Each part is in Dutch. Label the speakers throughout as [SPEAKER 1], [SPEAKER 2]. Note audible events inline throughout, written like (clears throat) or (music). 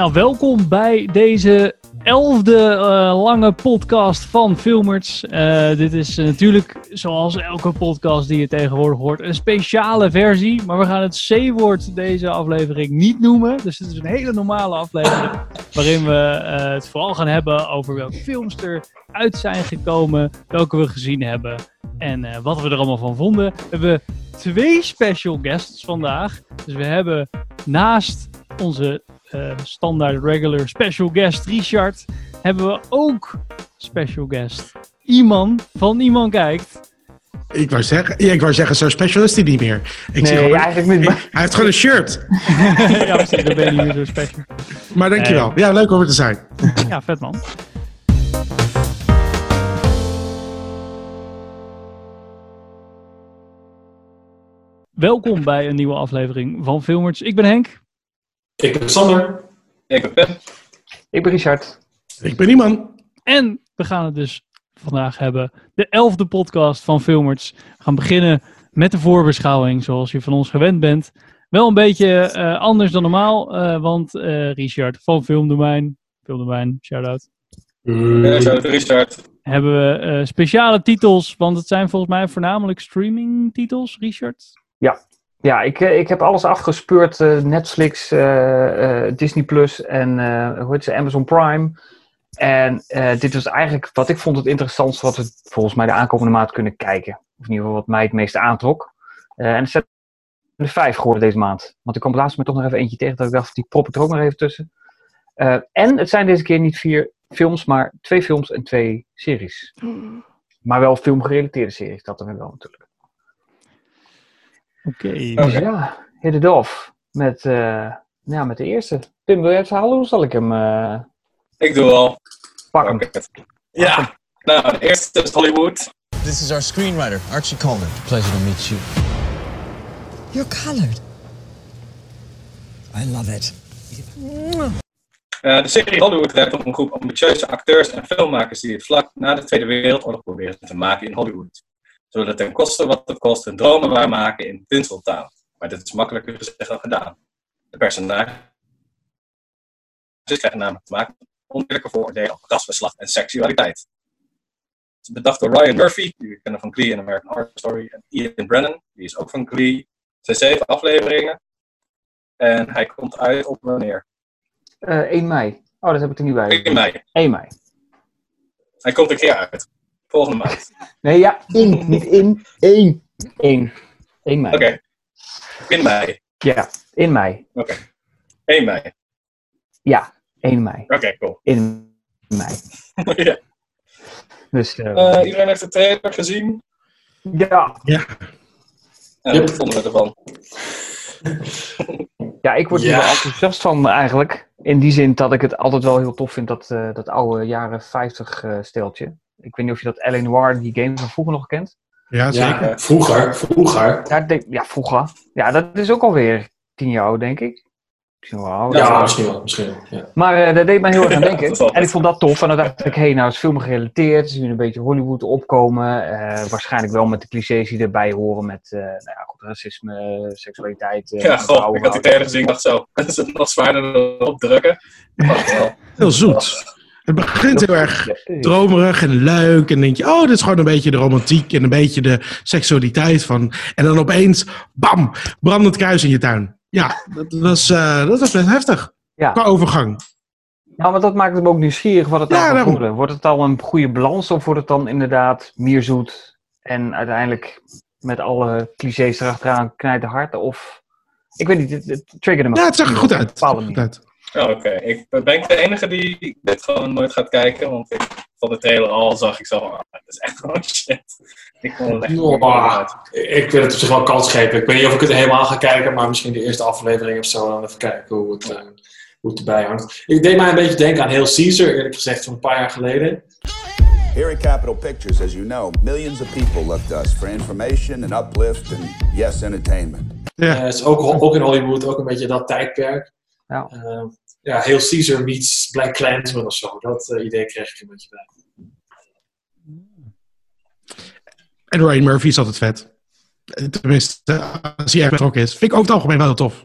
[SPEAKER 1] Nou, welkom bij deze elfde uh, lange podcast van Filmers. Uh, dit is uh, natuurlijk, zoals elke podcast die je tegenwoordig hoort, een speciale versie. Maar we gaan het C-woord deze aflevering niet noemen. Dus het is een hele normale aflevering. (laughs) waarin we het vooral gaan hebben over welke films er uit zijn gekomen. Welke we gezien hebben. En wat we er allemaal van vonden. We hebben twee special guests vandaag. Dus we hebben naast onze uh, standaard regular special guest Richard, hebben we ook special guest Iman van Iman Kijkt.
[SPEAKER 2] Ik wou zeggen, ja, ik wou zeggen, zo special is hij niet meer.
[SPEAKER 3] Ik nee, gewoon, eigenlijk niet.
[SPEAKER 2] hij heeft gewoon een shirt. (laughs)
[SPEAKER 1] ja, precies, dan ben je niet meer zo special.
[SPEAKER 2] Maar dankjewel. Uh, ja, leuk om er te zijn.
[SPEAKER 1] ja, vet man. Welkom bij een nieuwe aflevering van Filmers. Ik ben Henk.
[SPEAKER 4] Ik ben Sander.
[SPEAKER 5] Ik ben Ben.
[SPEAKER 3] Ik ben Richard.
[SPEAKER 2] Ik ben Iman.
[SPEAKER 1] En we gaan het dus vandaag hebben. De elfde podcast van Filmers. We gaan beginnen met de voorbeschouwing, zoals je van ons gewend bent. Wel een beetje uh, anders dan normaal, uh, want uh, Richard van Filmdomein, Filmdomein, shout-out.
[SPEAKER 5] Shout-out Richard.
[SPEAKER 1] Hebben we speciale titels, want het zijn volgens mij voornamelijk streaming titels, Richard?
[SPEAKER 3] Ja, ja, ik, eh, ik heb alles afgespeurd. Uh, Netflix, uh, Disney Plus en hoe heet ze, Amazon Prime. En dit was eigenlijk wat ik vond het interessantste wat we volgens mij de aankomende maand kunnen kijken. Of in ieder geval wat mij het meeste aantrok. en het zijn er vijf geworden deze maand. Want ik kwam laatst me toch nog even eentje tegen dat ik dacht, die prop ik er ook nog even tussen. en het zijn deze keer niet vier films, maar twee films en twee series. Hmm. Maar wel filmgerelateerde series, dat er wel natuurlijk.
[SPEAKER 1] Oké. Okay.
[SPEAKER 3] Dus ja, hit it off. Met, uh, ja, met de eerste. Tim, wil jij het verhaal Hoe zal ik hem... Uh...
[SPEAKER 5] Ik doe al.
[SPEAKER 3] Pak hem.
[SPEAKER 5] Ja. Nou, de eerste is Hollywood.
[SPEAKER 6] This is our screenwriter, Archie Coleman. Pleasure to meet you.
[SPEAKER 7] You're colored. I love it.
[SPEAKER 5] Uh, de serie Hollywood gaat om een groep ambitieuze acteurs en filmmakers die het vlak na de Tweede Wereldoorlog proberen te maken in Hollywood zodat ten koste wat het kost hun dromen waarmaken in tinseltaal. Maar dit is makkelijker gezegd dan gedaan. De personages krijgen namelijk te maken met oneerlijke vooroordelen op rasverslag en seksualiteit. Het is bedacht door Ryan Murphy, die we kennen van Glee en American Horror Story, en Ian Brennan, die is ook van Glee. Het zijn zeven afleveringen. En hij komt uit op wanneer?
[SPEAKER 3] Uh, eh, 1 mei. Oh, dat heb ik er niet bij.
[SPEAKER 5] 1 mei.
[SPEAKER 3] 1 mei.
[SPEAKER 5] Hij komt een keer uit. Volgende maand. (laughs)
[SPEAKER 3] Nee, ja, in. Niet in. Eén. Eén. 1 mei.
[SPEAKER 5] Oké. In mei.
[SPEAKER 3] Ja, in mei.
[SPEAKER 5] Oké. 1 mei.
[SPEAKER 3] Ja, 1 mei.
[SPEAKER 5] Oké, cool.
[SPEAKER 3] In mei. (laughs)
[SPEAKER 5] ja.
[SPEAKER 3] Dus, uh,
[SPEAKER 5] uh, iedereen heeft de trailer gezien?
[SPEAKER 3] Ja.
[SPEAKER 2] Ja.
[SPEAKER 5] En wat vonden we ervan? (laughs)
[SPEAKER 3] ja, ik word er wel enthousiast van eigenlijk. In die zin dat ik het altijd wel heel tof vind, dat, uh, dat oude jaren 50 steltje. Ik weet niet of je dat L.A. Noir, die game van vroeger nog kent.
[SPEAKER 2] Ja, zeker. Ja,
[SPEAKER 4] vroeger, vroeger.
[SPEAKER 3] Ja, ja, vroeger. Ja, dat is ook alweer tien jaar oud, denk ik.
[SPEAKER 4] Misschien wel. Ja, misschien wel. Misschien wel ja.
[SPEAKER 3] Maar uh, dat deed mij heel erg aan (laughs) denken. en ik vond dat tof. En dan dacht ik, hé, hey, nou is film gerelateerd. Zie je een beetje Hollywood opkomen. Uh, waarschijnlijk wel met de clichés die erbij horen. Met uh, nou ja, goed, racisme, seksualiteit.
[SPEAKER 5] ja, goh, ik had die trailer gezien. Ik dacht zo, (laughs) dat is het nog zwaarder opdrukken.
[SPEAKER 2] Heel zoet. Het begint heel erg dromerig en leuk. En denk je, oh, dit is gewoon een beetje de romantiek en een beetje de seksualiteit van. En dan opeens, bam, brandend kruis in je tuin. Ja, dat was, uh, dat was best heftig. Ja. Qua overgang.
[SPEAKER 3] Ja, maar dat maakt hem ook nieuwsgierig wat het dan ja, worden. Wordt het al een goede balans of wordt het dan inderdaad meer zoet en uiteindelijk met alle clichés erachteraan knijt hard? Of, ik weet niet, het, het triggerde me.
[SPEAKER 2] Ja, het zag er goed uit.
[SPEAKER 5] Oh, oké, ik ben ik de enige die dit gewoon nooit gaat kijken, want ik, van de trailer al zag ik zo van, ah, dat is echt gewoon (laughs) shit. Ik vond het echt oh,
[SPEAKER 4] Ik wil het op zich wel kans geven. Ik weet niet of ik het helemaal ga kijken, maar misschien de eerste aflevering of zo, dan even kijken hoe het, uh, hoe het erbij hangt. Ik deed mij een beetje denken aan heel Caesar, eerlijk gezegd, van een paar jaar geleden.
[SPEAKER 8] Here at Capitol Pictures, as you know, millions of people look to us for information and uplift and yes, entertainment.
[SPEAKER 4] Ja, uh, het is ook, ook in Hollywood ook een beetje dat tijdperk. Ja. Uh, ja, heel Caesar meets Black Clansman of zo. Dat uh, idee kreeg ik een beetje bij.
[SPEAKER 2] En Ryan Murphy is altijd vet. Tenminste, als hij erg betrokken is. Vind ik ook het algemeen wel tof.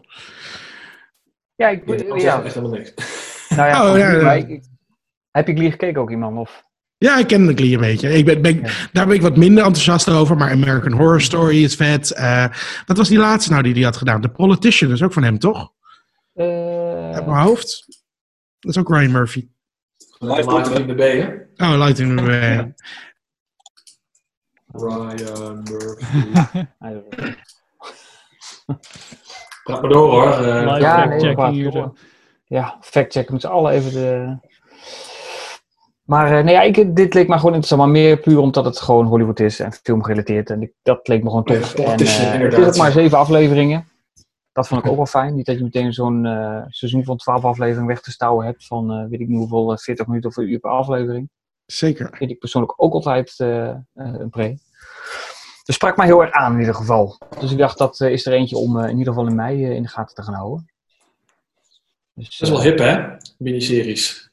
[SPEAKER 3] Ja, ik,
[SPEAKER 4] ja,
[SPEAKER 3] ja.
[SPEAKER 4] echt helemaal niks. (laughs)
[SPEAKER 3] Nou ja,
[SPEAKER 2] Oh, ja,
[SPEAKER 3] maar ik- heb je Glee gekeken ook iemand? Of?
[SPEAKER 2] Ja, ik ken de Glee een beetje. Ik ben, ben, Daar ben ik wat minder enthousiast over. Maar American Horror Story is vet. Eh, wat was die laatste nou die hij had gedaan? The Politician, dat is ook van hem, toch?
[SPEAKER 3] Eh,
[SPEAKER 2] Uit mijn hoofd. Dat is ook Ryan Murphy.
[SPEAKER 4] In de B, hè?
[SPEAKER 2] Oh, Lighting in the Way.
[SPEAKER 4] Ryan Murphy. (laughs) Praat maar door hoor. Eh,
[SPEAKER 1] Live
[SPEAKER 3] ja,
[SPEAKER 1] fact
[SPEAKER 3] nee,
[SPEAKER 1] checking
[SPEAKER 3] praat
[SPEAKER 1] hier zo.
[SPEAKER 3] Ja, factchecken met z'n allen even de... Maar eh, nee, ja, ik, dit leek me gewoon interessant, maar meer puur omdat het gewoon Hollywood is en filmgerelateerd. En ik, dat leek me gewoon tof.
[SPEAKER 4] Ja,
[SPEAKER 3] en, eh, het is
[SPEAKER 4] inderdaad,
[SPEAKER 3] ook maar zeven afleveringen. Dat vond ik (laughs) ook wel fijn. Niet dat je meteen zo'n eh, seizoen van twaalf afleveringen weg te stouwen hebt van eh, weet ik niet hoeveel, eh, 40 minuten of een uur per aflevering.
[SPEAKER 2] Zeker.
[SPEAKER 3] vind ik persoonlijk ook altijd eh, eh, een pre. Dus sprak mij heel erg aan in ieder geval. Dus ik dacht, dat eh, is er eentje om eh, in ieder geval in mei eh, in de gaten te gaan houden. Dus,
[SPEAKER 4] Dat is wel
[SPEAKER 3] eh,
[SPEAKER 4] hip, hè? Miniseries.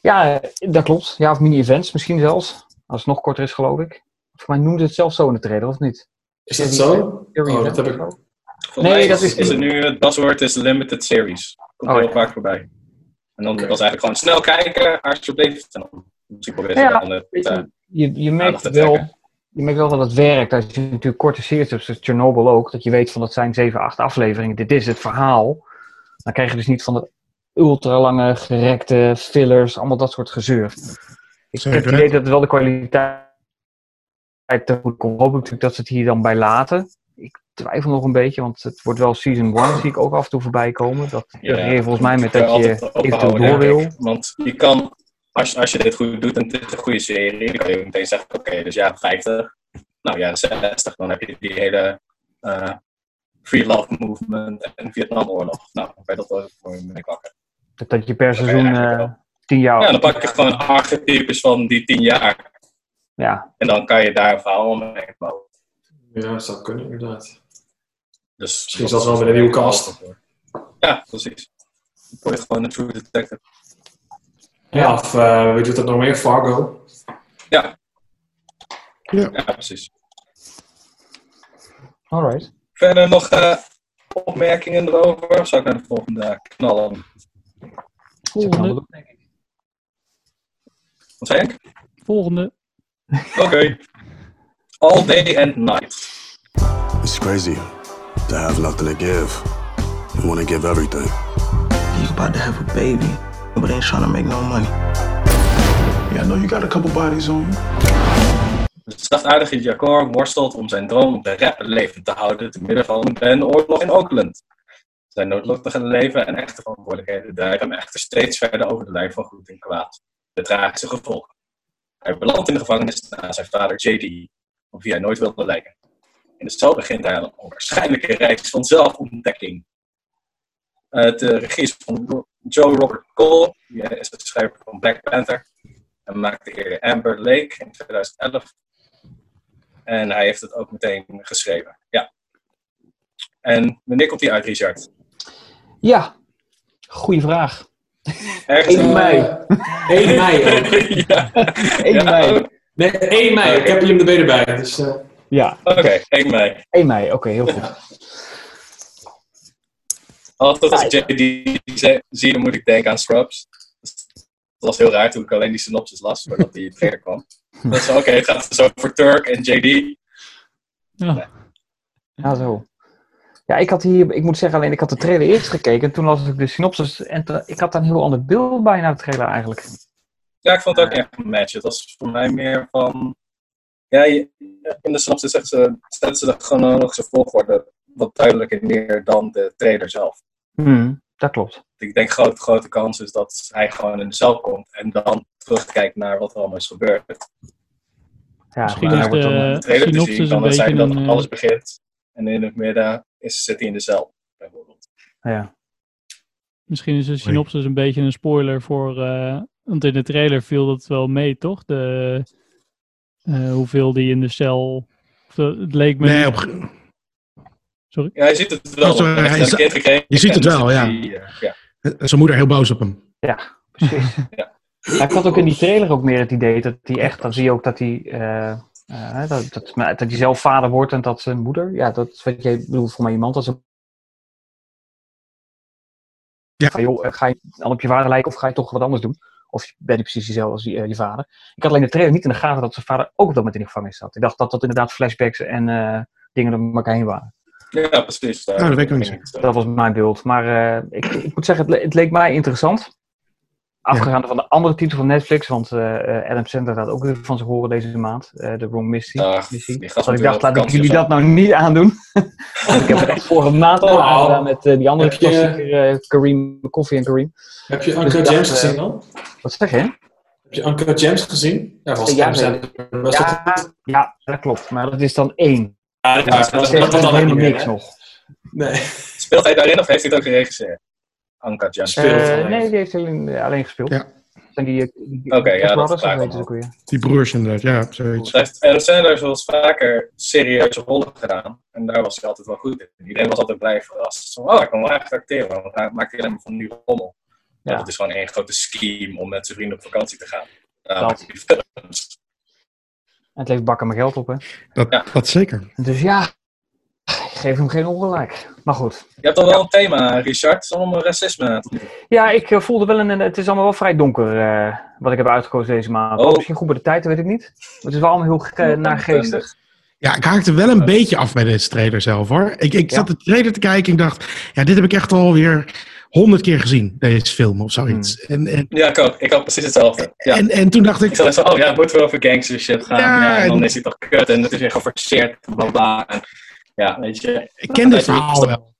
[SPEAKER 3] ja, eh, dat klopt. Ja, of mini-events misschien zelfs. Als het nog korter is, geloof ik. Voor mij noemde het zelf zo in de trailer, of niet?
[SPEAKER 4] Is dat zo? Oh, dat heb ik.
[SPEAKER 5] Volgens
[SPEAKER 3] Nee,
[SPEAKER 5] mij
[SPEAKER 3] dat
[SPEAKER 5] is,
[SPEAKER 3] is
[SPEAKER 5] het nu het buzzword is limited series. Komt
[SPEAKER 3] Oh,
[SPEAKER 5] heel
[SPEAKER 3] ja.
[SPEAKER 5] vaak voorbij. En dan was eigenlijk gewoon snel kijken, alsjeblieft. En dan misschien proberen
[SPEAKER 3] Ja,
[SPEAKER 5] dan het,
[SPEAKER 3] je, Je, merkt
[SPEAKER 5] te
[SPEAKER 3] wel, je merkt wel dat het werkt. Als je natuurlijk korte series hebt, zoals Chernobyl ook, dat je weet van dat zijn 7, 8 afleveringen. Dit is het verhaal. Dan krijg je dus niet van de ultra lange gerekte fillers, allemaal dat soort gezeur. Ik heb het idee dat het wel de kwaliteit te goed komt. Hoop ik natuurlijk dat ze het hier dan bij laten. Ik twijfel nog een beetje, want het wordt wel season 1, zie ik ook af en toe voorbij komen. Dat
[SPEAKER 5] Ja,
[SPEAKER 3] volgens mij met dat je eventueel door wil.
[SPEAKER 5] Want je kan, als, als je dit goed doet en het is een goede serie, dan kan je meteen zeggen, oké, dus ja, 50. Nou ja, 60, dan heb je die hele eh, Free Love Movement en Vietnamoorlog. Nou, bij dat wel voor ben ik wakker.
[SPEAKER 3] Dat, dat je per
[SPEAKER 5] Dat je
[SPEAKER 3] seizoen
[SPEAKER 5] eigenlijk
[SPEAKER 3] eh. 10 jaar...
[SPEAKER 5] Ja, dan pak je gewoon archetypes van die 10 jaar.
[SPEAKER 3] Ja,
[SPEAKER 5] En dan kan je daar een verhaal omheen bouwen.
[SPEAKER 4] Ja, dat zou kunnen, inderdaad.
[SPEAKER 5] Dus
[SPEAKER 4] Misschien zelfs wel met een nieuwe cast.
[SPEAKER 5] Ja, precies. Dan word je gewoon een true detective.
[SPEAKER 4] Ja, of eh wie doet dat nog meer? Fargo.
[SPEAKER 5] Ja.
[SPEAKER 2] Ja.
[SPEAKER 5] Ja, precies.
[SPEAKER 3] alright.
[SPEAKER 5] Verder nog eh, opmerkingen erover? Of zou ik naar de volgende knallen?
[SPEAKER 1] Volgende.
[SPEAKER 5] Wat zei ik?
[SPEAKER 1] Volgende.
[SPEAKER 5] Oké. All day and night.
[SPEAKER 9] It's crazy to have nothing to give and want to give everything.
[SPEAKER 10] You about to have a baby, but ain't trying to make no money.
[SPEAKER 9] Yeah, I know you got a couple bodies on you.
[SPEAKER 5] De zachtaardige Jacor worstelt om zijn droom om te rappen levend te houden te midden van een oorlog in Oakland. Zijn noodlottige leven en echte verantwoordelijkheden drijven hem echter steeds verder over de lijn van goed en kwaad. De tragische gevolgen. Hij belandt in de gevangenis na zijn vader JD, op wie hij nooit wilde lijken. In de cel begint hij een onwaarschijnlijke reis van zelfontdekking. Eh, de regie is van Joe Robert Cole, die is de schrijver van Black Panther. Hij maakte eerder Amber Lake in 2011. En hij heeft het ook meteen geschreven. Ja. En wanneer komt die uit, Richard?
[SPEAKER 3] Ja, goede vraag.
[SPEAKER 5] Ergens
[SPEAKER 3] 1 mei.
[SPEAKER 4] 1 mei ook. (laughs)
[SPEAKER 5] ja.
[SPEAKER 3] 1
[SPEAKER 5] Ja,
[SPEAKER 3] mei.
[SPEAKER 4] Nee, 1 mei. Ik heb hier de B erbij. Dus, eh,
[SPEAKER 3] Ja,
[SPEAKER 5] Oké, 1 mei.
[SPEAKER 3] 1 mei. Oké, heel goed.
[SPEAKER 5] Altijd (laughs) als ik JD ze- zie, dan moet ik denken aan Scrubs. Dat was heel raar toen ik alleen die synopsis las, voordat die trailer kwam. (laughs) Dat is oké, het gaat dus over Turk en JD.
[SPEAKER 1] Ja.
[SPEAKER 3] Ja, zo. Ja, ik had hier, ik moet zeggen alleen, ik had de trailer eerst gekeken en toen las ik de synopsis en te- ik had daar een heel ander beeld bij na de trailer eigenlijk.
[SPEAKER 5] Ja, ik vond het ook echt een match. Het was voor mij meer van... Ja, in de synopsis zeggen ze, zetten ze de chronologische volgorde wat duidelijker neer dan de trailer zelf.
[SPEAKER 3] Hmm, dat klopt.
[SPEAKER 5] Ik denk grote, grote kans is dat hij gewoon in de cel komt en dan terugkijkt naar wat er allemaal is gebeurd.
[SPEAKER 3] Ja,
[SPEAKER 1] Misschien
[SPEAKER 3] maar
[SPEAKER 1] is
[SPEAKER 3] wordt
[SPEAKER 1] de-
[SPEAKER 3] eh,
[SPEAKER 5] de te
[SPEAKER 1] synopsis
[SPEAKER 5] zien kan het zijn
[SPEAKER 1] beetje
[SPEAKER 5] dat
[SPEAKER 1] een, eh,
[SPEAKER 5] alles begint en in het midden is, zit hij in de cel, bijvoorbeeld.
[SPEAKER 3] ja.
[SPEAKER 1] Misschien is de synopsis een beetje een spoiler voor. eh, want in de trailer viel dat wel mee, toch? De, eh, hoeveel die in de cel. het leek me.
[SPEAKER 2] Nee, op,
[SPEAKER 5] Ja, hij ziet het wel.
[SPEAKER 2] Oh, sorry,
[SPEAKER 5] Hij
[SPEAKER 2] is-
[SPEAKER 5] gekregen
[SPEAKER 2] je ziet het wel, ja.
[SPEAKER 5] eh, ja.
[SPEAKER 2] zijn moeder heel boos op hem.
[SPEAKER 3] Ja, precies. (laughs)
[SPEAKER 5] Ja.
[SPEAKER 3] Ik had ook in die trailer ook meer het idee dat hij echt, dan zie je ook dat hij, eh, eh, dat, dat, dat hij zelf vader wordt en dat zijn moeder, ja, dat is wat jij bedoelt voor mij iemand als een
[SPEAKER 2] Ja.
[SPEAKER 3] Van, joh, eh, ga je dan op je vader lijken of ga je toch wat anders doen? Of ben je precies jezelfde als je, eh, je vader? Ik had alleen de trailer niet in de gaten dat zijn vader ook op dat moment in de gevangenis zat. Ik dacht dat dat inderdaad flashbacks en eh, dingen door elkaar heen waren.
[SPEAKER 5] Ja, precies.
[SPEAKER 2] Nou, dat weet ik niet.
[SPEAKER 3] Dat was mijn beeld. Maar eh, ik, ik moet zeggen, het, le- het leek mij interessant. Afgegaan van de andere titel van Netflix, want eh, eh, Adam Sandler had ook weer van zich horen deze maand. eh The Wrong Missy.
[SPEAKER 5] Ach,
[SPEAKER 3] ik dacht, laat ik jullie dat nou niet aandoen. (laughs) Want ik heb het echt vorige maand al
[SPEAKER 4] Oh.
[SPEAKER 3] aangedaan met die andere klassieker, eh, Kareem, Koffie en Kareem.
[SPEAKER 4] Heb je
[SPEAKER 3] Dus
[SPEAKER 4] Uncle
[SPEAKER 3] dacht,
[SPEAKER 4] James gezien dan?
[SPEAKER 3] Wat zeg je?
[SPEAKER 4] Heb je Uncle James gezien? Ja, was
[SPEAKER 3] Ja,
[SPEAKER 4] dat-
[SPEAKER 3] Ja, ja, dat klopt. Maar dat is dan één.
[SPEAKER 5] Ja, dat, is-
[SPEAKER 3] helemaal niks nog.
[SPEAKER 4] Nee.
[SPEAKER 5] Speelt hij daarin of heeft hij het ook geregisseerd? Anka Jam.
[SPEAKER 4] Speelt
[SPEAKER 3] Eh,
[SPEAKER 4] alleen.
[SPEAKER 3] nee, die heeft alleen, eh, alleen gespeeld.
[SPEAKER 2] Ja.
[SPEAKER 3] En die, eh, die, die
[SPEAKER 5] Oké, ja, dat
[SPEAKER 3] ook weer.
[SPEAKER 2] Die broers inderdaad, ja, zoiets.
[SPEAKER 5] Adam Sandler zoals vaker serieuze rollen gedaan. En daar was hij altijd wel goed in. Iedereen was altijd blij verrast. Zo, oh, ik kan wel echt acteren, want hij maakt alleen maar van die rommel. Ja. Het is gewoon één grote scheme om met zijn vrienden op vakantie te gaan.
[SPEAKER 3] Dat.
[SPEAKER 5] films.
[SPEAKER 3] En het levert bakken mijn geld op, hè.
[SPEAKER 2] Dat,
[SPEAKER 5] Ja.
[SPEAKER 2] dat zeker.
[SPEAKER 3] Dus ja, geef hem geen ongelijk. Maar goed.
[SPEAKER 5] Je hebt al wel een thema, Richard, om racisme.
[SPEAKER 3] Ja, ik eh, voelde wel een... Het is allemaal wel vrij donker, eh, wat ik heb uitgekozen deze maand.
[SPEAKER 5] Oh.
[SPEAKER 3] Misschien goed bij de tijd, dat weet ik niet. Het is wel allemaal heel ge- naargeestig.
[SPEAKER 2] Ja, ik haakte wel een beetje af bij deze trailer zelf hoor. Ik, ik zat de trailer te kijken en ik dacht, ja, dit heb ik echt alweer honderd keer gezien, deze film of zoiets. En, en,
[SPEAKER 5] Ja, ik ook. Ik had precies hetzelfde. Ja.
[SPEAKER 2] en, en toen dacht
[SPEAKER 5] Ik zo, oh ja, het moet wel over gangster shit gaan.
[SPEAKER 2] Ja,
[SPEAKER 5] Ja, en dan is hij toch kut en het is weer geforceerd. Bla bla. En, ja, weet je.
[SPEAKER 2] ik ken dit verhaal wel.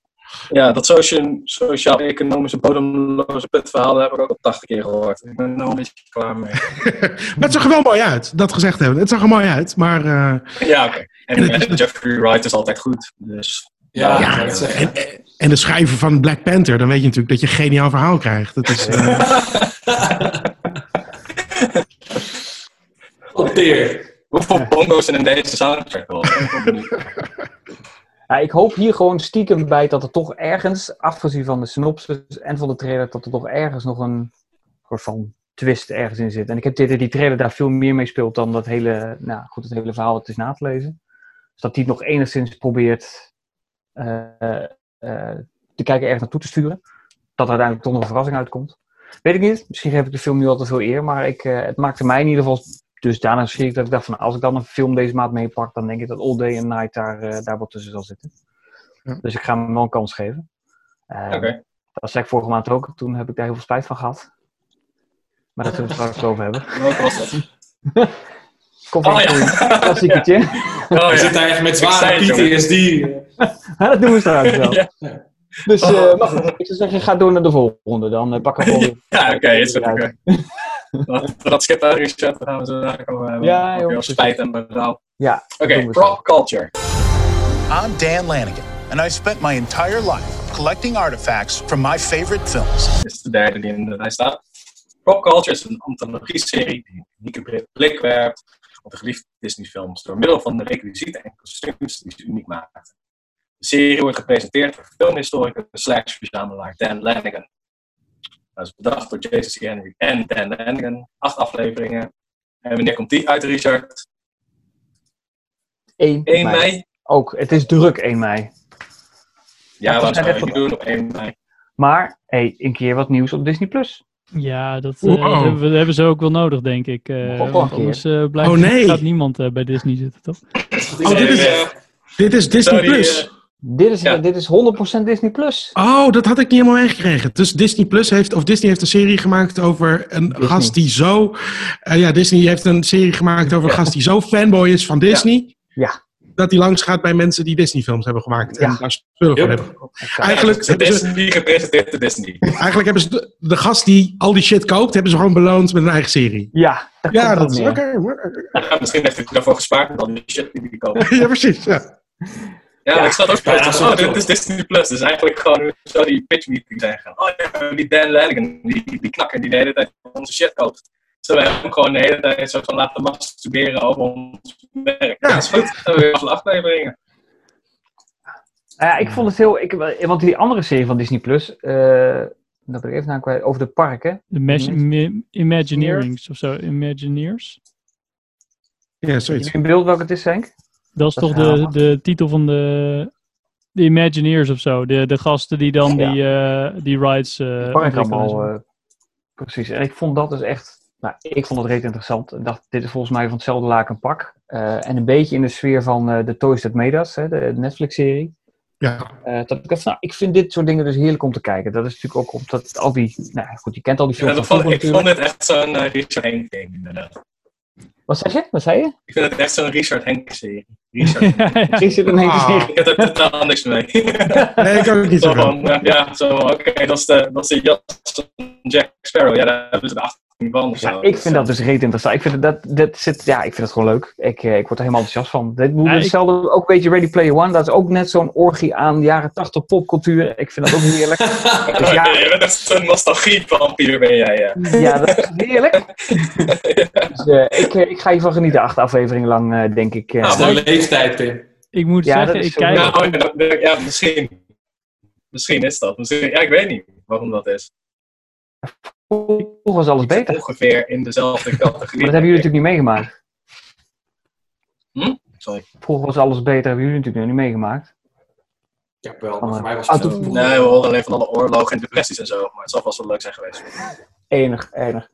[SPEAKER 5] Ja, dat socia- sociaal-economische bodemloze putverhaal heb ik ook al 80 keer gehoord. Ik ben er nou een beetje klaar mee. (laughs)
[SPEAKER 2] Maar het zag er wel mooi uit, dat gezegd hebben. Het zag er mooi uit, maar eh,
[SPEAKER 5] Ja, oké. En,
[SPEAKER 2] En het
[SPEAKER 5] Jeffrey Wright is altijd goed. Dus
[SPEAKER 4] Ja,
[SPEAKER 2] ja,
[SPEAKER 4] dat zeg ik.
[SPEAKER 2] en, en de schrijver van Black Panther, dan weet je natuurlijk dat je een geniaal verhaal krijgt. Dat is, eh, (laughs)
[SPEAKER 4] Oh dear.
[SPEAKER 5] Hoeveel bongo's zijn in deze soundtrack?
[SPEAKER 3] Ja, ik hoop hier gewoon stiekem bij dat er toch ergens, afgezien van de synopsis en van de trailer, dat er toch ergens nog een soort van twist ergens in zit. En ik heb dit, die trailer daar veel meer mee speelt dan dat hele, nou goed, het hele verhaal het is na te lezen. Dus dat die het nog enigszins probeert eh, eh, de kijker ergens naartoe te sturen. Dat er uiteindelijk toch nog een verrassing uitkomt. Weet ik niet. Misschien geef ik de film nu al te veel eer, maar ik, eh, het maakte mij in ieder geval dus daarna schrik ik dat ik dacht van als ik dan een film deze maand meepak, dan denk ik dat All Day and Night daar, eh, daar wat tussen zal zitten.
[SPEAKER 2] Ja.
[SPEAKER 3] Dus ik ga hem wel een kans geven. Eh,
[SPEAKER 5] Oké.
[SPEAKER 3] Dat zei ik vorige maand ook, toen heb ik daar heel veel spijt van gehad. Maar dat zullen we het straks over hebben. (laughs)
[SPEAKER 5] Welke was dat? (laughs)
[SPEAKER 3] Koffie
[SPEAKER 5] Oh, ja.
[SPEAKER 3] klassiekertje.
[SPEAKER 5] Oh,
[SPEAKER 4] Je
[SPEAKER 5] ja.
[SPEAKER 4] zit daar echt met
[SPEAKER 5] Ik
[SPEAKER 4] zware PTSD. (laughs)
[SPEAKER 3] Ja, dat doen we straks wel.
[SPEAKER 5] Ja.
[SPEAKER 3] Dus eh maar goed, ik zou zeggen, ga door naar de volgende. Dan pakken we gewoon weer-
[SPEAKER 5] Ja, oké, is goed.
[SPEAKER 3] Uit.
[SPEAKER 5] oké. Dat, dat gaan we zo daar over hebben.
[SPEAKER 3] Ja, joh,
[SPEAKER 5] spijt en berouw.
[SPEAKER 3] Ja,
[SPEAKER 5] Oké,
[SPEAKER 3] zo.
[SPEAKER 5] prop culture.
[SPEAKER 11] I'm Dan Lanigan, and I spent my entire life collecting artifacts from my favorite films.
[SPEAKER 5] Dit is de derde die in de lijst staat. Pop Culture is een antologie-serie die een unieke blik werpt op de geliefde Disney-films door middel van de requisieten en kostuums die ze uniek maken. De serie wordt gepresenteerd door filmhistoricus slash verzamelaar Dan Lanigan. Dat is bedacht door Jason C. Henry en Dan Lanigan. Acht afleveringen. En wanneer komt die uit, Richard?
[SPEAKER 3] 1
[SPEAKER 5] 1 mei?
[SPEAKER 3] Ook, het is druk 1 mei.
[SPEAKER 5] Ja,
[SPEAKER 3] het
[SPEAKER 5] wat
[SPEAKER 3] is
[SPEAKER 5] zou
[SPEAKER 3] net
[SPEAKER 5] je
[SPEAKER 3] wat-
[SPEAKER 5] doen op 1 mei?
[SPEAKER 3] Maar, hey, een keer wat nieuws op Disney+. Plus.
[SPEAKER 1] Ja, dat, eh,
[SPEAKER 2] Wow.
[SPEAKER 1] hebben, we- hebben ze ook wel nodig, denk ik. eh,
[SPEAKER 3] een
[SPEAKER 1] want anders eh, blijft,
[SPEAKER 2] Oh, nee.
[SPEAKER 1] gaat niemand bij Disney zitten, toch?
[SPEAKER 2] Oh, dit is, dit is Disney
[SPEAKER 5] sorry,
[SPEAKER 2] Plus.
[SPEAKER 3] Dit is,
[SPEAKER 5] Ja.
[SPEAKER 3] dit is 100% Disney+. Plus.
[SPEAKER 2] Oh, dat had ik niet helemaal meegekregen. Dus Disney Plus heeft, of Disney heeft een serie gemaakt over een
[SPEAKER 3] Disney.
[SPEAKER 2] gast die zo. eh, ja, Disney heeft een serie gemaakt over een gast die zo fanboy is van Disney.
[SPEAKER 3] Ja.
[SPEAKER 2] Dat hij langs gaat bij mensen die Disney-films hebben gemaakt. En
[SPEAKER 3] Ja.
[SPEAKER 2] daar spullen van
[SPEAKER 4] Yep.
[SPEAKER 2] hebben. Eigenlijk
[SPEAKER 5] Het
[SPEAKER 2] hebben,
[SPEAKER 5] is
[SPEAKER 2] ze,
[SPEAKER 5] Disney gepresenteerd door Disney.
[SPEAKER 2] eigenlijk hebben ze de, de gast die al die shit koopt, hebben ze gewoon beloond met een eigen serie.
[SPEAKER 3] Ja, daar
[SPEAKER 2] Ja, dat is oké.
[SPEAKER 5] Ja, misschien heeft hij daarvoor gespaard met al die shit die hij koopt. (laughs)
[SPEAKER 2] Ja, precies. Ja.
[SPEAKER 5] Ja,
[SPEAKER 3] Ja.
[SPEAKER 5] ik zat ook bij
[SPEAKER 4] dat is
[SPEAKER 5] oh, dit is Disney Plus. Dus eigenlijk gewoon zo die pitch meeting zijn gaan. Oh ja, die Dan Lanigan, die, die knakker die de hele tijd onze shit koopt. Zullen we hem gewoon de hele tijd zo van laten masturberen over ons werk.
[SPEAKER 2] Ja.
[SPEAKER 5] Dat is goed. Dan hebben we weer afle- afleveringen.
[SPEAKER 3] Nou ja, ik vond het heel... Ik, want die andere serie van Disney+, Plus, eh dat ben ik even naar kwijt, over de parken.
[SPEAKER 1] De Imag-
[SPEAKER 3] Mhm.
[SPEAKER 1] Ima- Imagineerings of zo. Imagineers.
[SPEAKER 2] ja,
[SPEAKER 3] Heb
[SPEAKER 2] zoiets.
[SPEAKER 3] je in beeld welke het is, Henk?
[SPEAKER 1] Dat is
[SPEAKER 3] Dat
[SPEAKER 1] toch de, de titel van de, de Imagineers of zo. De, de gasten die dan
[SPEAKER 3] Ja.
[SPEAKER 1] die, eh, die rides eh
[SPEAKER 3] Het allemaal, eh, precies. En ik vond dat dus echt... Nou, ik vond het reet interessant. Ik dacht, dit is volgens mij van hetzelfde laken pak. Eh, en een beetje in de sfeer van eh The Toys That Made Us, hè, de Netflix-serie.
[SPEAKER 2] Ja.
[SPEAKER 3] Eh, dat ik dacht, nou, ik vind dit soort dingen dus heerlijk om te kijken. Dat is natuurlijk ook omdat al die... Nou ja, goed, je kent al die
[SPEAKER 5] Ja,
[SPEAKER 3] films
[SPEAKER 5] dat
[SPEAKER 3] van
[SPEAKER 5] vond,
[SPEAKER 3] vroeger
[SPEAKER 5] ik vond dit echt zo'n eh, Richard Henk ding, inderdaad.
[SPEAKER 3] Wat zei je? Wat zei je?
[SPEAKER 5] Ik vind het echt zo'n Richard Henk serie. Richard (laughs)
[SPEAKER 3] ineens
[SPEAKER 2] Ah.
[SPEAKER 3] in.
[SPEAKER 5] Ik heb er totaal niks mee. (laughs)
[SPEAKER 2] Nee, ik ook niet
[SPEAKER 5] Zo van, ja, ja, zo, oké, dat is de, dat is de jas van Jack Sparrow. Ja, daar hebben ze de 18 van. of
[SPEAKER 3] Ja, ik vind dat dus reet interessant. Ik vind dat, dat zit, ja, ik vind het gewoon leuk. Ik, eh, ik word er helemaal enthousiast van. Dit moet
[SPEAKER 1] Ja, ik-
[SPEAKER 3] ook een beetje Ready Player One. Dat is ook net zo'n orgie aan jaren 80 popcultuur. Ik vind dat ook heerlijk. (laughs) Dus ja,
[SPEAKER 5] Je bent nostalgie-vampier, ben jij, ja.
[SPEAKER 3] ja, dat is heerlijk. Dus, eh, ik, eh, ik ga hiervan genieten. Acht afleveringen lang, eh, denk ik. eh.
[SPEAKER 4] Dat is een leeftijd, Tim.
[SPEAKER 1] Ik moet
[SPEAKER 3] Ja, dat
[SPEAKER 1] zeggen, ik kijk...
[SPEAKER 5] Nou, ja, dat- ja, misschien. Misschien is dat. Misschien, ja, ik weet niet waarom dat is.
[SPEAKER 3] Vroeger was alles beter.
[SPEAKER 5] Ongeveer in dezelfde (laughs) categorie.
[SPEAKER 3] Maar dat hebben jullie natuurlijk niet meegemaakt.
[SPEAKER 5] Hm? Sorry.
[SPEAKER 3] Vroeger was alles beter, hebben jullie natuurlijk nog niet meegemaakt.
[SPEAKER 4] Ja, wel,
[SPEAKER 3] Van,
[SPEAKER 4] maar
[SPEAKER 3] eh,
[SPEAKER 4] voor mij was
[SPEAKER 3] ah,
[SPEAKER 4] het veel.
[SPEAKER 5] Nee, we horen alleen van alle oorlogen en depressies en zo. Maar het zal vast wel leuk zijn geweest.
[SPEAKER 3] Enig, enig.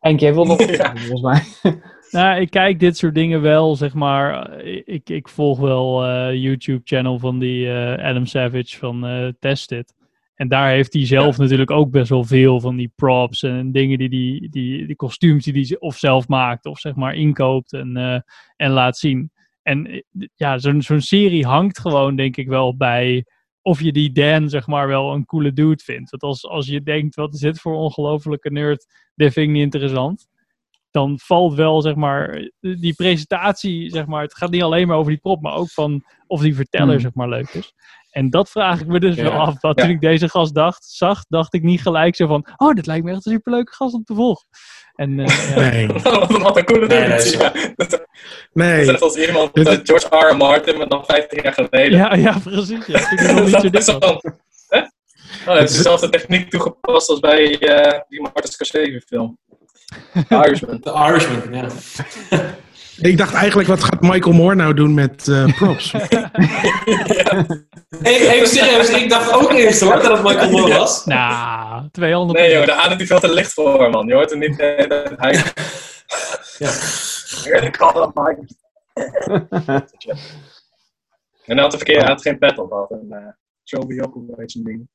[SPEAKER 3] Henk, jij wil nog (laughs) zeggen, volgens mij. (laughs)
[SPEAKER 1] Nou, ik kijk dit soort dingen wel, zeg maar. eh, Ik, ik volg wel eh YouTube-channel van die eh, Adam Savage van eh Test It. En daar heeft hij zelf natuurlijk ook best wel veel van die props en dingen die die, die, die kostuums die hij of zelf maakt of zeg maar inkoopt en, eh, en laat zien. En eh, ja, zo'n zo'n serie hangt gewoon denk ik wel bij of je die Dan zeg maar wel een coole dude vindt. Want als, als je denkt, wat is dit voor ongelofelijke nerd, dit vind ik niet interessant dan valt wel, zeg maar, die presentatie, zeg maar, het gaat niet alleen maar over die prop, maar ook van of die verteller,
[SPEAKER 3] Hmm.
[SPEAKER 1] zeg maar, leuk is. En dat vraag ik me dus
[SPEAKER 4] Ja.
[SPEAKER 1] wel af.
[SPEAKER 5] Ja.
[SPEAKER 1] toen ik deze gast dacht, zag, dacht ik niet gelijk zo van, oh, dit lijkt me echt een superleuke gast om te volgen. En eh, (laughs) ja.
[SPEAKER 2] Nee, (laughs)
[SPEAKER 5] Wat een coole
[SPEAKER 4] Nee,
[SPEAKER 5] ding.
[SPEAKER 4] nee,
[SPEAKER 5] ja. (laughs) Als iemand, eh, George R. R. Martin, maar dan 15 jaar geleden.
[SPEAKER 1] ja, ja, precies. Ja, ik nog niet zo dik
[SPEAKER 5] Dat is
[SPEAKER 1] was.
[SPEAKER 5] wel- Hè? Oh, hij heeft dezelfde techniek toegepast als bij eh, die Martin Scorsese film. Irishman.
[SPEAKER 4] De Irishman, ja.
[SPEAKER 2] Ik dacht eigenlijk, wat gaat Michael Moore nou doen met eh, props? (laughs)
[SPEAKER 4] Hey, even serieus, ik dacht ook eerst hoor dat het Michael Moore was.
[SPEAKER 1] Nou, twee honderd.
[SPEAKER 5] Nee joh, daar ademt hij veel te licht voor man. Je hoort hem niet eh, dat hij...
[SPEAKER 4] Ja.
[SPEAKER 5] Ik kan dat Mike. En hij had, de verkeer, hij had geen pet op. Had een uh, Joby ook een beetje een ding.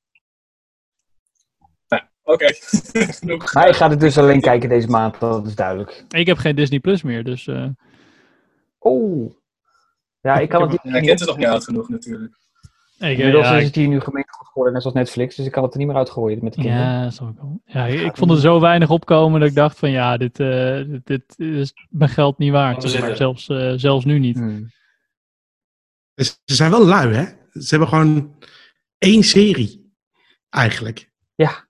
[SPEAKER 5] Nou, oké. Genoeg.
[SPEAKER 3] Maar ik ga het dus alleen kijken deze maand, dat is duidelijk.
[SPEAKER 1] Ik heb geen Disney Plus meer, dus... eh,
[SPEAKER 3] Oh. Ja, ik kan het
[SPEAKER 5] Ja, kind is nog niet oud genoeg natuurlijk.
[SPEAKER 1] ik,
[SPEAKER 3] Inmiddels
[SPEAKER 1] ja,
[SPEAKER 3] is het hier nu gemeengoed geworden, net zoals Netflix. Dus ik kan het er niet meer uitgooien met de kinderen.
[SPEAKER 1] Ja, dat snap ik wel. Ja, ik, ik vond er zo weinig opkomen dat ik dacht van ja, dit, eh, dit, dit is mijn geld niet waard. Maar. zelfs, eh, zelfs nu niet.
[SPEAKER 3] Hmm.
[SPEAKER 2] Ze zijn wel lui, hè? Ze hebben gewoon één serie, eigenlijk.
[SPEAKER 3] Ja.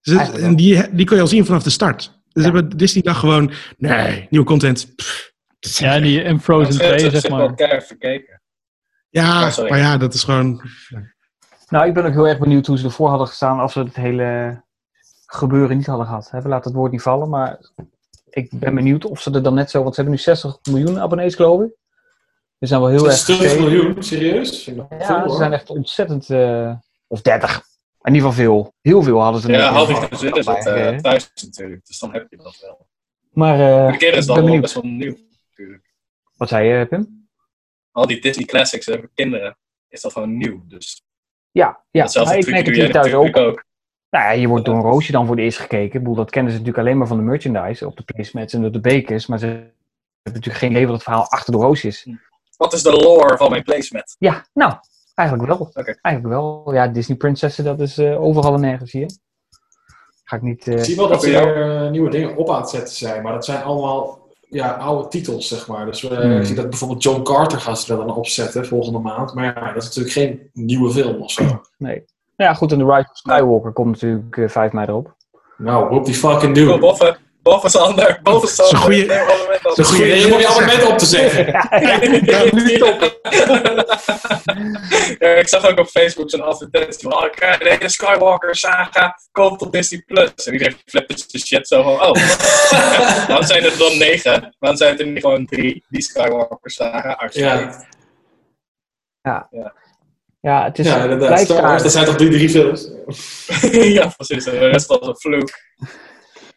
[SPEAKER 2] Dus het-
[SPEAKER 3] Eigenlijk
[SPEAKER 2] en die, die kon je al zien vanaf de start. Dus
[SPEAKER 3] Ja.
[SPEAKER 2] hebben Disney dacht gewoon, nee, nieuwe content. pff,
[SPEAKER 1] Ja, die, en Frozen
[SPEAKER 5] Dat is
[SPEAKER 1] 2,
[SPEAKER 5] zit
[SPEAKER 1] zeg maar.
[SPEAKER 5] elkaar verkeken.
[SPEAKER 2] ja,
[SPEAKER 5] Oh, sorry.
[SPEAKER 2] maar ja, dat is gewoon...
[SPEAKER 3] Nou, ik ben ook heel erg benieuwd hoe ze ervoor hadden gestaan als ze het hele gebeuren niet hadden gehad. We laten het woord niet vallen, maar ik ben benieuwd of ze er dan net zo... Want ze hebben nu 60 miljoen abonnees, geloof ik. Ze zijn wel heel erg
[SPEAKER 4] 60
[SPEAKER 3] gestegen.
[SPEAKER 4] miljoen, serieus? Ik
[SPEAKER 3] Ja, ze zijn echt ontzettend... eh, of 30. In ieder geval veel. Heel veel hadden ze er
[SPEAKER 5] Ja, half
[SPEAKER 3] in.
[SPEAKER 5] uur zitten is het thuis natuurlijk. Dus dan heb je dat wel.
[SPEAKER 3] Maar eh,
[SPEAKER 5] is
[SPEAKER 3] ik ben benieuwd.
[SPEAKER 5] best wel nieuw natuurlijk.
[SPEAKER 3] Wat zei je, Pim?
[SPEAKER 5] Al die Disney classics hè, voor kinderen is dat gewoon nieuw. Dus
[SPEAKER 3] Ja, ja. ik merk het hier thuis ook.
[SPEAKER 5] ook.
[SPEAKER 3] Nou ja, je wordt door een roosje dan voor het eerst gekeken. Ik bedoel, dat kennen ze natuurlijk alleen maar van de merchandise op de placemats en op de bekers. Maar ze hebben natuurlijk geen idee wat het verhaal achter de roosje is.
[SPEAKER 5] Wat is de lore van mijn placement?
[SPEAKER 3] Ja, nou, eigenlijk wel.
[SPEAKER 5] Oké.
[SPEAKER 3] Eigenlijk wel. Ja, Disney Prinsessen, dat is eh, overal en nergens hier. Ga ik niet... eh,
[SPEAKER 4] Ik zie wel dat ze eh, nieuwe dingen op aan het zetten zijn, maar dat zijn allemaal ja, oude titels, zeg maar. Dus eh,
[SPEAKER 3] Hmm.
[SPEAKER 4] ik zie dat bijvoorbeeld John Carter gaat ze er dan opzetten volgende maand. Maar ja, dat is natuurlijk geen nieuwe film of zo.
[SPEAKER 3] Nee. Nou ja, goed, en de Rise of Skywalker komt natuurlijk eh 5 mei erop.
[SPEAKER 4] Nou, whoop die fucking
[SPEAKER 5] Go
[SPEAKER 4] do.
[SPEAKER 5] Boven, Sander, boven Sander. Op.
[SPEAKER 4] Dat is een goede reden om je abonnement op te zeggen. (laughs) (laughs)
[SPEAKER 5] Ja, ik zag ook op Facebook zo'n advertentie van, oh, ik krijg de hele Skywalker saga, komt op Disney Plus. En iedereen flipte de shit zo van, oh, (laughs) waarom zijn er dan negen? Waarom zijn er niet gewoon drie, die Skywalker saga? Alsjeblieft.
[SPEAKER 4] Ja.
[SPEAKER 3] Ja, het is
[SPEAKER 4] Ja, inderdaad. Star Wars, dat zijn toch die drie films?
[SPEAKER 5] ja, precies. De rest was een vloek.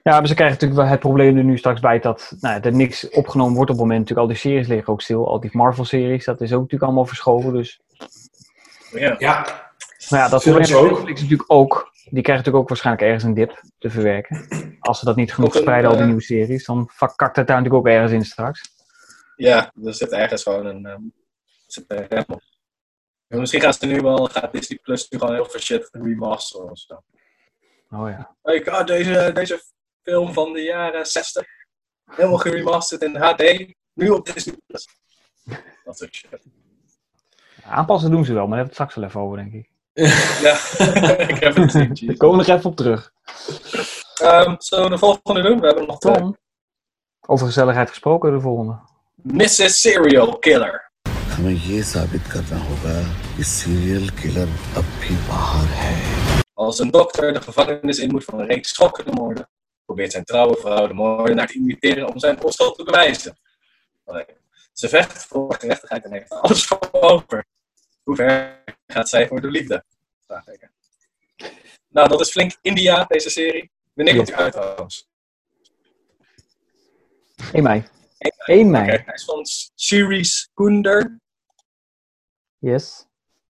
[SPEAKER 3] Ja, maar ze krijgen natuurlijk wel het probleem er nu straks bij dat nou, er niks opgenomen wordt op het moment. Natuurlijk, al die series liggen ook stil. Al die Marvel-series, dat is ook natuurlijk allemaal verschoven. Dus
[SPEAKER 5] Ja.
[SPEAKER 4] Ja,
[SPEAKER 3] Maar ja, dat probleem heeft. Netflix natuurlijk ook. Die krijgen natuurlijk ook waarschijnlijk ergens een dip te verwerken. Als ze dat niet genoeg verspreiden, al die
[SPEAKER 5] eh,
[SPEAKER 3] nieuwe series, dan kakt het daar natuurlijk ook ergens in straks.
[SPEAKER 5] Ja, er zit ergens gewoon een, zit een rem op. En misschien gaan ze nu wel, gaat Disney Plus nu gewoon heel veel shit remasteren of zo.
[SPEAKER 3] Oh ja.
[SPEAKER 5] Hey, ah, deze, deze film van de jaren 60, helemaal geremasterd in HD, nu op Disney Plus. Dat soort shit.
[SPEAKER 3] Aanpassen doen ze wel, maar daar hebben we het straks wel even over, denk ik.
[SPEAKER 5] Ja, (laughs) ik heb het gezien.
[SPEAKER 3] Daar
[SPEAKER 5] jeez. (laughs)
[SPEAKER 3] komen we nog even op terug.
[SPEAKER 5] Ehm, Zullen we de volgende doen? We hebben nog twee.
[SPEAKER 3] Tom. Over gezelligheid gesproken, de volgende.
[SPEAKER 5] Mrs. Serial Killer.
[SPEAKER 12] हमें ये साबित करना होगा कि serial killer अब भी बाहर है
[SPEAKER 5] Als een dokter de gevangenis in moet van een reeks schokkende moorden, probeert zijn trouwe vrouw de moordenaar te imiteren om zijn onschuld te bewijzen. Ze vecht voor gerechtigheid en heeft alles voor over. Hoe ver gaat zij voor de liefde? Vraagteken. Nou, dat is flink India, deze serie. Wanneer komt hij uit trouwens?
[SPEAKER 3] 1 mei. 1 mei.
[SPEAKER 5] Hij is van Series Kunder.
[SPEAKER 3] Yes.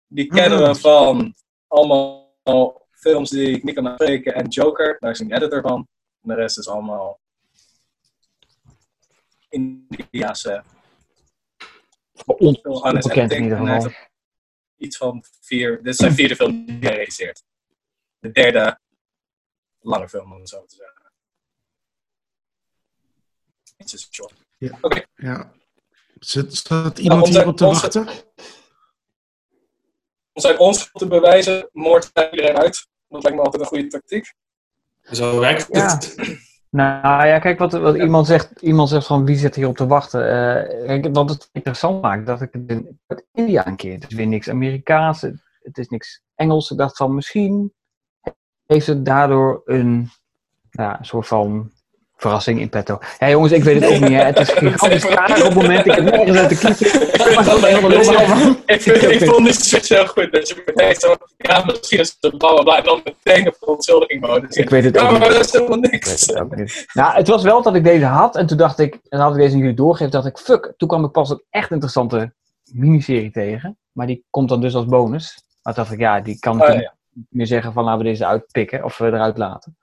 [SPEAKER 5] Die kennen we van allemaal films die ik niet kan aanspreken en Joker. Daar is een editor van. En de rest is allemaal Indiaanse.
[SPEAKER 3] On-
[SPEAKER 5] veel aan het
[SPEAKER 3] onbekend in ieder geval.
[SPEAKER 5] Iets van vier. Dit is zijn vierde film die hij regisseert. De derde lange film, om het zo te zeggen. Het is short.
[SPEAKER 2] Ja.
[SPEAKER 5] Oké.
[SPEAKER 2] ja. Zit, staat iemand
[SPEAKER 5] onze-
[SPEAKER 2] hierop te wachten?
[SPEAKER 5] Om zijn onschuld te bewijzen, moordt hij iedereen uit. Dat lijkt me altijd een goede tactiek.
[SPEAKER 4] Zo werkt
[SPEAKER 3] Ja.
[SPEAKER 4] het.
[SPEAKER 3] Nou ja, kijk, wat, wat iemand, zegt, iemand zegt van wie zit hierop te wachten. Kijk, wat het interessant maakt, dat ik het in India een keer. Het is weer niks Amerikaans, het, het is niks Engels. Ik dacht van misschien heeft het daardoor een, ja, een soort van verrassing in petto. Ja jongens, ik weet het ook niet. Hè. Het is (laughs) gigantisch karig op het moment. Ik heb nergens uit de kiezen. (laughs)
[SPEAKER 5] Ik, vond switch heel goed. Dat je meteen zo, ja, misschien is het bla bla bla. En dan meteen op verontschuldiging modus.
[SPEAKER 3] Ik weet het ook
[SPEAKER 5] maar
[SPEAKER 3] niet.
[SPEAKER 5] dat is helemaal
[SPEAKER 3] Ik
[SPEAKER 5] niks.
[SPEAKER 3] het. Nou, het was wel dat ik deze had en toen dacht ik, en had ik deze aan jullie doorgegeven, dacht ik, fuck, toen kwam ik pas een echt interessante miniserie tegen. Maar die komt dan dus als bonus. Maar toen dacht ik, ja, die kan
[SPEAKER 5] Ah,
[SPEAKER 3] ik niet meer zeggen van laten we deze uitpikken of we eruit laten.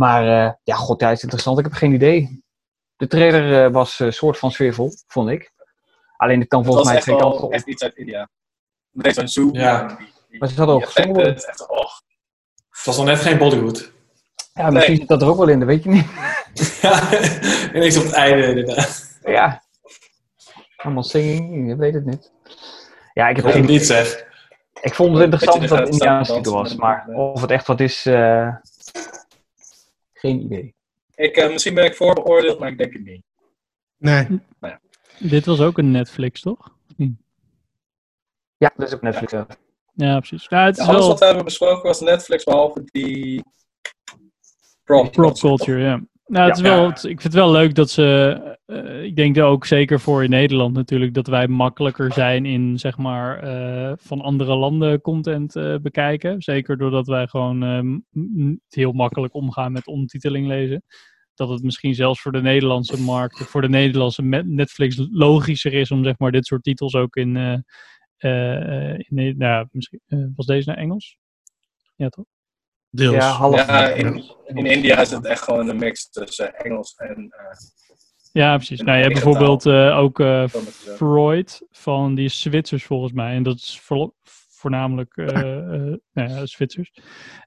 [SPEAKER 3] Maar eh, ja, god, ja, is interessant. Ik heb geen idee. De trailer eh, was een soort van sfeervol, vond ik. Alleen het kan volgens mij
[SPEAKER 5] wel
[SPEAKER 3] kanten op.
[SPEAKER 5] echt iets uit India. Met zo'n zoom.
[SPEAKER 4] Ja.
[SPEAKER 3] Maar ze hadden ook gezongen.
[SPEAKER 5] het echt, oh.
[SPEAKER 4] Het was nog net geen Bollywood.
[SPEAKER 3] Ja, misschien zit dat er ook wel in, dat weet je niet.
[SPEAKER 4] Ja, (laughs) ineens op het einde inderdaad.
[SPEAKER 3] Ja. Allemaal singing, je weet het niet. Ja, ik heb geen
[SPEAKER 4] niet zeg.
[SPEAKER 3] Ik vond het interessant dat het
[SPEAKER 5] staan
[SPEAKER 3] titel was, maar of het echt wat is, eh, geen idee.
[SPEAKER 5] Ik, eh, misschien ben ik voorbeoordeeld, maar ik denk het niet.
[SPEAKER 2] Nee.
[SPEAKER 1] Dit was ook een Netflix, toch?
[SPEAKER 3] Ja, dat is ook Netflix. Ja.
[SPEAKER 1] Ja, precies. Ja, het is
[SPEAKER 5] alles
[SPEAKER 1] wel
[SPEAKER 5] wat we hebben besproken was Netflix, behalve die prop.
[SPEAKER 1] prop culture, ja. Nou, het is
[SPEAKER 5] Ja.
[SPEAKER 1] wel, het- ik vind het wel leuk dat ze, eh, ik denk dat ook zeker voor in Nederland natuurlijk, dat wij makkelijker zijn in, zeg maar, eh, van andere landen content eh, bekijken. Zeker doordat wij gewoon heel makkelijk omgaan met ondertiteling lezen. Dat het misschien zelfs voor de Nederlandse markt, voor de Nederlandse Netflix logischer is om, zeg maar, dit soort titels ook in, in nou, misschien, was deze naar Engels? Ja, toch?
[SPEAKER 2] Deels.
[SPEAKER 3] Ja, half.
[SPEAKER 5] Ja, in, in India is het echt gewoon een mix tussen Engels en. eh,
[SPEAKER 1] Ja, precies. Nou, je hebt bijvoorbeeld eh, ook eh. Freud, van die is Zwitsers volgens mij. En dat is vo- voornamelijk eh, (laughs) eh, nou ja, Zwitsers.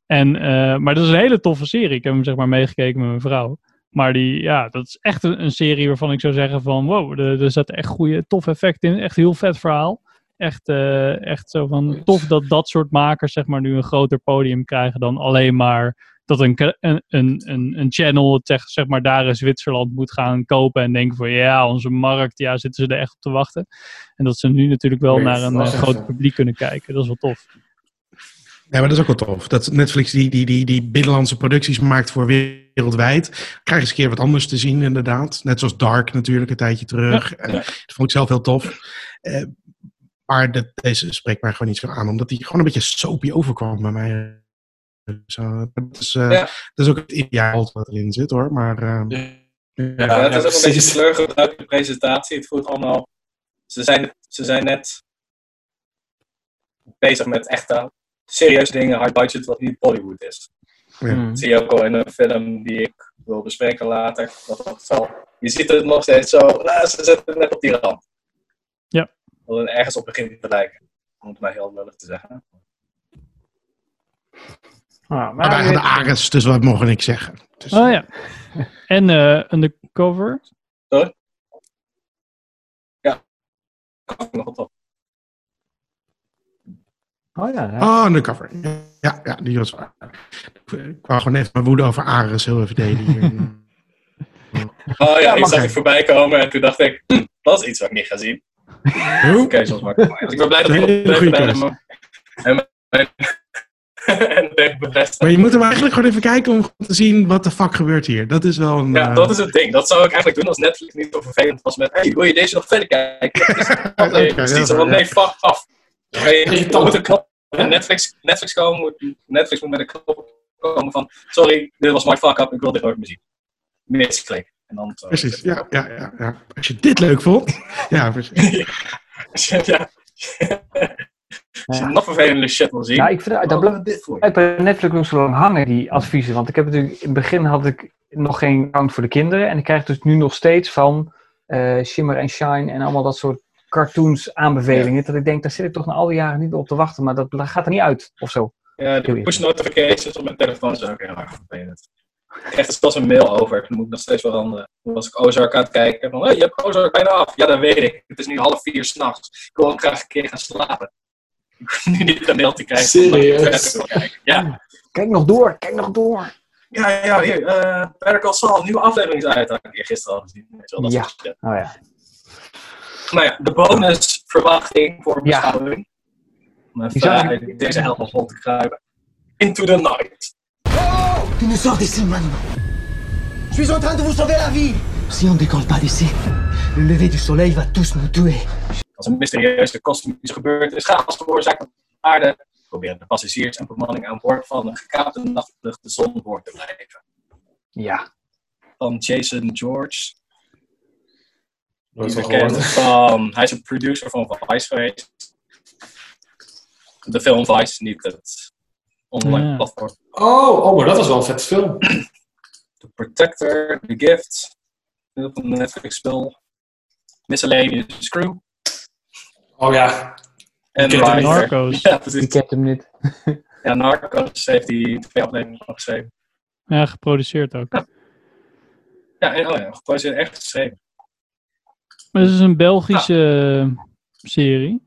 [SPEAKER 1] En, eh, maar dat is een hele toffe serie. Ik heb hem zeg maar meegekeken met mijn vrouw. Maar die, ja, dat is echt een, een serie waarvan ik zou zeggen van... Wow, er, er zat echt goede, tof effect in. Echt heel vet verhaal. Echt, eh, echt zo van tof dat dat soort makers zeg maar nu een groter podium krijgen dan alleen maar dat een, een, een, een, een channel zeg, zeg maar daar in Zwitserland moet gaan kopen en denken van ja, onze markt, ja, zitten ze er echt op te wachten. En dat ze nu natuurlijk wel naar een eh, groot publiek kunnen kijken. Dat is wel tof.
[SPEAKER 2] Ja, maar dat is ook wel tof. Dat Netflix die, die, die, die binnenlandse producties maakt voor wereldwijd. Krijg eens een keer wat anders te zien, inderdaad. Net zoals Dark natuurlijk, een tijdje terug. En Dat vond ik zelf heel tof. Eh, Maar dat, deze spreekt mij gewoon niet zo aan, omdat hij gewoon een beetje soapy overkwam bij mij. Zo, dat, is, eh,
[SPEAKER 5] Ja.
[SPEAKER 2] dat is ook het ideaal wat erin zit hoor. Maar, eh,
[SPEAKER 5] Ja, het is ook een beetje
[SPEAKER 4] precies.
[SPEAKER 5] teleurgebruikte de presentatie. Het voelt allemaal... Ze zijn, ze zijn net bezig met echte serieuze dingen, high budget, wat niet Bollywood is.
[SPEAKER 2] Ja.
[SPEAKER 5] Dat zie je ook al in een film die ik wil bespreken later. Dat dat wel, je ziet het nog steeds zo, nou, ze zitten net op die rand.
[SPEAKER 1] Ja.
[SPEAKER 5] Dat het ergens op begint te lijken. Om het maar heel lullig te zeggen.
[SPEAKER 3] Ah,
[SPEAKER 2] maar wij gaan de Ares, dus wat mogen niks zeggen. Dus,
[SPEAKER 1] Oh ja. En eh Undercover.
[SPEAKER 5] Sorry? Ja. Ik wat op.
[SPEAKER 3] Oh ja, ja.
[SPEAKER 2] Oh, undercover. Ja, ja, die was waar. Ik wou gewoon even mijn woede over Ares heel even delen. hier. (laughs)
[SPEAKER 5] Oh ja, ik
[SPEAKER 3] mag
[SPEAKER 5] zag het voorbij komen en toen dacht ik, hm, dat is iets wat ik niet ga zien. Oké, zoals maar. Dus ik ben blij dat ik
[SPEAKER 2] goede
[SPEAKER 5] ben. En, (laughs) en, en bevestigd.
[SPEAKER 2] Maar je moet hem eigenlijk gewoon even kijken om te zien wat de fuck gebeurt hier. Dat is wel een...
[SPEAKER 5] Ja,
[SPEAKER 2] eh,
[SPEAKER 5] dat is het ding. Dat zou ik eigenlijk doen als Netflix niet zo vervelend was met hey, wil je deze nog verder kijken? Precies.
[SPEAKER 2] heel
[SPEAKER 5] Zo van, nee, fuck af. Hey, er moet een knop. Netflix, Netflix, komen, moet, Netflix moet met een knop komen van sorry, dit was my fuck up, ik wil dit nooit meer zien. Misklik. En dan zo.
[SPEAKER 2] Precies, ja, ja, ja, ja. Als je dit leuk vond. (laughs) Ja, precies. (laughs)
[SPEAKER 5] ja. (laughs) Nog vervelende shit wil zien.
[SPEAKER 3] Ja, ik vind dat blijft
[SPEAKER 5] je.
[SPEAKER 3] blijft bij Netflix nog zo lang hangen, die adviezen. Want ik heb natuurlijk, in het begin had ik nog geen account voor de kinderen. En ik krijg dus nu nog steeds van eh, Shimmer en Shine en allemaal dat soort cartoons aanbevelingen. Dat ik denk, daar zit ik toch na al die jaren niet op te wachten. Maar dat gaat er niet uit, of zo.
[SPEAKER 5] Ja, de push notifications op mijn telefoon zijn ook heel erg vervelend. Er zelfs een mail over, dan moet ik nog steeds veranderen. Was ik Ozark aan het kijken, van hey, je hebt Ozark bijna af. Ja, dat weet ik. Het is nu half vier s'nachts. Ik wil ook graag een keer gaan slapen. (laughs) Ik nu niet een mail te krijgen.
[SPEAKER 4] Serieus? (laughs)
[SPEAKER 5] Ja.
[SPEAKER 3] Kijk nog door, kijk nog door.
[SPEAKER 5] Ja, ja, hier, eh Better Call Saul, nieuwe aflevering is uit. Dat ik gisteren al gezien. Wel, dat
[SPEAKER 3] Ja.
[SPEAKER 5] shit.
[SPEAKER 3] Oh ja.
[SPEAKER 5] Nou ja, de bonusverwachting voor
[SPEAKER 3] Ja.
[SPEAKER 5] beschouwing. Om even
[SPEAKER 3] zou
[SPEAKER 5] uh, deze helft vol te kruipen. Into the night.
[SPEAKER 10] Tu nous sors d'ici maintenant. Je suis en train de vous sauver la vie. Si on décolle pas d'ici, le lever du soleil va tous nous tuer.
[SPEAKER 5] Als een mysterieuze kosmische gebeurtenis chaos veroorzaakt op aarde, proberen de passagiers en bemanning aan boord van een gekaapte nachtvlucht de zon voor te blijven.
[SPEAKER 3] Ja.
[SPEAKER 5] Van Jason George.
[SPEAKER 4] Nooit
[SPEAKER 5] bekend van, hij is een producer van Vice geweest. De film Vice, niet het online
[SPEAKER 1] Ja.
[SPEAKER 5] platform.
[SPEAKER 4] Oh, oh, maar dat was wel een vet film. (clears throat)
[SPEAKER 5] The Protector, The Gift. Op een Netflix spel. Miscellaneous Crew.
[SPEAKER 4] Oh ja.
[SPEAKER 5] En.
[SPEAKER 1] Narcos.
[SPEAKER 5] Ja,
[SPEAKER 3] Die
[SPEAKER 5] precies.
[SPEAKER 3] kent hem niet. (laughs)
[SPEAKER 5] Ja, Narcos heeft hij twee afleveringen van geschreven.
[SPEAKER 1] Ja, geproduceerd ook.
[SPEAKER 5] Ja, en, oh ja, geproduceerd echt geschreven.
[SPEAKER 1] Maar het is een Belgische serie.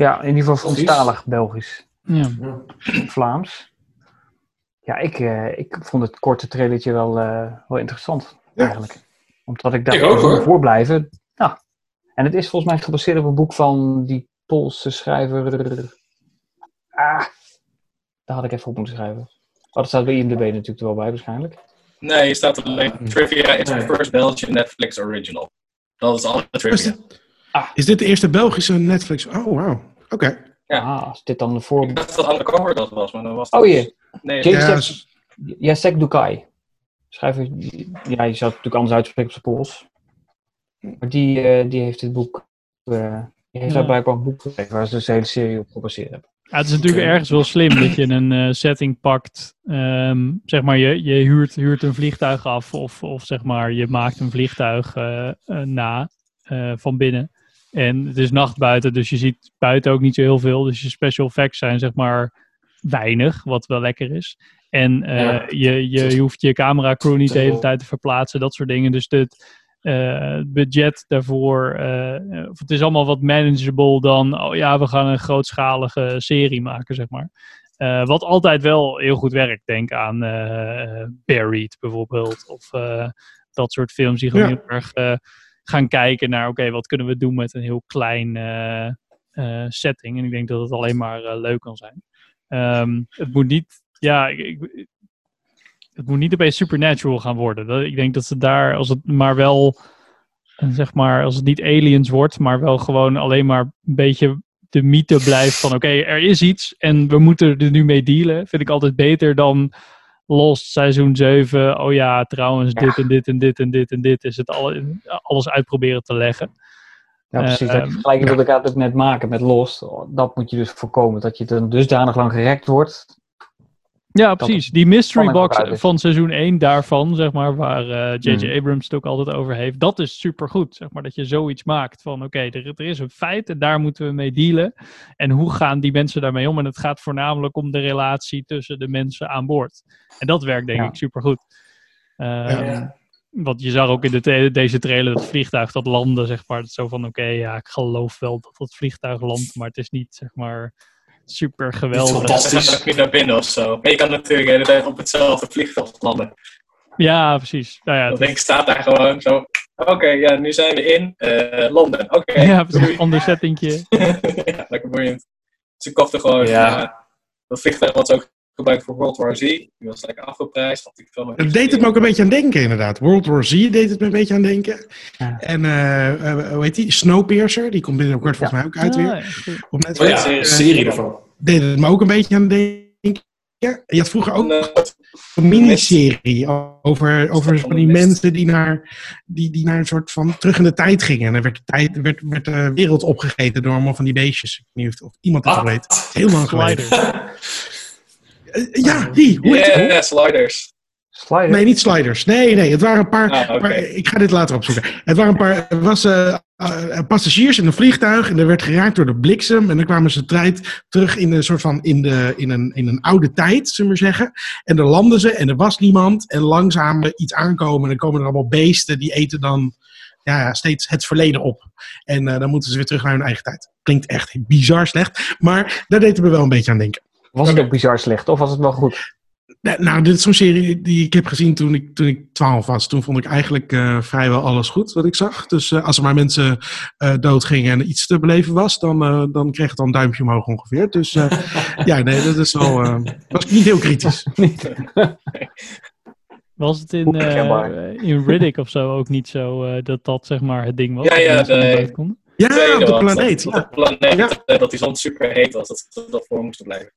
[SPEAKER 3] Ja, in ieder geval. Franstalig Belgisch.
[SPEAKER 1] Ja. (clears throat)
[SPEAKER 3] Vlaams. Ja, ik, eh, ik vond het korte trailertje wel, eh, wel interessant, eigenlijk. Omdat ik
[SPEAKER 4] Ik ook,
[SPEAKER 3] voorblijven. Nou, en het is volgens mij gebaseerd op een boek van die Poolse schrijver... Ah, daar had ik even op moeten schrijven. Oh, dat staat bij IMDb natuurlijk er wel bij, waarschijnlijk.
[SPEAKER 5] Nee, je staat alleen trivia. It's
[SPEAKER 4] Nee.
[SPEAKER 5] the first Belgian Netflix original. Dat is alle
[SPEAKER 2] Is
[SPEAKER 5] trivia.
[SPEAKER 2] is dit de eerste Belgische Netflix? Oh, wauw. Oké.
[SPEAKER 5] Ja.
[SPEAKER 3] Ah, als dit dan de voor...
[SPEAKER 5] Ik dacht dat Undercover dat was, maar dat was
[SPEAKER 3] Oh jee,
[SPEAKER 5] Nee,
[SPEAKER 3] James
[SPEAKER 2] Ja,
[SPEAKER 3] Jack-
[SPEAKER 2] s-
[SPEAKER 3] Jacek Dukai. Schrijver, ja, je zou het natuurlijk anders uitspreken op zijn Pools. Maar die, eh, die heeft dit boek, eh, die heeft
[SPEAKER 1] Ja.
[SPEAKER 3] daar blijkbaar een boek geschreven waar ze dus de hele serie op gebaseerd hebben.
[SPEAKER 1] Ja, het is natuurlijk ergens wel slim dat je een eh, setting pakt. ehm, zeg maar, je, je huurt, huurt een vliegtuig af of, of zeg maar, je maakt een vliegtuig na eh, van binnen. En het is nacht buiten, dus je ziet buiten ook niet zo heel veel. Dus je special effects zijn zeg maar weinig, wat wel lekker is. En eh,
[SPEAKER 4] Ja.
[SPEAKER 1] je, je, je hoeft je camera crew niet de hele tijd te verplaatsen, dat soort dingen. Dus het eh, budget daarvoor, of het is allemaal wat manageable dan, oh ja, we gaan een grootschalige serie maken, zeg maar. Wat altijd wel heel goed werkt. Denk aan Buried bijvoorbeeld. Of dat soort films die gewoon
[SPEAKER 2] Ja.
[SPEAKER 1] heel erg gaan kijken naar... oké, wat kunnen we doen met een heel klein eh, eh, setting. En ik denk dat het alleen maar eh, leuk kan zijn. Ehm, het moet niet... Ja, ik, het moet niet opeens supernatural gaan worden. Ik denk dat ze daar, als het maar wel zeg maar, als het niet aliens wordt, maar wel gewoon alleen maar een beetje de mythe blijft van oké, er is iets en we moeten er nu mee dealen, vind ik altijd beter dan Lost seizoen 7. Oh ja, trouwens, dit en dit en dit en dit en dit is het alle, alles uitproberen te leggen.
[SPEAKER 3] Ja, precies.
[SPEAKER 1] Ehm,
[SPEAKER 3] dat vergelijking wilde ik eigenlijk net maken met Lost. Dat moet je dus voorkomen. Dat je dan dusdanig lang gerekt wordt.
[SPEAKER 1] Ja, precies. Die mystery box van seizoen 1 daarvan, zeg maar, waar eh, J.J.
[SPEAKER 3] Hmm.
[SPEAKER 1] Abrams het ook altijd over heeft, dat is supergoed. Zeg maar, dat je zoiets maakt van, oké, er, er is een feit en daar moeten we mee dealen. En hoe gaan die mensen daarmee om? En het gaat voornamelijk om de relatie tussen de mensen aan boord. En dat werkt denk
[SPEAKER 3] Ja.
[SPEAKER 1] ik supergoed. Ehm, Want je zag ook in de deze trailer dat vliegtuig dat landde, zeg maar. Zo van, oké, ja, ik geloof wel dat dat vliegtuig landt, maar het is niet, zeg maar, super geweldig.
[SPEAKER 4] fantastisch.
[SPEAKER 5] Dat gaat ook niet naar binnen of zo. Maar je kan natuurlijk de hele tijd op hetzelfde vliegveld landen.
[SPEAKER 1] Ja, precies. Nou ja,
[SPEAKER 5] Dan
[SPEAKER 1] het
[SPEAKER 5] denk ik, staat daar gewoon zo. Oké, ja, nu zijn we in eh, Londen. Oké.
[SPEAKER 1] Ja, precies. Ander settingje. (laughs)
[SPEAKER 5] ja, lekker boeiend. Dus ik kocht er gewoon.
[SPEAKER 4] Ja.
[SPEAKER 5] Ja. dat vliegtuig wat ze ook gebruikt voor World War Z. Die was lekker afgeprijsd.
[SPEAKER 2] Het deed het me ook een beetje aan denken, inderdaad. World War Z deed het me een beetje aan denken.
[SPEAKER 3] Ja.
[SPEAKER 2] En eh, eh, hoe heet die? Snowpiercer, die komt binnenkort volgens mij ook uit
[SPEAKER 1] Ah,
[SPEAKER 2] weer.
[SPEAKER 1] ja, goed.
[SPEAKER 2] Op
[SPEAKER 4] Oh
[SPEAKER 2] Netflix.
[SPEAKER 4] ja,
[SPEAKER 2] Eh,
[SPEAKER 4] een serie ervan.
[SPEAKER 2] deed het me ook een beetje aan denken. Je had vroeger ook
[SPEAKER 5] En, eh,
[SPEAKER 2] een miniserie over, over
[SPEAKER 5] van
[SPEAKER 2] die mensen die naar, die, die naar een soort van terug in de tijd gingen. En dan werd de, tijd, werd, werd de wereld opgegeten door allemaal van die beestjes. Ik weet niet of, iemand
[SPEAKER 4] Wat?
[SPEAKER 2] al weet. Heel lang geleden. (laughs) Eh, ja, die. Hoe heet
[SPEAKER 5] Yeah,
[SPEAKER 2] het?
[SPEAKER 5] sliders.
[SPEAKER 3] Slider.
[SPEAKER 2] Nee, niet sliders. Nee, nee, het waren een paar.
[SPEAKER 5] Ah,
[SPEAKER 2] maar ik ga dit later opzoeken. Het waren een paar. Er was eh, eh, passagiers in een vliegtuig en er werd geraakt door de bliksem. En dan kwamen ze tijd terug in een soort van in, de, in, een, in een oude tijd, zullen we maar zeggen. En dan landen ze en er was niemand. En langzaam iets aankomen. En dan komen er allemaal beesten die eten dan ja, ja, steeds het verleden op. En eh, dan moeten ze weer terug naar hun eigen tijd. Klinkt echt bizar slecht. Maar daar deed het me wel een beetje aan denken.
[SPEAKER 3] Was het ook bizar slecht of was het wel goed?
[SPEAKER 2] Nee, Nou, dit is zo'n serie die ik heb gezien toen ik, toen ik 12 was. Toen vond ik eigenlijk eh, vrijwel alles goed wat ik zag. Dus eh, als er maar mensen eh doodgingen en iets te beleven was, dan, eh, dan kreeg het dan een duimpje omhoog ongeveer. Dus eh, (laughs) ja, nee, dat is wel. eh, was ik niet heel kritisch. (laughs)
[SPEAKER 1] Was het in, eh, in Riddick of zo ook niet zo eh, dat dat zeg maar het ding was?
[SPEAKER 5] Ja,
[SPEAKER 1] dat
[SPEAKER 5] ja, de-?
[SPEAKER 2] Ja, op de planeet.
[SPEAKER 5] Dat,
[SPEAKER 2] Ja.
[SPEAKER 5] op de planeet,
[SPEAKER 2] Ja.
[SPEAKER 5] dat die zon super heet was. Dat ze dat voor moesten blijven.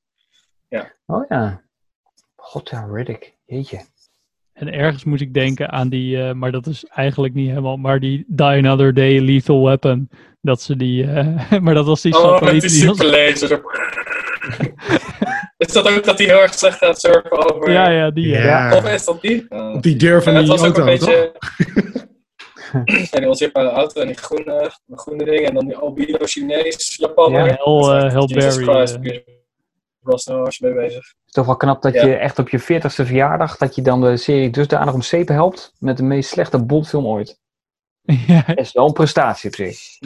[SPEAKER 3] Oh ja. God ja, Riddick. Jeetje.
[SPEAKER 1] En ergens moet ik denken aan die, eh, maar dat is eigenlijk niet helemaal, maar die Die Another Day Lethal Weapon. Dat ze die, eh, (laughs) maar dat was die
[SPEAKER 5] Oh, met die
[SPEAKER 1] die
[SPEAKER 5] superlaser. is dat ook dat hij heel erg slecht gaat surfen over...
[SPEAKER 1] Ja, ja, die. ja.
[SPEAKER 2] Ja.
[SPEAKER 5] Of is dat die? Oh.
[SPEAKER 2] Op die deur van
[SPEAKER 5] Ja,
[SPEAKER 2] die
[SPEAKER 5] was ook
[SPEAKER 2] auto,
[SPEAKER 5] een beetje...
[SPEAKER 2] toch?
[SPEAKER 5] ja, die onzichtbare auto en die groene, groene ding. En dan die albino Chinees, Japaner.
[SPEAKER 3] Ja,
[SPEAKER 1] Hell, eh, Hell
[SPEAKER 5] Was je mee bezig.
[SPEAKER 3] Het is toch wel knap dat
[SPEAKER 5] Ja.
[SPEAKER 3] je echt op je 40ste verjaardag, dat je dan de serie dusdanig om zeepen helpt met de meest slechte Bondfilm ooit. (laughs)
[SPEAKER 1] Ja,
[SPEAKER 3] Dat is wel een prestatie op zich,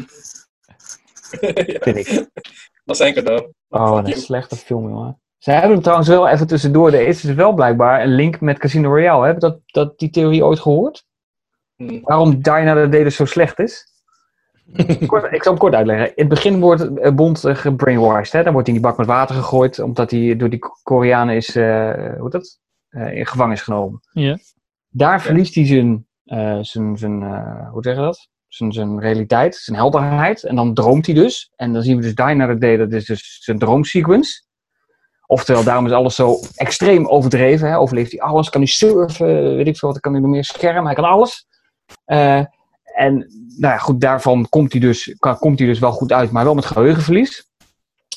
[SPEAKER 5] ja,
[SPEAKER 3] vind ik. (laughs)
[SPEAKER 5] dat is cadeau.
[SPEAKER 3] Oh, wat een slechte film, jongen. Ze hebben hem trouwens wel even tussendoor. Er is dus wel blijkbaar een link met Casino Royale. Heb je dat, dat, die theorie ooit gehoord?
[SPEAKER 5] Hmm.
[SPEAKER 3] Waarom Another Day dus zo slecht is? Kort, ik zal hem kort uitleggen. In het begin wordt eh, Bond eh, gebrainwashed. Hè? Dan wordt hij in die bak met water gegooid. Omdat hij door die Koreanen is, eh, hoe heet dat? Eh, in gevangenis genomen.
[SPEAKER 1] ja.
[SPEAKER 3] Daar verliest hij zijn, eh, zijn, zijn eh, hoe zeg je dat? Zijn, zijn realiteit, zijn helderheid. En dan droomt hij dus. En dan zien we dus Die Another Day, dat is dus zijn droomsequence. Oftewel, daarom is alles zo extreem overdreven. Hè? Overleeft hij alles, kan hij surfen, weet ik veel wat, kan hij nog meer schermen, hij kan alles. Eh, en nou ja, goed, daarvan komt hij, dus, kan- komt hij dus wel goed uit, maar wel met geheugenverlies.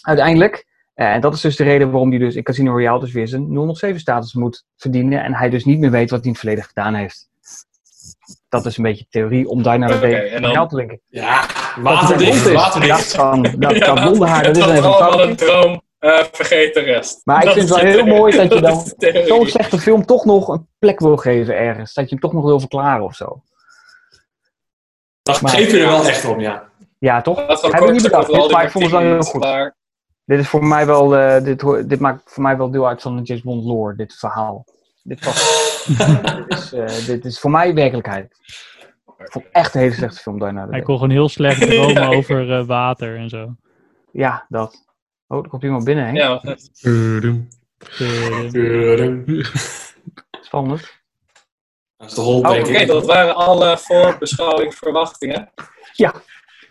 [SPEAKER 3] Uiteindelijk. Eh, en dat is dus de reden waarom hij dus in Casino Royale dus weer zijn 007-status moet verdienen. En hij dus niet meer weet wat hij in het verleden gedaan heeft. Dat is een beetje theorie om daar naar de
[SPEAKER 5] dan-
[SPEAKER 3] Royale te linken.
[SPEAKER 4] Ja,
[SPEAKER 3] Dat
[SPEAKER 4] waterdicht, waterdicht. (laughs)
[SPEAKER 3] Dat, kan, dat,
[SPEAKER 5] Ja,
[SPEAKER 3] dat blonde haar, dat is even een
[SPEAKER 5] droom. Eh, vergeet de rest.
[SPEAKER 3] Maar ik
[SPEAKER 5] Dat
[SPEAKER 3] vind het wel heel
[SPEAKER 5] theorie.
[SPEAKER 3] mooi dat je dan zo'n slechte film toch nog een plek wil geven ergens. Dat je hem toch nog wil verklaren of zo.
[SPEAKER 4] Dan
[SPEAKER 3] Maar-
[SPEAKER 4] geef je er wel echt om, ja.
[SPEAKER 3] Ja, toch?
[SPEAKER 5] Dat
[SPEAKER 3] Heb ik niet bedacht, dit, maar ik vond het wel heel goed.
[SPEAKER 5] maar-
[SPEAKER 3] Dit is voor mij wel, eh, dit, dit maakt voor mij wel deel uit van de James Bond lore, dit verhaal. (laughs) Dit, is, eh, dit is voor mij werkelijkheid. Ik vond echt een hele slechte film, Another
[SPEAKER 1] Hij kon gewoon heel slecht (laughs) dromen
[SPEAKER 5] Ja,
[SPEAKER 1] over eh, water en zo.
[SPEAKER 3] Ja, dat. Oh, er komt iemand binnen, hè?
[SPEAKER 5] Ja,
[SPEAKER 3] Spannend.
[SPEAKER 4] Dat is de hol,
[SPEAKER 5] Oh,
[SPEAKER 4] denk
[SPEAKER 5] Oké,
[SPEAKER 4] ik.
[SPEAKER 5] dat waren alle voorbeschouwing verwachtingen.
[SPEAKER 3] Ja.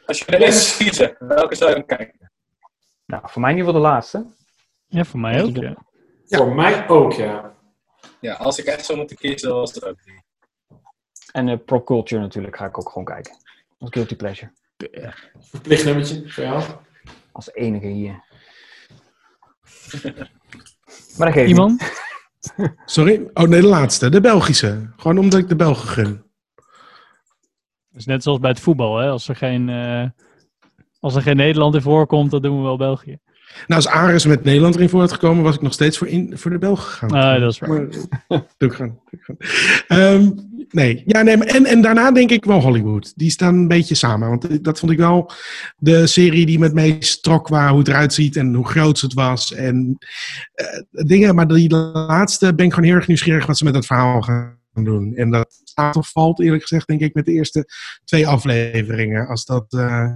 [SPEAKER 5] Als je er moet kiezen, welke zou je dan kijken?
[SPEAKER 3] Nou, voor mij in ieder geval de laatste.
[SPEAKER 1] Ja, voor mij ook, ja.
[SPEAKER 4] Voor mij ook, ja.
[SPEAKER 5] Ja, als ik echt zou moeten kiezen, was het ook die.
[SPEAKER 3] En eh Pro Culture natuurlijk ga ik ook gewoon kijken. Als guilty pleasure.
[SPEAKER 4] Verplicht nummertje voor jou.
[SPEAKER 3] Als enige hier. (laughs) maar dat geeft
[SPEAKER 1] Iemand? (laughs)
[SPEAKER 2] Sorry? Oh nee, de laatste. De Belgische. Gewoon omdat ik de Belgen gun.
[SPEAKER 1] Dat is net zoals bij het voetbal, hè. Als er geen, eh, als er geen Nederland in voorkomt, dan doen we wel België.
[SPEAKER 2] Nou, als Ares met Nederland erin voor had gekomen, was ik nog steeds voor, in, voor de Belgen gegaan.
[SPEAKER 1] Ah, dat is waar.
[SPEAKER 2] Maar, doe ik gewoon. Doe ik gewoon. Ehm, nee, ja, nee maar en, en daarna denk ik wel Hollywood. Die staan een beetje samen. Want dat vond ik wel de serie die met meest trok qua hoe het eruit ziet en hoe groot het was. En eh, dingen, maar die laatste ben ik gewoon heel erg nieuwsgierig wat ze met dat verhaal gaan doen. En dat staat of valt eerlijk gezegd, denk ik, met de eerste twee afleveringen. Als dat, eh,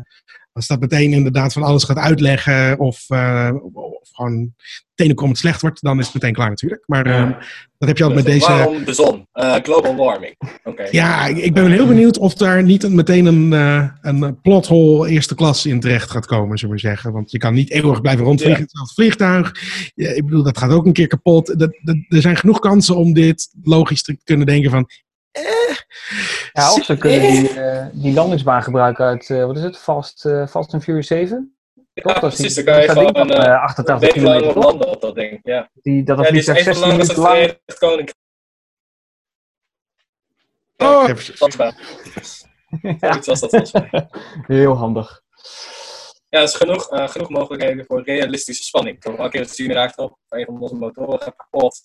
[SPEAKER 2] als dat meteen inderdaad van alles gaat uitleggen of, eh, of gewoon tenenkomend slecht wordt, dan is het meteen klaar natuurlijk. Maar eh, dat heb je altijd met deze...
[SPEAKER 5] Waarom de zon? Eh, global warming. Oké.
[SPEAKER 2] Ja, ik, ik ben heel benieuwd of daar niet een- meteen een, eh een plothole eerste klas in terecht gaat komen, zullen we zeggen. Want je kan niet eeuwig blijven rondvliegen,
[SPEAKER 5] Ja.
[SPEAKER 2] hetzelfde vliegtuig. Ja, ik bedoel, dat gaat ook een keer kapot. Dat, dat, er zijn genoeg kansen om dit logisch te kunnen denken van...
[SPEAKER 3] Ja, of ze kunnen die, eh, die landingsbaan gebruiken uit, eh, wat is het, Fast, eh, Fast and Furious 7? Toch?
[SPEAKER 5] Ja,
[SPEAKER 3] Dat is
[SPEAKER 5] precies.
[SPEAKER 3] die-
[SPEAKER 5] Dan kan je gewoon
[SPEAKER 3] van,
[SPEAKER 5] eh,
[SPEAKER 3] eh, 88
[SPEAKER 5] een week lang
[SPEAKER 3] kilometer,
[SPEAKER 5] landen op dat ding. Ja,
[SPEAKER 3] Die, dat dat
[SPEAKER 5] ja die is
[SPEAKER 3] vliegtuig
[SPEAKER 5] een van
[SPEAKER 3] 16
[SPEAKER 5] de langste
[SPEAKER 3] minuten lang...
[SPEAKER 5] Verenigd Koninkrijk.
[SPEAKER 2] Oh, (laughs)
[SPEAKER 5] Zoiets was dat volgens mij.
[SPEAKER 3] Heel handig.
[SPEAKER 5] Ja, er is genoeg, eh, genoeg mogelijkheden voor realistische spanning. Toch elke keer het zien raakt op, een van onze motoren gaat kapot.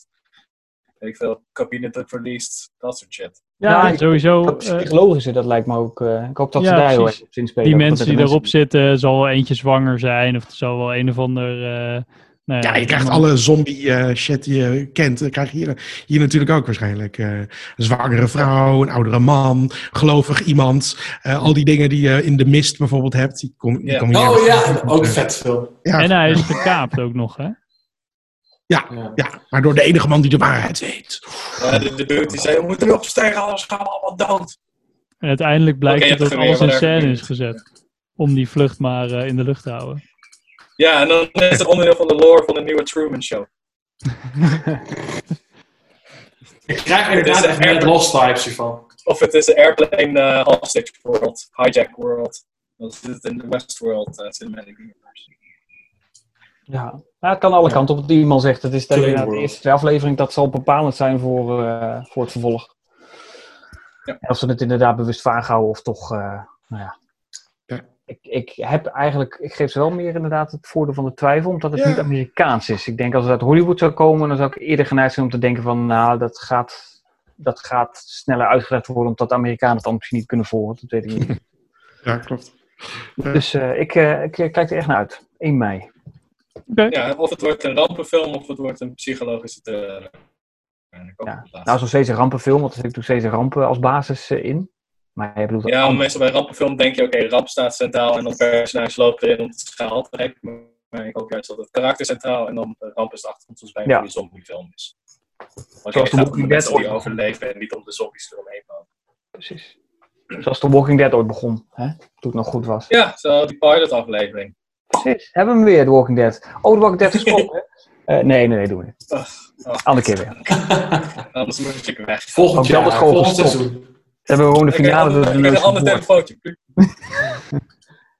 [SPEAKER 5] Weet ik veel, cabine dat verliest, dat soort shit.
[SPEAKER 1] Ja, sowieso,
[SPEAKER 3] Dat
[SPEAKER 1] eh,
[SPEAKER 3] psychologische, dat lijkt me ook... eh, ik hoop dat ze daar heel erg op inspelen.
[SPEAKER 1] Die mensen die erop zitten, zal wel eentje zwanger zijn. Of zal wel een of ander... eh, nou
[SPEAKER 2] Ja, je krijgt alle zombie eh, shit die je kent. Dat krijg je hier, hier natuurlijk ook waarschijnlijk. Eh, een zwangere vrouw, een oudere man, gelovig iemand. eh, al die dingen die je in de mist bijvoorbeeld hebt. Die kom, die hier
[SPEAKER 4] Oh ja, ook vet film.
[SPEAKER 2] Ja,
[SPEAKER 1] En hij is gekaapt ook nog, hè?
[SPEAKER 2] Ja, ja, maar door de enige man die de waarheid weet.
[SPEAKER 5] Eh, de, de dude die zei, we moeten nu opstijgen, anders gaan we allemaal dood.
[SPEAKER 1] En uiteindelijk blijkt dat
[SPEAKER 5] het
[SPEAKER 1] alles in scène is gezet. Om die vlucht maar eh, in de lucht te houden.
[SPEAKER 5] Ja, en dan is het onderdeel van de lore van de nieuwe Truman Show. (laughs)
[SPEAKER 4] Ik krijg inderdaad
[SPEAKER 5] een
[SPEAKER 4] echt net
[SPEAKER 5] airplane-
[SPEAKER 4] lost vibes hiervan.
[SPEAKER 5] Of het is de Airplane eh, Hostage World, Hijack World. Dat is het in de Westworld eh, Cinematic Universe.
[SPEAKER 3] Ja, nou, het kan alle kanten op. Wat iemand zegt, het is de, de eerste aflevering, dat zal bepalend zijn voor, eh, voor het vervolg.
[SPEAKER 5] Ja.
[SPEAKER 3] Als ze het inderdaad bewust vaag houden of toch, eh, nou ja.
[SPEAKER 2] Ja.
[SPEAKER 3] Ik, ik heb eigenlijk, ik geef ze wel meer inderdaad het voordeel van de twijfel, omdat het
[SPEAKER 2] Ja.
[SPEAKER 3] niet Amerikaans is. Ik denk als het uit Hollywood zou komen, dan zou ik eerder geneigd zijn om te denken van, nou, dat gaat, dat gaat sneller uitgelegd worden, omdat de Amerikanen het dan misschien niet kunnen volgen. Dat weet ik niet. (laughs)
[SPEAKER 2] Ja, klopt.
[SPEAKER 3] dus eh, ik, ik kijk er echt naar uit. 1 mei.
[SPEAKER 5] Ja, of het wordt een rampenfilm of het wordt een psychologische thriller.
[SPEAKER 3] Ja. Nou, zo'n steeds een rampenfilm, want er zit natuurlijk steeds een rampen als basis eh, in. Maar je bedoelt
[SPEAKER 5] Ja, meestal bij een rampenfilm denk je, oké, ramp staat centraal en dan personage loopt erin om het schaal te trekken. Maar ik hoop juist dat het karakter centraal en dan de ramp is de achtergrond, zoals bij een
[SPEAKER 3] Ja.
[SPEAKER 5] goede zombiefilm is. Want
[SPEAKER 3] Zoals de
[SPEAKER 5] de
[SPEAKER 3] Walking
[SPEAKER 5] mensen
[SPEAKER 3] Dead
[SPEAKER 5] die
[SPEAKER 3] ooit.
[SPEAKER 5] overleven en niet om de zombies eromheen bouwen.
[SPEAKER 3] Precies. Zoals The Walking Dead ooit begon, hè? toen het nog goed was.
[SPEAKER 5] Ja, zo die pilot aflevering.
[SPEAKER 3] Precies. Hebben we hem weer, The Walking Dead. Oh, The Walking Dead gesproken. (laughs) Eh, nee, nee, nee, doen we niet.
[SPEAKER 5] Ach,
[SPEAKER 3] Andere keer weer. (laughs)
[SPEAKER 5] anders moet ik weg.
[SPEAKER 4] Volgend jaar, volgend
[SPEAKER 3] gestopt.
[SPEAKER 4] seizoen.
[SPEAKER 3] Ze hebben gewoon de finale door de
[SPEAKER 5] ik
[SPEAKER 3] neus
[SPEAKER 5] een ander telefoontje. (laughs)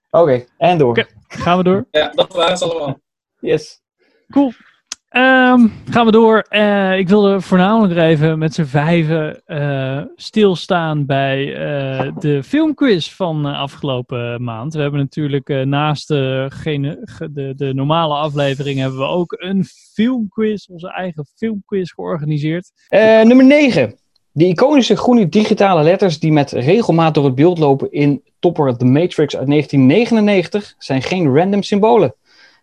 [SPEAKER 3] Oké, en door.
[SPEAKER 1] Gaan we door?
[SPEAKER 5] Ja, dat waren ze allemaal.
[SPEAKER 3] Yes.
[SPEAKER 1] Cool. Ehm, gaan we door. Eh, ik wilde voornamelijk even met z'n vijven eh, stilstaan bij eh, de filmquiz van afgelopen maand. We hebben natuurlijk naast de, de, de normale aflevering hebben we ook een filmquiz, onze eigen filmquiz georganiseerd.
[SPEAKER 3] Nummer 9. De iconische groene digitale letters die met regelmaat door het beeld lopen in topper The Matrix uit 1999 zijn geen random symbolen.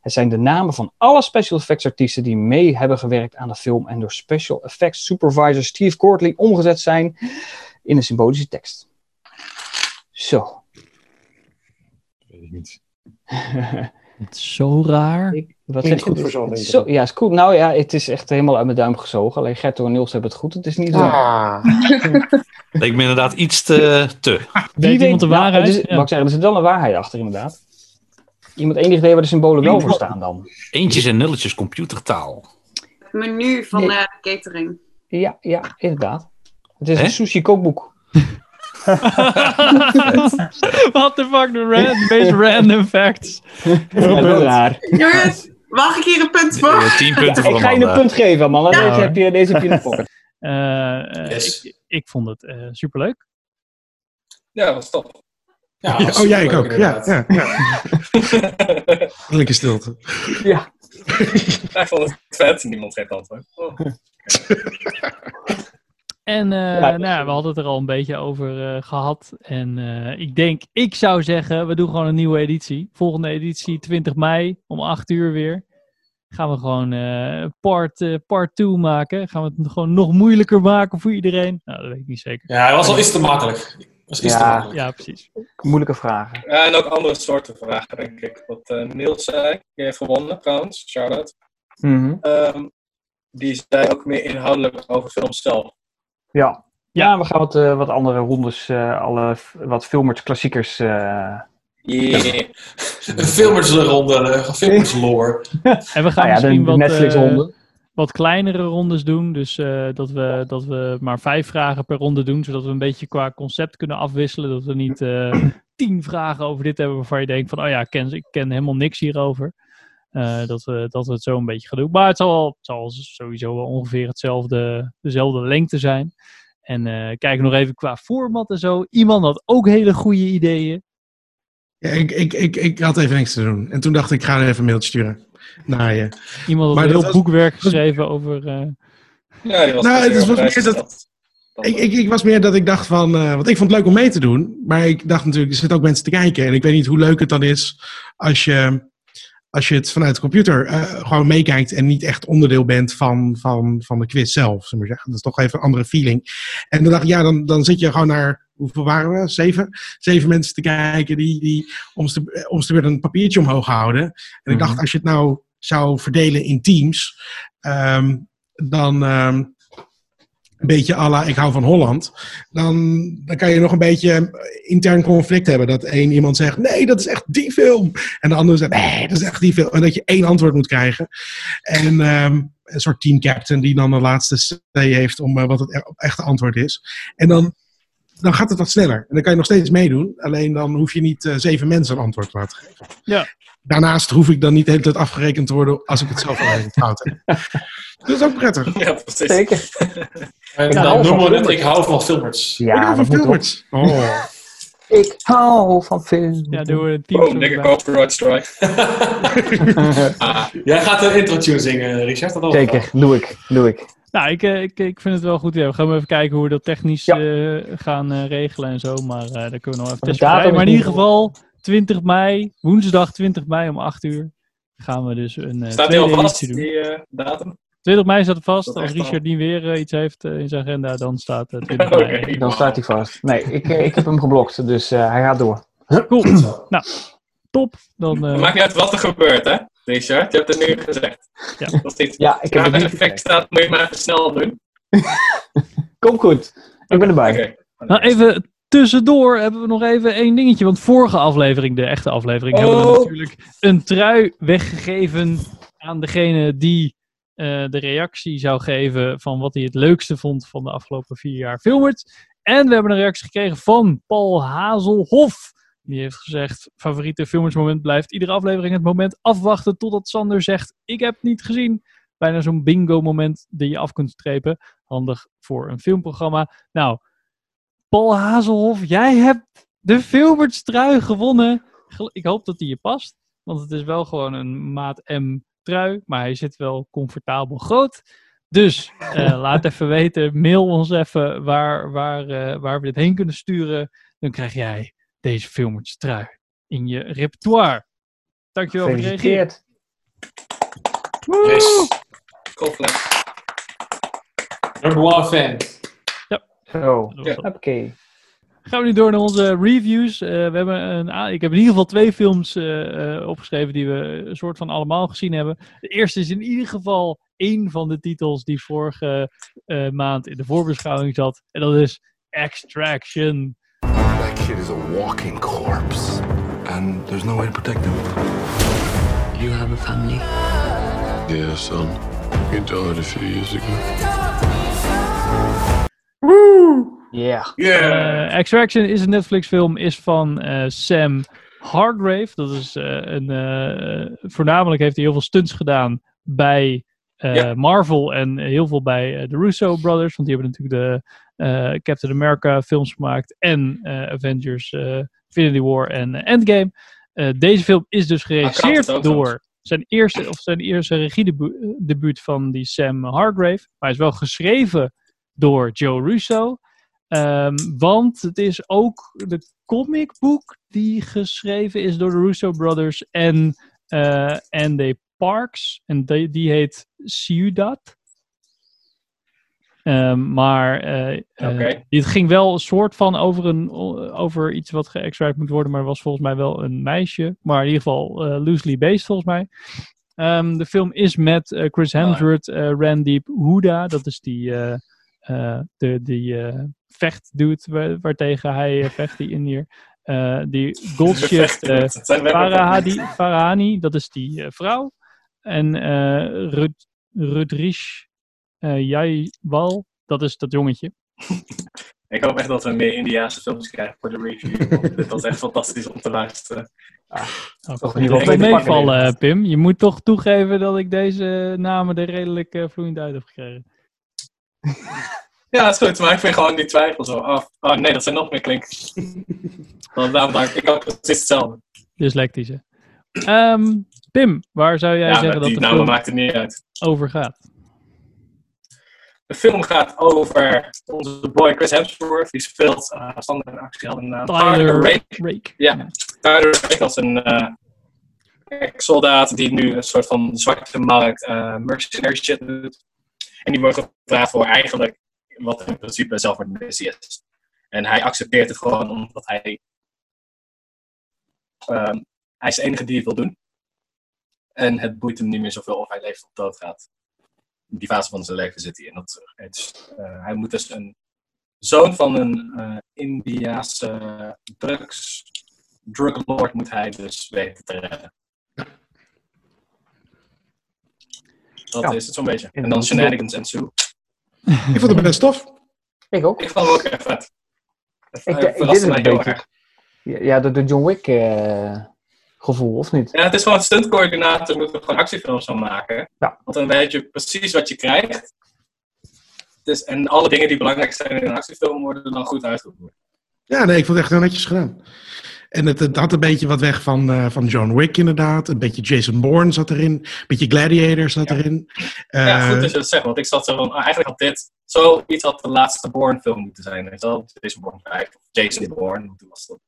[SPEAKER 3] Het zijn de namen van alle special effects artiesten die mee hebben gewerkt aan de film en door special effects supervisor Steve Courtley omgezet zijn in een symbolische tekst. Zo. (laughs)
[SPEAKER 1] Het is zo raar.
[SPEAKER 3] Ik, Wat
[SPEAKER 13] Klinkt goed voor zo'n
[SPEAKER 3] zo, ja, is cool. Nou ja, het is echt helemaal uit mijn duim gezogen. Alleen Gerto en Niels hebben het goed. Het is niet zo.
[SPEAKER 13] Ah.
[SPEAKER 14] Leek me inderdaad iets te... te.
[SPEAKER 1] Weet iemand de
[SPEAKER 3] nou,
[SPEAKER 1] waarheid?
[SPEAKER 3] is-
[SPEAKER 1] Ja.
[SPEAKER 3] wou ik zeggen, er zit wel een waarheid achter, inderdaad. Iemand enig idee waar de symbolen wel voor staan dan?
[SPEAKER 14] Eentjes en nulletjes computertaal.
[SPEAKER 15] Het menu van
[SPEAKER 3] Nee.
[SPEAKER 15] eh, de catering.
[SPEAKER 3] Ja, ja, inderdaad. Het is
[SPEAKER 14] Hè?
[SPEAKER 3] een sushi kookboek. (laughs)
[SPEAKER 1] What the fuck, de, ran- de meest random facts. (laughs)
[SPEAKER 3] Raar.
[SPEAKER 15] Jongens, mag ik hier een punt voor?
[SPEAKER 14] Eh, tien punten voor
[SPEAKER 3] Ik ga je een punt geven, man. Deze,
[SPEAKER 1] Ja.
[SPEAKER 3] heb je, deze heb je in de pocket.
[SPEAKER 1] Eh, eh,
[SPEAKER 4] Yes.
[SPEAKER 1] ik, ik vond het eh, superleuk.
[SPEAKER 5] Ja, dat was top.
[SPEAKER 4] Ja,
[SPEAKER 2] Ja, oh, jij ik ook. Ja,
[SPEAKER 4] inderdaad.
[SPEAKER 2] ja, ja. (laughs) Lekker stilte.
[SPEAKER 3] Ja.
[SPEAKER 5] Hij vond het vet. Niemand geeft antwoord. Oh.
[SPEAKER 1] En eh,
[SPEAKER 3] Ja,
[SPEAKER 1] nou, ja, we hadden het er al een beetje over eh, gehad. En eh, ik denk, ik zou zeggen, we doen gewoon een nieuwe editie. Volgende editie 20 mei om 8 uur weer. Gaan we gewoon eh, part 2 part two maken. Gaan we het gewoon nog moeilijker maken voor iedereen. Nou, dat weet ik niet zeker.
[SPEAKER 4] Ja, hij was al iets te makkelijk.
[SPEAKER 3] Ja.
[SPEAKER 1] Ja, precies.
[SPEAKER 3] Moeilijke vragen.
[SPEAKER 5] Ja, en ook andere soorten vragen, denk ik. Wat eh, Niels zei, die heeft gewonnen trouwens, Charlotte.
[SPEAKER 3] Mhm.
[SPEAKER 5] Ehm, die zei ook meer inhoudelijk over films zelf.
[SPEAKER 3] Ja. Ja, we gaan wat, eh, wat andere rondes, eh, alle wat filmers, klassiekers. eh,
[SPEAKER 5] Yeah.
[SPEAKER 4] Een filmersronde, een filmerslore. (laughs)
[SPEAKER 1] En we gaan
[SPEAKER 3] Nou ja, de-
[SPEAKER 1] misschien
[SPEAKER 3] de
[SPEAKER 1] wat,
[SPEAKER 3] Netflix-ronde.
[SPEAKER 1] Wat kleinere rondes doen. Dus eh, dat, we, dat we maar vijf vragen per ronde doen. Zodat we een beetje qua concept kunnen afwisselen. Dat we niet eh, (clears throat) tien vragen over dit hebben waarvan je denkt van... Oh ja, ik ken, ik ken helemaal niks hierover. Eh, dat, we, dat we het zo een beetje gaan doen. Maar het zal, het zal sowieso wel ongeveer hetzelfde, dezelfde lengte zijn. En eh kijk nog even qua format en zo. Iemand had ook hele goede ideeën.
[SPEAKER 2] Ja, ik, ik, ik, ik had even niks te doen. En toen dacht ik, ik ga er even een mailtje sturen naar je.
[SPEAKER 1] Iemand had
[SPEAKER 2] Maar
[SPEAKER 1] een heel
[SPEAKER 2] was-
[SPEAKER 1] boekwerk geschreven over... eh,
[SPEAKER 5] Ja, die was
[SPEAKER 2] Nou, het is meer dat-. Ik, ik, ik was meer dat ik dacht van, eh, want ik vond het leuk om mee te doen, maar ik dacht natuurlijk, er zitten ook mensen te kijken. En ik weet niet hoe leuk het dan is als je, als je het vanuit de computer eh, gewoon meekijkt en niet echt onderdeel bent van, van, van de quiz zelf. Zeg maar zeggen. Dat is toch even een andere feeling. En dan dacht ik, ja, dan, dan zit je gewoon naar, hoeveel waren we? Zeven? Zeven mensen te kijken die, die om te weer een papiertje omhoog houden. En ik dacht, als je het nou zou verdelen in teams, ehm, dan... ehm, een beetje à la ik hou van Holland, dan, dan kan je nog een beetje intern conflict hebben. Dat één iemand zegt, nee, dat is echt die film. En de andere zegt, nee, dat is echt die film. En dat je één antwoord moet krijgen. En ehm, een soort team captain die dan de laatste C heeft om eh, wat het e- echte antwoord is. En dan, dan gaat het wat sneller. En dan kan je nog steeds meedoen. Alleen dan hoef je niet eh, zeven mensen een antwoord te laten geven.
[SPEAKER 1] Ja.
[SPEAKER 2] Daarnaast hoef ik dan niet de hele tijd afgerekend te worden als ik het zelf alleen fout heb. (laughs) Dat is ook prettig.
[SPEAKER 5] Ja, precies.
[SPEAKER 3] Zeker. (laughs)
[SPEAKER 4] En dan
[SPEAKER 3] hou
[SPEAKER 4] noemen we het. Ik hou van filmers.
[SPEAKER 2] ik
[SPEAKER 3] Ja,
[SPEAKER 2] hou
[SPEAKER 3] dat
[SPEAKER 2] van filmers. Oh. (laughs)
[SPEAKER 3] Ik hou van film.
[SPEAKER 1] ja, doen we een team.
[SPEAKER 5] Boom, dikke copyright strike. ah,
[SPEAKER 4] Jij gaat de intro tune zingen, Richard. Dat.
[SPEAKER 3] Zeker, doe ik. Doe ik.
[SPEAKER 1] Nou, ik, eh, ik, ik vind het wel goed. Ja, we gaan even kijken hoe we dat technisch
[SPEAKER 3] Ja.
[SPEAKER 1] eh, gaan eh, regelen en zo. Maar eh daar kunnen we nog even testen. Maar in ieder geval 20 mei, woensdag 20 mei om 8 uur, gaan we dus een eh
[SPEAKER 5] staat
[SPEAKER 1] tweede
[SPEAKER 5] al vast,
[SPEAKER 1] editie doen.
[SPEAKER 5] die eh, datum?
[SPEAKER 1] 20 mei staat vast. Als Richard niet weer eh, iets heeft in zijn agenda, dan staat 20 (laughs)
[SPEAKER 5] Oké.
[SPEAKER 1] mei.
[SPEAKER 3] Dan staat hij vast. Nee, ik, ik heb hem geblokt, dus eh, hij gaat door.
[SPEAKER 1] Cool. (clears throat) nou, top. Dan, eh,
[SPEAKER 5] Het maakt niet uit wat er gebeurt, hè, Richard? Je hebt het nu gezegd.
[SPEAKER 1] Ja.
[SPEAKER 5] Dat is niet.
[SPEAKER 3] Ja, ik heb het niet
[SPEAKER 5] effect staat, moet je maar even snel doen. (laughs)
[SPEAKER 3] Kom goed. Ik ben erbij.
[SPEAKER 5] Oké.
[SPEAKER 1] Nou, even tussendoor hebben we nog even één dingetje. Want vorige aflevering, de echte aflevering, hebben we
[SPEAKER 5] Oh.
[SPEAKER 1] natuurlijk een trui weggegeven aan degene die eh, de reactie zou geven van wat hij het leukste vond van de afgelopen vier jaar Filmert. En we hebben een reactie gekregen van Paul Hazelhof. Die heeft gezegd, favoriete filmersmoment blijft iedere aflevering het moment afwachten totdat Sander zegt, ik heb het niet gezien. Bijna zo'n bingo moment die je af kunt strepen. Handig voor een filmprogramma. Nou, Paul Hazelhof, jij hebt de Filberts trui gewonnen. Ik hoop dat die je past. Want het is wel gewoon een maat M trui. Maar hij zit wel comfortabel groot. Dus eh, (laughs) laat even weten. Mail ons even waar, waar, eh, waar we dit heen kunnen sturen. Dan krijg jij deze Filberts trui in je repertoire. Dankjewel voor het reageren.
[SPEAKER 3] Gefeliciteerd.
[SPEAKER 4] Yes. Number one fan.
[SPEAKER 3] Zo. Oké.
[SPEAKER 1] Gaan we nu door naar onze reviews. Eh, we hebben een, ik heb in ieder geval twee films eh, eh, opgeschreven die we een soort van allemaal gezien hebben. De eerste is in ieder geval één van de titels die vorige eh, maand in de voorbeschouwing zat. En dat is Extraction.
[SPEAKER 9] That kid is a walking corpse. And there's no way to protect him.
[SPEAKER 7] You have a family.
[SPEAKER 9] Yeah, son. He died a few years ago.
[SPEAKER 3] Yeah.
[SPEAKER 1] Eh, Extraction is een Netflix film, is van eh, Sam Hargrave. Dat is eh, een, eh, voornamelijk heeft hij heel veel stunts gedaan bij eh,
[SPEAKER 5] Ja.
[SPEAKER 1] Marvel en heel veel bij de Russo Brothers. Want die hebben natuurlijk de eh, Captain America films gemaakt en eh, Avengers eh, Infinity War en Endgame. Eh, deze film is dus geregisseerd
[SPEAKER 5] ook
[SPEAKER 1] door zijn eerste, of zijn eerste regiedebuut van die Sam Hargrave. Maar hij is wel geschreven door Joe Russo. Ehm, want het is ook de comicboek die geschreven is door de Russo Brothers en eh Andy Parks. En die, die heet Ciudad. Ehm, maar
[SPEAKER 5] Oké.
[SPEAKER 1] dit ging wel een soort van over, een, over iets wat geëxtract moet worden, maar was volgens mij wel een meisje. Maar in ieder geval eh, loosely based volgens mij. Ehm, de film is met Chris Hemsworth, Randeep Hooda, dat is die, de, die vechtdude waar, waartegen hij eh, vecht, die Indiër. Eh, die (laughs) Goldshift
[SPEAKER 5] Vechtdude,
[SPEAKER 1] eh Farahadi, Farahani, dat is die vrouw. En eh Rud, Rudrish eh Jaiwal, dat is dat jongetje. (laughs)
[SPEAKER 5] Ik hoop echt dat we meer Indiaanse films krijgen voor de review. dit was echt fantastisch om te luisteren.
[SPEAKER 1] Nou,
[SPEAKER 3] Toch
[SPEAKER 1] moet
[SPEAKER 3] in ieder geval
[SPEAKER 1] even
[SPEAKER 3] twee te pakken
[SPEAKER 1] meevallen. Pim. Je moet toch toegeven dat ik deze namen er redelijk vloeiend uit heb gekregen. (laughs)
[SPEAKER 5] Ja, dat is goed, maar ik vind gewoon die twijfel zo. Oh, oh nee, dat zijn nog meer klinkers. (laughs) Want daarom dacht ik, ik ook precies hetzelfde.
[SPEAKER 1] Dyslectische. Ehm, Pim, waar zou jij
[SPEAKER 5] ja,
[SPEAKER 1] zeggen dat
[SPEAKER 5] die
[SPEAKER 1] de film
[SPEAKER 5] maakt het niet uit.
[SPEAKER 1] over gaat?
[SPEAKER 5] De film gaat over onze boy Chris Hemsworth. Die speelt uh, standaard actiehelden naam.
[SPEAKER 1] Tyler
[SPEAKER 5] Rake.
[SPEAKER 1] Rake.
[SPEAKER 5] Ja, Tyler Rake als een eh, ex-soldaat die nu een soort van zwarte markt eh mercenary shit doet. En die wordt gevraagd voor eigenlijk wat in principe zelfmoordmissie is. En hij accepteert het gewoon omdat hij... ehm, hij is de enige die het wil doen. En het boeit hem niet meer zoveel of hij leeft of doodgaat. In die fase van zijn leven zit hij in. Dat, het eh, hij moet dus een zoon van een eh Indiaanse drugs druglord moet hij dus weten te redden. Dat
[SPEAKER 3] Ja.
[SPEAKER 5] is het zo'n beetje. En dan- shenanigans en zo.
[SPEAKER 2] Ik vond het best tof.
[SPEAKER 3] Ik ook.
[SPEAKER 5] Ik vond hem ook echt vet.
[SPEAKER 3] Ik,
[SPEAKER 5] Hij
[SPEAKER 3] ik, dit
[SPEAKER 5] mij
[SPEAKER 3] een
[SPEAKER 5] heel
[SPEAKER 3] beetje.
[SPEAKER 5] erg.
[SPEAKER 3] Ja, ja, de, de John Wick eh, gevoel, of niet?
[SPEAKER 5] Ja, het is gewoon stuntcoördinator, moet er gewoon actiefilms van maken.
[SPEAKER 3] Ja.
[SPEAKER 5] Want dan weet je precies wat je krijgt. Dus, en alle dingen die belangrijk zijn in een actiefilm worden dan goed uitgevoerd.
[SPEAKER 2] Ja, nee, ik vond het echt heel netjes gedaan. En het, het had een beetje wat weg van, eh, van John Wick inderdaad. Een beetje Jason Bourne zat erin. Een beetje Gladiator zat erin.
[SPEAKER 5] ja,
[SPEAKER 2] Eh,
[SPEAKER 5] goed dat je dat zegt, want ik zat zo van, ah, eigenlijk had dit, zoiets had de laatste Bourne film moeten zijn. Je wel, Jason Bourne 5 of Jason Bourne, toen was dat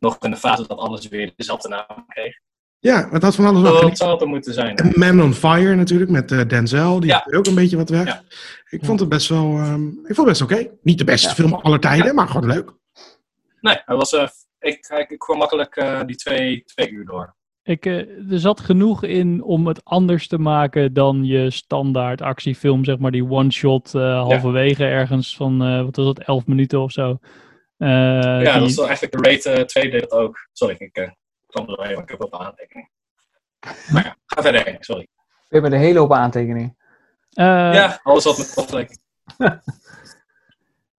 [SPEAKER 5] nog in de fase dat alles weer dezelfde naam kreeg.
[SPEAKER 2] ja, het had van alles.
[SPEAKER 5] Dat zou er moeten zijn.
[SPEAKER 2] En Man on Fire natuurlijk, met eh, Denzel. Die
[SPEAKER 5] Ja.
[SPEAKER 2] had ook een beetje wat weg.
[SPEAKER 5] Ja.
[SPEAKER 2] Ik vond het best wel, ehm, ik vond het best oké. Niet de beste film aller tijden, maar gewoon leuk.
[SPEAKER 5] Nee, hij was, eh, ik, ik, ik kwam makkelijk eh, die twee, twee uur door.
[SPEAKER 1] Ik, eh, er zat genoeg in om het anders te maken dan je standaard actiefilm, zeg maar die one-shot eh, halverwege ergens van, eh, wat was dat, 11 minuten of zo. Eh,
[SPEAKER 5] ja,
[SPEAKER 1] die-
[SPEAKER 5] dat is wel eigenlijk de Rate eh 2 deed dat ook. Sorry, ik kwam er doorheen, maar ik heb wel een aantekening. Maar ja, ga verder, sorry.
[SPEAKER 3] We hebben een hele hoop aantekeningen.
[SPEAKER 1] eh,
[SPEAKER 5] ja, alles wat met kopleek. (laughs)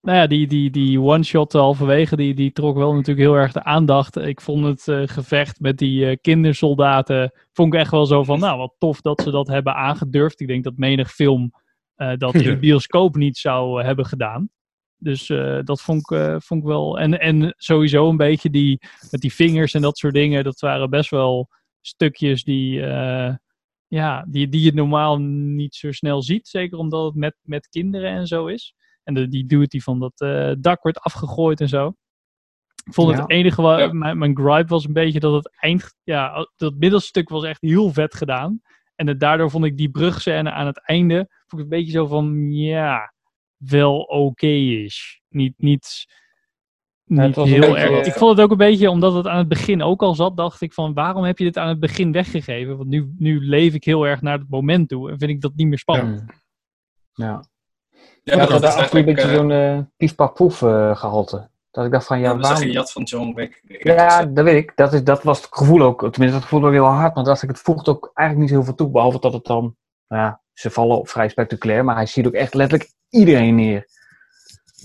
[SPEAKER 1] Nou ja, die, die, die one-shot halverwege, die, die trok wel natuurlijk heel erg de aandacht. Ik vond het eh, gevecht met die eh, kindersoldaten, vond ik echt wel zo van, nou wat tof dat ze dat hebben aangedurfd. Ik denk dat menig film eh, dat in de (laughs) bioscoop niet zou hebben gedaan. Dus dat vond ik, vond ik wel. En, en sowieso een beetje die met die vingers en dat soort dingen. Dat waren best wel stukjes die, ja, die, die je normaal niet zo snel ziet. Zeker omdat het met, met kinderen en zo is. En de, die dude die van dat eh, dak wordt afgegooid en zo. Ik vond
[SPEAKER 3] Ja.
[SPEAKER 1] het enige wat
[SPEAKER 5] Ja.
[SPEAKER 1] mijn, mijn gripe was een beetje dat het eind, ja, dat middelstuk was echt heel vet gedaan. En het, daardoor vond ik die brugscène aan het einde, vond ik een beetje zo van, ja, wel oké is. Niet, niet, niet
[SPEAKER 3] het was
[SPEAKER 1] heel erg.
[SPEAKER 3] eh,
[SPEAKER 1] Ik vond het ook een beetje, omdat het aan het begin ook al zat, dacht ik van waarom heb je dit aan het begin weggegeven? Want nu, nu leef ik heel erg naar het moment toe en vind ik dat niet meer spannend.
[SPEAKER 3] Ja.
[SPEAKER 5] Ja,
[SPEAKER 3] Ja,
[SPEAKER 5] dat
[SPEAKER 3] dat had een beetje zo'n eh pief pak poef eh, gehalte. Dat ik dacht van, ja,
[SPEAKER 5] dat
[SPEAKER 3] waarom...
[SPEAKER 5] jat van John Wick.
[SPEAKER 3] Ja, dat weet ik. Dat, is, dat was het gevoel ook. Tenminste, dat gevoel ook heel hard. Want als ik het voegt ook eigenlijk niet heel veel toe. Behalve dat het dan... nou Ja, ze vallen op vrij spectaculair. Maar hij ziet ook echt letterlijk iedereen neer.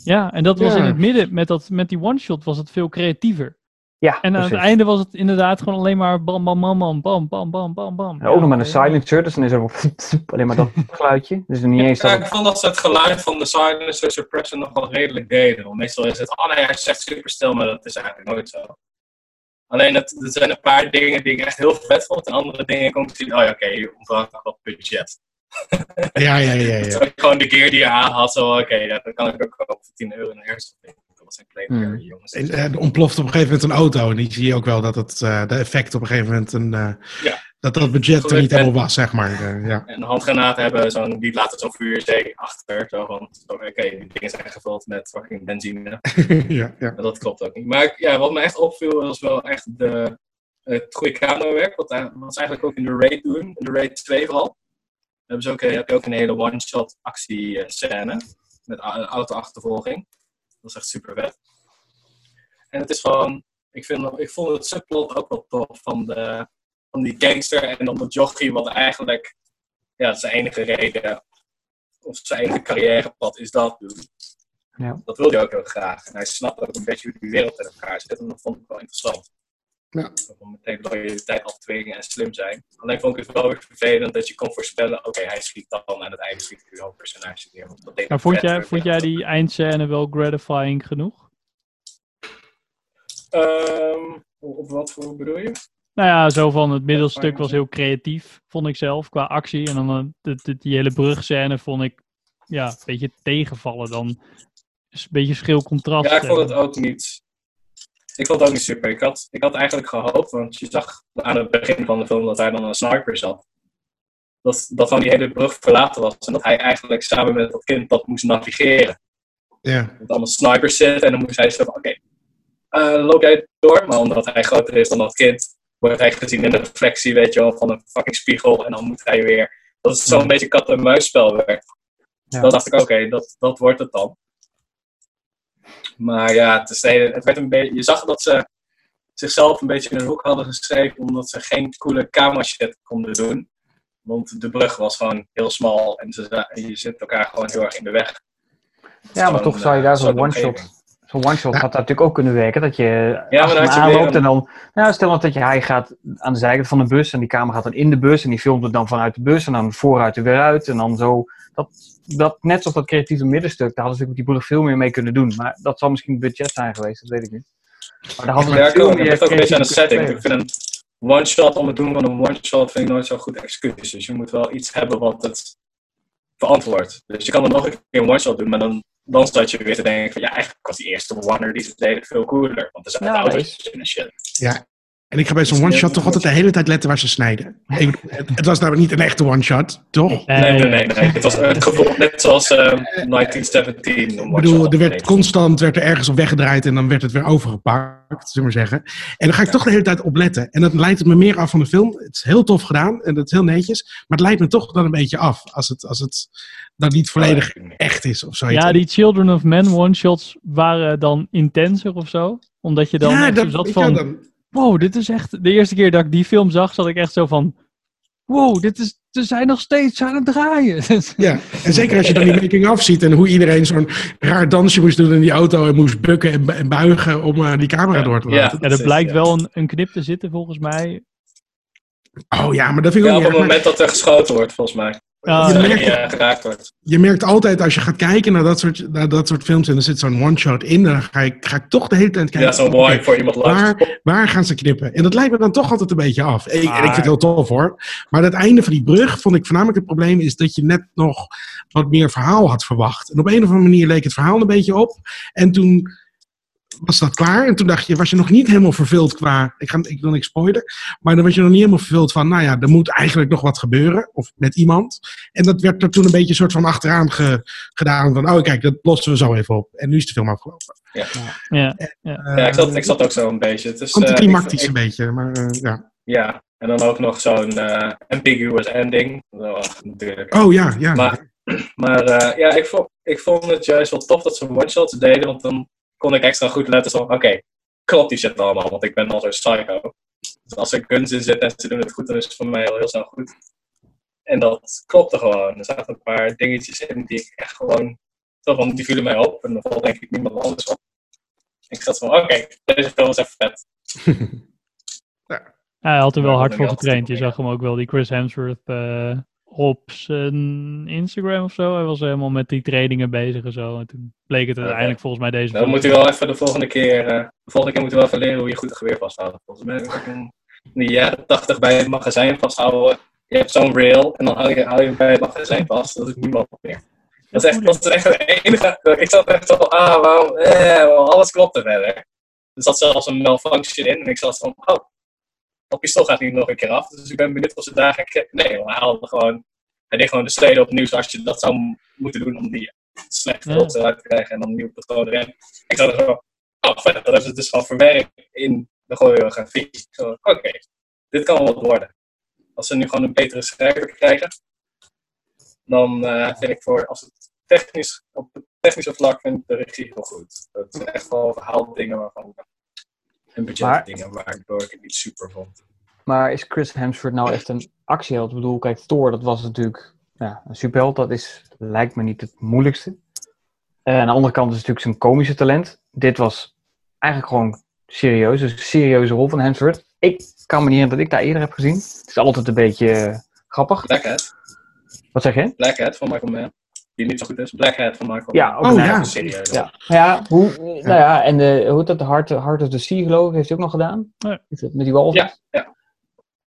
[SPEAKER 1] Ja, en dat was
[SPEAKER 3] Ja.
[SPEAKER 1] in het midden, met, dat, met die one-shot was het veel creatiever.
[SPEAKER 3] Ja,
[SPEAKER 1] En aan het einde was het inderdaad gewoon alleen maar bam, bam, bam, bam, bam, bam, bam, bam, bam.
[SPEAKER 3] En ook nog met een silencer. Dus dan is er (laughs) alleen maar dat (laughs) geluidje. Dus niet eens
[SPEAKER 5] Ja,
[SPEAKER 3] dat
[SPEAKER 5] ik vond dat ze het geluid van de silencer suppression nog wel redelijk deden. Want meestal is het, oh nee, hij zegt super stil, maar dat is eigenlijk nooit zo. Alleen, het, er zijn een paar dingen die ik echt heel vet vond. En andere dingen kon ik zien, oh ja, oké, hier ontbrak nog wat budget.
[SPEAKER 2] Ja, ja, ja. ja. (laughs)
[SPEAKER 5] Gewoon de gear die je aan had, zo, oké, ja, dat kan ik ook kopen voor 10 euro in een airsoft. Dat was een kleine
[SPEAKER 2] Hmm.
[SPEAKER 5] jongens.
[SPEAKER 2] En, eh, er ontploft op een gegeven moment een auto. En die zie je ook wel dat het eh, de effect op een gegeven moment een, eh,
[SPEAKER 5] Ja.
[SPEAKER 2] dat dat budget er niet helemaal was, zeg maar. Eh, ja.
[SPEAKER 5] En handgranaten hebben zo'n, die laten zo'n vuurzee achter. Zo van, oké, die dingen zijn gevuld met fucking benzine. (laughs)
[SPEAKER 2] ja, ja.
[SPEAKER 5] Maar dat klopt ook niet. Maar ja, wat me echt opviel was wel echt de, het goede camerawerk. Wat, daar- wat ze eigenlijk ook in de Raid doen. In de Raid 2 vooral. Hebben ze ook, heb je ook een hele one-shot actiescène. Met a- auto-achtervolging. Dat is echt super vet. En het is gewoon... Ik, vind, ik vond het subplot ook wel tof van, de, van die gangster en dan de jockey. Wat eigenlijk ja, zijn enige reden... Of zijn enige carrièrepad is dat doen.
[SPEAKER 3] Ja.
[SPEAKER 5] Dat wil hij ook heel graag. En hij snapt ook een beetje hoe die wereld in elkaar zit. En dat vond ik wel interessant.
[SPEAKER 2] Ja.
[SPEAKER 5] Om meteen loyaliteit afdwingen en slim zijn. Alleen vond ik het wel weer vervelend dat je kon voorspellen... Oké, hij schiet dan aan het einde schiet personage neer. Dat
[SPEAKER 1] Maar vond jij, vond jij die eindscène wel gratifying genoeg?
[SPEAKER 5] Ehm, op wat voor bedoel je?
[SPEAKER 1] Nou ja, zo van het middelstuk was heel creatief, vond ik zelf, qua actie. En dan eh, de, de- die hele brugscène vond ik ja, een beetje tegenvallen dan. Is een beetje schil contrast.
[SPEAKER 5] Ja, ik vond het ook niet... Ik vond het ook niet super. Ik had, ik had eigenlijk gehoopt, want je zag aan het begin van de film dat hij dan een sniper zat. Dat, dat van die hele brug verlaten was. En dat hij eigenlijk samen met dat kind dat moest navigeren.
[SPEAKER 2] Ja.
[SPEAKER 5] Met allemaal snipers zitten. En dan moest hij zo van, oké, eh, loop jij door? Maar omdat hij groter is dan dat kind, wordt hij gezien in de reflectie, weet je wel, van een fucking spiegel. En dan moet hij weer... Dat is zo'n beetje kat-en-muisspel werkt.
[SPEAKER 3] Ja.
[SPEAKER 5] Dan dacht ik, oké, dat, dat wordt het dan. Maar ja, het, is, het werd een beetje, je zag dat ze zichzelf een beetje in een hoek hadden geschreven, omdat ze geen coole camera shit konden doen. Want de brug was gewoon heel smal en ze, je zit elkaar gewoon heel erg in de weg.
[SPEAKER 3] Ja, maar toch zou je daar zo'n one-shot... Zo'n one-shot had daar natuurlijk ook kunnen werken. Dat je
[SPEAKER 5] maar dan
[SPEAKER 3] hem
[SPEAKER 5] had je
[SPEAKER 3] aanloopt
[SPEAKER 5] weer
[SPEAKER 3] en dan... Nou, stel nou dat je, hij gaat aan de zijkant van de bus en die camera gaat dan in de bus en die filmt het dan vanuit de bus en dan vooruit er weer uit en dan zo... Dat, dat, net zoals dat creatieve middenstuk, daar hadden ze natuurlijk met die brug veel meer mee kunnen doen. Maar dat zal misschien budget zijn geweest, dat weet ik niet. Maar daar hadden
[SPEAKER 5] Ja, ook een beetje aan de setting. Ik vind een one-shot om het doen van een one-shot vind ik nooit zo'n goed excuus. Dus je moet wel iets hebben wat het verantwoordt. Dus je kan er nog een keer een one-shot doen, maar dan, dan staat je weer te denken van ja, eigenlijk was die eerste one-er die ze deden veel cooler. Want er zijn
[SPEAKER 3] Ja,
[SPEAKER 5] auto's in en shit.
[SPEAKER 2] Ja. En ik ga bij zo'n one-shot toch altijd de hele tijd letten waar ze snijden. Ik het, het was namelijk niet een echte one-shot, toch?
[SPEAKER 5] Nee, nee, nee. nee. Het was het gevoel, net zoals ehm 1917. Een
[SPEAKER 2] Ik
[SPEAKER 5] one-shot
[SPEAKER 2] bedoel, er werd constant werd er ergens op weggedraaid en dan werd het weer overgepakt, zullen we maar zeggen. En dan ga ik toch de hele tijd op letten. En dat leidt het me meer af van de film. Het is heel tof gedaan en het is heel netjes. Maar het leidt me toch dan een beetje af als het, als het dan niet volledig echt is of zoiets.
[SPEAKER 1] Ja, die Children of Men one-shots waren dan intenser of zo. Omdat je dan
[SPEAKER 2] Ja, dat-
[SPEAKER 1] zo zat van... Wow, dit is echt... De eerste keer dat ik die film zag, zat ik echt zo van... Wow, dit is... Ze zijn nog steeds aan het draaien. (laughs)
[SPEAKER 2] Ja, en zeker als je dan die making-of ziet en hoe iedereen zo'n raar dansje moest doen in die auto en moest bukken en, bu- en buigen om eh, die camera door te laten.
[SPEAKER 1] Ja, er blijkt wel een, een knip te zitten volgens mij.
[SPEAKER 2] Oh ja, maar dat vind ik
[SPEAKER 5] Ja,
[SPEAKER 2] ook
[SPEAKER 5] op het
[SPEAKER 2] erg,
[SPEAKER 5] moment dat er geschoten wordt, volgens mij.
[SPEAKER 1] Ah,
[SPEAKER 2] Je
[SPEAKER 5] Dat
[SPEAKER 2] merkt-
[SPEAKER 5] je eh, geraakt wordt.
[SPEAKER 2] Je merkt altijd als je gaat kijken naar dat soort, naar dat soort films en er zit zo'n one-shot in, dan ga ik, ga ik toch de hele tijd kijken.
[SPEAKER 5] Ja,
[SPEAKER 2] oké,
[SPEAKER 5] wipe voor iemand langs.
[SPEAKER 2] waar, waar gaan ze knippen? En dat lijkt me dan toch altijd een beetje af. En, en ik vind het heel tof hoor. Maar het einde van die brug vond ik voornamelijk het probleem is dat je net nog wat meer verhaal had verwacht. En op een of andere manier leek het verhaal een beetje op. En toen was dat klaar. En toen dacht je, was je nog niet helemaal vervuld qua, ik, ga, ik wil niks spoilen, maar dan was je nog niet helemaal vervuld van, nou ja, er moet eigenlijk nog wat gebeuren, of met iemand. En dat werd er toen een beetje een soort van achteraan ge- gedaan, van, oh kijk, dat lossen we zo even op. En nu is de film afgelopen.
[SPEAKER 5] Ja,
[SPEAKER 1] Ja,
[SPEAKER 5] ja ik, zat, ik zat ook zo een beetje. Het is, eh,
[SPEAKER 2] Anticlimactisch
[SPEAKER 5] ik-
[SPEAKER 2] een beetje, maar eh, ja.
[SPEAKER 5] Ja, en dan ook nog zo'n eh, ambiguous ending. Oh, natuurlijk.
[SPEAKER 2] Oh ja, ja.
[SPEAKER 5] Maar, (clears throat) maar eh, ja, ik vond, ik vond het juist wel tof dat ze one-shots deden, want dan kon ik extra goed letten van, oké, klopt die shit allemaal, want ik ben al zo'n psycho. Dus als er guns in zitten en ze doen het goed, dan is het voor mij al heel snel goed. En dat klopte gewoon. Er zaten een paar dingetjes in die ik echt gewoon, zo van, die vielen mij op en dan valt denk ik niemand anders op. Ik zat van, oké, deze film is even vet. (laughs)
[SPEAKER 1] Ja, hij had er wel hard voor getraind. Je zag hem ook wel, die Chris Hemsworth, eh, op zijn Instagram of zo. Hij was helemaal met die trainingen bezig en zo. En toen bleek het uiteindelijk volgens mij deze
[SPEAKER 5] Dan moet u wel even de volgende keer, eh, de volgende keer moet u wel even leren hoe je goed een geweer vasthoudt. Volgens mij heb ik in de jaren 80 bij het magazijn vasthouden. Je hebt zo'n rail en dan hou je, hou je bij het magazijn vast. Dat is niemand meer. Dat is echt, dat is echt het enige. Ik zat echt zo, ah, waarom, eh, alles klopte verder. Er zat zelfs een malfunction in en ik zat van, oh, dat pistool gaat niet nog een keer af. Dus ik ben benieuwd of ze daar gaan kijken. Nee, maar hij haalde gewoon, hij deed gewoon de steden opnieuw zoals je dat zou moeten doen om die slechte
[SPEAKER 1] Ja.
[SPEAKER 5] eruit te krijgen en dan een nieuw patroon erin. Ik zat er zo, oh vet, dat hebben ze dus al verwerkt in de choreografie. Zo, Oké, dit kan wel wat worden. Als ze nu gewoon een betere schrijver krijgen, dan eh, vind ik voor, als het technisch, op het technische vlak vind ik de regie heel goed. Dat zijn echt wel verhaaldingen waarvan en budgetdingen waardoor ik het niet super vond.
[SPEAKER 3] Maar is Chris Hemsworth nou echt een actieheld? Ik bedoel, kijk, Thor, dat was natuurlijk ja, een superheld. Dat is, lijkt me niet het moeilijkste. En aan de andere kant is het natuurlijk zijn komische talent. Dit was eigenlijk gewoon serieus. Dus een serieuze rol van Hemsworth. Ik kan me niet herinneren dat ik daar eerder heb gezien. Het is altijd een beetje eh, grappig.
[SPEAKER 5] Black Hat.
[SPEAKER 3] Wat zeg je?
[SPEAKER 5] Black Hat van Michael Mann. Die niet zo goed is. Black Hat van Michael
[SPEAKER 3] Ja, ook
[SPEAKER 2] Oh,
[SPEAKER 3] een
[SPEAKER 2] ja.
[SPEAKER 3] eigen
[SPEAKER 5] serieus.
[SPEAKER 3] Ja, ja, hoe, nou ja, en de, hoe dat, de Heart, Heart of the Sea geloof ik, heeft hij ook nog gedaan.
[SPEAKER 1] Ja.
[SPEAKER 3] Is het Met die walvis.
[SPEAKER 5] Ja, ja.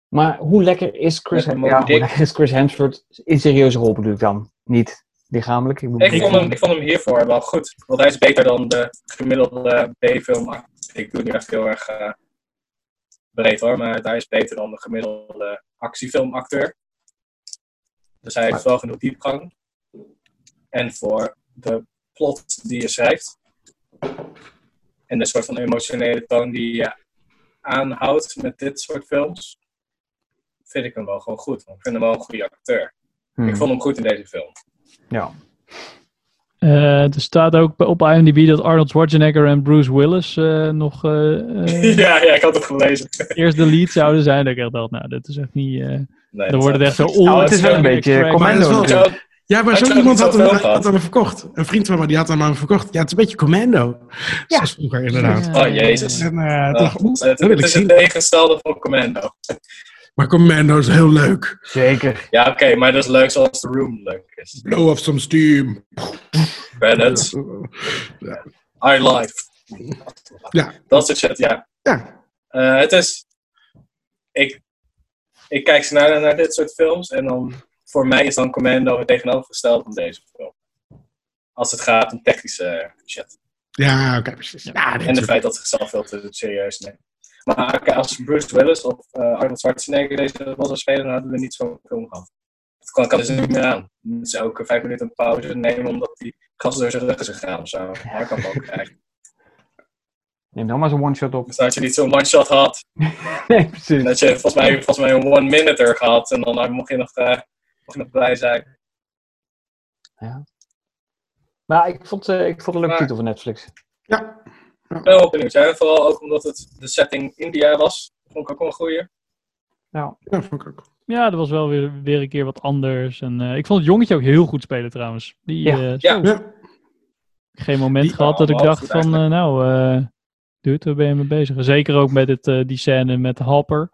[SPEAKER 3] Maar hoe lekker is Chris, ja, hoe
[SPEAKER 5] Dick.
[SPEAKER 3] lekker is Chris Hemsworth in serieuze rol bedoel ik dan? Niet lichamelijk. Ik, bedoel,
[SPEAKER 5] Ik vond, hem, ik vond hem hiervoor wel goed. Want hij is beter dan de gemiddelde B-film. Ik doe het nu echt heel erg eh, breed hoor. Maar hij is beter dan de gemiddelde actiefilmacteur. Dus hij heeft wel genoeg diepgang. En voor de plot die je schrijft. En de soort van emotionele toon die je aanhoudt met dit soort films. Vind ik hem wel gewoon goed. Want ik vind hem wel een goede acteur.
[SPEAKER 3] Hmm.
[SPEAKER 5] Ik vond hem goed in deze film.
[SPEAKER 3] Ja.
[SPEAKER 1] Eh, er staat ook op IMDb dat Arnold Schwarzenegger en Bruce Willis eh, nog eh, (laughs)
[SPEAKER 5] ja, ja, ik had het gelezen. (laughs)
[SPEAKER 1] eerst de lead zouden zijn. Dat ik echt dacht, nou, dit is echt niet... eh
[SPEAKER 5] Nee,
[SPEAKER 1] dan wordt het echt zo...
[SPEAKER 3] Nou, het is wel een beetje commando.
[SPEAKER 2] Ja, maar zo iemand had hem, had hem verkocht. Een vriend van me die had hem aan me verkocht. Ja, het is een beetje commando. Zoals vroeger inderdaad.
[SPEAKER 5] Oh, jezus.
[SPEAKER 2] En, eh,
[SPEAKER 5] Ja, het,
[SPEAKER 2] dat wil
[SPEAKER 5] het
[SPEAKER 2] ik
[SPEAKER 5] is het
[SPEAKER 2] zien.
[SPEAKER 5] tegengestelde van Commando.
[SPEAKER 2] Maar commando is heel leuk.
[SPEAKER 3] Zeker.
[SPEAKER 5] Ja, oké, maar dat is leuk zoals The Room leuk is.
[SPEAKER 2] Blow off some steam.
[SPEAKER 5] Credits,
[SPEAKER 2] Ja.
[SPEAKER 5] I life.
[SPEAKER 2] Ja.
[SPEAKER 5] Dat soort shit, ja.
[SPEAKER 2] Ja.
[SPEAKER 5] Eh, het is... Ik, ik kijk sneller naar dit soort films en dan... Voor mij is dan Commando het tegenovergestelde van deze film. Als het gaat om technische shit.
[SPEAKER 2] Ja, oké, precies. Ja,
[SPEAKER 5] En het
[SPEAKER 2] soort-
[SPEAKER 5] feit dat ze zichzelf veel te serieus nemen. Maar als Bruce Willis of eh, Arnold Schwarzenegger deze rol zou spelen, dan hadden we niet zo'n film gehad. Dat kan, kan dus niet meer aan. Ze ook vijf minuten een pauze nemen omdat die gas door zijn rug is gegaan of zo. Dat kan ook krijgen.
[SPEAKER 3] Neem dan maar zo'n one-shot op.
[SPEAKER 5] Dus dat je niet zo'n one-shot had. (laughs)
[SPEAKER 3] Nee, precies.
[SPEAKER 5] Dat je volgens mij, volgens mij een one-minuter gehad. En dan mocht je nog, eh, je nog (laughs) blij zijn.
[SPEAKER 3] Maar ik vond, eh, ik vond het een leuke titel van Netflix.
[SPEAKER 2] Ja.
[SPEAKER 5] Ik ben wel benieuwd. Ja, vooral ook omdat het de setting India was. Vond ik ook wel een goeie.
[SPEAKER 3] Ja.
[SPEAKER 2] Ja, vond ik ook.
[SPEAKER 1] Ja, dat was wel weer, weer een keer wat anders. En, eh, ik vond het jongetje ook heel goed spelen trouwens. Die,
[SPEAKER 3] Ja.
[SPEAKER 1] eh,
[SPEAKER 5] Ja.
[SPEAKER 2] Ja.
[SPEAKER 1] Geen moment
[SPEAKER 5] Die-
[SPEAKER 1] gehad dat ik dacht van, nou, eh dude, waar ben je mee bezig? Zeker ook met het, die scène met Hopper.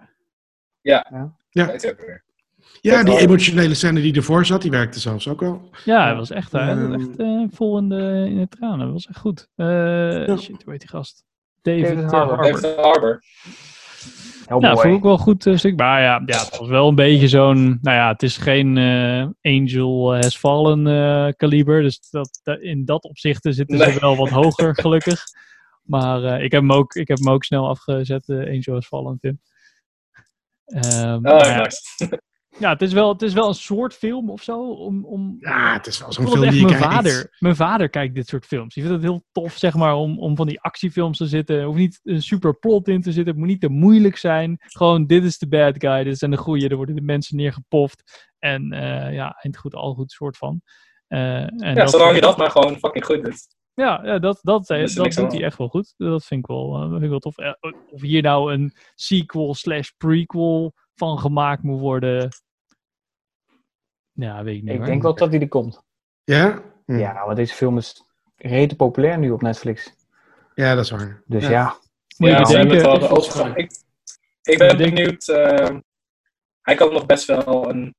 [SPEAKER 5] Ja.
[SPEAKER 2] Ja.
[SPEAKER 5] Weet je ook weer.
[SPEAKER 2] Ja, die
[SPEAKER 5] wel.
[SPEAKER 2] emotionele scène die ervoor zat, die werkte zelfs ook wel.
[SPEAKER 1] Ja, hij was echt, hij
[SPEAKER 2] Ehm.
[SPEAKER 1] echt eh, vol in de, in de tranen. Dat was echt goed. Eh, Shit, hoe heet die gast? David,
[SPEAKER 3] David
[SPEAKER 1] eh,
[SPEAKER 3] Harbour.
[SPEAKER 5] David Harbour.
[SPEAKER 3] Heel
[SPEAKER 1] Nou, vond ik wel goed stuk. Maar ja, ja, het was wel een beetje zo'n... Nou ja, het is geen eh, Angel Has Fallen eh, kaliber. Dus dat, in dat opzicht zitten
[SPEAKER 5] Nee.
[SPEAKER 1] ze wel wat hoger, gelukkig. Maar eh, ik, heb hem ook, ik heb hem ook snel afgezet, uh, Angel Has Fallen, Tim. Um,
[SPEAKER 5] Oh,
[SPEAKER 1] maar ja,
[SPEAKER 5] nice.
[SPEAKER 1] Ja, het is, wel, het is wel een soort film of zo. Om, om,
[SPEAKER 2] Ja, het is wel zo'n film die je
[SPEAKER 1] mijn
[SPEAKER 2] kijkt.
[SPEAKER 1] vader, mijn vader kijkt dit soort films. Die vindt het heel tof, zeg maar, om, om van die actiefilms te zitten. Er hoeft niet een super plot in te zitten. Het moet niet te moeilijk zijn. Gewoon, dit is de bad guy, dit zijn de goeie. Er worden de mensen neergepoft. En eh, ja, eind goed, al goed, soort van. Eh, en
[SPEAKER 5] Ja, zolang je dat maar gewoon fucking goed doet.
[SPEAKER 1] ja, ja dat, dat,
[SPEAKER 5] Dan
[SPEAKER 1] dat,
[SPEAKER 5] aan
[SPEAKER 1] doet hij echt wel goed. Dat vind ik wel, eh, dat vind ik wel tof. Eh, Of hier nou een sequel slash prequel van gemaakt moet worden. Ja, weet ik niet.
[SPEAKER 3] Ik
[SPEAKER 1] hoor.
[SPEAKER 3] denk wel dat die er komt.
[SPEAKER 2] Ja? Hm.
[SPEAKER 3] Ja, want deze film is rete populair nu op Netflix.
[SPEAKER 2] Ja, dat is waar.
[SPEAKER 3] Dus
[SPEAKER 2] Ja.
[SPEAKER 3] ja.
[SPEAKER 1] Moet
[SPEAKER 5] Ja, ze hebben het
[SPEAKER 1] bedenken-
[SPEAKER 5] wel overgenomen. Ik, ik ben benieuwd. eh, hij kan nog best wel een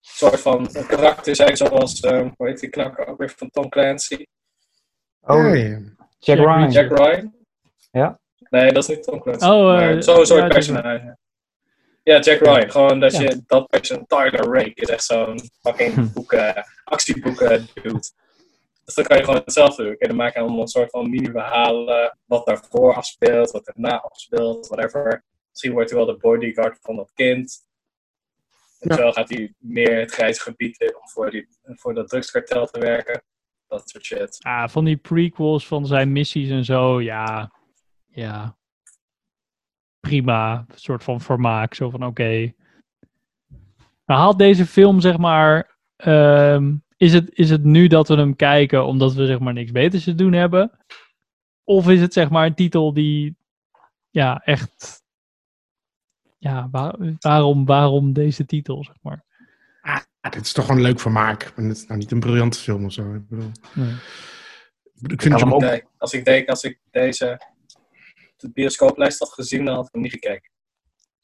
[SPEAKER 5] soort van een karakter zijn, zoals, eh, hoe heet die knakker ook weer van Tom Clancy?
[SPEAKER 3] Oh,
[SPEAKER 2] Ja, ja.
[SPEAKER 3] Jack Ryan.
[SPEAKER 5] Jack Ryan?
[SPEAKER 3] Ja.
[SPEAKER 5] Nee, dat is niet Tom Clancy.
[SPEAKER 1] Oh, eh,
[SPEAKER 5] maar zo'n soort
[SPEAKER 1] ja,
[SPEAKER 5] personage. Ja, Jack Ryan. Gewoon dat je dat person, Tyler Rake is echt zo'n
[SPEAKER 1] Hm.
[SPEAKER 5] fucking boeken, actieboeken dude. Dus dan kan je gewoon hetzelfde doen. En dan maak je allemaal een soort van mini-verhalen. Wat daarvoor afspeelt, wat erna afspeelt, whatever. Misschien wordt hij wel de bodyguard van dat kind. En
[SPEAKER 2] Ja.
[SPEAKER 5] zo gaat hij meer het grijze gebied in om voor, die, voor dat drugskartel te werken. Dat soort shit.
[SPEAKER 1] Ah, van die prequels van zijn missies en zo, ja. Ja. Prima. Een soort van vermaak. Zo van, oké. Nou, haalt deze film, zeg maar... ehm, is, het, is het nu dat we hem kijken omdat we, zeg maar, niks beters te doen hebben? Of is het, zeg maar, een titel die... Ja, echt... Ja, waar- waarom, waarom deze titel, zeg maar?
[SPEAKER 2] Ah, dit is toch gewoon leuk vermaak. En het is nou niet een briljante film of zo. Ik bedoel,
[SPEAKER 1] Nee.
[SPEAKER 2] ik vind
[SPEAKER 5] ik,
[SPEAKER 2] ook...
[SPEAKER 5] als ik denk, als ik deze de bioscooplijst had gezien, dan had ik hem niet gekeken.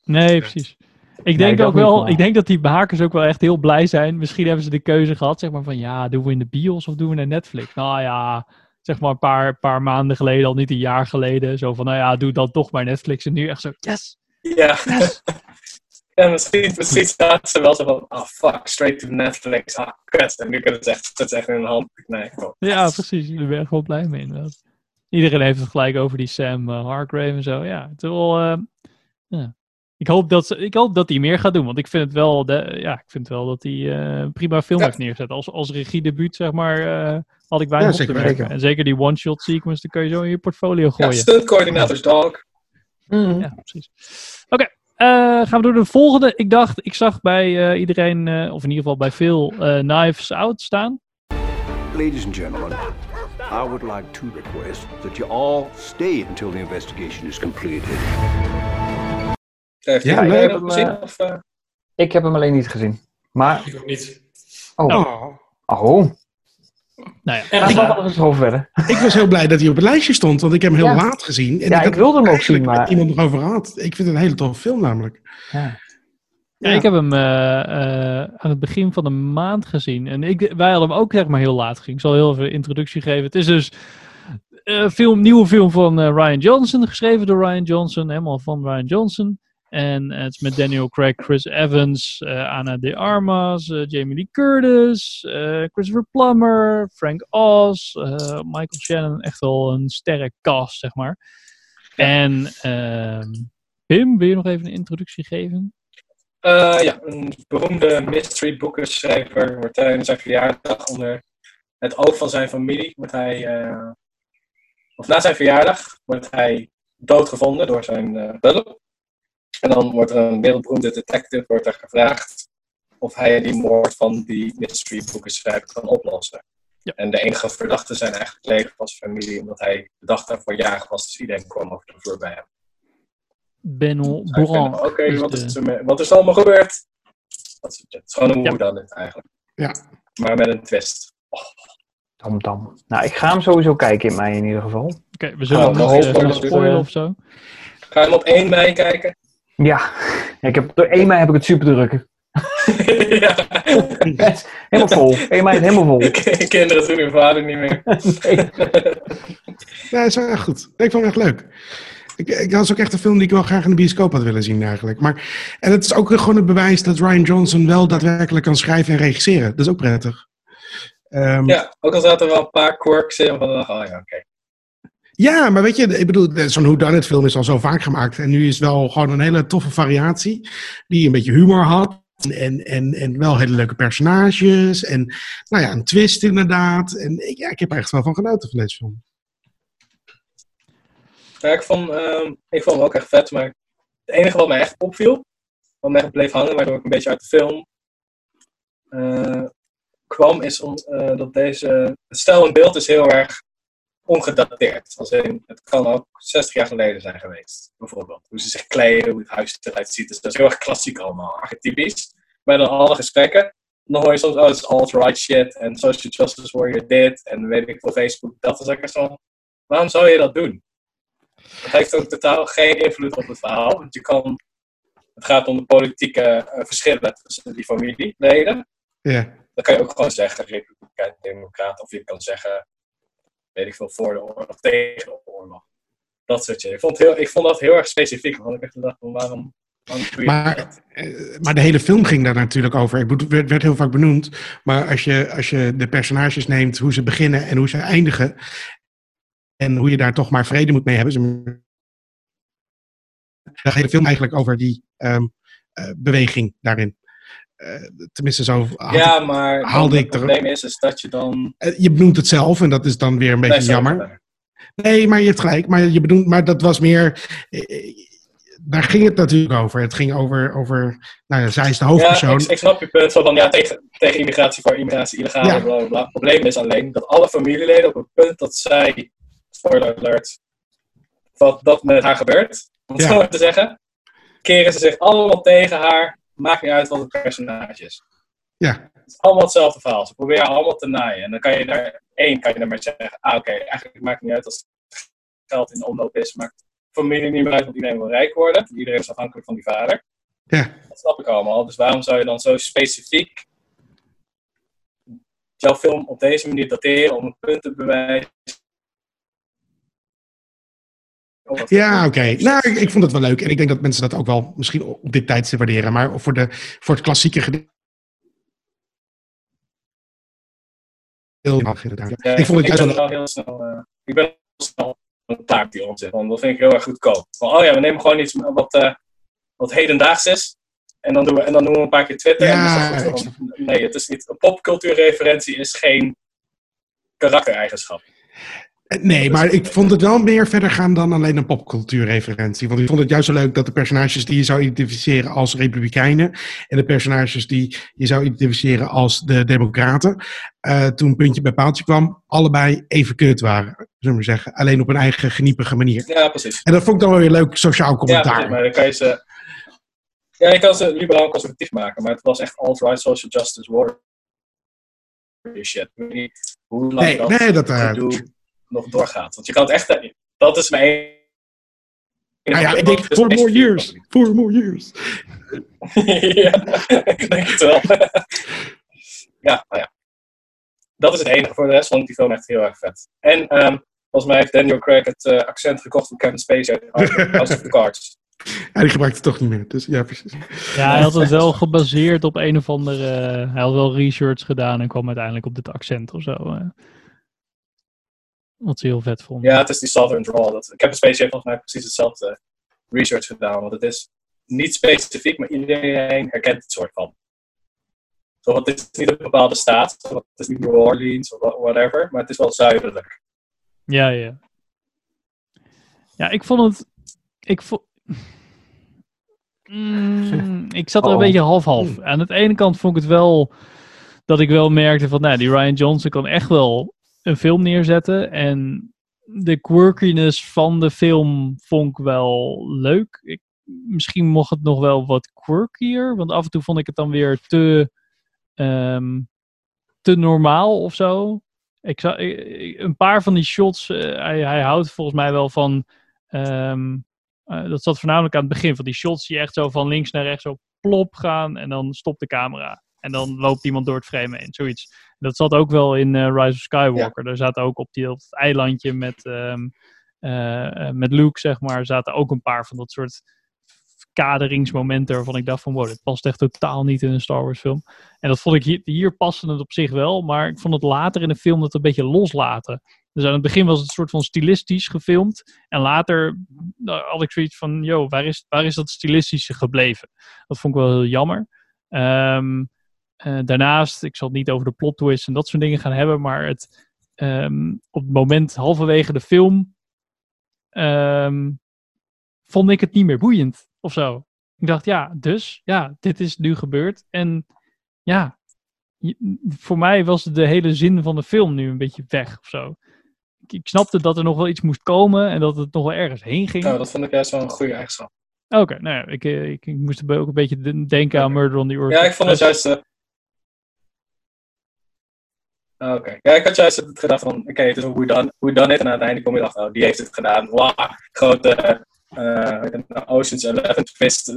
[SPEAKER 1] Nee, precies. Ik denk
[SPEAKER 3] dat
[SPEAKER 1] ook wel,
[SPEAKER 3] maar-
[SPEAKER 1] ik denk dat die makers ook wel echt heel blij zijn. Misschien hebben ze de keuze gehad, zeg maar van ja, doen we in de bios of doen we naar Netflix? Nou ja, zeg maar een paar, paar maanden geleden, al niet een jaar geleden. Zo van, nou ja, doe dan toch maar Netflix. En nu echt zo, yes!
[SPEAKER 5] Ja. ja, (laughs) misschien, misschien zaten ze wel zo van, ah fuck, straight to Netflix, ah kut. En nu kunnen ze echt, het echt in hun hand. Nee.
[SPEAKER 1] Ja, precies. Daar ben ik wel blij mee inderdaad. Iedereen heeft het gelijk over die Sam eh, Hargrave en zo. Ja, het is wel... eh, ja. Ik hoop, dat ze, ik hoop dat hij meer gaat doen, want ik vind het wel, de, ja, ik vind wel dat hij eh, een prima film
[SPEAKER 5] Ja.
[SPEAKER 1] heeft neergezet. Als, als regiedebuut, zeg maar, eh, had ik weinig
[SPEAKER 2] Ja,
[SPEAKER 1] op te
[SPEAKER 2] zeker
[SPEAKER 1] merken. En zeker die one-shot sequence, die kun je zo in je portfolio
[SPEAKER 5] Ja,
[SPEAKER 1] gooien.
[SPEAKER 5] stuntcoördinators dog.
[SPEAKER 1] Ja, precies. Oké, eh, gaan we door de volgende. Ik dacht, ik zag bij eh, iedereen, eh, of in ieder geval bij veel, eh, Knives Out staan.
[SPEAKER 13] Ladies and gentlemen, I would like to request that you all stay until the investigation is completed.
[SPEAKER 5] Heeft
[SPEAKER 2] Ja,
[SPEAKER 5] jij
[SPEAKER 2] leuk.
[SPEAKER 5] hem gezien? Of, eh?
[SPEAKER 3] Ik heb hem alleen niet gezien. Maar,
[SPEAKER 4] Ik ook niet.
[SPEAKER 3] oh,
[SPEAKER 2] Oh.
[SPEAKER 3] oh.
[SPEAKER 1] Nou ja,
[SPEAKER 4] En
[SPEAKER 3] Laten we
[SPEAKER 4] ik-
[SPEAKER 3] wel eens over verder.
[SPEAKER 2] Ik was heel blij dat hij op het lijstje stond, want ik heb hem heel
[SPEAKER 3] Ja.
[SPEAKER 2] laat gezien. En
[SPEAKER 3] Ja,
[SPEAKER 2] had
[SPEAKER 3] ik wilde hem ook zien, maar-
[SPEAKER 2] iemand nog over gehad. Ik vind het een hele toffe film namelijk.
[SPEAKER 3] Ja.
[SPEAKER 1] Ja, ik heb hem eh, eh, aan het begin van de maand gezien. En ik, wij hadden hem ook zeg maar heel laat gezien. Ik zal heel even een introductie geven. Het is dus een film, nieuwe film van eh, Ryan Johnson. Geschreven door Ryan Johnson. Helemaal van Ryan Johnson. En het is met Daniel Craig, Chris Evans, eh, Anna de Armas, eh, Jamie Lee Curtis, eh, Christopher Plummer, Frank Oz, eh, Michael Shannon. Echt wel een sterke cast, zeg maar. En ehm, Pim, wil je nog even een introductie geven?
[SPEAKER 5] Eh, ja, een beroemde mystery boekenschrijver wordt tijdens zijn verjaardag onder het oog van zijn familie, wordt hij, eh, of na zijn verjaardag, wordt hij doodgevonden door zijn bullen. En dan wordt er een wereldberoemde detective wordt er gevraagd of hij die moord van die mystery boekenschrijver kan oplossen.
[SPEAKER 1] Ja.
[SPEAKER 5] En de enige verdachten zijn eigenlijk leven als familie, omdat hij de dag daarvoor jarig was, dus iedereen kwam over de vloer bij hem.
[SPEAKER 1] Benno
[SPEAKER 5] vindt, Oké,
[SPEAKER 1] is
[SPEAKER 5] wat,
[SPEAKER 1] de-
[SPEAKER 5] is er wat is er allemaal gebeurd? Dat is, het is gewoon een eigenlijk.
[SPEAKER 2] Ja.
[SPEAKER 5] Maar met een twist.
[SPEAKER 3] Tam, tam. Nou, ik ga hem sowieso kijken in mei in ieder geval.
[SPEAKER 1] Oké, we zullen
[SPEAKER 5] Oh,
[SPEAKER 1] hem
[SPEAKER 5] nog
[SPEAKER 1] eh,
[SPEAKER 5] spoiler,
[SPEAKER 1] spoilen of zo.
[SPEAKER 5] Ga je hem op 1 mei kijken?
[SPEAKER 3] Ja, Ja, ik heb, door 1 mei heb ik het super druk. (laughs)
[SPEAKER 5] ja.
[SPEAKER 3] Helemaal vol. 1 mei is helemaal vol.
[SPEAKER 5] Kinderen doen hun vader niet meer. (laughs)
[SPEAKER 3] Nee.
[SPEAKER 2] Is wel echt goed. Ik vond hem echt leuk. Ik, ik dat is ook echt een film die ik wel graag in de bioscoop had willen zien eigenlijk. Maar, en het is ook gewoon het bewijs dat Ryan Johnson wel daadwerkelijk kan schrijven en regisseren. Dat is ook prettig. Ehm,
[SPEAKER 5] Ja, ook al zaten er wel een paar quirks in van, oh ja, oké.
[SPEAKER 2] Ja, maar weet je, ik bedoel, zo'n whodunit film is al zo vaak gemaakt. En nu is wel gewoon een hele toffe variatie. Die een beetje humor had. En, en, en wel hele leuke personages. En nou ja, een twist inderdaad. En ik, ja, ik heb er echt wel van genoten van deze film.
[SPEAKER 5] Ja, ik vond, ehm, ik vond hem ook echt vet, maar het enige wat mij echt opviel, wat mij echt bleef hangen, waardoor ik een beetje uit de film eh, kwam, is om, eh, dat deze, het stijl en beeld is heel erg ongedateerd. Als het kan ook 60 jaar geleden zijn geweest, bijvoorbeeld. Hoe ze zich kleden, hoe het huis eruit ziet. Dus dat is heel erg klassiek allemaal, archetypisch. Maar dan alle gesprekken, dan hoor je soms, oh, het is alt-right shit, en social justice warrior dit, en weet ik veel, Facebook, dat is ook zo. Waarom zou je dat doen? Het heeft ook totaal geen invloed op het verhaal. Want je kan, het gaat om de politieke eh, verschillen tussen die familieleden.
[SPEAKER 2] Ja.
[SPEAKER 5] Dan kan je ook gewoon zeggen republikein, democraat. Of je kan zeggen, weet ik veel, voor de oorlog of tegen de oorlog. Dat soort dingen. Ik vond, heel, ik vond dat heel erg specifiek. Want ik echt dacht, van, waarom,
[SPEAKER 2] Maar,
[SPEAKER 5] dat?
[SPEAKER 2] eh, maar de hele film ging daar natuurlijk over. Het werd, werd heel vaak benoemd. Maar als je, als je de personages neemt, hoe ze beginnen en hoe ze eindigen. En hoe je daar toch maar vrede moet mee hebben. ze- Dan gaat de film eigenlijk over die ehm, eh, beweging daarin. Eh, tenminste, zo
[SPEAKER 5] Ja,
[SPEAKER 2] ik-
[SPEAKER 5] maar
[SPEAKER 2] haalde
[SPEAKER 5] het
[SPEAKER 2] ik er.
[SPEAKER 5] probleem is, is dat je dan...
[SPEAKER 2] Eh, Je benoemt het zelf en dat is dan weer een beetje
[SPEAKER 5] Nee, sorry,
[SPEAKER 2] jammer. Nee, maar je hebt gelijk. Maar, je bedoelt, maar dat was meer. Daar ging het natuurlijk over. Het ging over. over nou ja, zij is de hoofdpersoon.
[SPEAKER 5] Ja, ik, ik snap je punt van, van ja, tegen, tegen immigratie voor immigratie, illegale,
[SPEAKER 2] Ja.
[SPEAKER 5] bla bla bla. Het probleem is alleen dat alle familieleden op het punt dat zij, spoiler alert, wat dat met haar gebeurt, om het
[SPEAKER 2] Ja.
[SPEAKER 5] zo maar te zeggen, keren ze zich allemaal tegen haar, maakt niet uit wat het personage is.
[SPEAKER 2] Ja.
[SPEAKER 5] Het is allemaal hetzelfde verhaal. Ze proberen allemaal te naaien. En dan kan je daar, één, kan je dan maar zeggen, ah oké, eigenlijk maakt het niet uit als geld in de omloop is, maakt familie niet meer uit, want iedereen wil rijk worden. Iedereen is afhankelijk van die vader.
[SPEAKER 2] Ja.
[SPEAKER 5] Dat snap ik allemaal. Dus waarom zou je dan zo specifiek jouw film op deze manier dateren om een punt te bewijzen?
[SPEAKER 2] Ja, oké. Nou, ik, ik vond het wel leuk. En ik denk dat mensen dat ook wel misschien op dit tijdstip waarderen. Maar voor, de, voor het klassieke gedeelte. Heel mag inderdaad.
[SPEAKER 5] Ja,
[SPEAKER 2] ik vond het juist
[SPEAKER 5] ben
[SPEAKER 2] wel.
[SPEAKER 5] wel heel snel, eh, ik ben heel snel klaar met die onzin. Want dat vind ik heel erg goedkoop. Van, oh ja, we nemen gewoon iets wat, eh, wat hedendaags is. En dan, doen we, en dan doen we een paar keer Twitter. en
[SPEAKER 2] Ja.
[SPEAKER 5] Dan- nee, het is niet. Een popcultuurreferentie is geen karaktereigenschap.
[SPEAKER 2] Nee, maar ik vond het wel meer verder gaan dan alleen een popcultuurreferentie. Want ik vond het juist zo leuk dat de personages die je zou identificeren als republikeinen. en de personages die je zou identificeren als de democraten. eh, toen puntje bij paaltje kwam, allebei even kut waren. Zullen we maar zeggen. Alleen op een eigen geniepige manier.
[SPEAKER 5] Ja, precies.
[SPEAKER 2] En dat vond ik dan wel weer leuk sociaal
[SPEAKER 5] Ja,
[SPEAKER 2] commentaar.
[SPEAKER 5] precies, maar dan kan je ze. Ja, je kan ze liberaal conservatief maken, maar het was echt alt-right social justice war shit. Hoe lang
[SPEAKER 2] Nee,
[SPEAKER 5] dat,
[SPEAKER 2] nee, dat, eh,
[SPEAKER 5] nog doorgaat. Want je kan het echt. Dat is mijn.
[SPEAKER 2] Nou ja, ik denk, four more years. Four more years.
[SPEAKER 5] ja, ik denk het wel. ja, nou ja. Dat is het enige. Voor de rest vond ik die film echt heel erg vet. En ehm, volgens mij heeft Daniel Craig het eh, accent gekocht van Kevin Spacey uit House of the Cards.
[SPEAKER 2] Ja, die gebruikt het toch niet meer. Dus ja, precies.
[SPEAKER 1] Ja, hij had het wel gebaseerd op een of andere. hij had wel research gedaan en kwam uiteindelijk op dit accent of zo. eh. Wat ze heel vet vond.
[SPEAKER 5] Ja, het is die Southern Drawl. Dat, Kevin Spacey heeft volgens mij precies hetzelfde research gedaan. Want het is niet specifiek, maar iedereen herkent het soort van. Zo, want het is niet een bepaalde staat. Het is niet New Orleans of wha- whatever. Maar het is wel zuidelijk.
[SPEAKER 1] Ja, ja. Ja, ik vond het. Ik vond. Mm, ik zat er een
[SPEAKER 16] Oh.
[SPEAKER 1] beetje half-half. Aan de ene kant vond ik het wel dat ik wel merkte van, nou, die Ryan Johnson kan echt wel een film neerzetten. En de quirkiness van de film vond ik wel leuk. Ik, misschien mocht het nog wel wat quirkier, want af en toe vond ik het dan weer te, ehm, te normaal of zo. Ik zag, een paar van die shots, eh, hij, houdt volgens mij wel van. eh, dat zat voornamelijk aan het begin van die shots die echt zo van links naar rechts zo plop gaan en dan stopt de camera. En dan loopt iemand door het frame heen, zoiets. Dat zat ook wel in eh, Rise of Skywalker. Daar zaten ook op, die, op het eilandje met, ehm, eh, met Luke, zeg maar, zaten ook een paar van dat soort kaderingsmomenten waarvan ik dacht van wow, dit past echt totaal niet in een Star Wars film. En dat vond ik hier, hier paste het op zich wel, maar ik vond het later in de film dat een beetje loslaten. Dus aan het begin was het een soort van stilistisch gefilmd. En later nou, had ik zoiets van, yo, waar is, waar is dat stilistische gebleven? Dat vond ik wel heel jammer. Ehm, eh, daarnaast, ik zal het niet over de plot twist en dat soort dingen gaan hebben, maar het, ehm, op het moment halverwege de film ehm, vond ik het niet meer boeiend of zo. Ik dacht, ja, dus, ja, dit is nu gebeurd. En ja, je- voor mij was de hele zin van de film nu een beetje weg of zo. Ik, ik snapte dat er nog wel iets moest komen en dat het nog wel ergens heen ging.
[SPEAKER 5] Nou, dat vond ik juist wel een goede eigenschap.
[SPEAKER 1] Oké, nou ja, ik, eh, ik, ik moest ook een beetje de- denken aan Murder on the Orient
[SPEAKER 5] Ja, ik vond het juist... eh, ah, Oké, ja, ik had juist het gedacht van, oké, het is hoe dan, hoe dan het. En aan het einde kom je erachter, oh, die heeft het gedaan. Wauw, grote eh, je, Ocean's Eleven twist,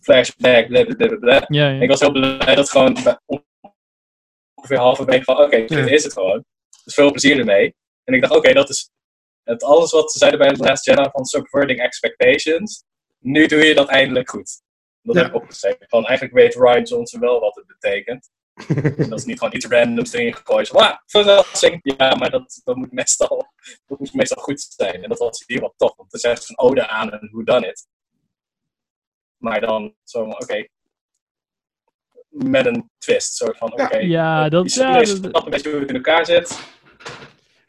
[SPEAKER 5] flashback, blablabla.
[SPEAKER 1] Ja, ja.
[SPEAKER 5] Ik was heel blij dat gewoon ongeveer halverwege van, oké, dit is het gewoon. Dus veel plezier ermee. En ik dacht, oké, dat is het alles wat ze zeiden bij The Last Jedi van subverting expectations. Nu doe je dat eindelijk goed. Dat heb ik opgeschreven. Van eigenlijk weet Ryan Johnson wel wat het betekent. En dat is niet gewoon iets randoms erin gegooid. Wauw, verrassing. Ja, maar dat, dat, moet meestal, dat moet meestal goed zijn. En dat was hier wel tof. Want het is echt een ode aan een who done it. Maar dan zo oké. met een twist. Soort van, oké.
[SPEAKER 1] Ja, dat-
[SPEAKER 5] die
[SPEAKER 1] ja, dat
[SPEAKER 5] een beetje hoe het in elkaar zit.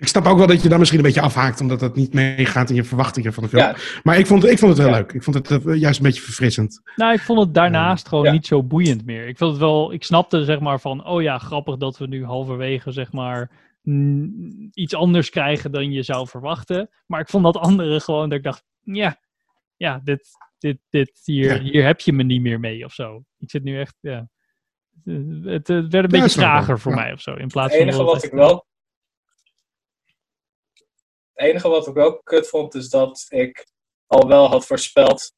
[SPEAKER 2] Ik snap ook wel dat je daar misschien een beetje afhaakt, omdat dat niet meegaat in je verwachtingen van de film.
[SPEAKER 5] Ja.
[SPEAKER 2] Maar ik vond, ik vond het heel leuk. Ik vond het eh, juist een beetje verfrissend.
[SPEAKER 1] Nou, ik vond het daarnaast gewoon
[SPEAKER 5] Ja.
[SPEAKER 1] niet zo boeiend meer. Ik vond het wel, ik snapte zeg maar van, oh ja, grappig dat we nu halverwege zeg maar iets anders krijgen dan je zou verwachten. Maar ik vond dat andere gewoon dat ik dacht, ja, ja, dit, dit, dit, hier,
[SPEAKER 2] Ja.
[SPEAKER 1] hier heb je me niet meer mee of zo. Ik zit nu echt, ja. Het, het werd een beetje
[SPEAKER 2] wel.
[SPEAKER 1] trager voor
[SPEAKER 2] Ja.
[SPEAKER 1] mij of zo. In plaats
[SPEAKER 5] Het
[SPEAKER 1] van
[SPEAKER 5] enige
[SPEAKER 1] dat
[SPEAKER 5] wat ik wel. Het enige wat ik wel kut vond, is dat ik al wel had voorspeld.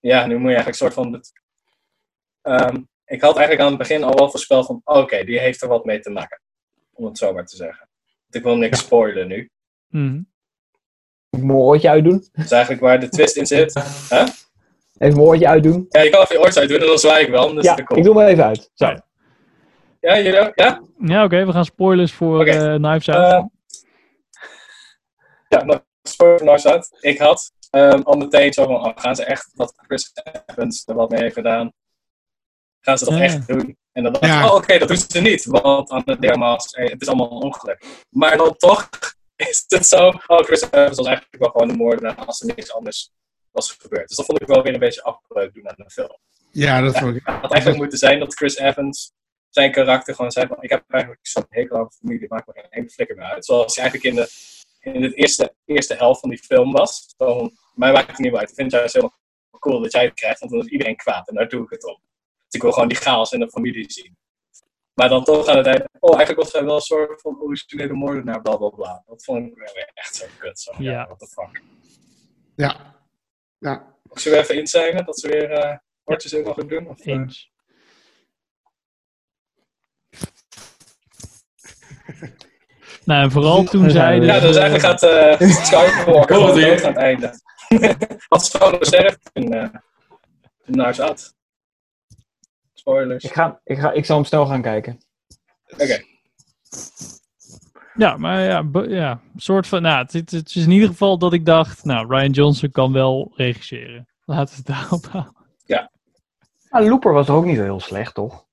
[SPEAKER 5] Ja, nu moet je eigenlijk een soort van. Ehm, ik had eigenlijk aan het begin al wel voorspeld van. Oké, die heeft er wat mee te maken. Om het zo maar te zeggen. Want ik wil niks spoilen nu.
[SPEAKER 1] Mhm.
[SPEAKER 3] Moet mijn oortje uitdoen?
[SPEAKER 5] Dat is eigenlijk waar de twist in zit. Huh?
[SPEAKER 3] Even mijn oortje uitdoen?
[SPEAKER 5] Ja, je kan even je oortje uitdoen en dan zwaai ik wel. Is
[SPEAKER 3] Ja, ik doe hem even uit. Zo.
[SPEAKER 5] Ja, jullie ook? Ja?
[SPEAKER 1] Ja, oké, we gaan spoilers voor eh, Knives Out.
[SPEAKER 5] Eh, ja, nou, spoiler van Knives Out. Ik had ehm, al meteen zo van, oh, gaan ze echt dat Chris Evans er wat mee heeft gedaan? Gaan ze dat
[SPEAKER 1] Ja.
[SPEAKER 5] echt doen? En dan dacht ik,
[SPEAKER 2] Ja.
[SPEAKER 5] oh, oké, dat doen ze niet. Want aan de dermas, eh, het is allemaal een ongeluk. Maar dan toch (laughs) is het zo, oh, Chris Evans was eigenlijk wel gewoon de moordenaar als er niks anders was gebeurd. Dus dat vond ik wel weer een beetje afbreuk doen aan de film.
[SPEAKER 2] Ja, dat vond ik.
[SPEAKER 5] Het had eigenlijk moeten zijn dat Chris Evans zijn karakter gewoon zei van ik heb eigenlijk zo'n hekel aan familie, maakt me geen één flikker meer uit. Zoals hij eigenlijk in de, in de eerste, eerste helft van die film was. Van, mij maakt het niet uit. Ik vind het juist heel cool dat jij het krijgt, want dan is iedereen kwaad en daar doe ik het om. Dus ik wil gewoon die chaos in de familie zien. Maar dan toch aan het einde, oh eigenlijk was hij wel een soort van originele moordenaar, bla bla bla. Dat vond ik weer echt zo kut. Zo, ja,
[SPEAKER 1] Ja.
[SPEAKER 5] what the fuck.
[SPEAKER 2] Ja. Ja.
[SPEAKER 5] Zullen we even inzijnen dat ze weer eh woordjes in mogen doen? Of, eh?
[SPEAKER 1] Eens. (laughs) Nou, en vooral toen zeiden
[SPEAKER 5] Ja, dus
[SPEAKER 1] ze-
[SPEAKER 5] eigenlijk gaat eh (laughs) Skywalker
[SPEAKER 4] Oh,
[SPEAKER 5] gewoon
[SPEAKER 4] die-
[SPEAKER 5] dood aan het einde. (laughs) Als Solo sterft in uh, Knives Out. Spoilers.
[SPEAKER 3] Ik, ga, ik, ga, ik zal hem snel gaan kijken.
[SPEAKER 5] Oké.
[SPEAKER 1] Ja, maar ja, ja soort van. Nou, het, het- is in ieder geval dat ik dacht, nou, Ryan Johnson kan wel regisseren. Laten we het daarop houden.
[SPEAKER 3] Ah, Looper was ook niet zo heel slecht, toch?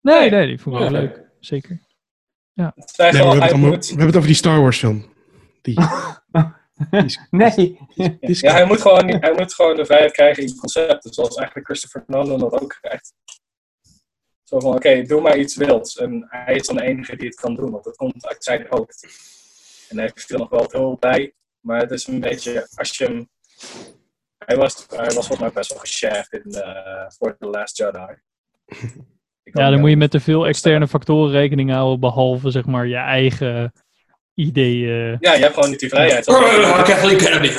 [SPEAKER 1] Nee, nee, die vond ik wel leuk. Zeker. Ja.
[SPEAKER 5] Het zijn
[SPEAKER 2] Nee, we, hebben het allemaal-
[SPEAKER 5] moet,
[SPEAKER 2] we hebben het over die Star Wars film. Die, (laughs)
[SPEAKER 3] Nee.
[SPEAKER 2] die is-
[SPEAKER 5] ja, hij, moet gewoon, hij moet gewoon de vrijheid krijgen in concepten, zoals eigenlijk Christopher Nolan dat ook krijgt. Zo van, oké, doe maar iets wilds. En hij is dan de enige die het kan doen, want het komt uit zijn hoofd. En hij heeft er nog wel veel bij, maar het is een beetje, als je hem... Hij was, hij was volgens mij best wel geshaft in eh voor The Last Jedi. (laughs) Ik
[SPEAKER 1] Ja, dan moet je met te veel externe factoren rekening houden, behalve zeg maar je eigen ideeën.
[SPEAKER 5] Ja, je hebt gewoon niet die vrijheid.
[SPEAKER 4] Uh, Kathleen Kennedy.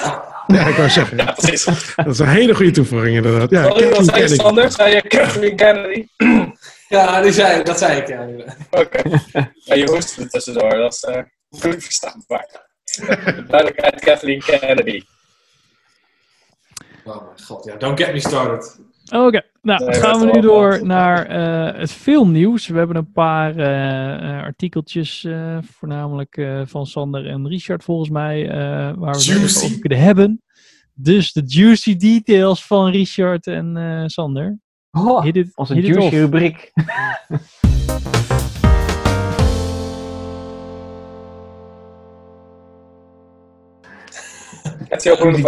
[SPEAKER 2] ja, ik wou zeggen.
[SPEAKER 5] Ja, precies.
[SPEAKER 2] Dat is een hele goede toevoeging inderdaad. Ja,
[SPEAKER 5] Wat
[SPEAKER 2] Kathleen
[SPEAKER 5] wat zei je,
[SPEAKER 2] Kennedy.
[SPEAKER 5] Sander? Zei je Kathleen Kennedy?
[SPEAKER 4] Ja, die zei, dat zei ik. Ja.
[SPEAKER 5] Oké. Ja, je hoest er tussendoor. Dat is eh goed verstaanbaar. Duidelijkheid, Kathleen Kennedy.
[SPEAKER 4] Oh mijn god, ja. Don't get me started.
[SPEAKER 1] Oké, nou
[SPEAKER 5] Nee,
[SPEAKER 1] gaan we nu door naar eh, het filmnieuws. We hebben een paar eh, eh, artikeltjes, eh, voornamelijk eh, van Sander en Richard volgens mij, eh, waar we het over kunnen hebben. Dus de juicy details van Richard en eh, Sander.
[SPEAKER 3] Oh,
[SPEAKER 1] it-
[SPEAKER 3] onze juicy
[SPEAKER 1] off.
[SPEAKER 3] rubriek.
[SPEAKER 5] Het is heel goed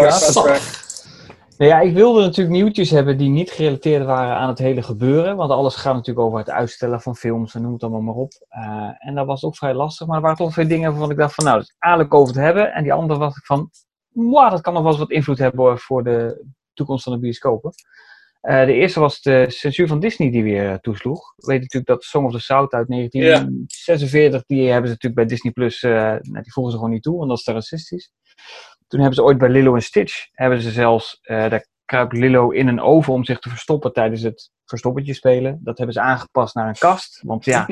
[SPEAKER 3] Nou ja, ik wilde natuurlijk nieuwtjes hebben die niet gerelateerd waren aan het hele gebeuren. Want alles gaat natuurlijk over het uitstellen van films en noem het allemaal maar op. Eh, en dat was ook vrij lastig. Maar er waren toch twee dingen waarvan ik dacht van nou, dat is aardig over te hebben. En die andere was ik van, wow, dat kan nog wel eens wat invloed hebben voor de toekomst van de bioscopen. Eh, de eerste was de censuur van Disney die weer eh, toesloeg. We weten natuurlijk dat Song of the South uit 1946, die hebben ze natuurlijk bij Disney Plus, nou, die voegen ze gewoon niet toe, want dat is te racistisch. Toen hebben ze ooit bij Lilo en Stitch, hebben ze zelfs, eh daar kruipt Lilo in een oven om zich te verstoppen tijdens het verstoppertje spelen. Dat hebben ze aangepast naar een kast, want ja...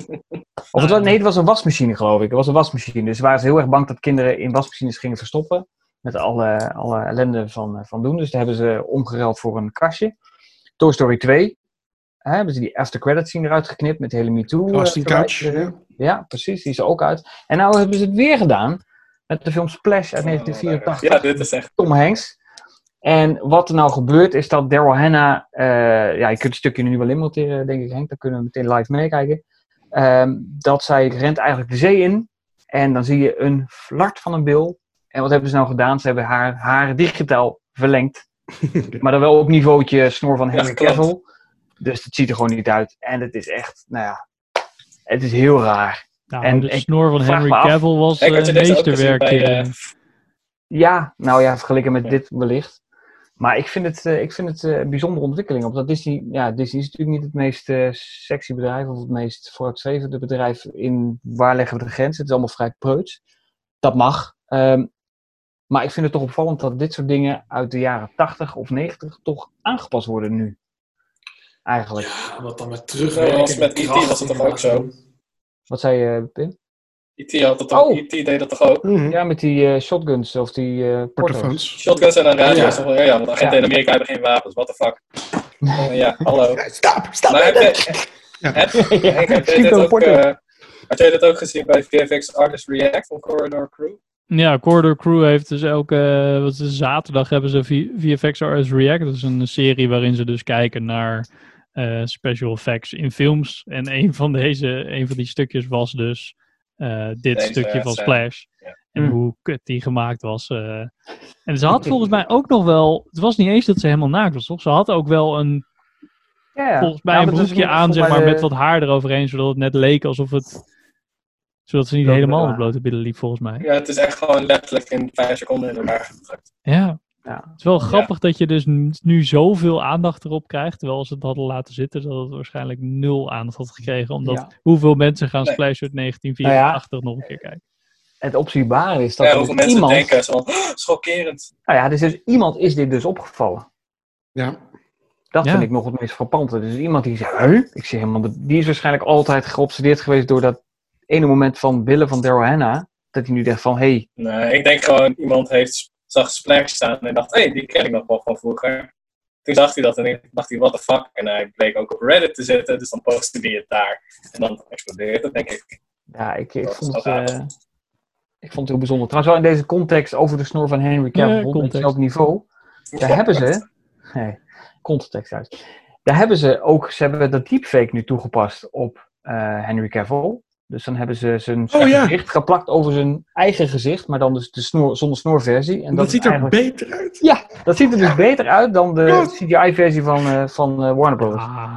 [SPEAKER 3] (laughs) of het was, nee, het was een wasmachine geloof ik. Het was een wasmachine, dus waren ze heel erg bang dat kinderen in wasmachines gingen verstoppen. Met alle, alle ellende van, eh, van doen. Dus daar hebben ze omgeruild voor een kastje. Toy Story 2. Hè, hebben ze die after credit scene eruit geknipt met de hele MeToo. eh,
[SPEAKER 2] Casting couch,
[SPEAKER 3] verwijt erin. Ja, precies. Die is er ook uit. En nou hebben ze het weer gedaan. Met de film Splash uit 1984.
[SPEAKER 5] Ja, dit is echt...
[SPEAKER 3] Tom Hanks. En wat er nou gebeurt is dat Daryl Hannah... eh, ja, je kunt het stukje nu wel inmonteren, denk ik Henk. Dan kunnen we meteen live meekijken. Ehm, dat zij rent eigenlijk de zee in. En dan zie je een flart van een bil. En wat hebben ze nou gedaan? Ze hebben haar haar digitaal verlengd. (laughs) maar dan wel op niveautje snor van Henry. Cavill. Dus het ziet er gewoon niet uit. En het is echt, nou ja... Het is heel raar.
[SPEAKER 1] Nou,
[SPEAKER 3] en
[SPEAKER 1] de snor van Henry Cavill was
[SPEAKER 5] had
[SPEAKER 1] eh, meesterwerk.
[SPEAKER 5] bij,
[SPEAKER 1] eh,
[SPEAKER 5] eh,
[SPEAKER 3] Ja, nou ja, vergeleken met dit wellicht. Maar ik vind het, eh, ik vind het eh, een bijzondere ontwikkeling. Omdat Disney, ja, Disney is natuurlijk niet het meest sexy bedrijf of het meest vooruitstrevende bedrijf in waar leggen we de grens. Het is allemaal vrij preuts. Dat mag. Ehm, maar ik vind het toch opvallend dat dit soort dingen uit de jaren 80 of 90 toch aangepast worden nu. Eigenlijk.
[SPEAKER 4] Ja, wat dan met terugwerken.
[SPEAKER 5] was met E.T. was het toch ook zo?
[SPEAKER 3] Wat zei je, Pim?
[SPEAKER 5] Had dat ook.
[SPEAKER 3] Oh.
[SPEAKER 5] E.T. deed dat toch ook?
[SPEAKER 3] Ja, met die eh, shotguns of die eh portofoons.
[SPEAKER 5] Shotguns en dan radio's.
[SPEAKER 3] Ja.
[SPEAKER 5] Ja. ja, want agenten
[SPEAKER 3] Ja.
[SPEAKER 5] in Amerika hebben geen wapens. What the fuck? Oh, ja, hallo. (laughs)
[SPEAKER 2] Stop, stop.
[SPEAKER 5] Maar heb je... Heb, (laughs) Henk, heb jij
[SPEAKER 3] Schiet
[SPEAKER 5] dit
[SPEAKER 3] door de
[SPEAKER 5] ook,
[SPEAKER 3] porto.
[SPEAKER 5] eh, had jij dit ook gezien bij VFX Artist React van Corridor Crew?
[SPEAKER 1] Ja, Corridor Crew heeft dus elke wat is het, zaterdag hebben ze VFX RS React. Dat is een serie waarin ze dus kijken naar eh, special effects in films. En een van, deze, een van die stukjes was dus eh, dit
[SPEAKER 5] Deze
[SPEAKER 1] stukje van. Splash. En
[SPEAKER 3] Mm.
[SPEAKER 1] hoe kut die gemaakt was. eh. En ze had volgens mij ook nog wel... Het was niet eens dat ze helemaal naakt was, toch? Ze had ook wel een...
[SPEAKER 3] Ja, ja.
[SPEAKER 1] Volgens mij
[SPEAKER 3] Ja,
[SPEAKER 1] een broekje
[SPEAKER 3] niet-
[SPEAKER 1] aan, zeg maar, met wat haar eroverheen. Zodat het net leek alsof het... Zodat ze niet helemaal met blote billen liep, volgens mij.
[SPEAKER 5] Ja, het is echt gewoon letterlijk in vijf seconden in elkaar gedrukt.
[SPEAKER 1] Ja.
[SPEAKER 3] Ja.
[SPEAKER 1] Het is wel grappig dat je dus nu zoveel aandacht erop krijgt. Terwijl als ze het hadden laten zitten, dat het waarschijnlijk nul aandacht had gekregen. Omdat
[SPEAKER 3] Ja.
[SPEAKER 1] hoeveel mensen gaan
[SPEAKER 3] Nee.
[SPEAKER 1] Splash uit 1984 nog een keer kijken.
[SPEAKER 3] Het opzienbare is dat
[SPEAKER 5] Ja,
[SPEAKER 3] er
[SPEAKER 5] hoeveel
[SPEAKER 3] dus
[SPEAKER 5] mensen
[SPEAKER 3] iemand...
[SPEAKER 5] denken zo, "Oh, schokkerend.
[SPEAKER 3] Nou ja, dus, dus iemand is dit dus opgevallen.
[SPEAKER 2] Ja.
[SPEAKER 3] Dat
[SPEAKER 1] Ja.
[SPEAKER 3] vind ik nog het meest frappante. Dus iemand die zegt, huh? Ik zie helemaal, de- die is waarschijnlijk altijd geobsedeerd geweest door dat ene moment van billen van Daryl Hannah. Dat hij nu denkt van, hé, hey,
[SPEAKER 5] Nee, ik denk gewoon, iemand heeft, zag Splash staan en dacht, hé, hey, die ken ik nog wel van vroeger. Toen zag hij dat en dacht hij, what the fuck. En hij bleek ook op Reddit te zitten, dus dan postte hij het daar. En dan explodeert het, denk ik.
[SPEAKER 3] ja, ik, ik, vond het, eh, ik vond het heel bijzonder. Trouwens, wel in deze context over de snor van Henry Cavill,
[SPEAKER 1] Ja,
[SPEAKER 3] op hetzelfde niveau. Daar hebben ze, nee, context uit. Daar hebben ze ook, ze hebben dat deepfake nu toegepast op eh, Henry Cavill. Dus dan hebben ze zijn, zijn
[SPEAKER 2] Oh, ja.
[SPEAKER 3] gezicht geplakt over zijn eigen gezicht, maar dan dus de snor, zonder snorversie. En
[SPEAKER 2] Dat, ziet er
[SPEAKER 3] eigenlijk-
[SPEAKER 2] beter uit.
[SPEAKER 3] Ja, dat ziet er dus beter uit dan de
[SPEAKER 2] Ja.
[SPEAKER 3] CGI-versie van, eh, van eh, Warner Bros.
[SPEAKER 1] Ah,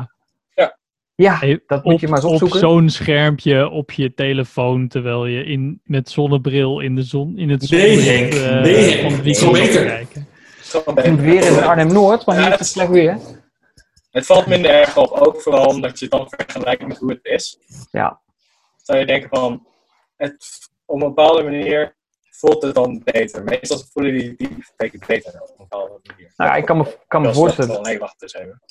[SPEAKER 3] Ja,
[SPEAKER 1] hey,
[SPEAKER 3] dat moet
[SPEAKER 1] op,
[SPEAKER 3] je maar eens
[SPEAKER 1] op
[SPEAKER 3] opzoeken.
[SPEAKER 1] zo'n schermpje op je telefoon, terwijl je in, met zonnebril in, de zon, in het
[SPEAKER 4] Nee,
[SPEAKER 1] zonlicht eh,
[SPEAKER 4] Nee,
[SPEAKER 1] van het
[SPEAKER 4] Zo beter.
[SPEAKER 1] kijken.
[SPEAKER 5] Gewoon
[SPEAKER 3] Het moet weer in Arnhem-Noord, maar hier
[SPEAKER 5] Ja,
[SPEAKER 3] is het slecht weer.
[SPEAKER 5] Het valt minder erg op, ook vooral omdat je het dan vergelijkt met hoe het is.
[SPEAKER 3] Ja.
[SPEAKER 5] Zou je denken van, het, op een bepaalde manier voelt het dan beter. Meestal voelen die fake beter op een bepaalde manier.
[SPEAKER 3] Nou ik kan me, kan me voorstellen.
[SPEAKER 5] nee, wacht eens even.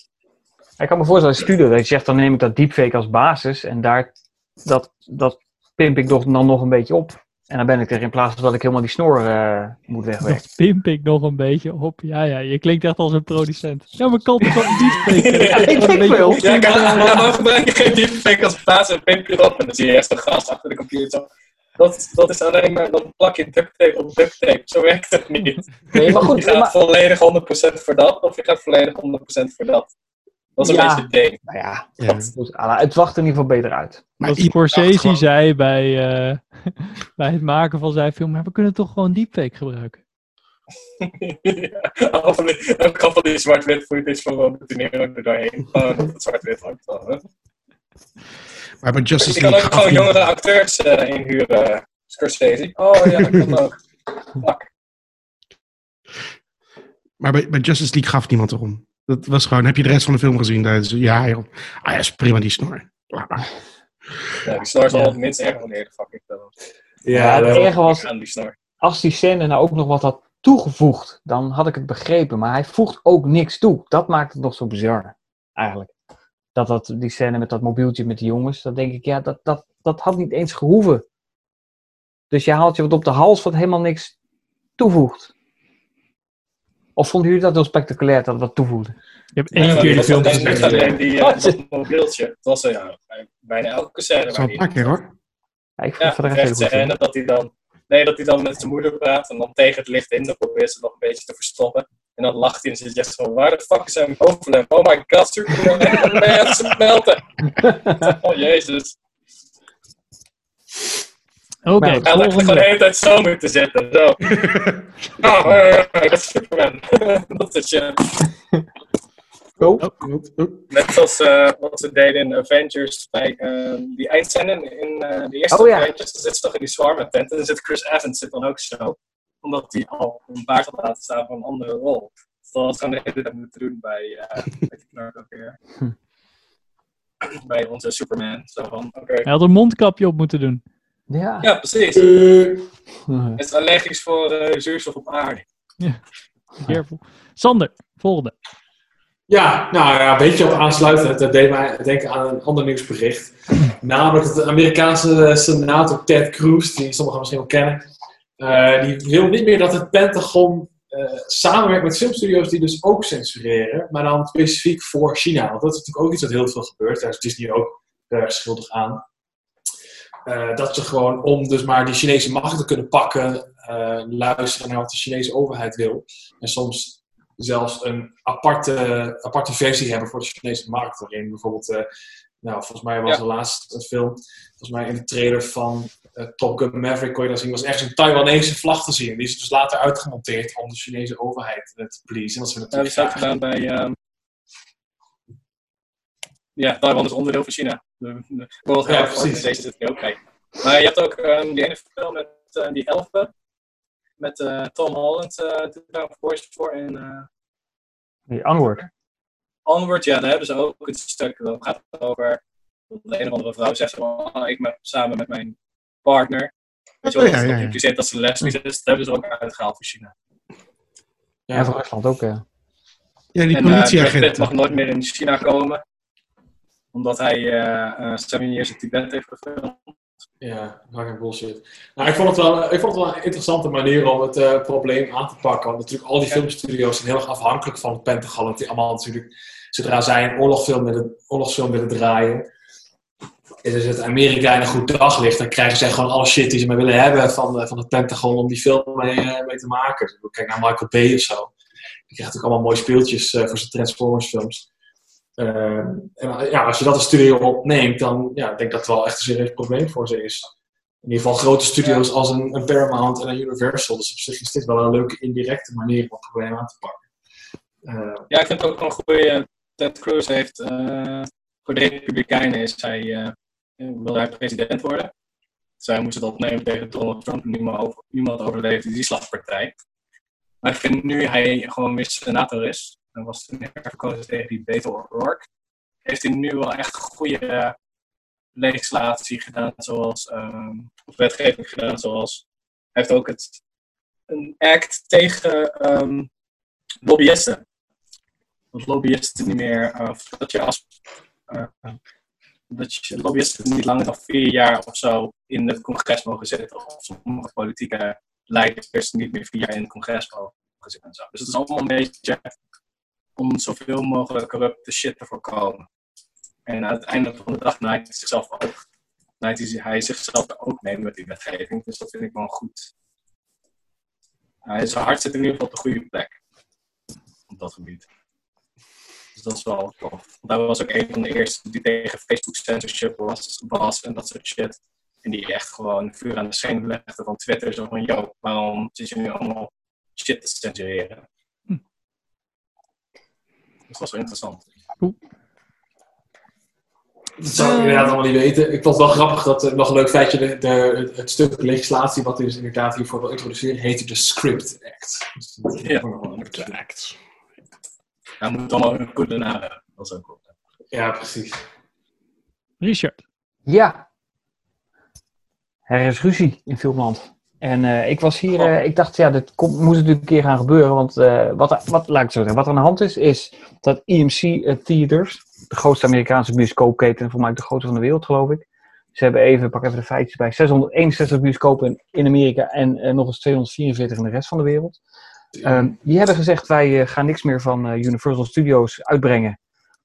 [SPEAKER 3] Ik kan me voorstellen als studio dat je zegt, dan neem ik dat deepfake als basis en daar, dat, dat pimp ik toch dan nog een beetje op. En dan ben ik er in plaats van dat ik helemaal die snor eh, moet wegwerken.
[SPEAKER 1] Dat pimp ik nog een beetje op. Ja, ja, je klinkt echt als een producent. Ja, maar kan toch wel niet (laughs) spreken?
[SPEAKER 3] Ja, ik denk veel.
[SPEAKER 5] Ja, ik gebruik je geen deepfake als plaats en pimp je erop en dan zie je eerst een gast achter de computer. Dat, dat is alleen maar, dan plak je duct tape op duct tape. Zo werkt het niet.
[SPEAKER 3] Nee, maar goed,
[SPEAKER 5] je gaat
[SPEAKER 3] maar-
[SPEAKER 5] volledig 100% voor dat, of je gaat volledig 100% voor dat. Dat is een
[SPEAKER 3] Ja.
[SPEAKER 5] beetje het ding.
[SPEAKER 3] Nou ja, dat, dus, ah, het wacht er in ieder geval beter uit.
[SPEAKER 1] Wat Scorsese zei bij, eh, (laughs) bij het maken van zijn film, maar we kunnen toch gewoon deepfake gebruiken.
[SPEAKER 5] Ja, al van die- Ook al van die zwart-wit footage van Robert De Niro er doorheen. Gewoon dat het zwart-wit hangt. hè.
[SPEAKER 2] Maar bij
[SPEAKER 5] Je
[SPEAKER 2] Justice
[SPEAKER 5] kan
[SPEAKER 2] League
[SPEAKER 5] ook
[SPEAKER 2] gaf
[SPEAKER 5] gewoon
[SPEAKER 2] hij-
[SPEAKER 5] jongere acteurs eh, inhuren, Scorsese. Oh ja, dat kan ook. (laughs) Fuck.
[SPEAKER 2] Maar bij, bij Justice League gaf niemand erom. Dat was gewoon, heb je de rest van de film gezien? Dat is- Ja, joh. Ah ja, is prima die snor.
[SPEAKER 5] Ja, die snor is al het minst erg wanneer de fuck ik dat
[SPEAKER 3] Ja, het erge was,
[SPEAKER 5] aan die snor.
[SPEAKER 3] als die scène nou ook nog wat had toegevoegd, dan had ik het begrepen. Maar hij voegt ook niks toe. Dat maakt het nog zo bizar, eigenlijk. Dat, dat die scène met dat mobieltje met die jongens, dan denk ik, ja, dat, dat, dat had niet eens gehoeven. Dus je haalt je wat op de hals wat helemaal niks toevoegt. Of vonden jullie dat heel spectaculair dat wat toevoegde?
[SPEAKER 1] Je hebt één keer die
[SPEAKER 5] dat
[SPEAKER 1] film gezien.
[SPEAKER 5] alleen die, eh, dat mobieltje. Het was eh, ja, bijna elke scène.
[SPEAKER 2] Dat is wel een paar keer hoor.
[SPEAKER 3] Ja, ik vond
[SPEAKER 5] Ja,
[SPEAKER 3] de rest
[SPEAKER 5] scène dat hij dan... Nee, dat hij dan met zijn moeder praat en dan tegen het licht in, dan probeert ze nog een beetje te verstoppen. En dan lacht hij en echt zo, waar de fuck is zijn bovenlip? Oh my god, Superman, mensen melten. Oh jezus.
[SPEAKER 1] Oké,
[SPEAKER 5] Hij lijkt er gewoon de hele tijd zo moeten zitten, zo. (laughs) Oh, eh, eh, (laughs) dat is Superman. dat is je.
[SPEAKER 3] Oh.
[SPEAKER 5] Net zoals eh, wat ze deden in Avengers bij eh, die eindscène in, in eh, de eerste
[SPEAKER 3] Oh, ja.
[SPEAKER 5] Avengers. Dan zit ze toch in die zwarme tent en dan zit Chris Evans zit dan ook zo. Omdat hij al een baard had laten staan voor een andere rol. Dus dat was gewoon de hele tijd moeten doen bij, eh (laughs) weet ik nou ook weer. Bij onze Superman. Zo van, oké.
[SPEAKER 1] Hij had een mondkapje op moeten doen.
[SPEAKER 3] Ja.
[SPEAKER 5] Ja, precies.
[SPEAKER 3] Eh.
[SPEAKER 5] Hij is allergisch voor eh, zuurstof op aarde.
[SPEAKER 1] Careful. Sander, volgende.
[SPEAKER 4] Ja, nou ja, een beetje op aansluitend. Dat deed mij denken aan een ander nieuwsbericht. Namelijk de Amerikaanse senator Ted Cruz, die sommigen misschien wel kennen. Eh, die wil niet meer dat het Pentagon eh, samenwerkt met filmstudio's die dus ook censureren. Maar dan specifiek voor China. Want dat is natuurlijk ook iets wat heel veel gebeurt. Daar is Disney ook erg schuldig aan. Eh, dat ze gewoon om dus maar die Chinese macht te kunnen pakken, eh, luisteren naar wat de Chinese overheid wil. En soms zelfs een aparte, aparte versie hebben voor de Chinese markt. Waarin bijvoorbeeld, eh, nou, volgens mij was
[SPEAKER 5] Ja.
[SPEAKER 4] er laatst een film, volgens mij in de trailer van Top Gun Maverick kon je dat zien, was ergens een Taiwanese vlag te zien. Die is dus later uitgemonteerd om de Chinese overheid te pleasen. Dat ze
[SPEAKER 5] Ja, dat
[SPEAKER 4] natuurlijk graag-
[SPEAKER 5] gedaan bij. Ja, Taiwan is onderdeel van China. De, de World
[SPEAKER 4] Ja,
[SPEAKER 5] Health
[SPEAKER 4] precies.
[SPEAKER 5] Organization zit er ook bij. Maar je hebt ook ehm, die ene film met eh, die elfen. Met eh, Tom Holland, eh doet daar een voice voor. En eh,
[SPEAKER 3] Die Onward.
[SPEAKER 5] Onward, ja, daar hebben ze ook een stuk. Dat gaat over. De een of andere vrouw zegt van, "Ah, ik met, samen met mijn partner. Wel,
[SPEAKER 2] Oh, ja,
[SPEAKER 5] dat
[SPEAKER 2] ja, ja.
[SPEAKER 5] impliceert dat ze lesbisch is. Dat hebben ze ook uitgehaald voor China.
[SPEAKER 3] Ja, voor Rusland ook. ja.
[SPEAKER 2] Ja, die
[SPEAKER 5] eh,
[SPEAKER 2] politieagent.
[SPEAKER 5] Pitt mag nooit meer in China komen. Omdat hij eh Seven Years in Tibet heeft gefilmd.
[SPEAKER 4] Ja, fucking bullshit. Nou, ik vond, het wel, ik vond het wel een interessante manier om het eh, probleem aan te pakken. Want natuurlijk al die filmstudio's zijn heel erg afhankelijk van het Pentagon. Want die allemaal natuurlijk, zodra zij een oorlogsfilm willen, oorlogsfilm willen draaien, is het Amerika in een goed daglicht. Dan krijgen zij gewoon alle shit die ze maar willen hebben van, eh, van het Pentagon om die film mee, eh, mee te maken. Dus Kijk naar Michael Bay of zo. Die krijgt ook allemaal mooie speeltjes voor zijn Transformers films. Eh, en eh, ja, als je dat een studio opneemt, dan ja, ik denk dat het wel echt een serieus probleem voor ze is. In ieder geval grote studio's als een, een Paramount en een Universal. Dus op zich is dit wel een leuke indirecte manier om het probleem aan te pakken. Eh,
[SPEAKER 5] Ja, ik vind het ook een goede. Ted Cruz heeft. voor de Republikeinen is hij. wil hij president worden. Zij moesten dat opnemen tegen Donald Trump. en Niemand, over, niemand overleefde die slagpartij. Maar ik vind nu hij gewoon weer senator is. Was toen herverkozen tegen die Beto O'Rourke. Heeft hij nu wel echt goede eh, legislatie gedaan. Zoals. ehm, of wetgeving gedaan. Zoals. Hij heeft ook het. Een act tegen ehm, lobbyisten dat lobbyisten niet meer, of dat je als, uh, dat je lobbyisten niet langer dan vier jaar of zo in het congres mogen zitten. Of sommige politieke leiders niet meer vier jaar in het congres mogen zitten en zo. Dus het is allemaal een beetje om zoveel mogelijk corrupte shit te voorkomen. En aan het einde van de dag naait hij zichzelf ook. Naait hij, zichzelf ook mee met die wetgeving. Dus dat vind ik wel goed. Hij zijn hart zit in ieder geval op de goede plek. Op dat gebied. Dus dat is wel tof. Hij was ook een van de eerste die tegen Facebook censorship was, en dat soort shit. En die echt gewoon vuur aan de schenen legde van Twitter. Zo van, yo, waarom zit je nu allemaal shit te censureren? Dat was wel interessant.
[SPEAKER 4] Dat zou ik inderdaad allemaal niet weten. Ik vond het wel grappig dat, uh, nog een leuk feitje, de, de, het stuk legislatie wat dus inderdaad hiervoor wil introduceren, heette de Script Act. Dus dat is
[SPEAKER 5] Ja.
[SPEAKER 4] nog wel een leuke act.
[SPEAKER 5] Hij moet allemaal een goede naam hebben. Dat is ook goed.
[SPEAKER 4] Ja, precies.
[SPEAKER 1] Richard.
[SPEAKER 3] Ja. Er is ruzie in Filmland. En eh, ik was hier, eh, ik dacht, ja, dit komt, moet natuurlijk een keer gaan gebeuren. Want eh, wat, wat, laat ik zo zeggen, wat er aan de hand is, is dat EMC Theaters, de grootste Amerikaanse bioscoopketen, voor mij de grootste van de wereld, geloof ik. Ze hebben even, pak even de feitjes bij, 661 bioscopen in, in Amerika en nog eens 244 in de rest van de wereld. Ehm, die hebben gezegd, wij gaan niks meer van Universal Studios uitbrengen.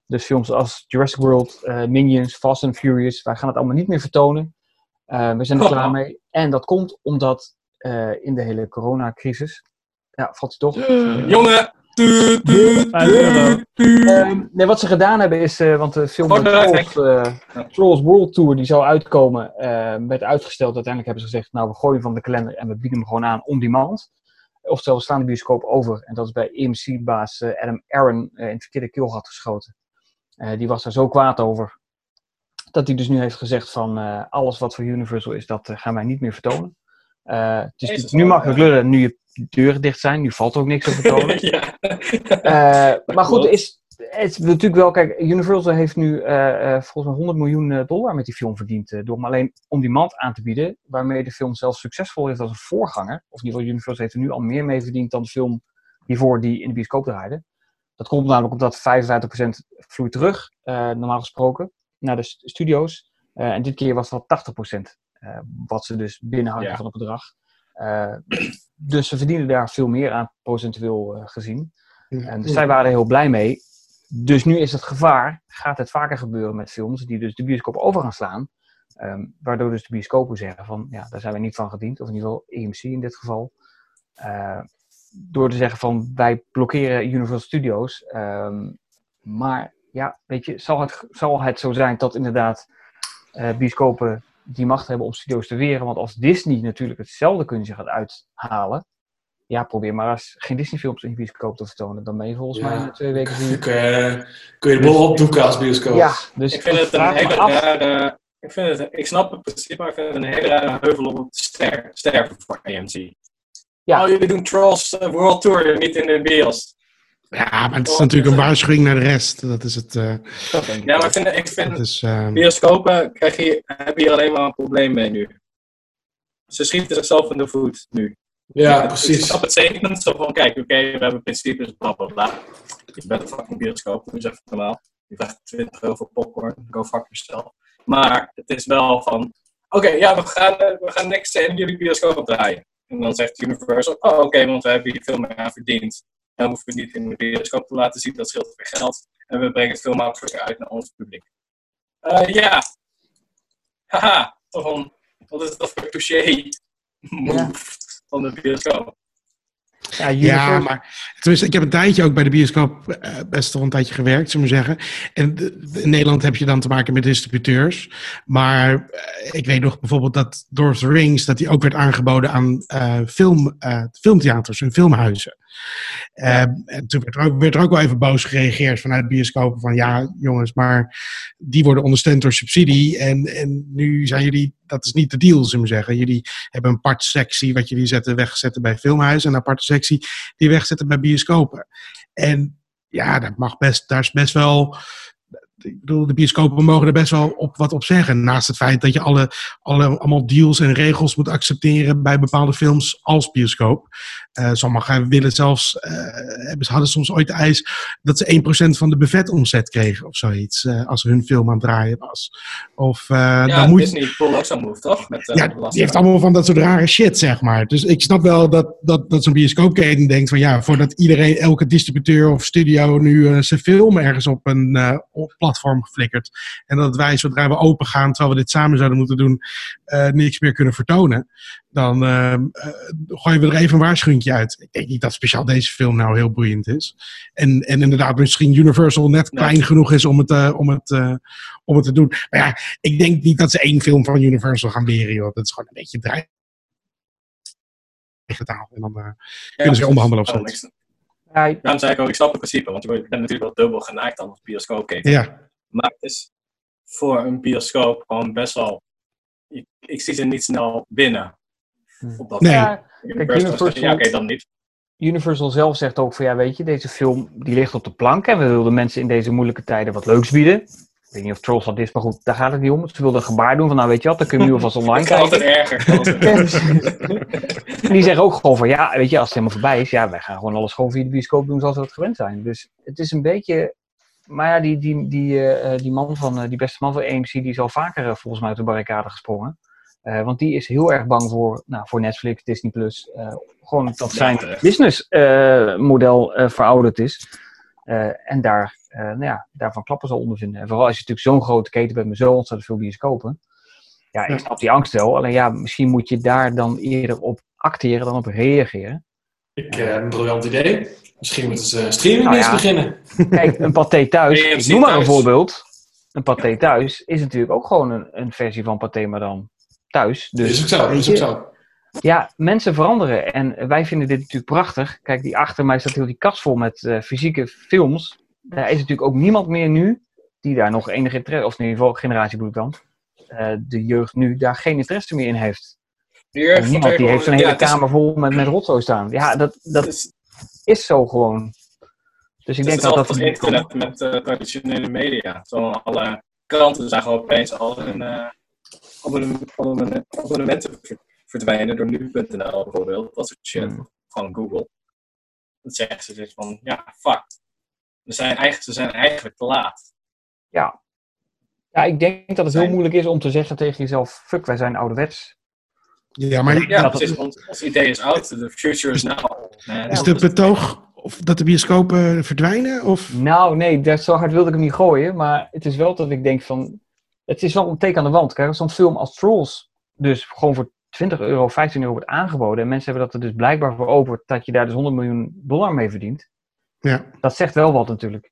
[SPEAKER 3] Dus films als Jurassic World, Minions, Fast and Furious, wij gaan het allemaal niet meer vertonen. We zijn er (laughs) klaar mee. En dat komt omdat eh, in de hele coronacrisis. Ja, valt hij toch?
[SPEAKER 5] Jongen!
[SPEAKER 3] Ehm, nee, wat ze gedaan hebben is, eh, want de film
[SPEAKER 5] Oh,
[SPEAKER 3] Trolls, eh, Trolls World Tour die zou uitkomen, eh, werd uitgesteld. Uiteindelijk hebben ze gezegd, nou we gooien van de kalender en we bieden hem gewoon aan on demand. Oftewel, we slaan de bioscoop over. En dat is bij EMC-baas eh, Adam Aaron eh, in het verkeerde keelgat geschoten. Eh, die was daar zo kwaad over, dat hij dus nu heeft gezegd van eh, alles wat voor Universal is, dat eh, gaan wij niet meer vertonen. Het is
[SPEAKER 5] Jezus,
[SPEAKER 3] nu
[SPEAKER 5] man.
[SPEAKER 3] makkelijk lullen, nu je deuren dicht zijn, nu valt er ook niks te vertonen. (laughs)
[SPEAKER 5] ja.
[SPEAKER 3] Maar goed, is, het is natuurlijk wel, kijk, Universal heeft nu volgens mij 100 miljoen dollar met die film verdiend. door hem alleen on demand aan te bieden, waarmee de film zelfs succesvol is als een voorganger. Of in ieder geval, Universal heeft er nu al meer mee verdiend dan de film hiervoor die in de bioscoop draaide. Dat komt namelijk omdat 55% vloeit terug, normaal gesproken, naar de st- studio's. Eh, en dit keer was dat 80%, eh, wat ze dus binnenhouden
[SPEAKER 5] Ja.
[SPEAKER 3] van het bedrag. Eh, dus ze verdienen daar veel meer aan, procentueel gezien. En dus zij waren er heel blij mee. Dus nu is het gevaar, gaat het vaker gebeuren met films die dus de bioscoop over gaan slaan. Ehm, waardoor dus de bioscopen zeggen van, ja, daar zijn we niet van gediend. Of in ieder geval EMC in dit geval. Door te zeggen van, wij blokkeren Universal Studios. Ehm, maar ja, weet je, zal het, zal het zo zijn dat inderdaad eh, bioscopen die macht hebben om studio's te weren. Want als Disney natuurlijk hetzelfde kunnen zich gaat uithalen. Ja, probeer maar eens geen Disney-films in je bioscoop te vertonen. Dan ben je volgens mij in twee weken (laughs)
[SPEAKER 4] Kun je, kun je de bol opdoeken als bioscoop.
[SPEAKER 3] Ja, dus
[SPEAKER 5] ik vind het een hele rare... Ik, vind het, ik snap het principe, maar ik vind het een hele rare heuvel om te ster- sterven voor AMC.
[SPEAKER 3] Ja.
[SPEAKER 5] Oh, jullie doen Trolls eh, World Tour, niet in de bios.
[SPEAKER 2] Ja, maar het is natuurlijk een waarschuwing naar de rest. Dat is het. eh,
[SPEAKER 5] Ja, maar ik vind, ik vind
[SPEAKER 2] is, eh,
[SPEAKER 5] bioscopen krijg je, heb je hier alleen maar een probleem mee nu. Ze schieten zichzelf in de voet nu.
[SPEAKER 4] Ja,
[SPEAKER 5] Ik
[SPEAKER 4] precies.
[SPEAKER 5] snap het statement zo van, kijk, oké, we hebben principes, bla bla bla. Je bent een fucking bioscoop, dus even normaal. Je vraagt 20 euro voor popcorn, go fuck yourself. Maar het is wel van, oké, ja, we gaan, we gaan niks in jullie bioscoop draaien. En dan zegt Universal, oh oké, want we hebben hier veel meer aan verdiend. En hoeven we niet in de bioscoop te laten zien, dat scheelt weer geld. En we brengen het veel makkelijker uit naar ons publiek. Eh, ja. Haha, toch een, wat is dat voor touché move van de bioscoop?
[SPEAKER 3] Ja,
[SPEAKER 2] Ja, maar tenminste, ik heb een tijdje ook bij de bioscoop eh, best wel een tijdje gewerkt, zullen we maar zeggen. En de- de- in Nederland heb je dan te maken met distributeurs. Maar eh, ik weet nog bijvoorbeeld dat Lord of the Rings, dat die ook werd aangeboden aan eh, film, eh, filmtheaters en filmhuizen. Eh, en toen werd er, ook, ook wel even boos gereageerd vanuit bioscopen van ja, jongens, maar die worden ondersteund door subsidie. En, en nu zijn jullie, dat is niet de deal, zullen we zeggen. Jullie hebben een aparte sectie wat jullie zetten, wegzetten bij filmhuizen. En een aparte sectie die wegzetten bij bioscopen. En ja, dat mag best, daar is best wel. ik bedoel, de bioscopen mogen er best wel op wat op zeggen. Naast het feit dat je alle, alle, allemaal deals en regels moet accepteren bij bepaalde films als bioscoop. Eh, sommigen willen zelfs, hebben, hadden soms ooit de eis dat ze 1% van de buffetomzet kregen of zoiets. eh, als hun film aan het draaien was. Of,
[SPEAKER 5] ja,
[SPEAKER 2] dan moet,
[SPEAKER 5] Disney ook zo'n move, toch? Met,
[SPEAKER 2] ja, die heeft allemaal van dat soort rare shit, zeg maar. Dus ik snap wel dat, dat, dat zo'n bioscoopketen denkt van ja, voordat iedereen, elke distributeur of studio nu zijn film ergens op een op platform flikkert. En dat wij, zodra we open gaan, terwijl we dit samen zouden moeten doen, niks meer kunnen vertonen. Dan gooien we er even een waarschuwingje uit. Ik denk niet dat speciaal deze film nou heel boeiend is. En, en inderdaad, misschien Universal net klein genoeg is om het, eh, om, het, eh, om het te doen. Maar ja, ik denk niet dat ze één film van Universal gaan leren, joh. Dat is gewoon een beetje taal. En dan eh, kunnen ze weer onderhandelen of
[SPEAKER 5] Oh,
[SPEAKER 2] zoiets.
[SPEAKER 5] niks. Daarom zei ik ook, ik snap het principe, want je bent natuurlijk wel dubbel geneigd dan als bioscoopketen.
[SPEAKER 2] Ja.
[SPEAKER 5] Maar het is voor een bioscoop gewoon best wel... Ik, ik zie ze niet snel binnen. Dat
[SPEAKER 3] Nee. Ja, kijk,
[SPEAKER 5] zegt,
[SPEAKER 3] Universal-
[SPEAKER 5] Ja, oké, dan niet.
[SPEAKER 3] Universal zelf zegt ook van ja, weet je, deze film die ligt op de plank en we wilden mensen in deze moeilijke tijden wat leuks bieden. Ik weet niet of Trolls dat is, maar goed, daar gaat het niet om. Ze wilden een gebaar doen van nou weet je wat, dan kun je nu alvast online (laughs)
[SPEAKER 5] Het kan altijd
[SPEAKER 3] kijken.
[SPEAKER 5] erger. (laughs)
[SPEAKER 3] En die zeggen ook gewoon van ja, weet je, als het helemaal voorbij is, ja, wij gaan gewoon alles gewoon via de bioscoop doen zoals we dat gewend zijn. Dus het is een beetje, maar ja, die, die, die, eh, die man van, eh, die beste man van AMC, die is al vaker eh, volgens mij uit de barricade gesprongen. Eh, want die is heel erg bang voor, nou, voor Netflix, Disney Plus. eh, gewoon dat zijn
[SPEAKER 5] terecht.
[SPEAKER 3] businessmodel eh verouderd is. En daar, nou ja, daarvan klappen zal ondervinden. En vooral als je natuurlijk zo'n grote keten bent met zo ontzettend veel bioscopen. Ja, ik snap die angst wel. Alleen ja, misschien moet je daar dan eerder op acteren dan op reageren.
[SPEAKER 4] Ik, eh, een briljant idee. Misschien moeten ze streaming
[SPEAKER 3] Nou
[SPEAKER 4] eens
[SPEAKER 3] ja.
[SPEAKER 4] beginnen.
[SPEAKER 3] Kijk, een paté thuis, (laughs) noem maar een voorbeeld. Een paté thuis is natuurlijk ook gewoon een, een versie van paté, maar dan thuis. Dus,
[SPEAKER 4] is ook zo, is ook.
[SPEAKER 3] Ja, mensen veranderen. En wij vinden dit natuurlijk prachtig. Kijk, die achter mij staat heel die kast vol met eh, fysieke films. Daar is natuurlijk ook niemand meer nu die daar nog enige interesse, of in ieder geval generatie bedoel ik dan, eh, de jeugd nu daar geen interesse meer in heeft. En niemand die heeft zo'n
[SPEAKER 5] ja,
[SPEAKER 3] hele
[SPEAKER 5] het is-
[SPEAKER 3] kamer vol met, met rotzooi staan. Ja, dat, dat is zo gewoon. Dus ik
[SPEAKER 5] Het
[SPEAKER 3] denk
[SPEAKER 5] is
[SPEAKER 3] dat dat...
[SPEAKER 5] als internet met eh, traditionele media. Zo alle kranten zagen opeens al hun abonne- abonne- abonnementen ver- verdwijnen door nu.nl bijvoorbeeld. Dat soort shit.
[SPEAKER 3] Hmm.
[SPEAKER 5] Van Google. Dan zeggen ze dus van, ja, fuck. We zijn eigenlijk, ze zijn eigenlijk te laat.
[SPEAKER 3] Ja. ja, ik denk dat het heel moeilijk is om te zeggen tegen jezelf: fuck, wij zijn ouderwets.
[SPEAKER 2] Ja, maar
[SPEAKER 5] Ja,
[SPEAKER 3] dat-
[SPEAKER 5] precies. Ons, ons idee is oud. The future is now. man.
[SPEAKER 2] is de betoog of dat de bioscopen verdwijnen? Of?
[SPEAKER 3] Nou, nee, zo hard wilde ik hem niet gooien. Maar het is wel dat ik denk van. Het is wel een teken aan de wand. Kijk, als zo'n film als Trolls dus gewoon voor 20 euro, 15 euro wordt aangeboden. En mensen hebben dat er dus blijkbaar voor over dat je daar dus 100 miljoen dollar mee verdient.
[SPEAKER 2] Ja.
[SPEAKER 3] Dat zegt wel wat natuurlijk.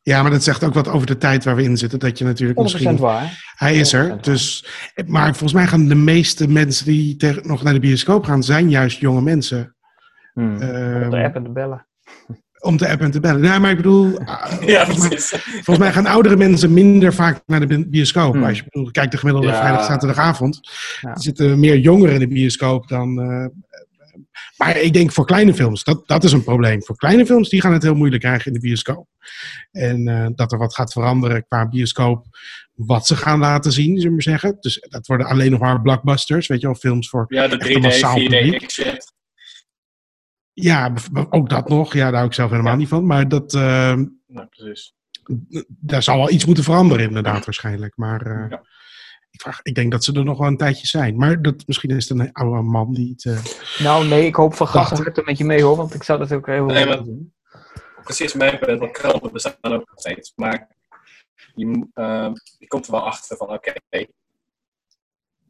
[SPEAKER 2] ja, maar dat zegt ook wat over de tijd waar we in zitten. Dat je natuurlijk
[SPEAKER 3] 100%
[SPEAKER 2] misschien...
[SPEAKER 3] waar.
[SPEAKER 2] Hij is er. Dus, maar volgens mij gaan de meeste mensen die nog naar de bioscoop gaan, zijn juist jonge mensen.
[SPEAKER 3] Hmm.
[SPEAKER 2] Ehm,
[SPEAKER 3] de app en de bellen.
[SPEAKER 2] Om te appen en te bellen. Nee, maar ik bedoel, ah, (laughs)
[SPEAKER 5] Ja,
[SPEAKER 2] volgens, mij, volgens mij gaan oudere mensen minder vaak naar de bi- bioscoop. Als je bedoelt, kijkt de gemiddelde
[SPEAKER 4] Ja.
[SPEAKER 2] vrijdag, zaterdagavond.
[SPEAKER 3] Ja.
[SPEAKER 2] Er zitten meer jongeren in de bioscoop dan. eh, maar ik denk voor kleine films, dat, dat is een probleem. Voor kleine films, die gaan het heel moeilijk krijgen in de bioscoop. En eh, dat er wat gaat veranderen qua bioscoop, wat ze gaan laten zien, zullen we zeggen. Dus dat worden alleen nog maar blockbusters, weet je wel, films voor
[SPEAKER 5] Ja, de
[SPEAKER 2] echt een massaal
[SPEAKER 5] 3D, 4D
[SPEAKER 2] publiek.
[SPEAKER 5] shit.
[SPEAKER 2] Ja, ook dat nog. Ja, daar hou ik zelf helemaal niet van. Maar dat, eh,
[SPEAKER 5] Nou, precies.
[SPEAKER 2] daar zal wel iets moeten veranderen, inderdaad, waarschijnlijk. Maar eh, ik, vraag, ik denk dat ze er nog wel een tijdje zijn. Maar dat, misschien is het een oude man die het. eh,
[SPEAKER 3] Nou, nee, ik hoop van
[SPEAKER 2] Dacht-
[SPEAKER 3] gasten harte met je mee hoor. Want ik zou dat ook heel
[SPEAKER 5] Nee,
[SPEAKER 3] wel
[SPEAKER 5] maar-
[SPEAKER 3] doen.
[SPEAKER 5] Precies mijn punt, want kranten bestaan ook nog steeds. Maar je, mo- eh, je komt er wel achter van, oké,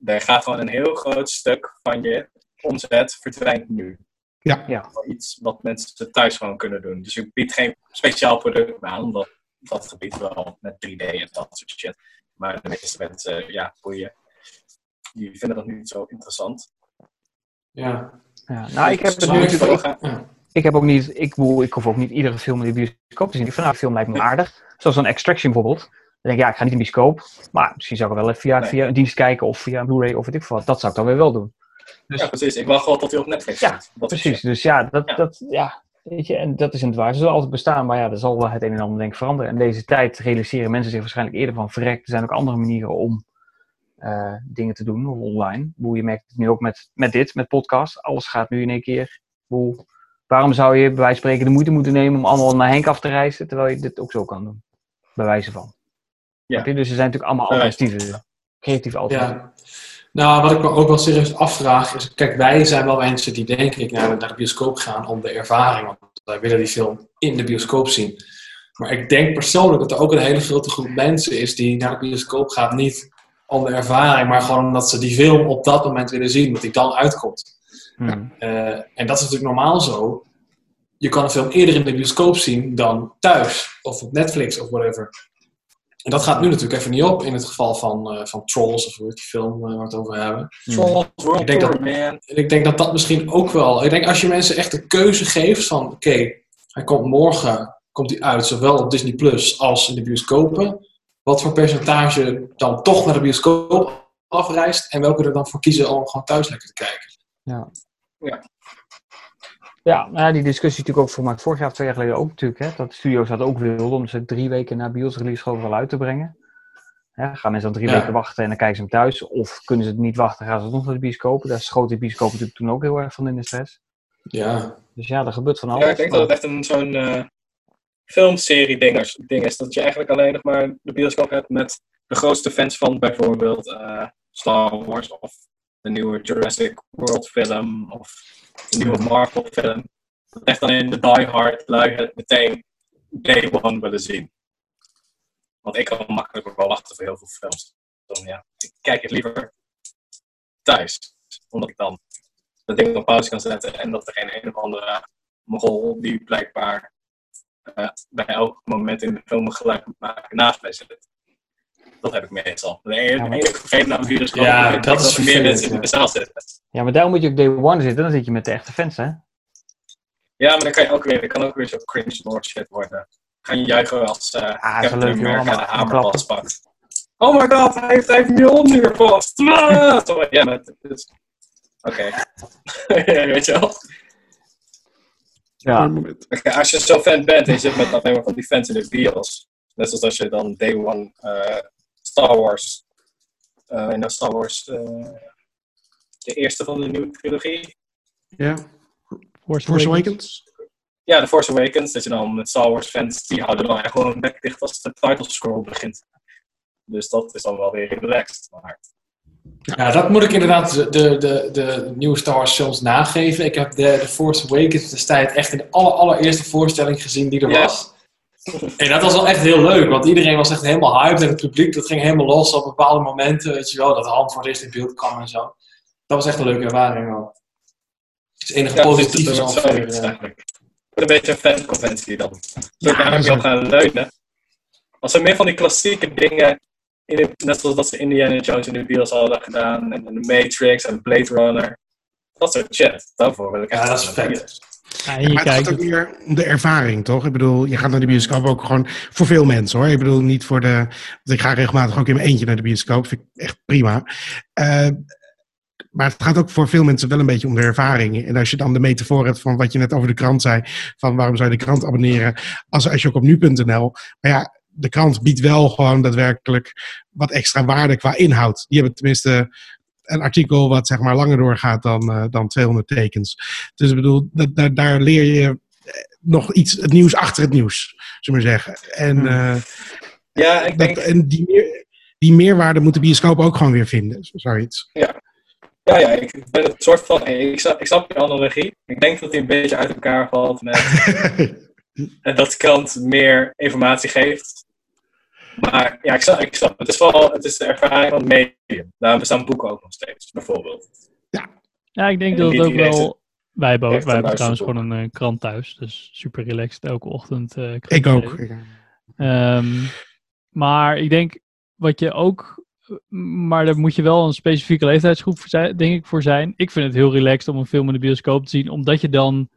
[SPEAKER 5] er gaat gewoon een heel groot stuk van je omzet verdwijnt nu.
[SPEAKER 2] Ja.
[SPEAKER 3] ja.
[SPEAKER 5] Iets wat mensen thuis gewoon kunnen doen. Dus je biedt geen speciaal product aan, omdat dat gebied wel met 3D en dat soort shit. Maar de meeste mensen, eh, ja, boeien. Die vinden dat niet zo interessant.
[SPEAKER 4] Ja.
[SPEAKER 3] Ja, nou, ik heb het nu
[SPEAKER 5] ik
[SPEAKER 3] natuurlijk ik heb ook niet, ik, ik hoef ook niet iedere film in de bioscoop te zien. Ik vind nou, een film lijkt me aardig. Zoals een Extraction bijvoorbeeld. Dan denk ik, ja, ik ga niet in de bioscoop. Maar misschien zou ik wel even via,
[SPEAKER 5] Nee.
[SPEAKER 3] via een dienst kijken of via een Blu-ray of weet ik veel wat. Dat zou ik dan weer wel doen.
[SPEAKER 5] Ja, precies. Ik wacht wel tot hij op Netflix
[SPEAKER 3] Ja,
[SPEAKER 5] zit. Dat soort
[SPEAKER 3] Precies, dus ja, dat, dat, ja. Weet je, en dat is in het waar. Ze zullen altijd bestaan, maar ja, er zal wel het een en ander denk ik veranderen. En deze tijd realiseren mensen zich waarschijnlijk eerder van verrek. Er zijn ook andere manieren om eh, dingen te doen, online. Hoe je merkt het nu ook met, met dit, met podcast. Alles gaat nu in één keer. Hoe, waarom zou je bij wijze van spreken de moeite moeten nemen om allemaal naar Henk af te reizen, terwijl je dit ook zo kan doen? Bij wijze van.
[SPEAKER 5] Ja.
[SPEAKER 3] Dus er zijn natuurlijk allemaal alternatieven. Creatieve alternatieven.
[SPEAKER 4] Ja. Nou, wat ik me ook wel serieus afvraag is, kijk, wij zijn wel mensen die denk ik naar, naar de bioscoop gaan om de ervaring, want wij willen die film in de bioscoop zien. Maar ik denk persoonlijk dat er ook een hele grote groep mensen is die naar de bioscoop gaat niet om de ervaring, maar gewoon omdat ze die film op dat moment willen zien, dat die dan uitkomt.
[SPEAKER 3] Hmm.
[SPEAKER 4] Eh, en dat is natuurlijk normaal zo. Je kan een film eerder in de bioscoop zien dan thuis, of op Netflix of whatever. En dat gaat nu natuurlijk even niet op in het geval van, eh, van Trolls, of hoe die film eh, waar we het over hebben.
[SPEAKER 5] Trolls World
[SPEAKER 4] Ik denk dat-
[SPEAKER 5] man.
[SPEAKER 4] En ik denk dat dat misschien ook wel. Ik denk als je mensen echt de keuze geeft van oké, hij komt morgen komt hij uit, zowel op Disney Plus als in de bioscopen. Wat voor percentage dan toch naar de bioscoop afreist en welke er dan voor kiezen om gewoon thuis lekker te kijken.
[SPEAKER 3] Ja.
[SPEAKER 5] Ja.
[SPEAKER 3] Ja, nou ja, die discussie natuurlijk ook voor vorig jaar of twee jaar geleden ook natuurlijk. Hè, dat de studio's dat ook wilden om ze drie weken na bios release gewoon wel uit te brengen. Gaan mensen dan drie
[SPEAKER 4] Ja.
[SPEAKER 3] weken wachten en dan kijken ze hem thuis. Of kunnen ze het niet wachten, gaan ze nog naar de bioscoop. Daar schoot de bioscoop natuurlijk toen ook heel erg van in de stress.
[SPEAKER 4] Ja.
[SPEAKER 3] Dus ja, er gebeurt van alles.
[SPEAKER 5] Ja, ik denk dat het echt een zo'n eh, filmserie ding is, ding is. Dat je eigenlijk alleen nog maar de bioscoop hebt met de grootste fans van bijvoorbeeld eh, Star Wars of de nieuwe Jurassic World film of de nieuwe Marvel film. Dat echt alleen de diehard lui het meteen day one willen zien. Want ik kan makkelijk wel wachten voor heel veel films. Dan, ja, ik kijk het liever thuis. Omdat ik dan dat ding op pauze kan zetten en dat er geen een of andere mogol die blijkbaar eh, bij elk moment in de film een moet maken naast mij zit. Dat heb ik meestal. De enige
[SPEAKER 3] Ja, maar-
[SPEAKER 5] aan virus
[SPEAKER 4] Ja, dat is
[SPEAKER 5] er meer mensen in
[SPEAKER 4] ja.
[SPEAKER 5] de zaal zitten.
[SPEAKER 3] Ja, maar daarom moet je ook day one zitten. Dan zit je met de echte fans, hè?
[SPEAKER 5] Ja, maar dan kan je ook weer, dan kan ook weer zo cringe lord shit worden. Gaan je juichen als eh
[SPEAKER 3] Ah,
[SPEAKER 5] Captain
[SPEAKER 3] leuk, joh.
[SPEAKER 5] America
[SPEAKER 3] Allemaal-
[SPEAKER 5] de
[SPEAKER 3] allemaal
[SPEAKER 5] hamer vastpakt. Oh my god, hij heeft, hij heeft Mjolnir vast! Zo, ja, maar is... Oké. (laughs) Weet je wel?
[SPEAKER 3] Ja.
[SPEAKER 5] Oké, als je zo fan bent en je zit met alleen maar van die fans in de bios. Net zoals als je dan Day One eh, Star Wars. eh en dan Star Wars. eh, de eerste van de nieuwe trilogie.
[SPEAKER 2] Ja.
[SPEAKER 1] Force,
[SPEAKER 2] Force Awakens.
[SPEAKER 5] Ja, de Force Awakens. Dat je dan met Star Wars fans. die houden dan echt gewoon een bek dicht als de title scroll begint. Dus dat is dan wel weer relaxed. Maar
[SPEAKER 4] Ja, dat moet ik inderdaad de, de, de, de nieuwe Star Wars films nageven. Ik heb de, de Force Awakens destijds echt in de aller, allereerste voorstelling gezien die er
[SPEAKER 5] Ja.
[SPEAKER 4] was. En dat was wel echt heel leuk, want iedereen was echt helemaal hyped en het publiek dat ging helemaal los op bepaalde momenten, weet je wel, dat de hand voor het in beeld kwam en zo. Dat was echt een leuke ervaring wel. Het is enige
[SPEAKER 5] Ja,
[SPEAKER 4] positieve zo.
[SPEAKER 5] zoiets eigenlijk. Een beetje een fanconventie dan. Zo kan ik wel gaan leunen. Als er meer van die klassieke dingen, in de- net zoals dat ze Indiana Jones in de bios hadden gedaan, en de Matrix en Blade Runner, dat soort shit. Daarvoor wil ik echt
[SPEAKER 4] Ja, dat is vet.
[SPEAKER 1] Ja,
[SPEAKER 2] Maar het
[SPEAKER 1] kijkt
[SPEAKER 2] gaat ook meer om de ervaring, toch? Ik bedoel, je gaat naar de bioscoop ook gewoon voor veel mensen, hoor. Ik bedoel, niet voor de... Want ik ga regelmatig ook in mijn eentje naar de bioscoop. Vind ik echt prima. Eh, maar het gaat ook voor veel mensen wel een beetje om de ervaring. En als je dan de metafoor hebt van wat je net over de krant zei... van waarom zou je de krant abonneren als, als je ook op nu.nl... Maar ja, de krant biedt wel gewoon daadwerkelijk wat extra waarde qua inhoud. Die hebben tenminste een artikel wat zeg maar langer doorgaat dan, eh, dan 200 tekens. Dus ik bedoel, dat, daar, daar leer je eh, nog iets, het nieuws achter het nieuws, zullen we maar zeggen. En, eh,
[SPEAKER 5] Ja, ik
[SPEAKER 2] dat,
[SPEAKER 5] denk,
[SPEAKER 2] en die, meer, die meerwaarde moet de bioscoop ook gewoon weer vinden, zo- zoiets.
[SPEAKER 5] ja. Ja, ja, ik ben het soort van, ik snap, ik snap je analogie. Ik denk dat die een beetje uit elkaar valt met (laughs) dat de krant meer informatie geeft. Maar ja, ik snap, ik snap. Het is vooral het is de ervaring van het medium. Daarom bestaan boeken ook nog steeds, bijvoorbeeld.
[SPEAKER 1] Ja, ik denk
[SPEAKER 5] En
[SPEAKER 1] dat het ook wel... Wij hebben, ook- wij hebben trouwens gewoon een eh, krant thuis. Dus super relaxed elke ochtend. eh, krant
[SPEAKER 2] Ik ook.
[SPEAKER 1] Ehm, maar ik denk wat je ook. Maar daar moet je wel een specifieke leeftijdsgroep voor zijn, denk ik voor zijn. Ik vind het heel relaxed om een film in de bioscoop te zien, omdat je dan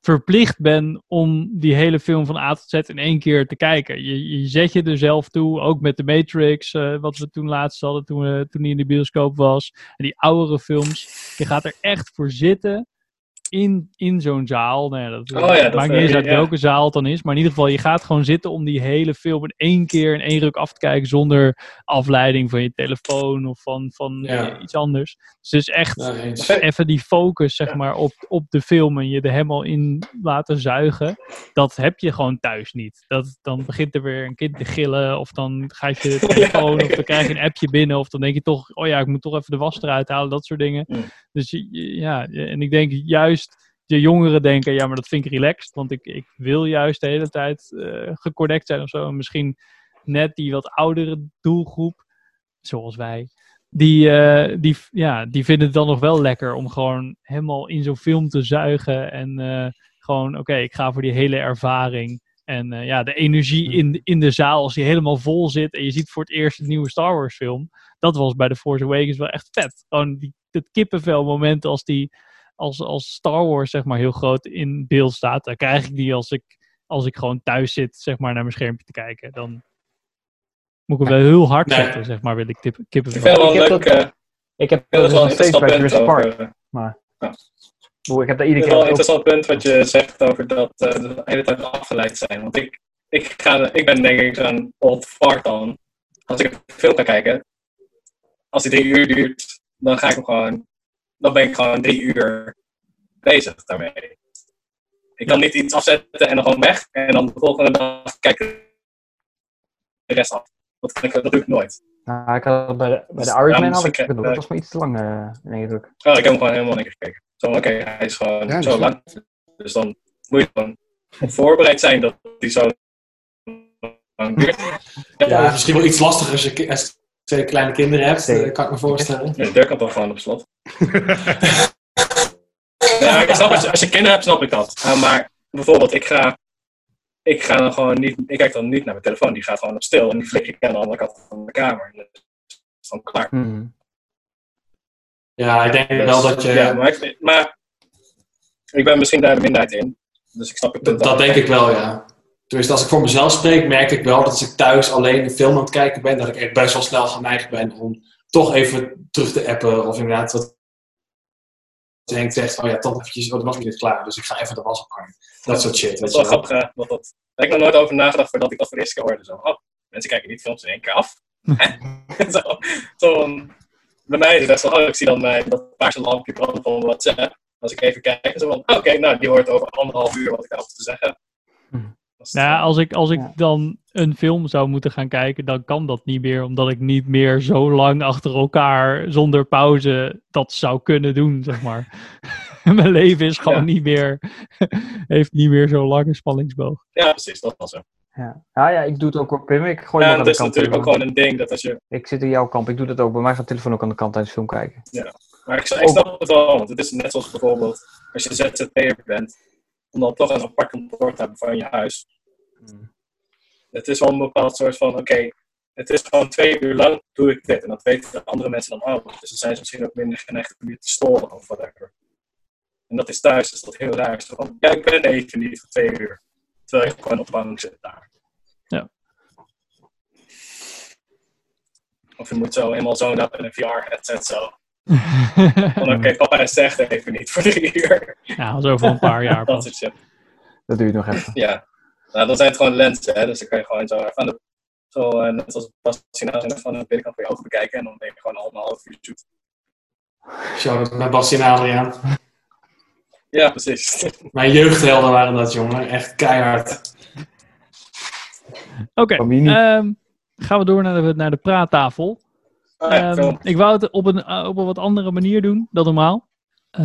[SPEAKER 1] verplicht bent om die hele film van A tot Z in één keer te kijken. Je, je zet je er zelf toe, ook met de Matrix, eh, wat we toen laatst hadden, toen, we, toen in de bioscoop was. En die oudere films. Je gaat er echt voor zitten in, in zo'n zaal. Nou ja, dat,
[SPEAKER 5] Oh ja, dat,
[SPEAKER 1] maakt niet eens
[SPEAKER 5] eh,
[SPEAKER 1] uit welke zaal het dan is. Maar in ieder geval, je gaat gewoon zitten om die hele film in één keer in één ruk af te kijken. Zonder afleiding van je telefoon of van, van eh, iets anders. Dus het is echt even die focus zeg maar, op, op de film en je er helemaal in laten zuigen. Dat heb je gewoon thuis niet. Dat, dan begint er weer een kind te gillen. Of dan gaat je (laughs) telefoon. Of dan krijg je een appje binnen. Of dan denk je toch, oh ja, ik moet toch even de was eruit halen. Dat soort dingen. Dus ja, en ik denk juist de jongeren denken, ja, maar dat vind ik relaxed. Want ik, ik wil juist de hele tijd eh geconnect zijn of zo. En misschien net die wat oudere doelgroep, zoals wij, die, eh, die, ja, die vinden het dan nog wel lekker om gewoon helemaal in zo'n film te zuigen. En eh, gewoon, oké, ik ga voor die hele ervaring. En ja, de energie in, in de zaal, als die helemaal vol zit en je ziet voor het eerst een nieuwe Star Wars film. Dat was bij The Force Awakens wel echt vet. Gewoon die, het kippenvel moment als, die, als, als Star Wars zeg maar heel groot in beeld staat. Dan krijg ik die als ik, als ik gewoon thuis zit zeg maar naar mijn schermpje te kijken. Dan moet ik hem wel heel hard
[SPEAKER 5] Nee.
[SPEAKER 1] zetten, zeg maar, wil ik tip, kippenvel.
[SPEAKER 5] Ik vind het wel
[SPEAKER 3] Ik heb
[SPEAKER 5] leuk.
[SPEAKER 3] dat- Ik heb
[SPEAKER 5] dat
[SPEAKER 3] dat
[SPEAKER 5] is
[SPEAKER 3] nog steeds bij
[SPEAKER 5] punt
[SPEAKER 3] Park. Maar
[SPEAKER 5] Ja.
[SPEAKER 3] Boe, ik heb daar
[SPEAKER 5] Het
[SPEAKER 3] iedere
[SPEAKER 5] is
[SPEAKER 3] keer
[SPEAKER 5] wel een interessant punt wat je zegt over dat eh, de hele tijd afgeleid zijn. Want ik, ik, ga, ik ben denk ik zo'n old fart dan. Als ik een film ga kijken, als die drie uur duurt, dan ga ik hem gewoon, dan ben ik gewoon drie uur bezig daarmee. Ik kan niet iets afzetten en dan gewoon weg. En dan de volgende dag kijken de rest af. Dat, kan ik, dat doe ik nooit.
[SPEAKER 3] Nou, ik had het bij de, bij de Irishman had ik Dat was maar iets te lang eh, in één druk.
[SPEAKER 5] Oh, ik heb hem gewoon helemaal niet gekeken. Zo, oké, hij is gewoon
[SPEAKER 3] Ja,
[SPEAKER 5] zo
[SPEAKER 3] is
[SPEAKER 5] lang. Dus dan moet je gewoon voorbereid zijn dat hij zo (laughs) lang duurt.
[SPEAKER 4] Ja, het is misschien wel iets lastiger als je als je twee kleine kinderen hebt, eh, kan ik me voorstellen.
[SPEAKER 5] De deur kan toch gewoon op slot. (laughs) ja, ik snap, als, je, als je kinderen hebt, snap ik dat. Uh, maar bijvoorbeeld, ik ga, ik ga dan gewoon niet, ik kijk dan niet naar mijn telefoon, die gaat gewoon op stil en die flik ik aan de andere kant van de kamer. Dat is dan klaar.
[SPEAKER 4] Ja, ik denk
[SPEAKER 5] Dus,
[SPEAKER 4] wel dat je...
[SPEAKER 5] Ja, maar, ik, maar ik ben misschien daar de minderheid in. Dus ik snap het
[SPEAKER 4] Dat, dat denk ik wel, ja. Tenminste, als ik voor mezelf spreek, merk ik wel dat als ik thuis alleen een film aan het kijken ben, dat ik echt best wel snel geneigd ben om toch even terug te appen. Of inderdaad, wat je denkt, zegt van ja, toch eventjes, oh, de was niet klaar, dus ik ga even de was ophangen. Dat soort shit.
[SPEAKER 5] Dat
[SPEAKER 4] weet
[SPEAKER 5] is wel
[SPEAKER 4] je wel.
[SPEAKER 5] grappig, want dat, daar heb ik nog nooit over nagedacht voordat ik dat voor de eerste keer hoorde. Zo, oh, mensen kijken niet films in één keer af. (laughs) (laughs) zo, zo, um, bij mij is het best wel, oh, ik zie dan mijn, dat paarse lampje branden van WhatsApp. Als ik even kijk, zo van, oké, nou, die hoort over anderhalf uur wat ik heb te zeggen.
[SPEAKER 1] Nou, ja, als ik, als ik dan een film zou moeten gaan kijken, dan kan dat niet meer, omdat ik niet meer zo lang achter elkaar zonder pauze dat zou kunnen doen, zeg maar. (laughs) Mijn leven is gewoon
[SPEAKER 5] Ja.
[SPEAKER 1] niet meer, (laughs) heeft niet meer zo'n lange spanningsboog.
[SPEAKER 5] Ja, precies, dat was zo.
[SPEAKER 3] Ja. Ja, ja, ik doe het ook op Pim. Ik gooi
[SPEAKER 5] Ja,
[SPEAKER 3] aan
[SPEAKER 5] is
[SPEAKER 3] de kant.
[SPEAKER 5] natuurlijk ook gewoon een ding dat als je...
[SPEAKER 3] Ik zit in jouw kamp. Ik doe dat ook. Bij mij gaat de telefoon ook aan de kant tijdens film kijken.
[SPEAKER 5] Ja, maar ik, ik snap het wel, want het is net zoals bijvoorbeeld als je ZZP'er bent, om dan toch een apart kantoor te hebben van je huis. Het is wel een bepaald soort van, oké, het is gewoon twee uur lang doe ik dit. En dat weten de andere mensen dan ook. Dus dan zijn ze misschien ook minder geneigd om je te storen of whatever. En dat is thuis, is dat heel raar. Zo van, ja, ik ben even niet voor twee uur. Terwijl je gewoon op bank zit daar.
[SPEAKER 1] Ja.
[SPEAKER 5] Of je moet zo helemaal zo'n in een VR-headset zo. Van oké, (laughs) papa zegt even niet voor drie uur.
[SPEAKER 1] Ja, zo voor een paar jaar (laughs)
[SPEAKER 5] dat soort shit.
[SPEAKER 3] Dat duurt nog even.
[SPEAKER 5] Ja. Nou, dan zijn het gewoon lenzen, hè. Dus dan kan je gewoon zo even aan de... Zo, eh, net als van de binnenkant van je ogen bekijken. En dan ben je gewoon allemaal half uur zoet.
[SPEAKER 4] Shout-out naar Bastien en Adriaan.
[SPEAKER 5] Ja, precies. (laughs)
[SPEAKER 4] Mijn jeugdhelden waren dat, jongen. Echt keihard.
[SPEAKER 1] Oké, ehm, gaan we door naar de, naar de praattafel. Ehm, ik wou het op een, eh, op een wat andere manier doen dan normaal. Eh,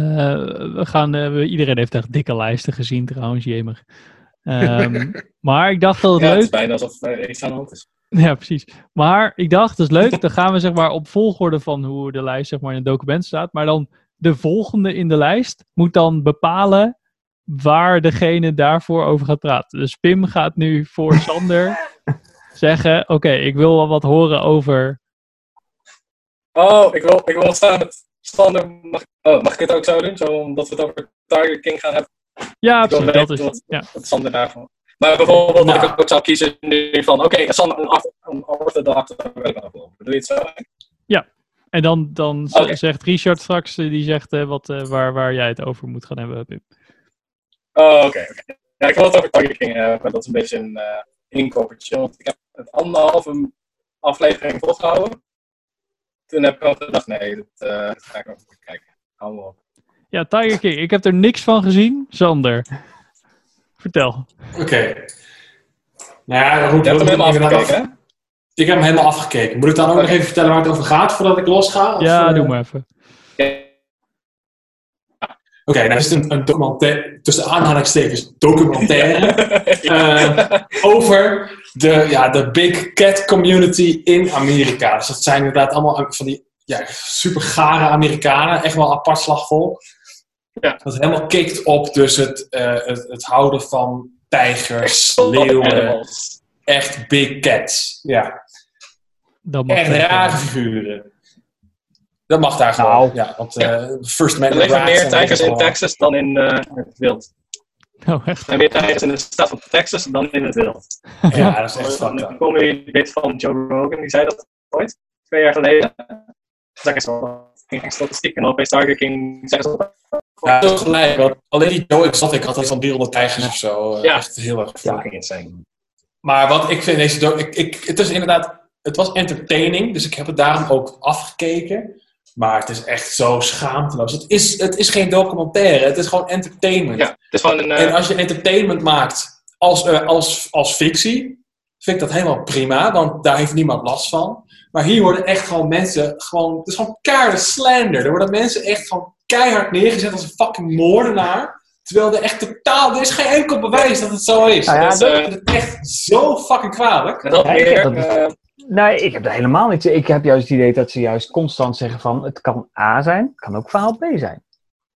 [SPEAKER 1] we gaan, eh, we- iedereen heeft echt dikke lijsten gezien trouwens, jemig. Ehm, (laughs) maar ik dacht dat het
[SPEAKER 5] Ja, het
[SPEAKER 1] leuk
[SPEAKER 5] is bijna alsof er iets aan de hand is.
[SPEAKER 1] Ja, precies. Maar ik dacht, dat is leuk. Dan gaan we zeg maar op volgorde van hoe de lijst zeg maar in het document staat. Maar dan de volgende in de lijst moet dan bepalen waar degene daarvoor over gaat praten. Dus Pim gaat nu voor Sander (laughs) zeggen, oké, ik wil wel wat horen over...
[SPEAKER 5] Oh, ik wil, ik wil staan met Sander. Mag, oh, mag ik het ook zo doen? Zo, omdat we het over Tiger King gaan hebben.
[SPEAKER 1] Ja, precies, dat is...
[SPEAKER 5] wat,
[SPEAKER 1] Ja.
[SPEAKER 5] wat Sander daarvan. Maar bijvoorbeeld dat ik ook zou kiezen nu van, oké, Sander, een, orth- een orthodox. Doe je het zo?
[SPEAKER 1] Ja, En dan, dan zegt Richard straks, eh, die zegt eh, wat, eh, waar, waar jij het over moet gaan hebben, Pim.
[SPEAKER 5] Oh, oké. Ja, ik wil het over Tiger King hebben, maar dat is een beetje een eh inkoppertje. Want ik heb het anderhalve aflevering volgehouden. Toen heb ik al gedacht, nee, dat, eh, dat ga ik ook niet kijken. Hou op.
[SPEAKER 1] Ja, Tiger King. Ik heb er niks van gezien. Sander, vertel.
[SPEAKER 4] Oké. Nou ja, goed.
[SPEAKER 5] Je hebt hem helemaal afgekeken,
[SPEAKER 4] af- Ik heb hem helemaal afgekeken. Moet ik dan ook nog even vertellen waar het over gaat voordat ik losga? Of,
[SPEAKER 1] Ja,
[SPEAKER 4] eh,
[SPEAKER 1] doe maar even.
[SPEAKER 4] Oké, nou is het een, een documentaire, tussen aanhalingstekens (laughs) documentaire, eh, over de, ja, de big cat community in Amerika. Dus dat zijn inderdaad allemaal van die ja, super gare Amerikanen, echt wel apart slagvol.
[SPEAKER 5] Ja.
[SPEAKER 4] Dat helemaal kikt op dus het, eh, het, het houden van tijgers, leeuwen, echt big cats. Ja,
[SPEAKER 1] Dat mag
[SPEAKER 4] echt rare figuren. Dat mag daar gewoon.
[SPEAKER 3] Nou.
[SPEAKER 4] Ja, want eh First
[SPEAKER 5] Er leven
[SPEAKER 4] rights
[SPEAKER 5] meer tijgers in Texas dan in eh, het wild. (laughs)
[SPEAKER 1] Oh, echt?
[SPEAKER 5] Er zijn meer tijgers in de staat van Texas dan in het wild.
[SPEAKER 4] Ja, dat is echt fucked
[SPEAKER 5] Dan kom je dit van Joe Rogan, die zei dat ooit, twee jaar geleden. Zeg eens wel, geen statistiek en opeens Tiger King zeggen ze
[SPEAKER 4] Ja, zo gelijk. Want alleen die Joe Exotic had iets van 300 tijgers of zo.
[SPEAKER 5] Ja.
[SPEAKER 4] Echt heel erg
[SPEAKER 5] fucking insane.
[SPEAKER 4] Maar wat ik vind deze doc- ik, ik, het is inderdaad, het was entertaining, dus ik heb het daarom ook afgekeken. Maar het is echt zo schaamteloos. Het is, het is geen documentaire, het is gewoon entertainment.
[SPEAKER 5] Ja, het is gewoon een... eh,
[SPEAKER 4] En als je entertainment maakt als, eh, als, als fictie, vind ik dat helemaal prima, want daar heeft niemand last van. Maar hier worden echt gewoon mensen, gewoon, het is gewoon keiharde slander. Er worden mensen echt gewoon keihard neergezet als een fucking moordenaar. Terwijl er echt totaal, er is geen enkel bewijs dat het zo is.
[SPEAKER 3] Nou ja,
[SPEAKER 4] dat
[SPEAKER 3] dat-
[SPEAKER 4] is het echt zo fucking kwalijk.
[SPEAKER 5] dat eh,
[SPEAKER 3] Nee, ik heb dat helemaal niet. Ik heb juist het idee dat ze juist constant zeggen van het kan A zijn, het kan ook verhaal B zijn.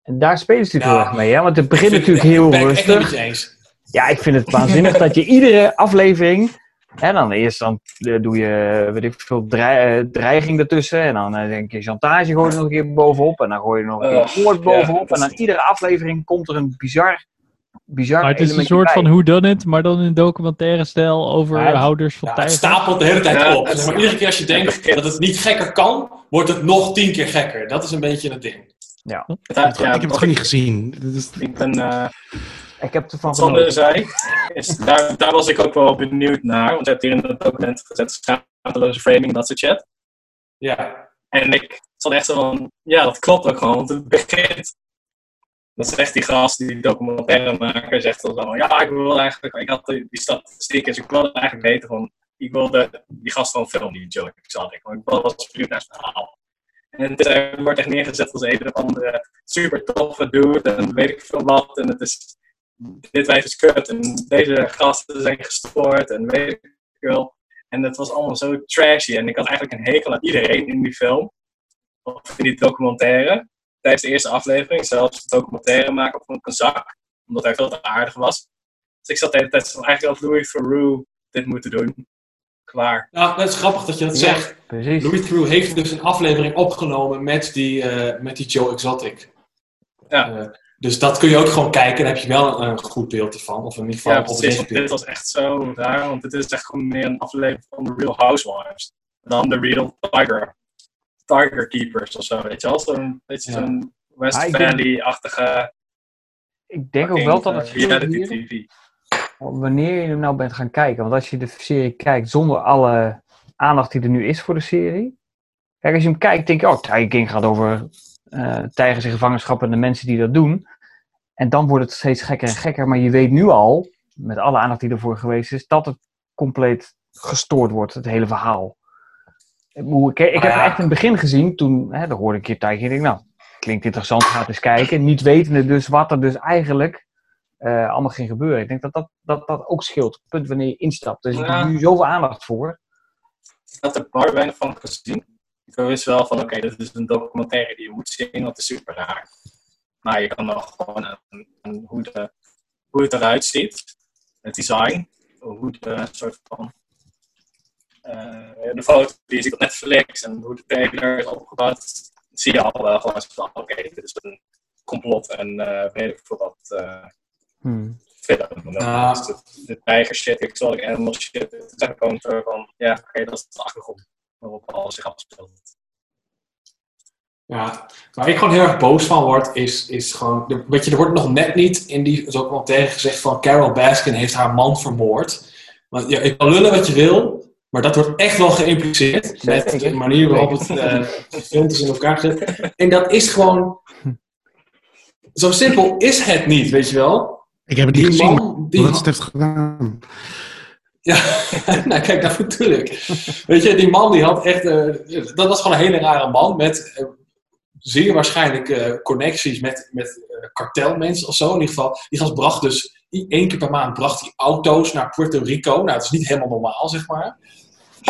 [SPEAKER 3] En daar spelen ze natuurlijk heel erg mee, hè? want het begint natuurlijk heel rustig.
[SPEAKER 4] eens.
[SPEAKER 3] Ja, ik vind het waanzinnig dat je iedere aflevering. En dan eerst dan eh, doe je weet ik veel eh, dreiging ertussen. En dan eh, denk je chantage gooi je nog een keer bovenop. En dan gooi je er nog een keer moord
[SPEAKER 5] ja,
[SPEAKER 3] bovenop. en dan iedere aflevering komt er een bizar, bizar
[SPEAKER 1] Maar het is een soort
[SPEAKER 3] bij.
[SPEAKER 1] van whodunit, maar dan in documentaire stijl over
[SPEAKER 3] Ja, het-
[SPEAKER 1] houders van
[SPEAKER 4] Ja, het stapelt de hele tijd
[SPEAKER 5] Ja,
[SPEAKER 4] op.
[SPEAKER 5] het-
[SPEAKER 4] maar, iedere keer als je denkt dat het niet gekker kan, wordt het nog tien keer gekker. Dat is een beetje het ding.
[SPEAKER 3] Ja.
[SPEAKER 5] het-
[SPEAKER 2] ik heb het gewoon niet gezien.
[SPEAKER 5] Ik ben... eh,
[SPEAKER 3] Ik heb ervan
[SPEAKER 5] Sander
[SPEAKER 3] genoten.
[SPEAKER 5] zei, is, daar, daar was ik ook wel benieuwd naar. Want je hebt hier in het document gezet, schaamteloze framing, dat soort chat.
[SPEAKER 4] Ja.
[SPEAKER 5] En ik zat echt zo van, ja, dat klopt ook gewoon, want het begint. Dat zegt die gast, die documentairemaker, zegt dan ja, ik wil eigenlijk, ik had die statistiek, dus ik wilde eigenlijk weten van, ik wilde die gast gewoon filmen, die Joe Exotic, want ik was benieuwd naar zijn verhaal. En het hij wordt echt neergezet als een of andere super toffe dude en weet ik veel wat, en het is, dit wijf is en deze gasten zijn gestoord, en weet ik veel. En het was allemaal zo trashy. En ik had eigenlijk een hekel aan iedereen in die film. Of in die documentaire. Tijdens de eerste aflevering. Zelfs de documentaire maken ik een zak. Omdat hij veel te aardig was. Dus ik zat de hele tijd van eigenlijk had Louis Theroux dit moeten doen. Klaar.
[SPEAKER 4] Nou, dat is grappig dat je dat
[SPEAKER 3] Ja,
[SPEAKER 4] zegt.
[SPEAKER 3] Precies.
[SPEAKER 4] Louis Theroux heeft dus een aflevering opgenomen met die, eh, met die Joe Exotic.
[SPEAKER 5] Ja.
[SPEAKER 4] Eh, dus dat kun je ook gewoon kijken. Dan heb je wel een, een goed beeld ervan. Of in ieder geval
[SPEAKER 5] Ja,
[SPEAKER 4] een
[SPEAKER 5] precies. dit was echt zo raar. Want het is echt gewoon meer een aflevering van The Real Housewives. Dan The Real Tiger. Tiger Keepers of zo. Weet je wel? Zo'n beetje
[SPEAKER 4] Ja.
[SPEAKER 5] zo'n West
[SPEAKER 3] Ah, ik denk-
[SPEAKER 5] Valley-achtige
[SPEAKER 3] Ik denk ook wel dat het
[SPEAKER 5] eh, reality TV.
[SPEAKER 3] wanneer je hem nou bent gaan kijken. Want als je de serie kijkt zonder alle aandacht die er nu is voor de serie. Kijk, als je hem kijkt, denk je, oh, Tiger King gaat over eh tijgers in gevangenschap en de mensen die dat doen. En dan wordt het steeds gekker en gekker. Maar je weet nu al, met alle aandacht die ervoor geweest is, dat het compleet gestoord wordt, het hele verhaal. Ik, ik, ik heb echt in het begin gezien, toen hè, dan hoorde ik een keer Tiger King, ik denk, nou, klinkt interessant, ga eens kijken. Niet wetende dus wat er dus eigenlijk eh, allemaal ging gebeuren. Ik denk dat dat, dat, dat ook scheelt. Het punt wanneer je instapt. Dus ik
[SPEAKER 5] Ja.
[SPEAKER 3] heb nu zoveel aandacht voor.
[SPEAKER 5] Ik had er bar weinig van gezien. Ik wist wel van, oké, dit is een documentaire die je moet zien, want het is super raar. Maar je kan nog gewoon aan, aan hoe, de, hoe het eruit ziet, het design, hoe de soort van de foto die je ziet op Netflix en hoe de trailer is opgebouwd, zie je al wel gewoon van, oké, dit is een complot en eh weet ik veel wat eh
[SPEAKER 3] Hmm.
[SPEAKER 5] Dus de, de tijger shit, exotic animal shit, het is gewoon soort van, ja, oké, dat is de achtergrond waarop alles zich afspeelt.
[SPEAKER 4] Ja, waar ik gewoon heel erg boos van word, is, is gewoon... Weet je, er wordt nog net niet in die documentaire gezegd van... Carol Baskin heeft haar man vermoord. Want ja, ik kan lullen wat je wil, maar dat wordt echt wel geïmpliceerd. Met de manier waarop het gefilmd is in elkaar gezet. En dat is gewoon... Zo simpel is het niet, weet je wel?
[SPEAKER 2] Ik heb het niet
[SPEAKER 4] Die
[SPEAKER 2] gezien,
[SPEAKER 4] man, die
[SPEAKER 2] wat
[SPEAKER 4] man-
[SPEAKER 2] het heeft gedaan.
[SPEAKER 4] Ja, (laughs) nou kijk, dat natuurlijk. Weet je, die man die had echt... eh, dat was gewoon een hele rare man met eh, zeer waarschijnlijk connecties met, met kartelmensen of zo. In ieder geval, die gast bracht dus één keer per maand bracht hij auto's naar Puerto Rico. Nou, dat is niet helemaal normaal, zeg maar.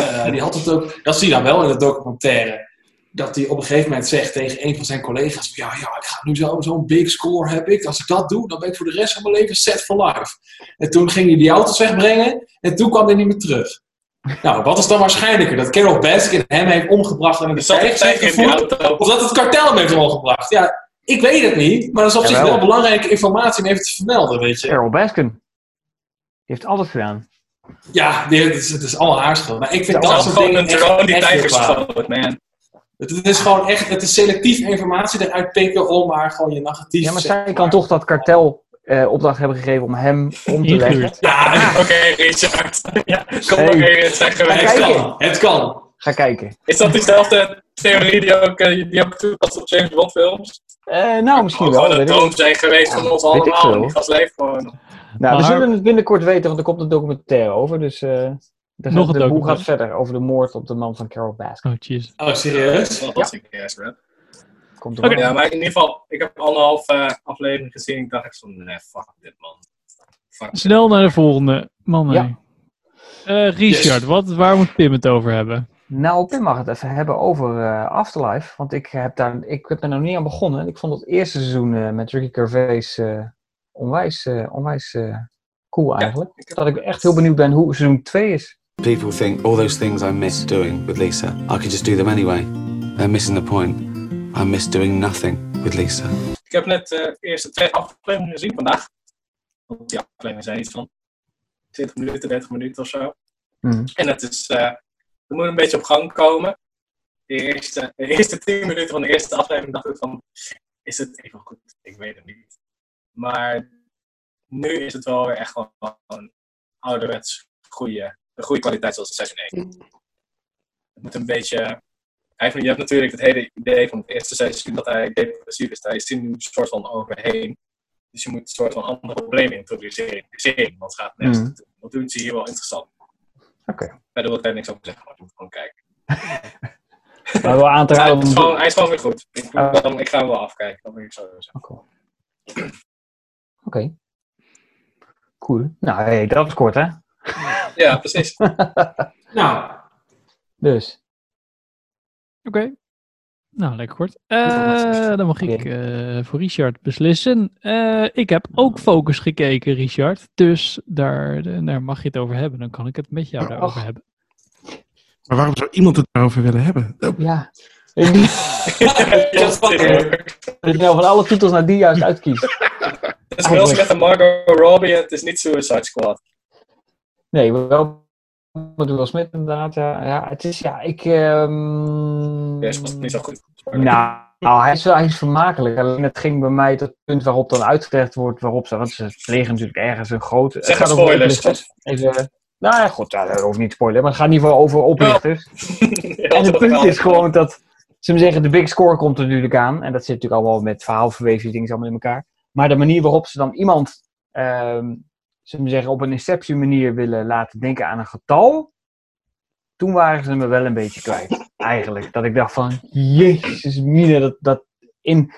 [SPEAKER 4] Eh, die had het ook, dat zie je dan wel in de documentaire. Dat hij op een gegeven moment zegt tegen een van zijn collega's: Ja, ja, ik ga nu zo- zo'n big score heb ik. Als ik dat doe, dan ben ik voor de rest van mijn leven set for life. En toen ging hij die auto's wegbrengen en toen kwam hij niet meer terug. Nou, wat is dan waarschijnlijker? Dat Carol Baskin hem heeft omgebracht en heeft
[SPEAKER 5] een in die
[SPEAKER 4] gevoerd? Of dat het kartel hem heeft omgebracht? Ja, ik weet het niet, maar dat is op zich wel belangrijke informatie om even te vermelden, weet je.
[SPEAKER 3] Carol Baskin. Die heeft alles gedaan.
[SPEAKER 4] Ja, het is, het is allemaal haar schuld. Maar ik vind
[SPEAKER 5] Dat
[SPEAKER 4] dat soort
[SPEAKER 5] gewoon
[SPEAKER 4] dingen
[SPEAKER 5] een
[SPEAKER 4] echt,
[SPEAKER 5] drone die
[SPEAKER 4] echt
[SPEAKER 5] schoot, man.
[SPEAKER 4] Het, het is gewoon echt, het is selectief informatie eruit pikken om maar gewoon je negatief...
[SPEAKER 3] Ja, maar zij kan toch dat kartel eh, opdracht hebben gegeven om hem om te (laughs) leggen. (laughs)
[SPEAKER 5] Ja, oké, Richard. Ja, kom
[SPEAKER 3] Hey.
[SPEAKER 5] nog even zeggen.
[SPEAKER 3] Ga
[SPEAKER 5] Het
[SPEAKER 3] kijken.
[SPEAKER 5] kan.
[SPEAKER 4] Het kan.
[SPEAKER 3] Ga kijken.
[SPEAKER 5] Is dat diezelfde theorie die ook, eh, die ook toepast op James Bond films?
[SPEAKER 3] Eh, nou, misschien
[SPEAKER 5] Oh,
[SPEAKER 3] wel.
[SPEAKER 5] een
[SPEAKER 3] ik
[SPEAKER 5] droom zijn geweest van ons allemaal. die gast leeft gewoon.
[SPEAKER 3] Nou, we zullen het binnenkort weten, want er komt een documentaire over. Dus eh de,
[SPEAKER 1] Nog
[SPEAKER 3] de boel gaat verder over de moord op de man van Carol Baskin.
[SPEAKER 1] Oh, jeez.
[SPEAKER 4] Oh, serieus?
[SPEAKER 5] Ik eerst, man.
[SPEAKER 3] Komt er.
[SPEAKER 5] Ja, maar in ieder geval, ik heb anderhalf eh aflevering gezien. Ik dacht echt van, nee, fuck dit man. Fuck dit.
[SPEAKER 1] Snel naar de volgende. Man,
[SPEAKER 3] Ja.
[SPEAKER 1] Eh, Richard, wat, waar moet Pim het over hebben?
[SPEAKER 3] Nou, Pim mag het even hebben over eh, Afterlife. Want ik heb, daar, ik heb er nog niet aan begonnen. Ik vond het eerste seizoen eh, met Ricky Gervais eh, onwijs, eh, onwijs eh, cool eigenlijk. dat ik echt heel benieuwd ben hoe seizoen 2 is.
[SPEAKER 16] People think all those things I miss doing with Lisa, I could just do them anyway. They're missing the point. I miss doing nothing with Lisa.
[SPEAKER 5] Ik heb net eh, de eerste twee afleveringen gezien vandaag. Want die afleveringen zijn iets van 20 minuten, 30 minuten of zo.
[SPEAKER 3] Mhm.
[SPEAKER 5] En het is, eh het moet een beetje op gang komen. De eerste, de eerste 10 minuten van de eerste aflevering dacht ik van, is het even goed? Ik weet het niet. Maar nu is het wel weer echt gewoon ouderwets goede, een goede kwaliteit zoals het seizoen 1. Het moet een beetje... Eigenlijk, je hebt natuurlijk het hele idee van het eerste seizoen dat hij depressief is. Daar is hij nu een soort van overheen. Dus je moet een soort van andere problemen introduceren in de serie. Want het gaat
[SPEAKER 3] Mhm.
[SPEAKER 5] naartoe. Dat doen ze hier wel interessant.
[SPEAKER 3] Oké.
[SPEAKER 5] Verder wil ik daar niks over zeggen, maar je moet gewoon kijken. (laughs)
[SPEAKER 3] Maar wel aan te
[SPEAKER 5] hij, is gewoon, hij is gewoon weer goed. Ik, dan, ik ga hem wel afkijken, dat wil ik zo zeggen.
[SPEAKER 3] Oké. Cool. Nou, hey, dat was kort hè?
[SPEAKER 5] Ja, precies. (laughs)
[SPEAKER 4] Nou,
[SPEAKER 3] Dus.
[SPEAKER 1] Oké. Nou, lekker kort. Eh, dan mag ik eh, voor Richard beslissen. Eh, ik heb ook Focus gekeken, Richard. Dus daar, daar mag je het over hebben. Dan kan ik het met jou daarover hebben.
[SPEAKER 2] Maar waarom zou iemand het daarover willen hebben? Oh,
[SPEAKER 3] Ja. (laughs) Dat je nou van alle titels naar die juist uitkiest.
[SPEAKER 5] Het is wel met de Margot Robbie en het is niet Suicide Squad.
[SPEAKER 3] Nee, wel met Will Smith inderdaad. Ja, ja het is, ja, ik... ehm,
[SPEAKER 5] Deze was niet zo goed.
[SPEAKER 3] Nou, nou, hij, is wel, hij is vermakelijk. Alleen het ging bij mij tot het punt waarop dan uitgelegd wordt waarop ze... Want ze plegen natuurlijk ergens een groot... het
[SPEAKER 5] Zeg
[SPEAKER 3] gaat
[SPEAKER 5] maar
[SPEAKER 3] over
[SPEAKER 5] spoilers.
[SPEAKER 3] oplichters. Even, nou ja, goed, ja, dat hoeft niet te spoilen. Maar het gaat in ieder geval over oplichters. (laughs)
[SPEAKER 5] Ja,
[SPEAKER 3] en het punt is gewoon dat... Ze zeggen, de big score komt er natuurlijk aan. En dat zit natuurlijk allemaal met verhaalverweven dingen allemaal in elkaar. Maar de manier waarop ze dan iemand... ehm ze zeggen, op een Inception manier willen laten denken aan een getal... Toen waren ze me wel een beetje kwijt, eigenlijk. Dat ik dacht van, jezus mine, dat, dat in...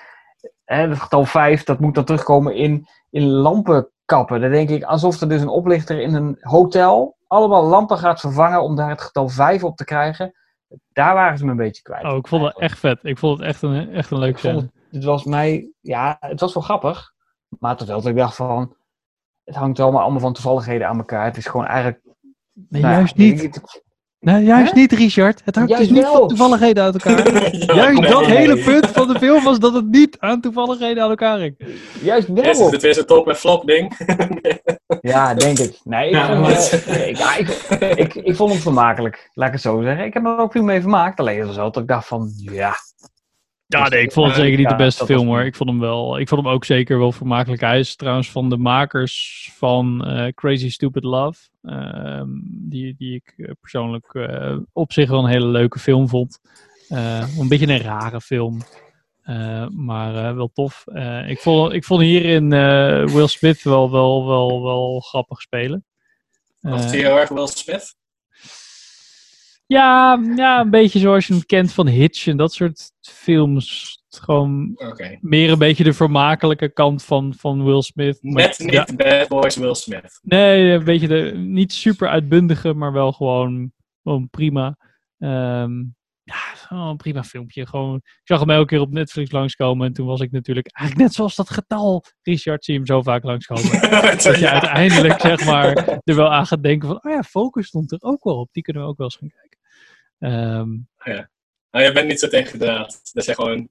[SPEAKER 3] Hè, het getal 5, dat moet dan terugkomen in, in lampenkappen. Dan denk ik, alsof er dus een oplichter in een hotel... allemaal lampen gaat vervangen om daar het getal 5 op te krijgen. Daar waren ze me een beetje kwijt.
[SPEAKER 1] Oh, ik vond het echt vet. Ik vond het echt een, echt een leuk scène.
[SPEAKER 3] Het, was mij, ja, het was wel grappig. Maar tot wel dat ik dacht van, het hangt allemaal, allemaal van toevalligheden aan elkaar. Het is gewoon eigenlijk...
[SPEAKER 1] Nee,
[SPEAKER 3] nou
[SPEAKER 1] juist niet. Nee, juist niet, Richard. Het hangt
[SPEAKER 3] Juist
[SPEAKER 1] dus niet
[SPEAKER 3] wel.
[SPEAKER 1] van toevalligheden uit elkaar. (laughs) juist
[SPEAKER 5] nee.
[SPEAKER 1] dat hele punt van de film was dat het niet aan toevalligheden aan elkaar ging.
[SPEAKER 3] Juist
[SPEAKER 5] Eerst is
[SPEAKER 3] wel.
[SPEAKER 5] het weer zo'n top en flop ding. (laughs)
[SPEAKER 3] Ja, denk ik. Nee, ik,
[SPEAKER 4] Ja,
[SPEAKER 3] vond,
[SPEAKER 4] maar
[SPEAKER 3] eh,
[SPEAKER 4] het-
[SPEAKER 3] nee, ik, ja, ik, ik, ik vond hem vermakelijk. Laat ik het zo zeggen. Ik heb er ook veel mee vermaakt. Alleen het was wel dat ik dacht van, ja,
[SPEAKER 1] Ja, nee, ik vond het
[SPEAKER 3] Ja,
[SPEAKER 1] zeker niet de beste film hoor. Ik vond hem wel. Ik vond hem ook zeker wel vermakelijk. Hij is trouwens van de makers van eh, Crazy Stupid Love. ehm, die, die ik eh, persoonlijk eh, op zich wel een hele leuke film vond. Eh, een beetje een rare film. eh, maar eh, wel tof. Eh, ik, vond, ik vond hierin eh, Will Smith wel, wel, wel, wel grappig spelen.
[SPEAKER 5] Was
[SPEAKER 1] Eh,
[SPEAKER 5] die heel erg Will Smith?
[SPEAKER 1] Ja, ja, een beetje zoals je hem kent van Hitch en dat soort films. Gewoon meer een beetje de vermakelijke kant van, van Will Smith. Maar-
[SPEAKER 5] Net niet
[SPEAKER 1] ja,
[SPEAKER 5] Bad Boys Will Smith.
[SPEAKER 1] nee, een beetje de niet super uitbundige, maar wel gewoon, gewoon prima. Ehm, ja, gewoon een prima filmpje. Gewoon, ik zag hem elke keer op Netflix langskomen en toen was ik natuurlijk eigenlijk net zoals dat getal. Richard zie hem zo vaak langskomen. (laughs) dat je
[SPEAKER 5] Ja.
[SPEAKER 1] uiteindelijk zeg maar er wel aan gaat denken van, oh ja, Focus stond er ook wel op. Die kunnen we ook wel eens gaan kijken. Ehm,
[SPEAKER 5] Ja. Nou, je bent niet zo tegen de draad. Dat je gewoon...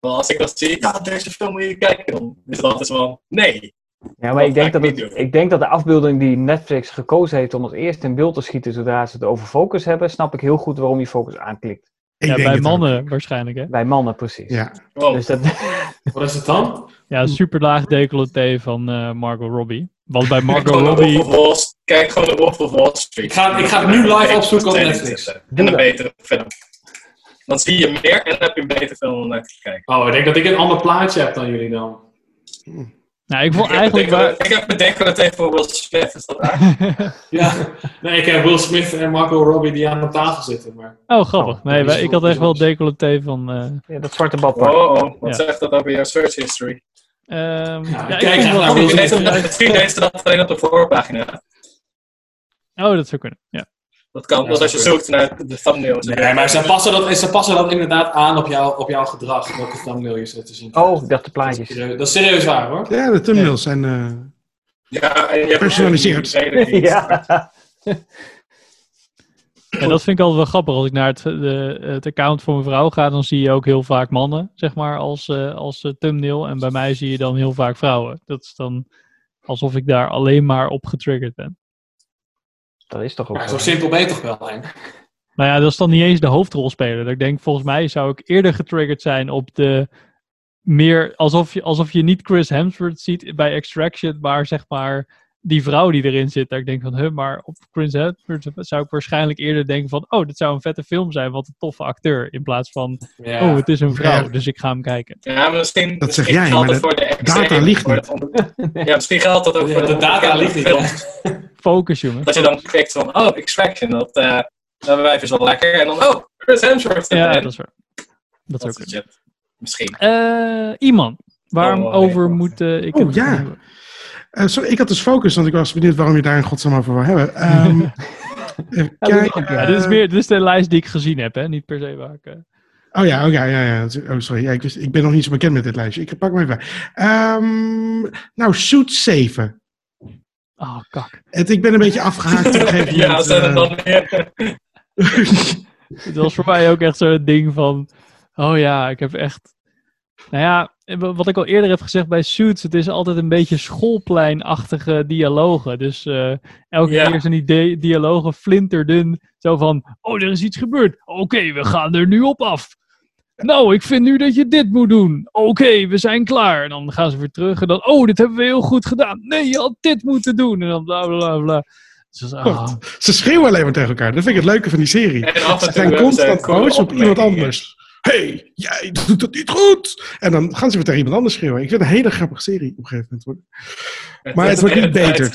[SPEAKER 5] Wel, als ik dat zie, ja, deze film moet je kijken. Dan is het altijd van, nee.
[SPEAKER 3] Ja, maar ik denk, dat
[SPEAKER 5] ik niet
[SPEAKER 3] het, ik denk dat de afbeelding die Netflix gekozen heeft om het eerst in beeld te schieten zodra ze het over focus hebben, snap ik heel goed waarom je focus aanklikt.
[SPEAKER 1] ja, bij mannen waarschijnlijk hè.
[SPEAKER 3] Bij mannen precies.
[SPEAKER 2] Ja.
[SPEAKER 3] Dus dat, (laughs)
[SPEAKER 4] Wat is het dan?
[SPEAKER 1] Ja, super laag decolleté van eh, Margot Robbie. Want bij (laughs) Margot Robbie...
[SPEAKER 5] Kijk gewoon de Wolf of Wall Street.
[SPEAKER 4] Ik ga- ik ga het nu live opzoeken op Netflix.
[SPEAKER 5] En een betere film. Dan zie je meer en dan heb je een betere film om naar te kijken.
[SPEAKER 4] Oh, ik denk dat ik een ander plaatje heb dan jullie dan.
[SPEAKER 1] Nou, ik vond
[SPEAKER 5] Ik heb
[SPEAKER 1] eigenlijk...
[SPEAKER 5] bedenken-
[SPEAKER 1] Waar...
[SPEAKER 5] Ik heb bedenken tegen voor Will Smith. Is dat? (laughs)
[SPEAKER 4] Ja, nee, ik heb Will Smith en Marco Robbie die aan de tafel zitten. Maar...
[SPEAKER 1] Oh, grappig. Nee, wij-
[SPEAKER 4] is
[SPEAKER 1] ik had echt wel decolleté van... eh,
[SPEAKER 3] ja, dat zwarte badpak.
[SPEAKER 5] Oh, oh, wat
[SPEAKER 1] Ja.
[SPEAKER 5] zegt dat over jouw search history?
[SPEAKER 1] ehm, ja,
[SPEAKER 4] kijk
[SPEAKER 1] ik vond
[SPEAKER 4] even
[SPEAKER 1] wel
[SPEAKER 4] naar
[SPEAKER 1] goed.
[SPEAKER 4] Will
[SPEAKER 5] Misschien
[SPEAKER 4] Smith.
[SPEAKER 5] leest het- Misschien leest ze dat alleen op de voorpagina.
[SPEAKER 1] Oh, dat zou kunnen. Ja.
[SPEAKER 5] Dat kan, dus als je zoekt naar de thumbnail.
[SPEAKER 4] Nee, maar ze passen, dat, ze passen dat inderdaad aan op, jou, op jouw gedrag, welke thumbnail je zet te zien.
[SPEAKER 3] Oh, ik dacht de plaatjes.
[SPEAKER 4] Serieus- Dat is serieus waar hoor.
[SPEAKER 2] Ja, de thumbnails zijn... eh,
[SPEAKER 5] Ja, en je hebt
[SPEAKER 2] Personaliseerd.
[SPEAKER 3] Ja.
[SPEAKER 1] En dat vind ik altijd wel grappig. Als ik naar het, de, het account van mijn vrouw ga, dan zie je ook heel vaak mannen, zeg maar, als, eh, als eh, thumbnail. En bij mij zie je dan heel vaak vrouwen. Dat is dan alsof ik daar alleen maar op getriggerd ben.
[SPEAKER 3] Dat is toch ook
[SPEAKER 4] Maar
[SPEAKER 3] zo.
[SPEAKER 4] zo simpel ben je toch wel, Henk?
[SPEAKER 1] Nou ja, dat is dan niet eens de hoofdrolspeler. Dat ik denk, volgens mij zou ik eerder getriggerd zijn op de meer alsof je, alsof je niet Chris Hemsworth ziet bij Extraction, maar zeg maar die vrouw die erin zit. Dat ik denk van, huh, maar op Chris Hemsworth zou ik waarschijnlijk eerder denken van, oh, dit zou een vette film zijn, wat een toffe acteur. In plaats van,
[SPEAKER 4] Ja.
[SPEAKER 1] oh, het is een vrouw,
[SPEAKER 2] Ja.
[SPEAKER 1] dus ik ga hem kijken.
[SPEAKER 5] Ja, maar misschien,
[SPEAKER 2] Dat zeg
[SPEAKER 5] misschien
[SPEAKER 2] jij,
[SPEAKER 5] geldt
[SPEAKER 2] maar de
[SPEAKER 5] voor de
[SPEAKER 2] data ligt
[SPEAKER 5] de- Ja, misschien geldt dat ook
[SPEAKER 4] Ja,
[SPEAKER 5] voor
[SPEAKER 4] de data ligt niet.
[SPEAKER 1] Focus, jongen.
[SPEAKER 5] Dat je dan kijkt van, oh, Extraction, dat, eh dat wijf is wel lekker. En dan, oh, Chris Hemsworth.
[SPEAKER 1] Ja, dat is waar. Dat is ook
[SPEAKER 5] soort shit. Misschien.
[SPEAKER 1] Eh iemand. Waarover
[SPEAKER 5] Oh,
[SPEAKER 1] moet eh, ik
[SPEAKER 2] Oh, ja.
[SPEAKER 1] hebben?
[SPEAKER 2] Eh, sorry, ik had dus focus, want ik was benieuwd waarom je daar in godsnaam over wil hebben. Ehm (laughs) even kijken.
[SPEAKER 1] Ja, dit, is meer, dit is de lijst die ik gezien heb, hè? niet per se waar ik... eh,
[SPEAKER 2] Oh ja, oh ja, ja, ja. Oh, sorry. Ja, ik, wist, ik ben nog niet zo bekend met dit lijstje. Ik pak hem even. Ehm, nou, Suit 7.
[SPEAKER 1] Oh, kak.
[SPEAKER 2] Het, ik ben een beetje afgehaakt een (laughs)
[SPEAKER 5] Ja, zijn er
[SPEAKER 2] eh,
[SPEAKER 5] dan weer... (laughs)
[SPEAKER 1] Het was voor mij ook echt zo'n ding van... Oh ja, ik heb echt... Nou ja, wat ik al eerder heb gezegd bij Suits... Het is altijd een beetje schoolpleinachtige dialogen. Dus eh, elke
[SPEAKER 5] Ja.
[SPEAKER 1] keer zijn die di- dialogen flinterdun. Zo van... Oh, er is iets gebeurd. Oké, we gaan er nu op af. Nou, ik vind nu dat je dit moet doen. Oké, we zijn klaar. En dan gaan ze weer terug. En dan... Oh, dit hebben we heel goed gedaan. Nee, je had dit moeten doen. En dan bla bla bla. Dus, ah.
[SPEAKER 2] Ze schreeuwen alleen maar tegen elkaar. Dat vind ik het leuke van die serie.
[SPEAKER 5] En af en
[SPEAKER 2] Ze zijn constant boos op iemand anders. Hey, jij doet het niet goed. En dan gaan ze weer tegen iemand anders schreeuwen. Ik vind het een hele grappige serie op een gegeven moment worden. Maar het wordt niet beter.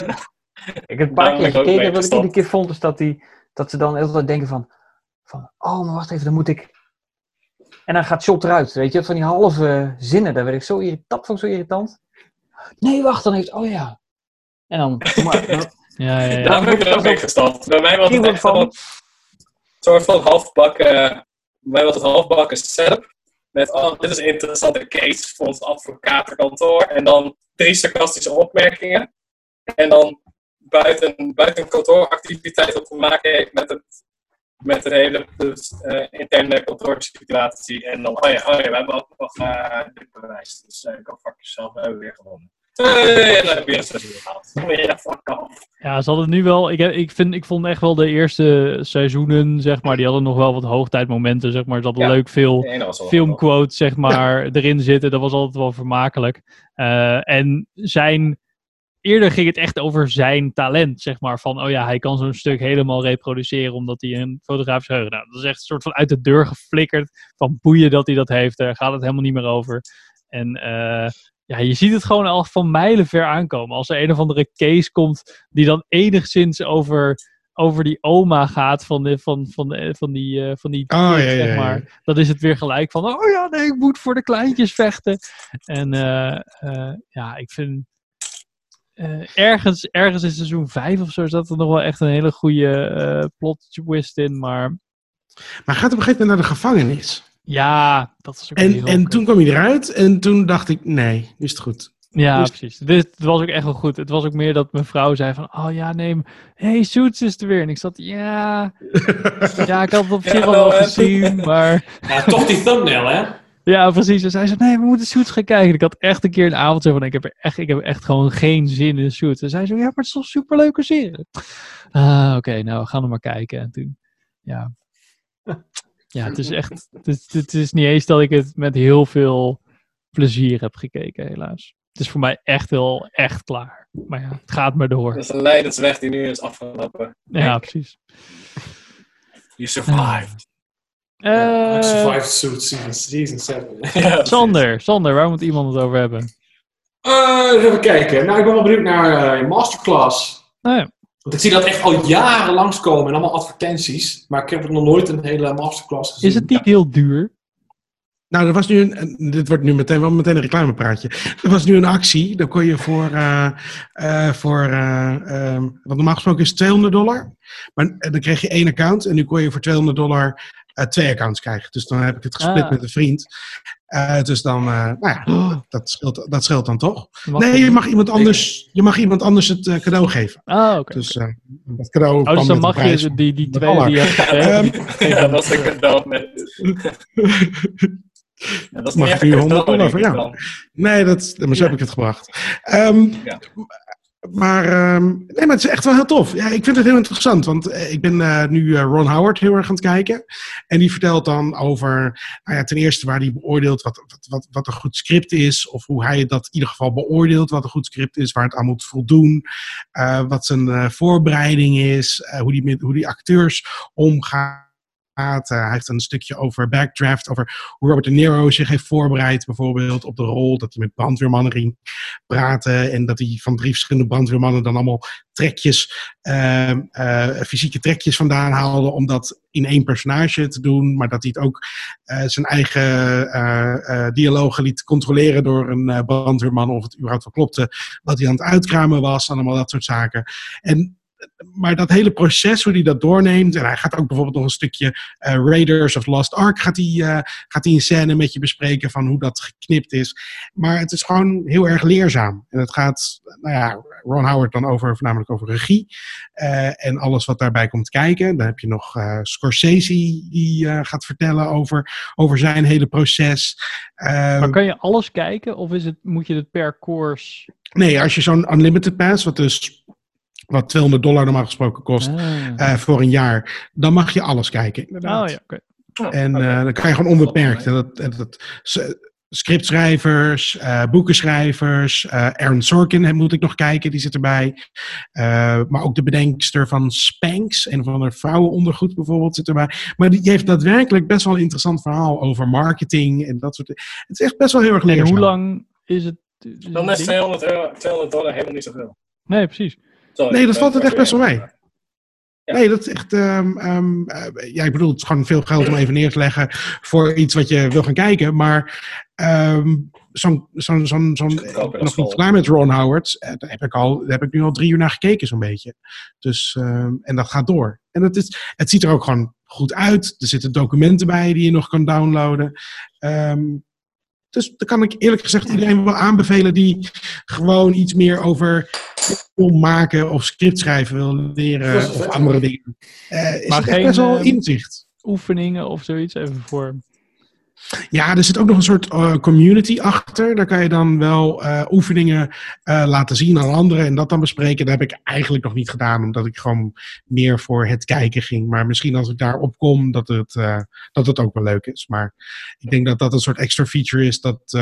[SPEAKER 3] Ik heb een paar keer gekeken. Wat ik iedere keer vond, is dat, die, dat ze dan altijd denken van, van... Oh, maar wacht even, dan moet ik... En dan gaat shot eruit, weet je. Van die halve zinnen, daar werd ik zo irritant. Dat vond ik zo irritant. Nee, wacht, dan heeft... Oh ja. En dan... Maar, (laughs)
[SPEAKER 1] Ja, ja, ja.
[SPEAKER 5] Daar ben ik er ook mee gestapt. Bij mij was het echt
[SPEAKER 3] van-
[SPEAKER 5] van een soort van halfbakken, mij was het halfbakken setup. Met, oh, dit is een interessante case voor ons advocatenkantoor. En dan drie sarcastische opmerkingen. En dan buiten, buiten kantooractiviteit wat te maken heeft met het, met het hele dus, eh, interne kantoorsituatie. En dan, oh ja, oh ja, we hebben ook nog eh dit bewijs. Dus uh, go fuck yourself, we hebben weer gewonnen. Hey, dan heb je een seizoen gehad. Ja, fuck off.
[SPEAKER 1] Ja, ze hadden nu wel. Ik, heb- ik, vind, ik vond echt wel de eerste seizoenen, zeg maar, die hadden nog wel wat hoogtijdmomenten, zeg maar. Ze hadden
[SPEAKER 5] Ja,
[SPEAKER 1] leuk veel filmquotes, zeg maar, erin zitten. Dat was altijd wel vermakelijk. Eh, en zijn. Eerder ging het echt over zijn talent, zeg maar. Van, oh ja, hij kan zo'n stuk helemaal reproduceren omdat hij een fotografisch geheugen... Nou, dat is echt een soort van uit de deur geflikkerd. Van boeien dat hij dat heeft. Daar gaat het helemaal niet meer over. En eh, ja, je ziet het gewoon al van mijlen ver aankomen. Als er een of andere case komt die dan enigszins over, over die oma gaat van, de, van, van, de- van die, eh, van die
[SPEAKER 2] Oh, ja, ja,
[SPEAKER 1] zeg maar. Dan is het weer gelijk van, oh ja, nee, ik moet voor de kleintjes vechten. En eh, eh, ja, ik vind... eh, ergens, ergens in seizoen 5 of zo zat er nog wel echt een hele goede eh plot twist in, maar
[SPEAKER 2] Maar gaat op een gegeven moment naar de gevangenis.
[SPEAKER 1] Ja, dat is ook
[SPEAKER 2] En,
[SPEAKER 1] heel
[SPEAKER 2] en toen kwam hij eruit en toen dacht ik, nee, nu is het goed.
[SPEAKER 1] Ja,
[SPEAKER 2] Nu is-
[SPEAKER 1] precies. Dit het was ook echt wel goed. Het was ook meer dat mijn vrouw zei van, oh ja, nee, hey, Suits is er weer. En ik zat, ja, (laughs) ja, ik had het op zich
[SPEAKER 4] Ja, wel,
[SPEAKER 1] wel gezien, maar... (laughs)
[SPEAKER 4] Ja, toch die thumbnail, hè?
[SPEAKER 1] Ja, precies. En zij zei, nee, we moeten Suits gaan kijken. En ik had echt een keer een avond zo van, ik heb, er echt, ik heb echt gewoon geen zin in Suits. En zij zo, ja, maar het is toch superleuke serie. Ah, oké, nou, we gaan er maar kijken. En toen, ja... Ja, het is echt... (laughs) Het is, het is niet eens dat ik het met heel veel plezier heb gekeken, helaas. Het is voor mij echt wel echt klaar. Maar ja, het gaat maar door.
[SPEAKER 5] Dat is een leidensweg die nu is afgelopen.
[SPEAKER 1] Ja, precies.
[SPEAKER 5] You survived.
[SPEAKER 1] Eh,
[SPEAKER 4] I survived Suit season, season 7. (laughs)
[SPEAKER 1] Sander, Sander, waar moet iemand het over hebben?
[SPEAKER 4] Eh, even kijken. Nou, ik ben wel benieuwd naar eh, Masterclass.
[SPEAKER 1] Nou ja.
[SPEAKER 4] Want ik zie dat echt al jaren langskomen en allemaal advertenties. Maar ik heb nog nooit een hele masterclass gezien.
[SPEAKER 1] Is het niet heel duur?
[SPEAKER 2] Nou, er was nu een, dit wordt nu meteen wel meteen een reclamepraatje. Er was nu een actie, dan kon je voor, eh, eh, voor eh, ehm, wat normaal gesproken is 200 dollar. Maar dan kreeg je één account en nu kon je voor 200 dollar eh, twee accounts krijgen. Dus dan heb ik het gesplit
[SPEAKER 1] Ah.
[SPEAKER 2] met een vriend. Eh, dus dan, eh, nou ja, dat scheelt, dat scheelt dan toch?
[SPEAKER 1] Mag
[SPEAKER 2] nee, je mag iemand anders, je mag iemand anders het cadeau geven.
[SPEAKER 1] Ah, oké.
[SPEAKER 2] Dus eh, dat cadeau
[SPEAKER 1] Oh, dus dan mag
[SPEAKER 2] prijs
[SPEAKER 1] je die, die
[SPEAKER 2] 100
[SPEAKER 1] twee
[SPEAKER 2] dollar.
[SPEAKER 1] die je
[SPEAKER 2] Ehm, (laughs)
[SPEAKER 5] Ja, dat is een cadeau met... Ja, dat is
[SPEAKER 2] Mag ik nu
[SPEAKER 5] een
[SPEAKER 2] 100
[SPEAKER 5] cadeau,
[SPEAKER 2] dollar voor jou? Nee, dat, maar zo heb ik het gebracht. Ehm,
[SPEAKER 5] Ja.
[SPEAKER 2] Maar, ehm, nee, maar het is echt wel heel tof. Ja, ik vind het heel interessant, want eh, ik ben eh, nu eh, Ron Howard heel erg aan het kijken. En die vertelt dan over, nou ja, ten eerste waar hij beoordeelt wat, wat, wat, een goed script is. Of hoe hij dat in ieder geval beoordeelt, wat een goed script is, waar het aan moet voldoen. wat zijn voorbereiding is, hoe, die hoe die acteurs omgaan. Hij heeft een stukje over backdraft, over hoe Robert De Niro zich heeft voorbereid, bijvoorbeeld op de rol, dat hij met brandweermannen ging praten en dat hij van drie verschillende brandweermannen dan allemaal trekjes, ehm, eh, fysieke trekjes vandaan haalde om dat in één personage te doen, maar dat hij het ook eh, zijn eigen eh, dialogen liet controleren door een brandweerman of het überhaupt wel klopte, wat hij aan het uitkramen was, en allemaal dat soort zaken. En maar dat hele proces, hoe hij dat doorneemt. En hij gaat ook bijvoorbeeld nog een stukje eh, Raiders of Lost Ark. Gaat hij, eh, gaat hij een scène met je bespreken van hoe dat geknipt is. Maar het is gewoon heel erg leerzaam. En het gaat, nou ja, Ron Howard dan over, voornamelijk over regie. eh, en alles wat daarbij komt kijken. Dan heb je nog Scorsese die gaat vertellen over, over zijn hele proces. Eh,
[SPEAKER 1] Maar kan je alles kijken of is het, moet je het per course...
[SPEAKER 2] Nee, als je zo'n unlimited pass, wat dus wat 200 dollar normaal gesproken kost
[SPEAKER 1] Ah.
[SPEAKER 2] eh, voor een jaar, dan mag je alles kijken. Inderdaad.
[SPEAKER 1] Oh ja, oké.
[SPEAKER 2] En eh, dan kan je gewoon onbeperkt. En dat, en dat, scriptschrijvers, eh, boekenschrijvers, eh Aaron Sorkin hè, moet ik nog kijken, die zit erbij. Eh, maar ook de bedenkster van Spanx, een van de vrouwenondergoed bijvoorbeeld, zit erbij. Maar die heeft daadwerkelijk best wel een interessant verhaal over marketing en dat soort Het is echt best wel heel erg
[SPEAKER 1] En
[SPEAKER 2] leerzaam.
[SPEAKER 1] hoe lang is het? is
[SPEAKER 5] Dan is
[SPEAKER 1] ding?
[SPEAKER 5] 200, euro, 200 dollar helemaal niet zoveel.
[SPEAKER 1] Nee, precies.
[SPEAKER 5] Sorry,
[SPEAKER 2] Nee, dat
[SPEAKER 5] ik
[SPEAKER 2] valt het echt best wel mee.
[SPEAKER 5] Ja.
[SPEAKER 2] Nee, dat is echt. ehm, eh, ja, ik bedoel, het is gewoon veel geld om even neer te leggen voor iets wat je wil gaan kijken. Maar ehm, zo'n. zo'n zo'n zo'n nog niet klaar met Ron Howard. Eh, daar, heb ik al, daar heb ik nu al drie uur naar gekeken, zo'n beetje. Dus, en dat gaat door. En het, is, het ziet er ook gewoon goed uit. Er zitten documenten bij die je nog kan downloaden. Ehm, dus dan kan ik eerlijk gezegd iedereen wel aanbevelen die gewoon iets meer over film maken of script schrijven wil leren of andere dingen. Eh, is
[SPEAKER 1] Maar geen,
[SPEAKER 2] best wel
[SPEAKER 1] eh,
[SPEAKER 2] inzicht.
[SPEAKER 1] Oefeningen of zoiets, even voor...
[SPEAKER 2] Ja, er zit ook nog een soort eh, community achter. Daar kan je dan wel eh, oefeningen eh, laten zien aan anderen en dat dan bespreken. Dat heb ik eigenlijk nog niet gedaan, omdat ik gewoon meer voor het kijken ging. Maar misschien als ik daarop kom, dat het, eh, dat het ook wel leuk is. Maar ik denk dat dat een soort extra feature is dat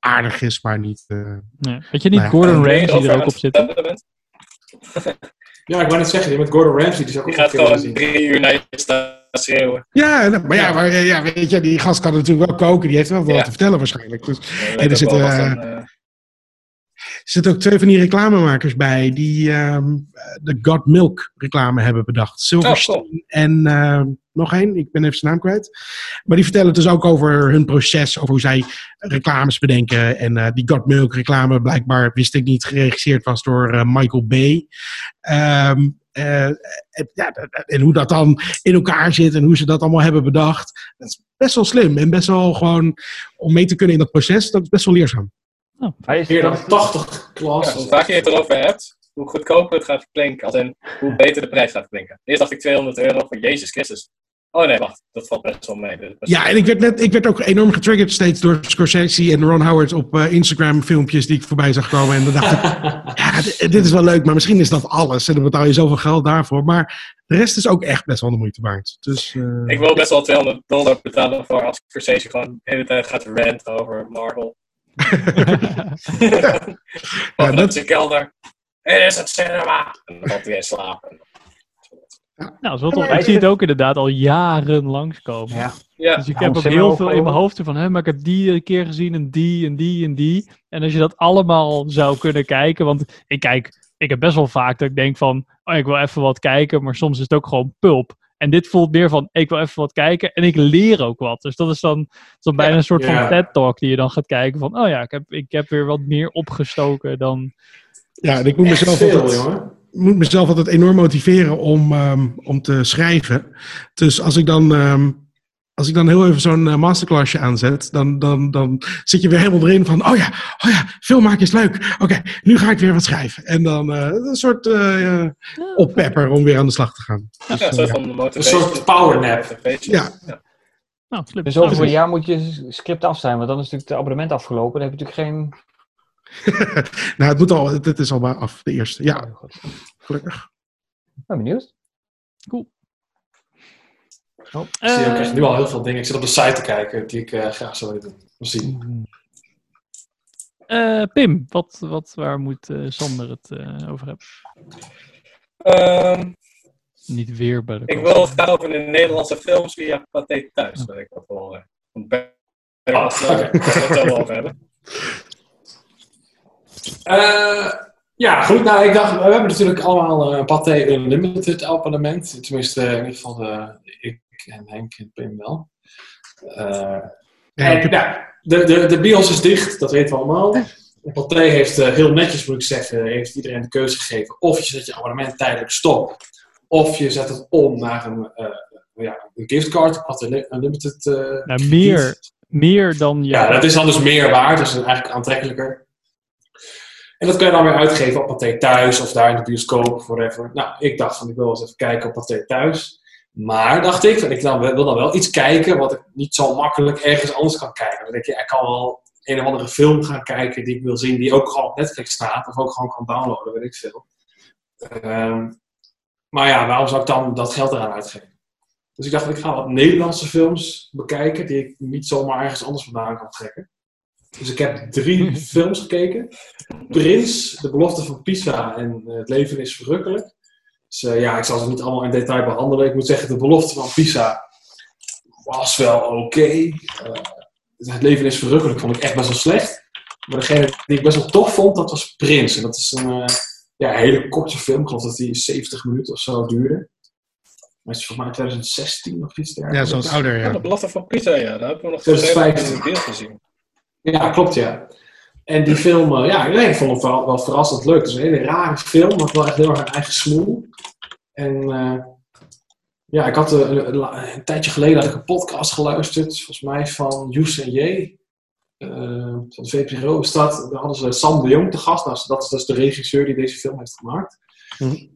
[SPEAKER 2] aardig is, maar niet... eh,
[SPEAKER 1] Nee. Weet je niet
[SPEAKER 2] nou
[SPEAKER 1] Gordon Ramsay er ook op zit?
[SPEAKER 4] Ja, ik wou net zeggen, die met Gordon Ramsay, die is ook
[SPEAKER 5] Die gaat gewoon
[SPEAKER 4] zien.
[SPEAKER 5] drie uur naar je staan schreeuwen.
[SPEAKER 2] Ja, nou, maar ja, maar, eh, ja, weet je, die gast kan natuurlijk wel koken. Die heeft wel wat
[SPEAKER 5] Ja.
[SPEAKER 2] te vertellen waarschijnlijk. Dus, en er zitten, eh,
[SPEAKER 5] eh,
[SPEAKER 2] er zitten ook twee van die reclamemakers bij die ehm, de God Milk reclame hebben bedacht. Silverstein
[SPEAKER 5] Oh,
[SPEAKER 2] en ehm, nog één, ik ben even zijn naam kwijt. Maar die vertellen dus ook over hun proces, over hoe zij reclames bedenken. En eh, die God Milk reclame, blijkbaar wist ik niet, geregisseerd was door eh, Michael Bay. Ehm, eh, en, ja, en hoe dat dan in elkaar zit en hoe ze dat allemaal hebben bedacht. Dat is best wel slim en best wel gewoon om mee te kunnen in dat proces. Dat is best wel leerzaam.
[SPEAKER 3] Hij is
[SPEAKER 4] Meer dan 80
[SPEAKER 5] Ja,
[SPEAKER 4] klassen.
[SPEAKER 5] hoe vaker je het erover hebt, hoe goedkoper het gaat klinken. Als in, hoe beter de prijs gaat klinken. Eerst dacht ik 200 euro voor Jezus Christus. Oh nee, wacht. Dat valt best wel mee. Is best
[SPEAKER 2] Ja, en ik werd, net, ik werd ook enorm getriggerd steeds door Scorsese en Ron Howard op eh, Instagram filmpjes die ik voorbij zag komen. En dan dacht ik, (laughs) ja, dit, dit is wel leuk, maar misschien is dat alles. En dan betaal je zoveel geld daarvoor. Maar de rest is ook echt best wel de moeite waard. Dus, eh,
[SPEAKER 5] Ik wil best wel 200 dollar betalen voor als Scorsese gewoon de hele tijd gaat ranten over Marvel. (laughs)
[SPEAKER 2] ja, (laughs) dat,
[SPEAKER 5] zijn kelder. Het is het cinema. En dan valt hij in
[SPEAKER 1] Nou, dat is wel tof. Ik zie het ook inderdaad al jaren langskomen.
[SPEAKER 3] Ja.
[SPEAKER 5] Ja,
[SPEAKER 1] Dus ik
[SPEAKER 3] Ja,
[SPEAKER 1] heb ook heel veel in mijn hoofd van, hè, maar ik heb die een keer gezien en die en die en die. En als je dat allemaal zou kunnen kijken, want ik kijk, ik heb best wel vaak dat ik denk van, oh, ik wil even wat kijken, maar soms is het ook gewoon pulp. En dit voelt meer van, ik wil even wat kijken en ik leer ook wat. Dus dat is dan, dat is dan bijna een soort
[SPEAKER 4] Ja.
[SPEAKER 1] van TED-talk die je dan gaat kijken van, oh ja, ik heb, ik heb weer wat meer opgestoken dan...
[SPEAKER 2] ja, en ik moet mezelf,
[SPEAKER 4] veel,
[SPEAKER 2] altijd,
[SPEAKER 4] jongen.
[SPEAKER 2] Moet mezelf altijd enorm motiveren om, ehm, om te schrijven. Dus als ik dan, ehm, als ik dan heel even zo'n eh, masterclassje aanzet, dan, dan, dan zit je weer helemaal erin van, oh ja, oh ja, filmmaken is leuk. Oké, nu ga ik weer wat schrijven. En dan eh, een soort eh, eh, oppepper om weer aan de slag te gaan. Dus,
[SPEAKER 5] Ja, een soort
[SPEAKER 2] ja.
[SPEAKER 5] van
[SPEAKER 4] Een
[SPEAKER 5] motivation.
[SPEAKER 4] soort powernap.
[SPEAKER 5] Motivation.
[SPEAKER 2] Ja.
[SPEAKER 1] Nou.
[SPEAKER 3] Dus over een jaar moet je script af zijn, want dan is natuurlijk het abonnement afgelopen. Dan heb je natuurlijk geen...
[SPEAKER 2] nou, het moet al, het, het is al maar af, de eerste. Ja,
[SPEAKER 3] Oh, goed.
[SPEAKER 2] gelukkig.
[SPEAKER 3] Ik ben benieuwd.
[SPEAKER 1] Cool.
[SPEAKER 3] Oh.
[SPEAKER 4] Ik zie ook
[SPEAKER 1] Eh,
[SPEAKER 4] echt nu al heel veel dingen. Ik zit op de site te kijken die ik eh, graag zou willen zien.
[SPEAKER 1] eh, Pim, wat, wat, waar moet eh, Sander het eh, over hebben?
[SPEAKER 5] Ehm,
[SPEAKER 1] Niet weer bij de
[SPEAKER 5] ik wil het gaan over de Nederlandse films via Pathé Thuis. Dat ik dat wel... eh, Ben
[SPEAKER 4] Ah,
[SPEAKER 5] eh, het zo wel over hebben.
[SPEAKER 4] Eh, ja, goed. Nou, ik dacht, we hebben natuurlijk allemaal een Pathé Unlimited abonnement. Tenminste, in ieder geval de, ik en Henk en Pim wel. Eh,
[SPEAKER 2] Ja,
[SPEAKER 4] en, ja, de, de, de bios is dicht, dat weten we allemaal. En Pathé heeft eh, heel netjes, moet ik zeggen, heeft iedereen de keuze gegeven. Of je zet je abonnement tijdelijk stop. Of je zet het om naar een, eh, ja, een giftcard, Pathé Unlimited. eh,
[SPEAKER 1] Nou, meer, meer dan
[SPEAKER 4] ja,
[SPEAKER 1] ja.
[SPEAKER 4] dat is dan dus meer waard, dus eigenlijk aantrekkelijker. En dat kun je dan weer uitgeven op Pathé Thuis of daar in de bioscoop of whatever. Nou, ik dacht van ik wil eens even kijken op Pathé Thuis. Maar dacht ik, ik wil dan wel iets kijken wat ik niet zo makkelijk ergens anders kan kijken. Dan denk je, ik kan wel een of andere film gaan kijken die ik wil zien, die ook gewoon op Netflix staat of ook gewoon kan downloaden, weet ik veel. Ehm, maar ja, waarom zou ik dan dat geld eraan uitgeven? Dus ik dacht, ik ga wat Nederlandse films bekijken die ik niet zomaar ergens anders vandaan kan trekken. Dus ik heb drie (laughs) films gekeken. Prins, De Belofte van Pisa en eh, Het Leven is Verrukkelijk. Dus eh, ja, ik zal ze niet allemaal in detail behandelen. Ik moet zeggen, De Belofte van Pisa was wel oké. Eh, het Leven is Verrukkelijk vond ik echt best wel slecht. Maar degene die ik best wel tof vond, dat was Prins. En dat is een eh, ja, hele korte film. Ik geloof dat die 70 minuten of zo duurde. Maar het is volgens mij 2016 of iets dergelijks.
[SPEAKER 2] Ja, zo wat ouder,
[SPEAKER 5] Ja, de belofte van Pisa, ja. Daar hebben we nog
[SPEAKER 4] 2015.
[SPEAKER 5] een beeld gezien.
[SPEAKER 4] Ja, klopt ja. En die film, eh, ja, ik vond hem wel, wel verrassend leuk. Het is een hele rare film, maar wel echt heel erg eigen smoel. En eh, ja, ik had eh, een, een, tijdje geleden had ik een podcast geluisterd, volgens mij van Joes en J. van de VPRO is dat. Daar hadden ze Sam de Jong te gast. Nou, dat is dus de regisseur die deze film heeft gemaakt.
[SPEAKER 2] Mhm.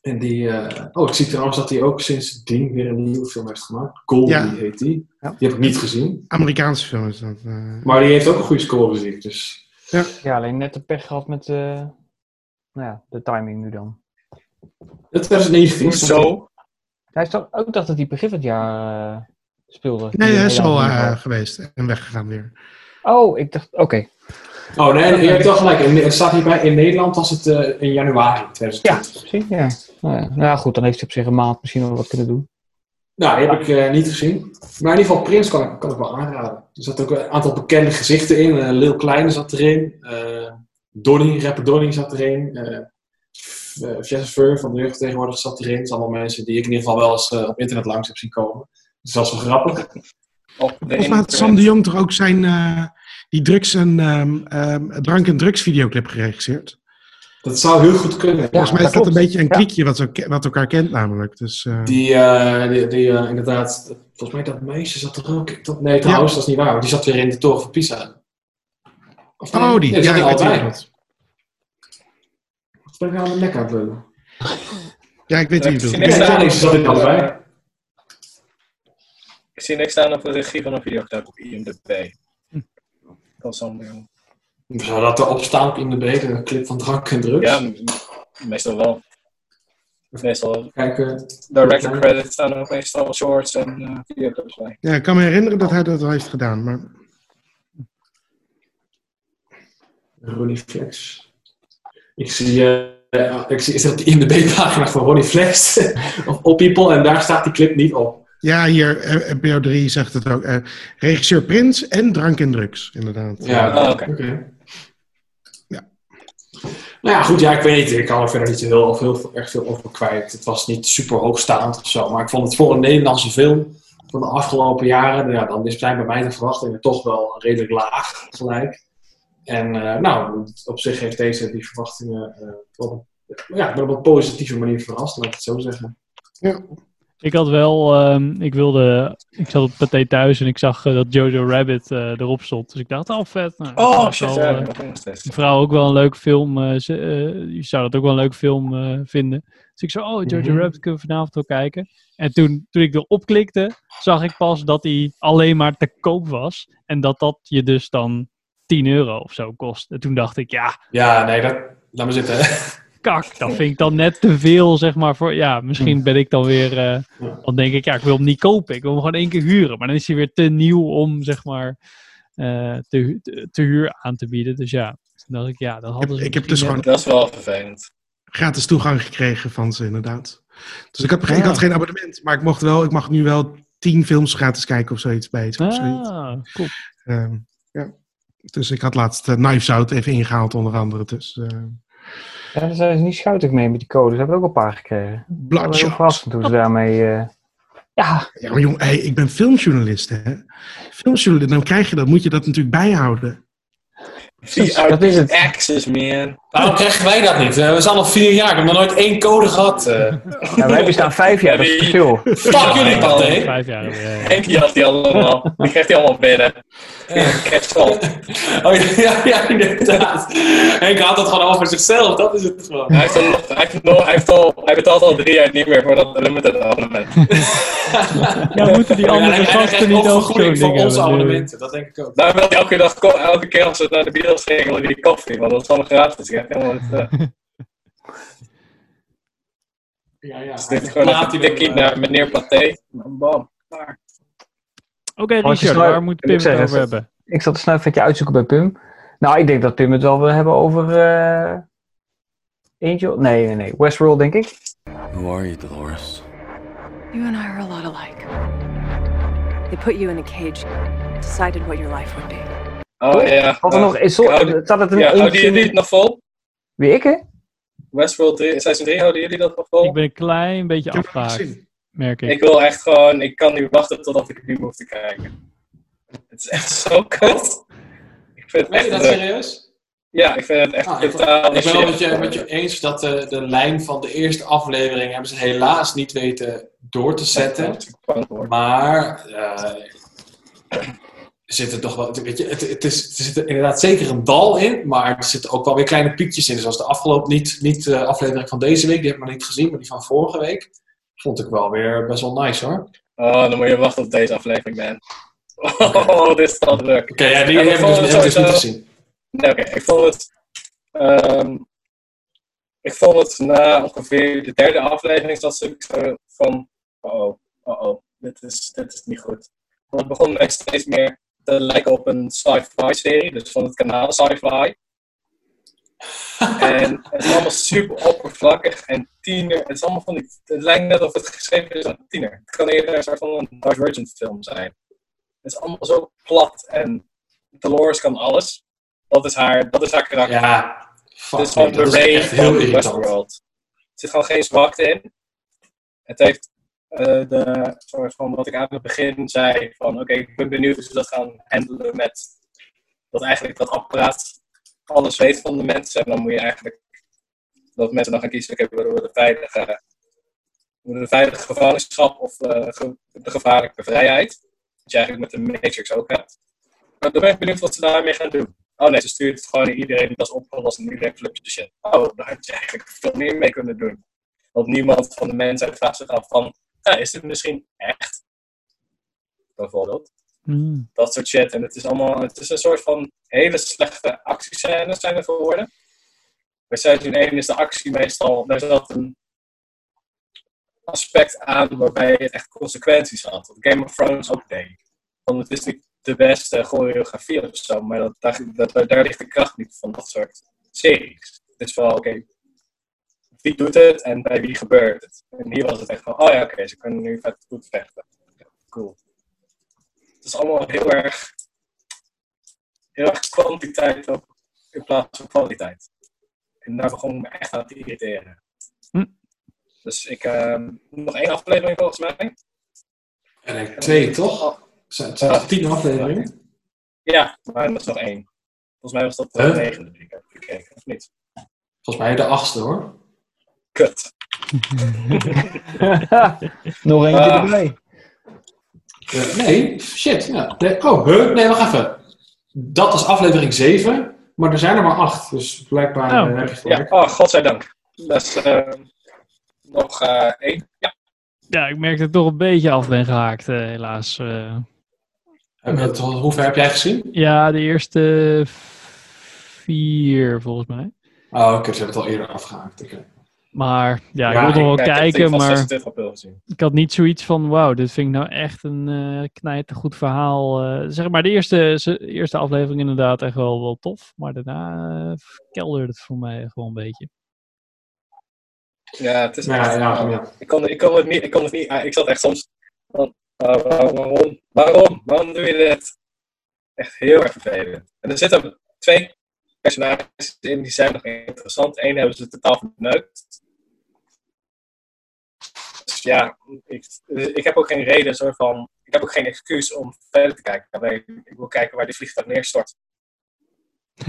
[SPEAKER 4] En die, eh, oh, ik zie trouwens dat hij ook sindsdien weer een nieuwe film heeft gemaakt. Goldie
[SPEAKER 2] Ja.
[SPEAKER 4] heet die. Die heb ik niet gezien.
[SPEAKER 2] Amerikaanse film is dat. eh.
[SPEAKER 4] Maar die heeft ook een goede score, zie ik. Dus
[SPEAKER 2] ja.
[SPEAKER 3] Ja, alleen net de pech gehad met eh, nou ja, de timing nu dan.
[SPEAKER 4] Het 2019.
[SPEAKER 5] Hoezo?
[SPEAKER 3] Hij is toch ook dacht dat hij begin van het jaar eh, speelde.
[SPEAKER 2] Nee, hij is al eh, geweest en weggegaan weer.
[SPEAKER 3] Oh, ik dacht, oké.
[SPEAKER 4] Oh nee, je hebt wel gelijk. In- Het staat hierbij, in Nederland was het eh, in januari 2020.
[SPEAKER 3] Zie je? Ja. Nou ja. Nou ja, goed, dan heeft hij op zich een maand misschien wel wat kunnen doen.
[SPEAKER 4] Nou, die heb ik eh, niet gezien. Maar in ieder geval, Prins kan ik, kan ik wel aanraden. Er zat ook een aantal bekende gezichten in. Eh Lil Kleine zat erin. eh Donny, rapper Donny zat erin. eh F- eh, Jess Fur van de jeugd tegenwoordig zat erin. Dat zijn allemaal mensen die ik in ieder geval wel eens eh, op internet langs heb zien komen. Dus dat is wel grappig.
[SPEAKER 2] Volgens mij had Sam de Jong toch ook zijn eh, die drugs en ehm, ehm, drank- en drugs videoclip geregisseerd.
[SPEAKER 4] Dat zou heel goed kunnen.
[SPEAKER 2] Volgens mij
[SPEAKER 4] Ja,
[SPEAKER 2] is dat een beetje een
[SPEAKER 4] Ja.
[SPEAKER 2] kliekje wat, wat elkaar kent namelijk. Dus, eh,
[SPEAKER 4] Die, eh, die, die eh, inderdaad, volgens mij dat meisje zat er ook. Dat, nee, trouwens, dat is niet waar. Die zat weer in de toren van Pisa. Of
[SPEAKER 2] oh, die.
[SPEAKER 4] Nee,
[SPEAKER 2] ja,
[SPEAKER 4] zat
[SPEAKER 2] ik
[SPEAKER 4] er
[SPEAKER 2] weet.
[SPEAKER 4] Of ben ik nou aan de nek aan het lullen?
[SPEAKER 2] Ja, ik weet wie je
[SPEAKER 5] Ik zie niks
[SPEAKER 4] Ja,
[SPEAKER 5] aan. Ik zie niks staan op de regie van een videoclip op IMDb. Van Sam de Jong.
[SPEAKER 4] Zou dat erop staan op IMDb, de clip van drank en drugs?
[SPEAKER 5] Ja, meestal wel. Meestal.
[SPEAKER 4] Kijk,
[SPEAKER 5] Director credits staan er ook meestal shorts en eh videoclips bij.
[SPEAKER 2] Ja, ik kan me herinneren dat hij dat al heeft gedaan. Maar
[SPEAKER 4] Ronnie Flex. Ik zie, eh, ik zie is dat de IMDb-pagina van Ronnie Flex (laughs) of All People en daar staat die clip niet op.
[SPEAKER 2] ja, hier, eh, NPO 3 zegt het ook. eh, regisseur Prins en drank en drugs, inderdaad.
[SPEAKER 4] Ja,
[SPEAKER 5] Ah, oké.
[SPEAKER 4] oké. Nou ja, goed, ja, ik weet niet. Ik kan er verder niet heel, of heel erg veel over kwijt. Het was niet super hoogstaand of zo. Maar ik vond het voor een Nederlandse film van de afgelopen jaren, ja, dan zijn bij mij de verwachtingen toch wel redelijk laag gelijk. En eh, nou, op zich heeft deze die verwachtingen eh, op, ja, op een positieve manier verrast, laat ik het zo zeggen.
[SPEAKER 2] Ja.
[SPEAKER 1] Ik had wel, ehm, ik wilde, ik zat op Pathé thuis en ik zag eh, dat Jojo Rabbit eh, erop stond. Dus ik dacht, oh vet. Nou,
[SPEAKER 5] Oh, shit,
[SPEAKER 1] wel, eh, vrouw ook wel een leuke film. eh, ze, je zou dat ook wel een leuke film eh, vinden. Dus ik zei, oh, Jojo
[SPEAKER 4] Mhm.
[SPEAKER 1] Rabbit kunnen we vanavond wel kijken. En toen, toen ik erop klikte, zag ik pas dat hij alleen maar te koop was. En dat dat je dus dan 10 euro of zo kost. En toen dacht ik, ja,
[SPEAKER 4] Ja, nee, dat, laat maar zitten. (laughs)
[SPEAKER 1] kak, dat vind ik dan net te veel, zeg maar. Voor, ja, misschien ben ik dan weer, eh, dan denk ik, ja, ik wil hem niet kopen. Ik wil hem gewoon één keer huren. Maar dan is hij weer te nieuw om, zeg maar, eh, te, te, te huur aan te bieden. Dus ja, dacht ik, ja, dat hadden ze
[SPEAKER 2] ik heb dus gewoon
[SPEAKER 5] Dat is wel vervelend.
[SPEAKER 2] gratis toegang gekregen van ze, inderdaad. Dus ik, had, ik had geen abonnement, maar ik, mocht wel, ik mag nu wel tien films gratis kijken of zoiets bij. Of zoiets.
[SPEAKER 1] Ah, cool.
[SPEAKER 2] Ehm, ja. Dus ik had laatst uh, Knives Out even ingehaald, onder andere. Dus, uh,
[SPEAKER 3] Ja, daar zijn ze niet schoutig mee met die codes. Hebben we ook een paar gekregen.
[SPEAKER 2] Bloodshot.
[SPEAKER 3] Heel verrassend toen ze daarmee... eh, ja.
[SPEAKER 2] Ja, maar jong, hey, ik ben filmjournalist, hè. Filmjournalist, dan krijg je dat, moet je dat natuurlijk bijhouden.
[SPEAKER 5] Dat is het. Access, man.
[SPEAKER 4] Waarom krijgen wij dat niet? We zijn al vier jaar. Ik heb nog nooit één code gehad. eh.
[SPEAKER 3] Ja, wij bestaan vijf jaar, dat is verschil.
[SPEAKER 4] Fuck jullie, Pathé.
[SPEAKER 1] Vijf jaar. Ja, ja.
[SPEAKER 5] Henk die had die allemaal. Die krijgt hij allemaal binnen. Kerstval.
[SPEAKER 4] Oh ja, ja, ja, inderdaad. Henk had het gewoon over zichzelf, dat is het gewoon.
[SPEAKER 5] Hij heeft, al, hij, heeft al, hij, heeft al, hij betaalt al drie jaar niet meer voor dat limited abonnement. (laughs)
[SPEAKER 1] Ja, moeten die andere gasten niet
[SPEAKER 4] ook
[SPEAKER 1] zo'n
[SPEAKER 4] vergoeding voor
[SPEAKER 1] ding
[SPEAKER 4] onze abonnementen, dat denk ik ook.
[SPEAKER 5] Wil hij elke, dag, elke keer als we naar de bios gingen, wil hij die koffie, want dat is allemaal gratis. Je krijgt helemaal het, uh,
[SPEAKER 4] Ja, ja.
[SPEAKER 5] dus (laughs) dit is gewoon een tikkie naar meneer Pathé. Bam, klaar.
[SPEAKER 1] Oké,
[SPEAKER 3] is
[SPEAKER 1] Richard, waar moet
[SPEAKER 3] ik
[SPEAKER 1] Pim het over hebben?
[SPEAKER 3] Ik zat een snuifvetje uitzoeken bij Pim. Nou, ik denk dat Pim het wel wil hebben over... eh, Angel? Nee, nee, nee. Westworld, denk ik.
[SPEAKER 9] Who are you, Dolores?
[SPEAKER 17] You and I are a lot alike. They put you in a cage, decided what your life would be.
[SPEAKER 5] Oh ja.
[SPEAKER 3] Er nog is, zo,
[SPEAKER 5] Houden-
[SPEAKER 3] staat het in
[SPEAKER 5] ja, houden jullie het nog vol?
[SPEAKER 3] Wie ik, hè?
[SPEAKER 5] Westworld 3, seizoen 3, houden jullie dat nog vol?
[SPEAKER 1] Ik ben een klein beetje afgehaakt, merk ik.
[SPEAKER 5] Ik wil echt gewoon, ik kan niet wachten totdat ik het nu hoef te kijken. Het is echt zo kut. Ik vind het
[SPEAKER 4] je dat
[SPEAKER 5] leuk.
[SPEAKER 4] serieus?
[SPEAKER 5] Ja, ik vind het echt
[SPEAKER 4] ik,
[SPEAKER 5] totaal
[SPEAKER 4] ik ben wel met je, met je eens dat de, de lijn van de eerste aflevering hebben ze helaas niet weten door te zetten. Maar eh, zit er toch wel, weet je, het, het is, er zit er inderdaad zeker een dal in, maar er zitten ook wel weer kleine piekjes in. Zoals de afgelopen, niet, niet de aflevering van deze week, die heb ik nog niet gezien, maar die van vorige week, vond ik wel weer best wel nice hoor.
[SPEAKER 5] Oh, dan moet je wachten op deze aflevering, man. (laughs) Oh, dit is dan druk.
[SPEAKER 4] Oké, ja, die
[SPEAKER 5] Ja, maar
[SPEAKER 4] heb ik
[SPEAKER 5] ik
[SPEAKER 4] dus, die heb ik dus
[SPEAKER 5] het
[SPEAKER 4] niet gezien.
[SPEAKER 5] Nee, oké. Ik vond het... ehm, ik vond het na ongeveer de derde aflevering dat ik van... Oh, oh, oh, dit is, dit is niet goed. Want het begon steeds meer te lijken op een sci-fi serie, dus van het kanaal sci-fi. (laughs) en het is allemaal super oppervlakkig en tiener. Het is allemaal van die. Het lijkt net of het geschreven is aan tiener. Het kan eerder een soort van een Divergent film zijn. Het is allemaal zo plat en Dolores kan alles. Dat is haar, dat is haar karakter.
[SPEAKER 4] Ja,
[SPEAKER 5] het is gewoon de Ray van. Westworld. Er zit gewoon geen zwakte in. Het heeft de soort van wat ik aan het begin zei: van oké, ik ben benieuwd hoe ze dat gaan handelen met dat eigenlijk dat apparaat alles weet van de mensen. En dan moet je eigenlijk dat mensen dan gaan kiezen: oké, willen we de veilige, de veilige gevangenschap of eh, de gevaarlijke vrijheid? Wat je eigenlijk met de Matrix ook hebt. Maar dan ben ik benieuwd wat ze daarmee gaan doen. Oh nee, ze stuurt het gewoon naar iedereen die dat is opgelost en iedereen flipt de. Oh, daar had je eigenlijk veel meer mee kunnen doen. Want niemand van de mensen vraagt zich af van, ja, is dit misschien echt? Bijvoorbeeld.
[SPEAKER 1] Hmm.
[SPEAKER 5] Dat soort shit. En het is allemaal, het is een soort van hele slechte actiescènes zijn er geworden. Bij seizoen 1 is de actie meestal, daar zat een aspect aan waarbij het echt consequenties had. Wat Game of Thrones ook deed. Want het is niet de beste choreografie of zo, maar dat, daar, dat, daar ligt de kracht niet van dat soort series. Het is wel, oké, wie doet het en bij wie gebeurt het? En hier was het echt van, oh ja, oké, ze kunnen nu vet goed vechten. Cool. Het is allemaal heel erg, heel erg kwantiteit op, in plaats van kwaliteit. En daar begon ik me echt aan te irriteren.
[SPEAKER 1] Hm.
[SPEAKER 5] Dus ik, ehm, nog één aflevering volgens mij.
[SPEAKER 4] En ik twee, toch? Zijn, zijn er tien afleveringen?
[SPEAKER 5] Ja, maar er is nog één. Volgens mij was dat de
[SPEAKER 4] Huh?
[SPEAKER 5] negende die ik heb gekeken, of niet?
[SPEAKER 4] Volgens mij de achtste hoor.
[SPEAKER 5] Kut. (laughs)
[SPEAKER 3] Nog eentje
[SPEAKER 5] Ah.
[SPEAKER 3] erbij.
[SPEAKER 4] Eh, nee, shit. Ja. Oh, huh? Nee, wacht even. Dat is aflevering 7, maar er zijn er maar 8. Dus blijkbaar
[SPEAKER 1] Oh.
[SPEAKER 4] eh, heb je
[SPEAKER 5] Ja,
[SPEAKER 4] gelijk.
[SPEAKER 5] oh, godzijdank. Dat is nog eh, één. Ja.
[SPEAKER 1] Ja, ik merk dat ik toch een beetje af ben gehaakt, eh, helaas. eh.
[SPEAKER 4] Het- hoe ver heb jij gezien?
[SPEAKER 1] ja, de eerste vier volgens mij.
[SPEAKER 4] Oh, oké, ze hebben het al eerder afgehaakt. Oké.
[SPEAKER 1] Maar ja,
[SPEAKER 4] Ja,
[SPEAKER 1] ik wil nog
[SPEAKER 5] ik-
[SPEAKER 1] wel kijken, maar
[SPEAKER 5] 26 april gezien.
[SPEAKER 1] ik had niet zoiets van, wauw, dit vind ik nou echt een eh knijtergoed verhaal. eh. zeg maar, de eerste, eerste aflevering inderdaad echt wel, wel tof, maar daarna eh, kelderde het voor mij gewoon een beetje.
[SPEAKER 5] Ja, het is
[SPEAKER 4] Ja,
[SPEAKER 5] echt...
[SPEAKER 4] ja, ja.
[SPEAKER 5] Ik, kon, ik kon het niet... Ik, kon het niet ah, ik zat echt soms... Van, ah, waarom? Waarom? Waarom doe je dit? Echt heel erg vervelend. En er zitten twee personages in die zijn nog interessant. Eén hebben ze totaal verneukt. Dus ja, ik, ik heb ook geen reden, soort van... Ik heb ook geen excuus om verder te kijken. Alleen, ik wil kijken waar die vliegtuig neerstort.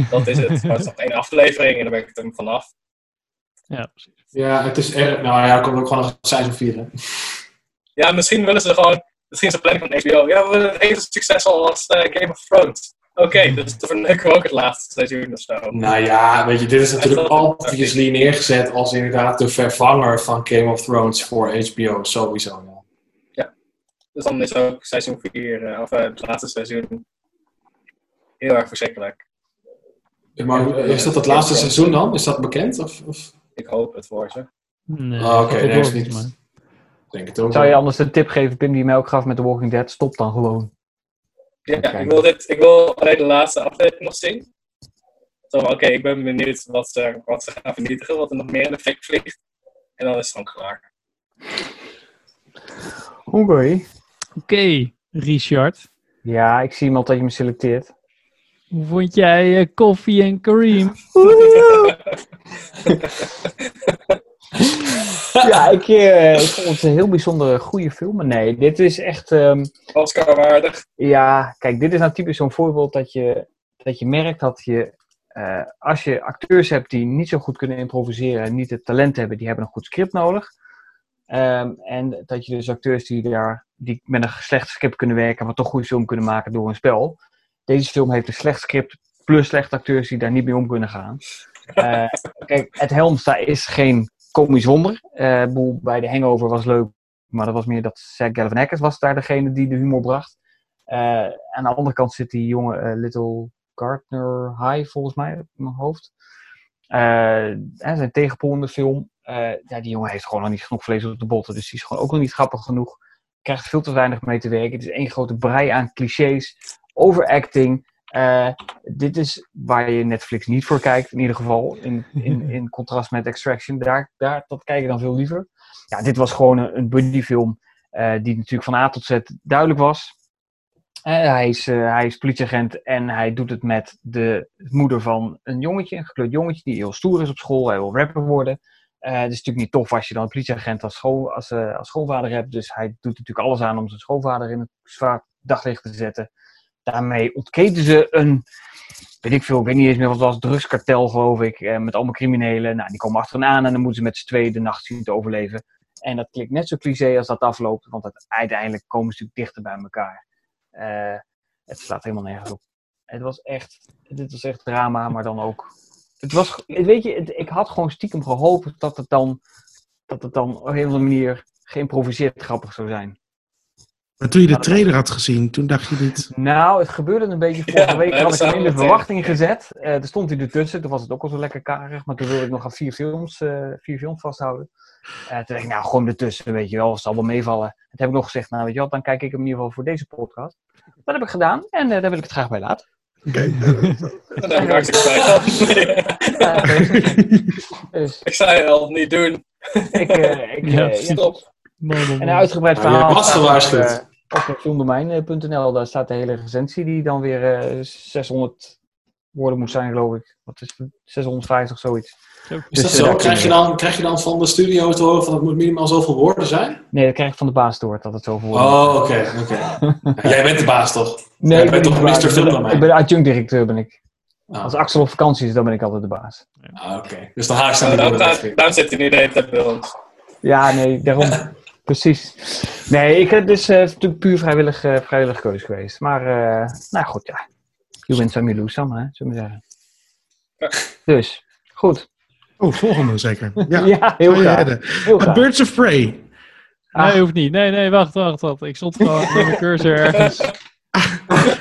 [SPEAKER 5] Dat is het. (laughs) Maar het is nog één aflevering en dan ben ik er vanaf.
[SPEAKER 1] Ja, precies.
[SPEAKER 4] Ja, het is erg. Nou ja, er komt ook gewoon nog seizoen 4. Hè?
[SPEAKER 5] Ja, misschien willen ze gewoon. Misschien is de planning van HBO. Ja, we willen het even succesvol als eh, Game of Thrones. Oké, dus dan verneuken we ook het laatste seizoen of zo.
[SPEAKER 4] Nou ja, weet je, dit is natuurlijk obviously neergezet als inderdaad de vervanger van Game of Thrones voor HBO, sowieso. Ja.
[SPEAKER 5] Dus dan is ook seizoen 4, of eh, het laatste seizoen, heel erg verschrikkelijk.
[SPEAKER 4] Maar eh, is dat het laatste seizoen dan? Is dat bekend? Of, of?
[SPEAKER 5] Ik hoop het voor ze.
[SPEAKER 1] Nee,
[SPEAKER 4] Ah, Oké,
[SPEAKER 1] wel
[SPEAKER 4] nee, niet. Denk het ook.
[SPEAKER 3] Zou je anders een tip geven, Pim, die mij ook gaf met The Walking Dead? Stop dan gewoon.
[SPEAKER 5] Ja, ik, wil dit, ik wil alleen de laatste aflevering nog zien. Zo, oké, ik ben benieuwd wat ze, wat ze gaan vernietigen, wat er nog meer in de fik vliegt. En dan is het gewoon klaar.
[SPEAKER 3] Oké.
[SPEAKER 1] Oké, Richard.
[SPEAKER 3] Ja, ik zie iemand dat je me selecteert.
[SPEAKER 1] Hoe vond jij eh, Koffie en Kareem? (laughs) (laughs) (laughs)
[SPEAKER 3] ja, ik, eh, ik vond het een heel bijzondere goede film. Maar nee, dit is echt... ehm,
[SPEAKER 5] Oscar waardig.
[SPEAKER 3] Ja, kijk, dit is nou typisch zo'n voorbeeld dat je, dat je merkt dat je, eh, als je acteurs hebt die niet zo goed kunnen improviseren en niet het talent hebben, die hebben een goed script nodig. Ehm, en dat je dus acteurs die, daar, die met een slecht script kunnen werken, maar toch een goede film kunnen maken door een spel. deze film heeft een slecht script plus slechte acteurs die daar niet mee om kunnen gaan. (laughs) Eh, kijk, Ed Helmsta is geen komisch wonder. Bedoel, bij de Hangover was leuk, maar dat was meer dat Zach Galifianakis was daar degene die de humor bracht. Eh, aan de andere kant zit die jonge eh, Little Gardner High, volgens mij, op mijn hoofd. Hè, zijn tegenpool in de film. Ja, die jongen heeft gewoon nog niet genoeg vlees op de botten. Dus die is gewoon ook nog niet grappig genoeg. Krijgt veel te weinig mee te werken. Het is één grote brei aan clichés. Overacting. Eh, dit is waar je Netflix niet voor kijkt, in ieder geval. In, in, (laughs) in contrast met Extraction. Daar, daar, dat kijk je dan veel liever. Ja, dit was gewoon een, een buddyfilm. eh, die natuurlijk van A tot Z duidelijk was. Eh, hij, is, hij is politieagent en hij doet het met de moeder van een jongetje, een gekleurd jongetje, die heel stoer is op school. Hij wil rapper worden. Het is natuurlijk niet tof als je dan een politieagent als, school, als, als schoolvader hebt. Dus hij doet natuurlijk alles aan om zijn schoolvader in het zwaar daglicht te zetten. Daarmee ontketen ze een, weet ik veel, ik weet niet eens meer wat het was, drugskartel geloof ik, eh, met allemaal criminelen. Nou, die komen achteraan en dan moeten ze met z'n tweeën de nacht zien te overleven. En dat klinkt net zo cliché als dat afloopt, want uiteindelijk komen ze natuurlijk dichter bij elkaar. Eh, het slaat helemaal nergens op. Het was echt, dit was echt drama, maar dan ook. Het was, weet je, ik had gewoon stiekem gehoopt dat het dan, dat het dan op een of andere manier geïmproviseerd grappig zou zijn.
[SPEAKER 2] Maar toen je de trailer had gezien, toen dacht je dit...
[SPEAKER 3] Nou, het gebeurde een beetje (laughs) vorige
[SPEAKER 2] Ja,
[SPEAKER 3] week.
[SPEAKER 2] we
[SPEAKER 3] Had ik hem in de verwachting gezet. Eh er stond hij ertussen. Toen was het ook al zo lekker karig. Maar toen wilde ik nog aan vier films, eh, vier films vasthouden. Eh toen dacht ik, nou, gewoon ertussen, weet je wel. Het zal wel meevallen. En toen heb ik nog gezegd, nou, weet je wat, dan kijk ik hem in ieder geval voor deze podcast. Dat heb ik gedaan. En eh, daar wil ik het graag bij laten.
[SPEAKER 2] Oké. (laughs)
[SPEAKER 5] Dat heb ik hartstikke spijt van.
[SPEAKER 3] Dus,
[SPEAKER 5] Ik zei al, niet doen.
[SPEAKER 3] ik,
[SPEAKER 5] Ja,
[SPEAKER 3] ja.
[SPEAKER 5] Stop.
[SPEAKER 3] En een uitgebreid
[SPEAKER 4] Ja, je
[SPEAKER 3] verhaal.
[SPEAKER 4] was
[SPEAKER 3] staat
[SPEAKER 4] gewaarschuwd.
[SPEAKER 3] Op, eh, filmdomein.nl, daar staat de hele recensie die dan weer eh, 600 woorden moet zijn, geloof ik. Wat is het? 650, zoiets.
[SPEAKER 4] Is
[SPEAKER 3] Dus,
[SPEAKER 4] dat
[SPEAKER 3] eh,
[SPEAKER 4] zo?
[SPEAKER 3] daar
[SPEAKER 4] Krijg je, dan, krijg je dan van de studio te horen van het moet minimaal zoveel woorden zijn?
[SPEAKER 3] Nee, dat krijg ik van de baas door, dat het zoveel woorden
[SPEAKER 4] Oh, oké. oké. (laughs) Jij bent de baas toch?
[SPEAKER 3] Nee,
[SPEAKER 4] Jij
[SPEAKER 3] ik ben,
[SPEAKER 4] bent toch
[SPEAKER 3] de.
[SPEAKER 4] Mr.
[SPEAKER 3] Ik ben-
[SPEAKER 4] Filmdomein?
[SPEAKER 3] ik ben de adjunct-directeur, ben ik.
[SPEAKER 4] Ah.
[SPEAKER 3] Als Axel op vakantie is, dan ben ik altijd de baas.
[SPEAKER 4] Ah, oké. Dus dan haak
[SPEAKER 5] Nou,
[SPEAKER 4] woorden.
[SPEAKER 5] daarom zit hij nu de hele tijd bij ons.
[SPEAKER 3] Ja, nee, daarom. (laughs) Precies. Nee, ik heb dus eh, natuurlijk puur vrijwillig, eh vrijwillig keuze geweest. Maar, eh, nou goed, ja. You win some, you lose some, hè, zullen we zeggen. Dus, goed.
[SPEAKER 2] Oh, volgende zeker. Ja, (laughs)
[SPEAKER 3] Ja, heel graag. Heel graag.
[SPEAKER 2] Birds of Prey.
[SPEAKER 1] Nee, hoeft niet. Nee, nee, wacht, wacht, wacht. Ik stond gewoon met mijn cursor ergens.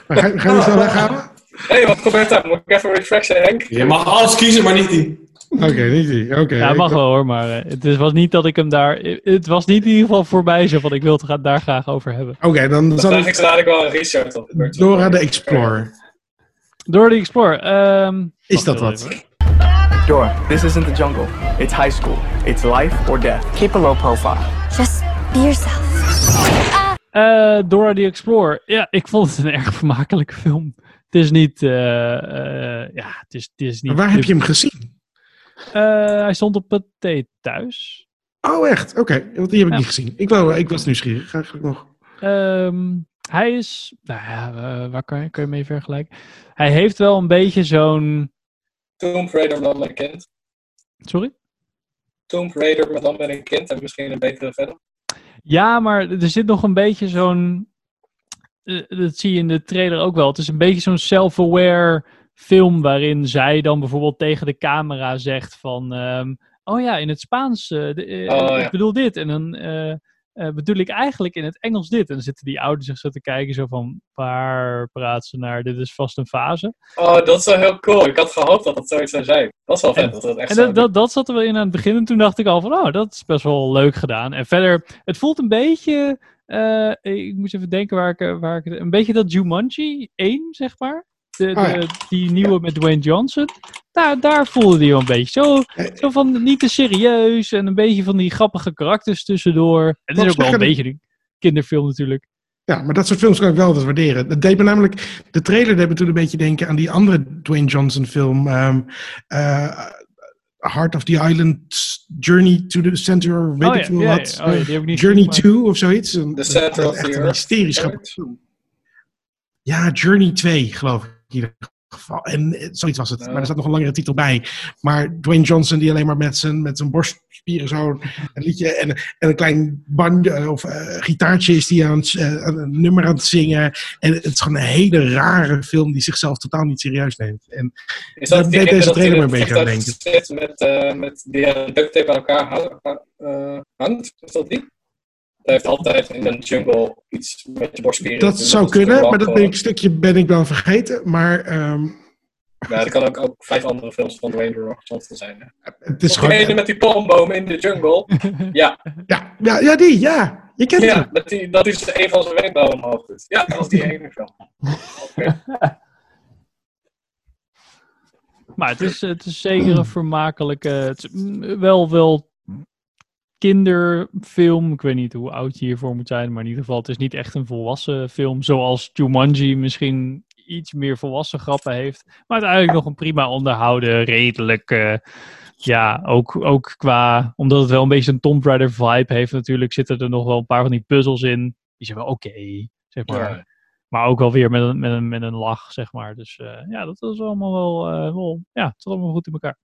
[SPEAKER 2] Maar Ga, gaan we zo weghalen?
[SPEAKER 5] Hé, hey, wat gebeurt daar? Moet ik even refreshen, Henk?
[SPEAKER 4] Je mag alles kiezen, maar niet die.
[SPEAKER 2] Oké, niet die. Oké.
[SPEAKER 1] Ja, mag wel hoor, maar eh, het is- was niet dat ik hem daar... Het was niet in ieder geval voorbij zo van ik wil het daar graag over hebben.
[SPEAKER 2] Oké, dan
[SPEAKER 5] Dan vraag ik
[SPEAKER 2] ik
[SPEAKER 5] zo dadelijk wel een Richard op.
[SPEAKER 2] Dora de Explorer.
[SPEAKER 1] Door de Explorer. ehm,
[SPEAKER 2] Is dat wat?
[SPEAKER 1] even.
[SPEAKER 18] Dora, this isn't the jungle. It's high school. It's life or death. Keep a low profile.
[SPEAKER 19] Just be yourself.
[SPEAKER 1] Eh, Dora the Explorer. Ja, ik vond het een erg vermakelijke film. Het is niet... eh, eh, ja, het is, het is niet...
[SPEAKER 2] Maar waar heb je hem gezien?
[SPEAKER 1] Eh, hij stond op het thee thuis.
[SPEAKER 2] Oh, echt? Oké, want die heb ik
[SPEAKER 1] Ja.
[SPEAKER 2] niet gezien. Ik, wou, ik was nieuwsgierig. Eigenlijk nog.
[SPEAKER 1] Ehm, hij is... Nou ja, eh, waar kan je, kan je mee vergelijken? Hij heeft wel een beetje zo'n...
[SPEAKER 5] Tomb Raider met dan met een kind.
[SPEAKER 1] Sorry?
[SPEAKER 5] Tomb Raider met dan met een kind. En misschien een betere verder.
[SPEAKER 1] Ja, maar er zit nog een beetje zo'n. eh, dat zie je in de trailer ook wel. Het is een beetje zo'n self-aware film waarin zij dan bijvoorbeeld tegen de camera zegt van. ehm, oh ja, in het Spaans. eh, de- eh,
[SPEAKER 5] Oh,
[SPEAKER 1] Ik bedoel dit. En dan eh, bedoel ik eigenlijk in het Engels dit. En dan zitten die ouders zich zo te kijken, zo van. Waar praat ze naar? Dit is vast een fase.
[SPEAKER 5] Oh, dat is wel heel cool. Ik had gehoopt dat dat zoiets zou zijn. Dat is wel vet. dat dat echt
[SPEAKER 1] En dat, dat, dat zat er wel in aan het begin. En toen dacht ik al van, oh, dat is best wel leuk gedaan. En verder, het voelt een beetje... ik moet even denken waar ik, waar ik... Een beetje dat Jumanji 1, zeg maar. De,
[SPEAKER 2] Oh ja.
[SPEAKER 1] de, die nieuwe met Dwayne Johnson. Daar, daar voelde die wel een beetje. Zo, zo van niet te serieus. En een beetje van die grappige karakters tussendoor. Het is
[SPEAKER 2] Wat
[SPEAKER 1] ook wel een beetje een kinderfilm natuurlijk.
[SPEAKER 2] Ja, maar dat soort films kan ik wel altijd waarderen. Dat deed me namelijk... De trailer deed me toen een beetje denken aan die andere Dwayne Johnson film. ehm, eh, Heart of the Island, Journey to the Center, weet
[SPEAKER 1] Oh
[SPEAKER 2] ik
[SPEAKER 1] ja,
[SPEAKER 2] veel
[SPEAKER 1] ja,
[SPEAKER 2] wat.
[SPEAKER 1] ja. Oh die niet
[SPEAKER 2] Journey
[SPEAKER 1] gezien,
[SPEAKER 2] 2 of zoiets. Een-
[SPEAKER 5] The Center of
[SPEAKER 2] echt
[SPEAKER 5] the
[SPEAKER 2] een
[SPEAKER 5] Earth.
[SPEAKER 2] hysterisch grappig film. Ja, Journey 2, geloof ik. In ieder geval. En eh, zoiets was het. Maar er zat nog een langere titel bij. Maar Dwayne Johnson, die alleen maar met zijn, met zijn borst spieren zo een liedje en, en een klein bandje of eh, gitaartje is die aan, eh, een nummer aan het zingen. En het is gewoon een hele rare film die zichzelf totaal niet serieus neemt. En
[SPEAKER 5] Is
[SPEAKER 2] daar
[SPEAKER 5] dat
[SPEAKER 2] deed deze trailer
[SPEAKER 5] in
[SPEAKER 2] een beetje aan denken.
[SPEAKER 5] met, eh, met die duct tape aan elkaar eh, hangt? Is dat die? Hij heeft altijd in een jungle iets met je borstspieren.
[SPEAKER 2] Dat
[SPEAKER 5] Dus
[SPEAKER 2] zou kunnen, maar dat ben
[SPEAKER 5] gewoon.
[SPEAKER 2] ik, stukje ben ik dan vergeten. Maar ehm,
[SPEAKER 5] Ja, dat kan ook, ook vijf andere films van Dwayne The Rock Johnson zijn. Hè?
[SPEAKER 2] het is
[SPEAKER 5] die ene
[SPEAKER 2] gewoon...
[SPEAKER 5] met die palmboom in de jungle. (laughs) ja.
[SPEAKER 2] Ja, ja, ja, die, ja. Je kent hem.
[SPEAKER 5] ja met die, dat is een van zijn wenkbrauw omhoog doet. Ja, dat is die ene film. (laughs)
[SPEAKER 1] Maar het is, het is zeker een vermakelijke. Het is wel, wel kinderfilm. Ik weet niet hoe oud je hiervoor moet zijn. Maar in ieder geval, het is niet echt een volwassen film. Zoals Jumanji misschien iets meer volwassen grappen heeft. Maar uiteindelijk nog een prima onderhouden, redelijk. eh, ja, ook, ook qua. Omdat het wel een beetje een Tomb Raider vibe heeft, natuurlijk. Zitten er nog wel een paar van die puzzels in. Die zijn wel oké, zeg maar. Maar ook wel weer met een, met een, met een lach, zeg maar. Dus eh, ja, dat is allemaal wel, eh, wel. Ja, het allemaal goed in elkaar.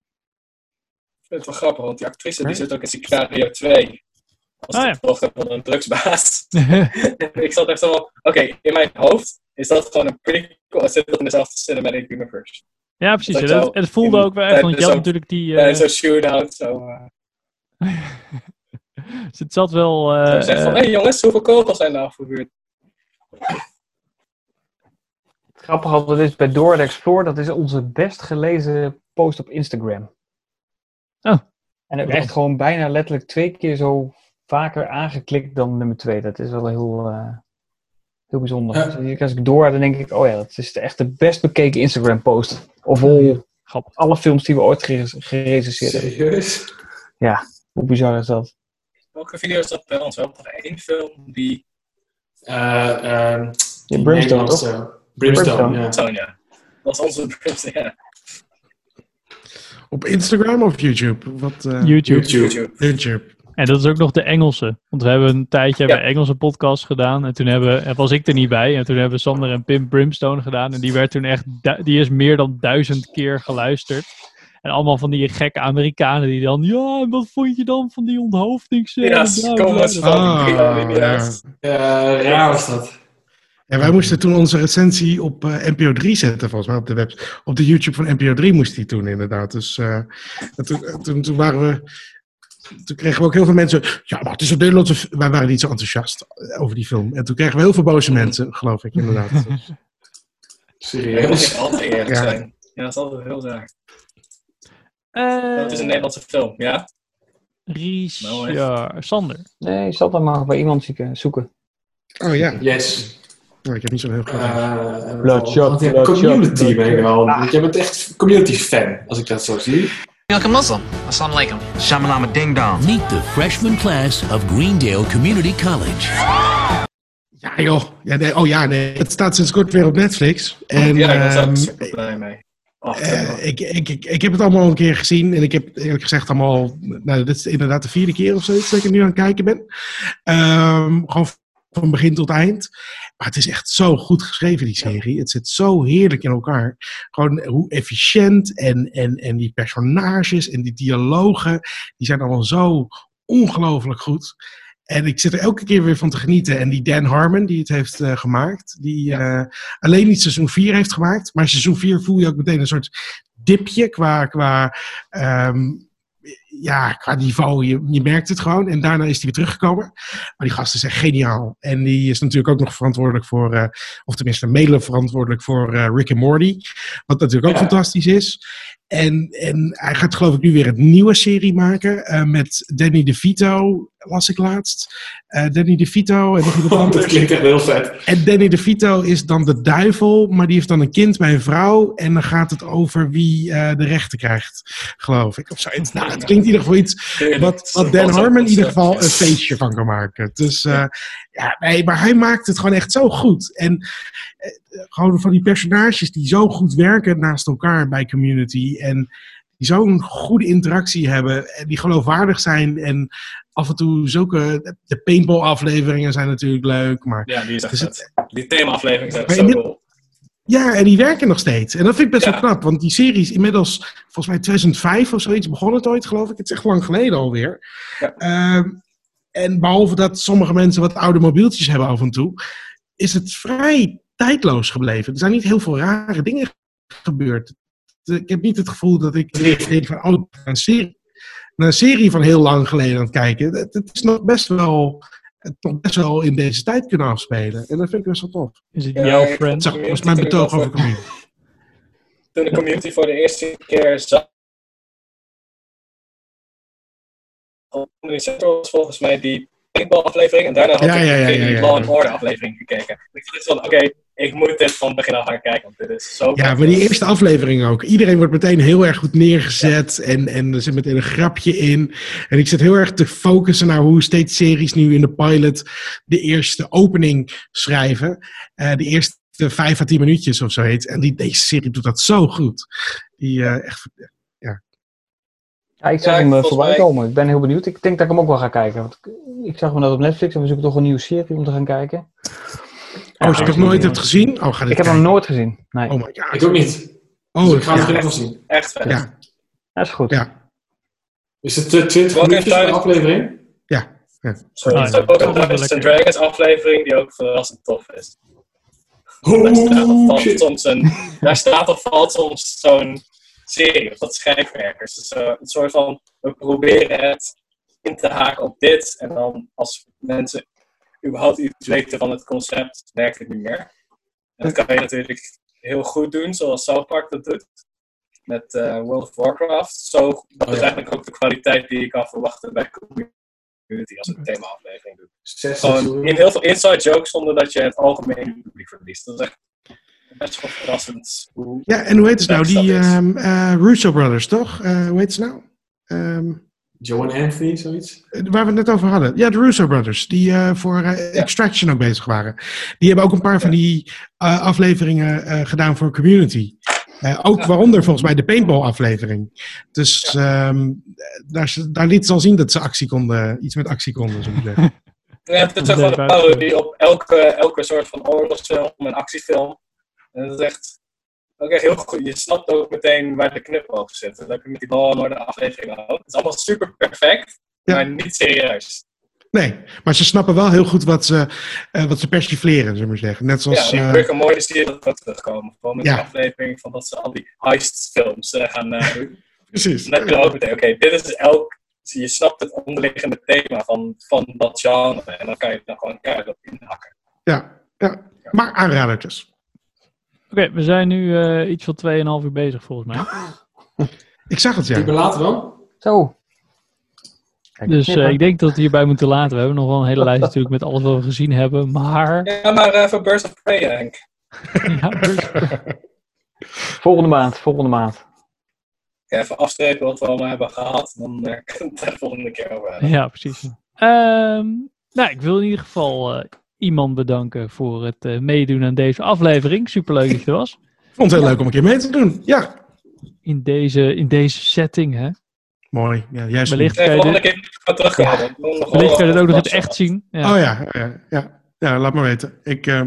[SPEAKER 5] Ik vind het wel grappig, want die actrice die zit ook in Sicario 2. Als
[SPEAKER 1] Ah,
[SPEAKER 5] de
[SPEAKER 1] ja.
[SPEAKER 5] dochter van een drugsbaas. (laughs) ik zat echt zo van, oké, in mijn hoofd is dat gewoon een prequel. Het zit toch in dezelfde cinematic universe.
[SPEAKER 1] Ja, precies.
[SPEAKER 5] Dat zo
[SPEAKER 1] het, voelde
[SPEAKER 5] in-
[SPEAKER 1] ook wel echt, want je had natuurlijk die... eh,
[SPEAKER 5] zo'n shootout, zo. eh, (laughs)
[SPEAKER 1] dus het zat wel... eh,
[SPEAKER 5] zo zegt van, hé
[SPEAKER 1] eh,
[SPEAKER 5] hey jongens, hoeveel kogels zijn er afgevuurd?
[SPEAKER 3] Het grappige is bij Door Explore, dat is onze best gelezen post op Instagram.
[SPEAKER 1] Oh.
[SPEAKER 3] En
[SPEAKER 1] Wat
[SPEAKER 3] echt gewoon bijna letterlijk twee keer zo vaker aangeklikt dan nummer twee. Dat is wel heel, eh, heel bijzonder.
[SPEAKER 4] Ja.
[SPEAKER 3] Dus als ik door, dan denk ik, oh ja, dat is echt de best bekeken Instagram post. Of al alle films die we ooit gere- gerecenseerd hebben.
[SPEAKER 4] Serieus?
[SPEAKER 3] Ja, hoe bizar is dat?
[SPEAKER 5] Welke video is dat bij ons? We hebben nog één film die...
[SPEAKER 4] Eh, ehm, die
[SPEAKER 3] Brimstone, toch?
[SPEAKER 4] Brimstone, ja.
[SPEAKER 5] Brimstone, ja. Dat was onze Brimstone, ja.
[SPEAKER 2] Op Instagram of YouTube? Wat, eh,
[SPEAKER 1] YouTube.
[SPEAKER 5] YouTube.
[SPEAKER 2] YouTube.
[SPEAKER 1] En dat is ook nog de Engelse. Want we hebben een tijdje
[SPEAKER 5] Ja.
[SPEAKER 1] hebben we Engelse podcast gedaan. En toen hebben, en was ik er niet bij. En toen hebben Sander en Pim Brimstone gedaan. En die werd toen echt, die is meer dan duizend keer geluisterd. En allemaal van die gekke Amerikanen die dan, ja, en wat vond je dan van die onthoofdingsscène?
[SPEAKER 5] Ja,
[SPEAKER 1] Bla, bla,
[SPEAKER 5] kom van
[SPEAKER 2] Ah, ja.
[SPEAKER 4] Ja, raar was dat.
[SPEAKER 2] En wij moesten toen onze recensie op eh, NPO 3 zetten, volgens mij op de web. Op de YouTube van NPO 3 moest die toen inderdaad. Dus eh, toen, eh, toen, toen waren we. Toen kregen we ook heel veel mensen. Ja, maar het is een Nederlandse. f-" Wij waren niet zo enthousiast over die film. En toen kregen we heel veel boze mensen, geloof ik, inderdaad. (laughs)
[SPEAKER 5] Dat
[SPEAKER 4] Serieus?
[SPEAKER 5] ik altijd eerlijk
[SPEAKER 2] Ja.
[SPEAKER 5] zijn. Ja, dat is altijd heel raar.
[SPEAKER 1] Eh,
[SPEAKER 5] Het is een Nederlandse film, ja?
[SPEAKER 1] Ries,
[SPEAKER 5] Nou,
[SPEAKER 1] ja, Sander.
[SPEAKER 3] Nee, je zal dan maar bij iemand zoeken.
[SPEAKER 2] Oh ja.
[SPEAKER 4] Yes.
[SPEAKER 2] Oh, ik heb niet zo'n heel groot.
[SPEAKER 4] Eh,
[SPEAKER 3] Bloodshot,
[SPEAKER 4] community ben ik wel. Want jij bent echt community fan, als ik dat zo zie.
[SPEAKER 20] Like a Muslim. Assalamu alaikum. Shamalama ding dong.
[SPEAKER 21] Meet the freshman class of Greendale Community College.
[SPEAKER 2] Ja, joh. Ja, nee, oh ja, nee. Het staat sinds kort weer op Netflix. En,
[SPEAKER 5] ja, ik was
[SPEAKER 2] ehm,
[SPEAKER 5] ook super blij mee. Oh,
[SPEAKER 2] Eh, ik, ik, ik, ik heb het allemaal een keer gezien en ik heb eerlijk gezegd allemaal, nou dit is inderdaad de vierde keer of zoiets dat ik er nu aan het kijken ben. Ehm, gewoon van begin tot eind. Maar het is echt zo goed geschreven, die serie. Het zit zo heerlijk in elkaar. Gewoon hoe efficiënt en, en, en die personages en die dialogen, die zijn allemaal zo ongelooflijk goed. En ik zit er elke keer weer van te genieten. En die Dan Harmon, die het heeft eh, gemaakt, die eh, alleen niet seizoen 4 heeft gemaakt. Maar seizoen 4 voel je ook meteen een soort dipje qua, qua, ehm, ja, qua niveau. Je, je merkt het gewoon. En daarna is hij weer teruggekomen. Maar die gast is echt geniaal. En die is natuurlijk ook nog verantwoordelijk voor, eh, of tenminste mede verantwoordelijk voor eh, Rick and Morty. Wat natuurlijk ook fantastisch is. En, en hij gaat geloof ik nu weer een nieuwe serie maken eh, met Danny DeVito, las ik laatst. Eh, Danny DeVito en nog iemand (laughs)
[SPEAKER 4] Oh, dat
[SPEAKER 2] anders.
[SPEAKER 4] klinkt echt heel vet.
[SPEAKER 2] En Danny DeVito is dan de duivel, maar die heeft dan een kind bij een vrouw. En dan gaat het over wie eh, de rechten krijgt, geloof ik. Of zoiets. Nou, het klinkt in ieder geval iets wat, wat Dan Harmon in ieder geval een feestje van kan maken. Dus ja, nee, maar hij maakt het gewoon echt zo goed. En gewoon van die personages die zo goed werken naast elkaar bij Community. En die zo'n goede interactie hebben. En die geloofwaardig zijn. En af en toe zulke. De paintball afleveringen zijn natuurlijk leuk. Maar
[SPEAKER 5] Ja, die is echt
[SPEAKER 2] dus.
[SPEAKER 5] Die thema-aflevering is echt
[SPEAKER 2] Maar
[SPEAKER 5] zo cool.
[SPEAKER 2] Ja, en die werken nog steeds. En dat vind ik best wel knap, want die serie is inmiddels, volgens mij 2005 of zoiets, begon het ooit, geloof ik. Het is echt lang geleden alweer. Ehm, en behalve dat sommige mensen wat oude mobieltjes hebben af en toe, is het vrij tijdloos gebleven. Er zijn niet heel veel rare dingen gebeurd. Ik heb niet het gevoel dat ik denk van, oh, een serie, naar een serie van heel lang geleden aan het kijken. Het, het is nog best wel het nog best wel in deze tijd kunnen afspelen. En dat vind ik best wel tof.
[SPEAKER 1] Is het jouw friend?
[SPEAKER 2] Dat was mijn betoog over community. (laughs)
[SPEAKER 5] Toen de community voor de eerste keer zag. Was volgens mij die paintball aflevering. En daarna had
[SPEAKER 2] Ja,
[SPEAKER 5] ik
[SPEAKER 2] ja, ja,
[SPEAKER 5] die. Law and Order aflevering gekeken. Ik dacht van, oké, ik moet dit van begin af gaan kijken. Want dit is zo
[SPEAKER 2] Ja, maar die eerste aflevering ook. Iedereen wordt meteen heel erg goed neergezet. En, en er zit meteen een grapje in. En ik zit heel erg te focussen naar hoe steeds series nu in de pilot de eerste opening schrijven. Eh, de eerste vijf à tien minuutjes of zoiets. En die, deze serie doet dat zo goed. Die eh, echt, ja.
[SPEAKER 3] Ja, ik zag
[SPEAKER 5] Ja,
[SPEAKER 3] hem eh, voorbij
[SPEAKER 5] mij-
[SPEAKER 3] komen. Ik ben heel benieuwd. Ik denk dat ik hem ook wel ga kijken. Want ik, ik zag hem net op Netflix en we zoeken toch een nieuwe serie om te gaan kijken.
[SPEAKER 2] Oh, als je het nog nooit hebt gezien? Oh, ga dit
[SPEAKER 3] Ik heb hem nooit gezien. Nee.
[SPEAKER 2] Oh my god.
[SPEAKER 4] Ik ook niet.
[SPEAKER 2] Oh,
[SPEAKER 4] Dus ik ga het
[SPEAKER 2] ja.
[SPEAKER 4] echt wel zien.
[SPEAKER 5] Echt vet.
[SPEAKER 2] Ja,
[SPEAKER 3] Dat is goed.
[SPEAKER 2] ja,
[SPEAKER 4] Is het eh, 20
[SPEAKER 5] Welke
[SPEAKER 4] minuutjes per
[SPEAKER 5] tijd-
[SPEAKER 4] aflevering?
[SPEAKER 2] ja. ja.
[SPEAKER 5] Sorry,
[SPEAKER 1] Ah,
[SPEAKER 5] er is ook een Dungeons. Dragons aflevering die ook verrassend tof is.
[SPEAKER 4] Oh,
[SPEAKER 5] daar, staat of valt
[SPEAKER 4] shit.
[SPEAKER 5] soms een, daar staat of valt soms zo'n serie of dat schrijfwerkers. Dus eh, een soort van, we proberen het in te haken op dit. En dan als mensen überhaupt iets weten van het concept, werkt het niet meer. En dat kan je natuurlijk heel goed doen, zoals South Park dat doet. Met eh, World of Warcraft. Zo, dat
[SPEAKER 4] Oh,
[SPEAKER 5] is
[SPEAKER 4] ja.
[SPEAKER 5] eigenlijk ook de kwaliteit die je kan verwachten bij community als een thema-aflevering doet. Gewoon in heel veel inside jokes zonder dat je het algemene publiek verliest. Dat is echt best wel verrassend. Hoe
[SPEAKER 2] Ja, en hoe heet het nou? Die eh, Russo Brothers, toch? Eh, hoe heet ze nou? Ehm,
[SPEAKER 4] Joe en Anthony, zoiets?
[SPEAKER 2] Waar we het net over hadden. Ja, de Russo Brothers. Die eh, voor eh, Extraction ook bezig waren. Die hebben ook een paar van die eh, afleveringen eh, gedaan voor Community. Eh, ook waaronder volgens mij de paintball aflevering. Dus ehm, daar, daar liet ze al zien dat ze actie konden, iets met actie konden, zo zeggen. (laughs)
[SPEAKER 5] Ja, het is ook gewoon een op elke, elke soort van oorlogsfilm en actiefilm. En dat is echt ook echt heel goed. Je snapt ook meteen waar de knipoog zit. Dat heb je met die bal en de aflevering ook. Het is allemaal super perfect, maar niet serieus.
[SPEAKER 2] Nee, maar ze snappen wel heel goed wat ze, eh, wat ze persifleren, zullen we maar zeggen. Net zoals...
[SPEAKER 5] ja, in
[SPEAKER 2] eh,
[SPEAKER 5] and Morty zie je dat ook terugkomen. Gewoon met
[SPEAKER 2] Ja.
[SPEAKER 5] de aflevering van dat ze al die heistfilms eh, gaan eh, doen. (laughs)
[SPEAKER 2] Precies.
[SPEAKER 5] Dan heb je ook meteen, oké, dit is elk... Je snapt het onderliggende thema van, van dat genre. En dan kan je het dan gewoon keihard op inhakken.
[SPEAKER 2] ja, ja, maar aanradertjes.
[SPEAKER 1] Oké, we zijn nu eh, iets van 2,5 uur bezig volgens mij. (laughs)
[SPEAKER 2] Ik zag het, ja.
[SPEAKER 4] Ik ben later dan.
[SPEAKER 3] Zo.
[SPEAKER 1] Dus eh, ik denk dat we hierbij moeten laten. We hebben nog wel een hele lijst natuurlijk met alles wat we gezien hebben. Maar
[SPEAKER 5] Ja, maar even Birds of Prey, Henk. (laughs) (laughs)
[SPEAKER 3] Volgende maand, volgende maand.
[SPEAKER 5] Ja, even afstrepen wat we allemaal hebben gehad. Dan eh, kunnen we het de volgende keer over hebben.
[SPEAKER 1] Ja, precies. Ehm, nou, ik wil in ieder geval eh, iemand bedanken voor het eh, meedoen aan deze aflevering. Superleuk dat je er was.
[SPEAKER 2] Ik vond het heel leuk om een keer mee te doen. Ja.
[SPEAKER 1] In deze, in deze setting, hè.
[SPEAKER 2] Mooi. Ja, juist.
[SPEAKER 1] Wellicht kan je dit, wellicht kan je dit ook nog in het echt zien. Ja.
[SPEAKER 2] Oh ja, ja, ja. ja, laat maar weten. Ik, eh,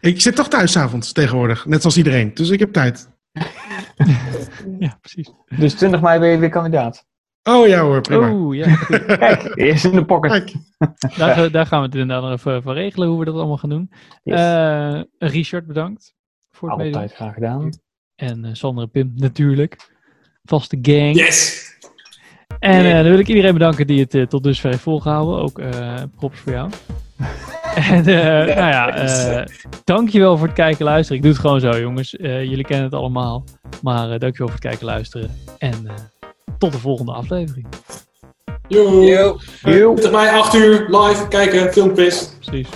[SPEAKER 2] ik zit toch thuis 's avonds tegenwoordig, net zoals iedereen. Dus ik heb tijd. (laughs)
[SPEAKER 1] ja, precies.
[SPEAKER 3] Dus 20 mei ben je weer kandidaat.
[SPEAKER 2] Oh ja hoor, prima.
[SPEAKER 1] Oeh, ja. (laughs)
[SPEAKER 3] Kijk, eerst in de pocket.
[SPEAKER 2] Kijk.
[SPEAKER 1] Daar, gaan- daar gaan we het inderdaad nog even van regelen hoe we dat allemaal gaan doen.
[SPEAKER 3] Yes.
[SPEAKER 1] Eh, Richard, bedankt voor het
[SPEAKER 3] Altijd
[SPEAKER 1] meedoen.
[SPEAKER 3] graag gedaan.
[SPEAKER 1] En eh Sander en Pim natuurlijk. Vaste gang.
[SPEAKER 4] Yes!
[SPEAKER 1] En eh, dan wil ik iedereen bedanken die het eh, tot dusver heeft volgehouden. Ook eh, props voor jou. (laughs) en eh, nou ja, eh, dankjewel voor het kijken en luisteren. Ik doe het gewoon zo jongens. Eh, jullie kennen het allemaal. Maar eh, dankjewel voor het kijken en luisteren. En eh, tot de volgende aflevering.
[SPEAKER 4] Yo.
[SPEAKER 5] Yo.
[SPEAKER 3] Yo.
[SPEAKER 4] 20 mei, 8 uur, live, kijken, filmquiz.
[SPEAKER 1] Precies.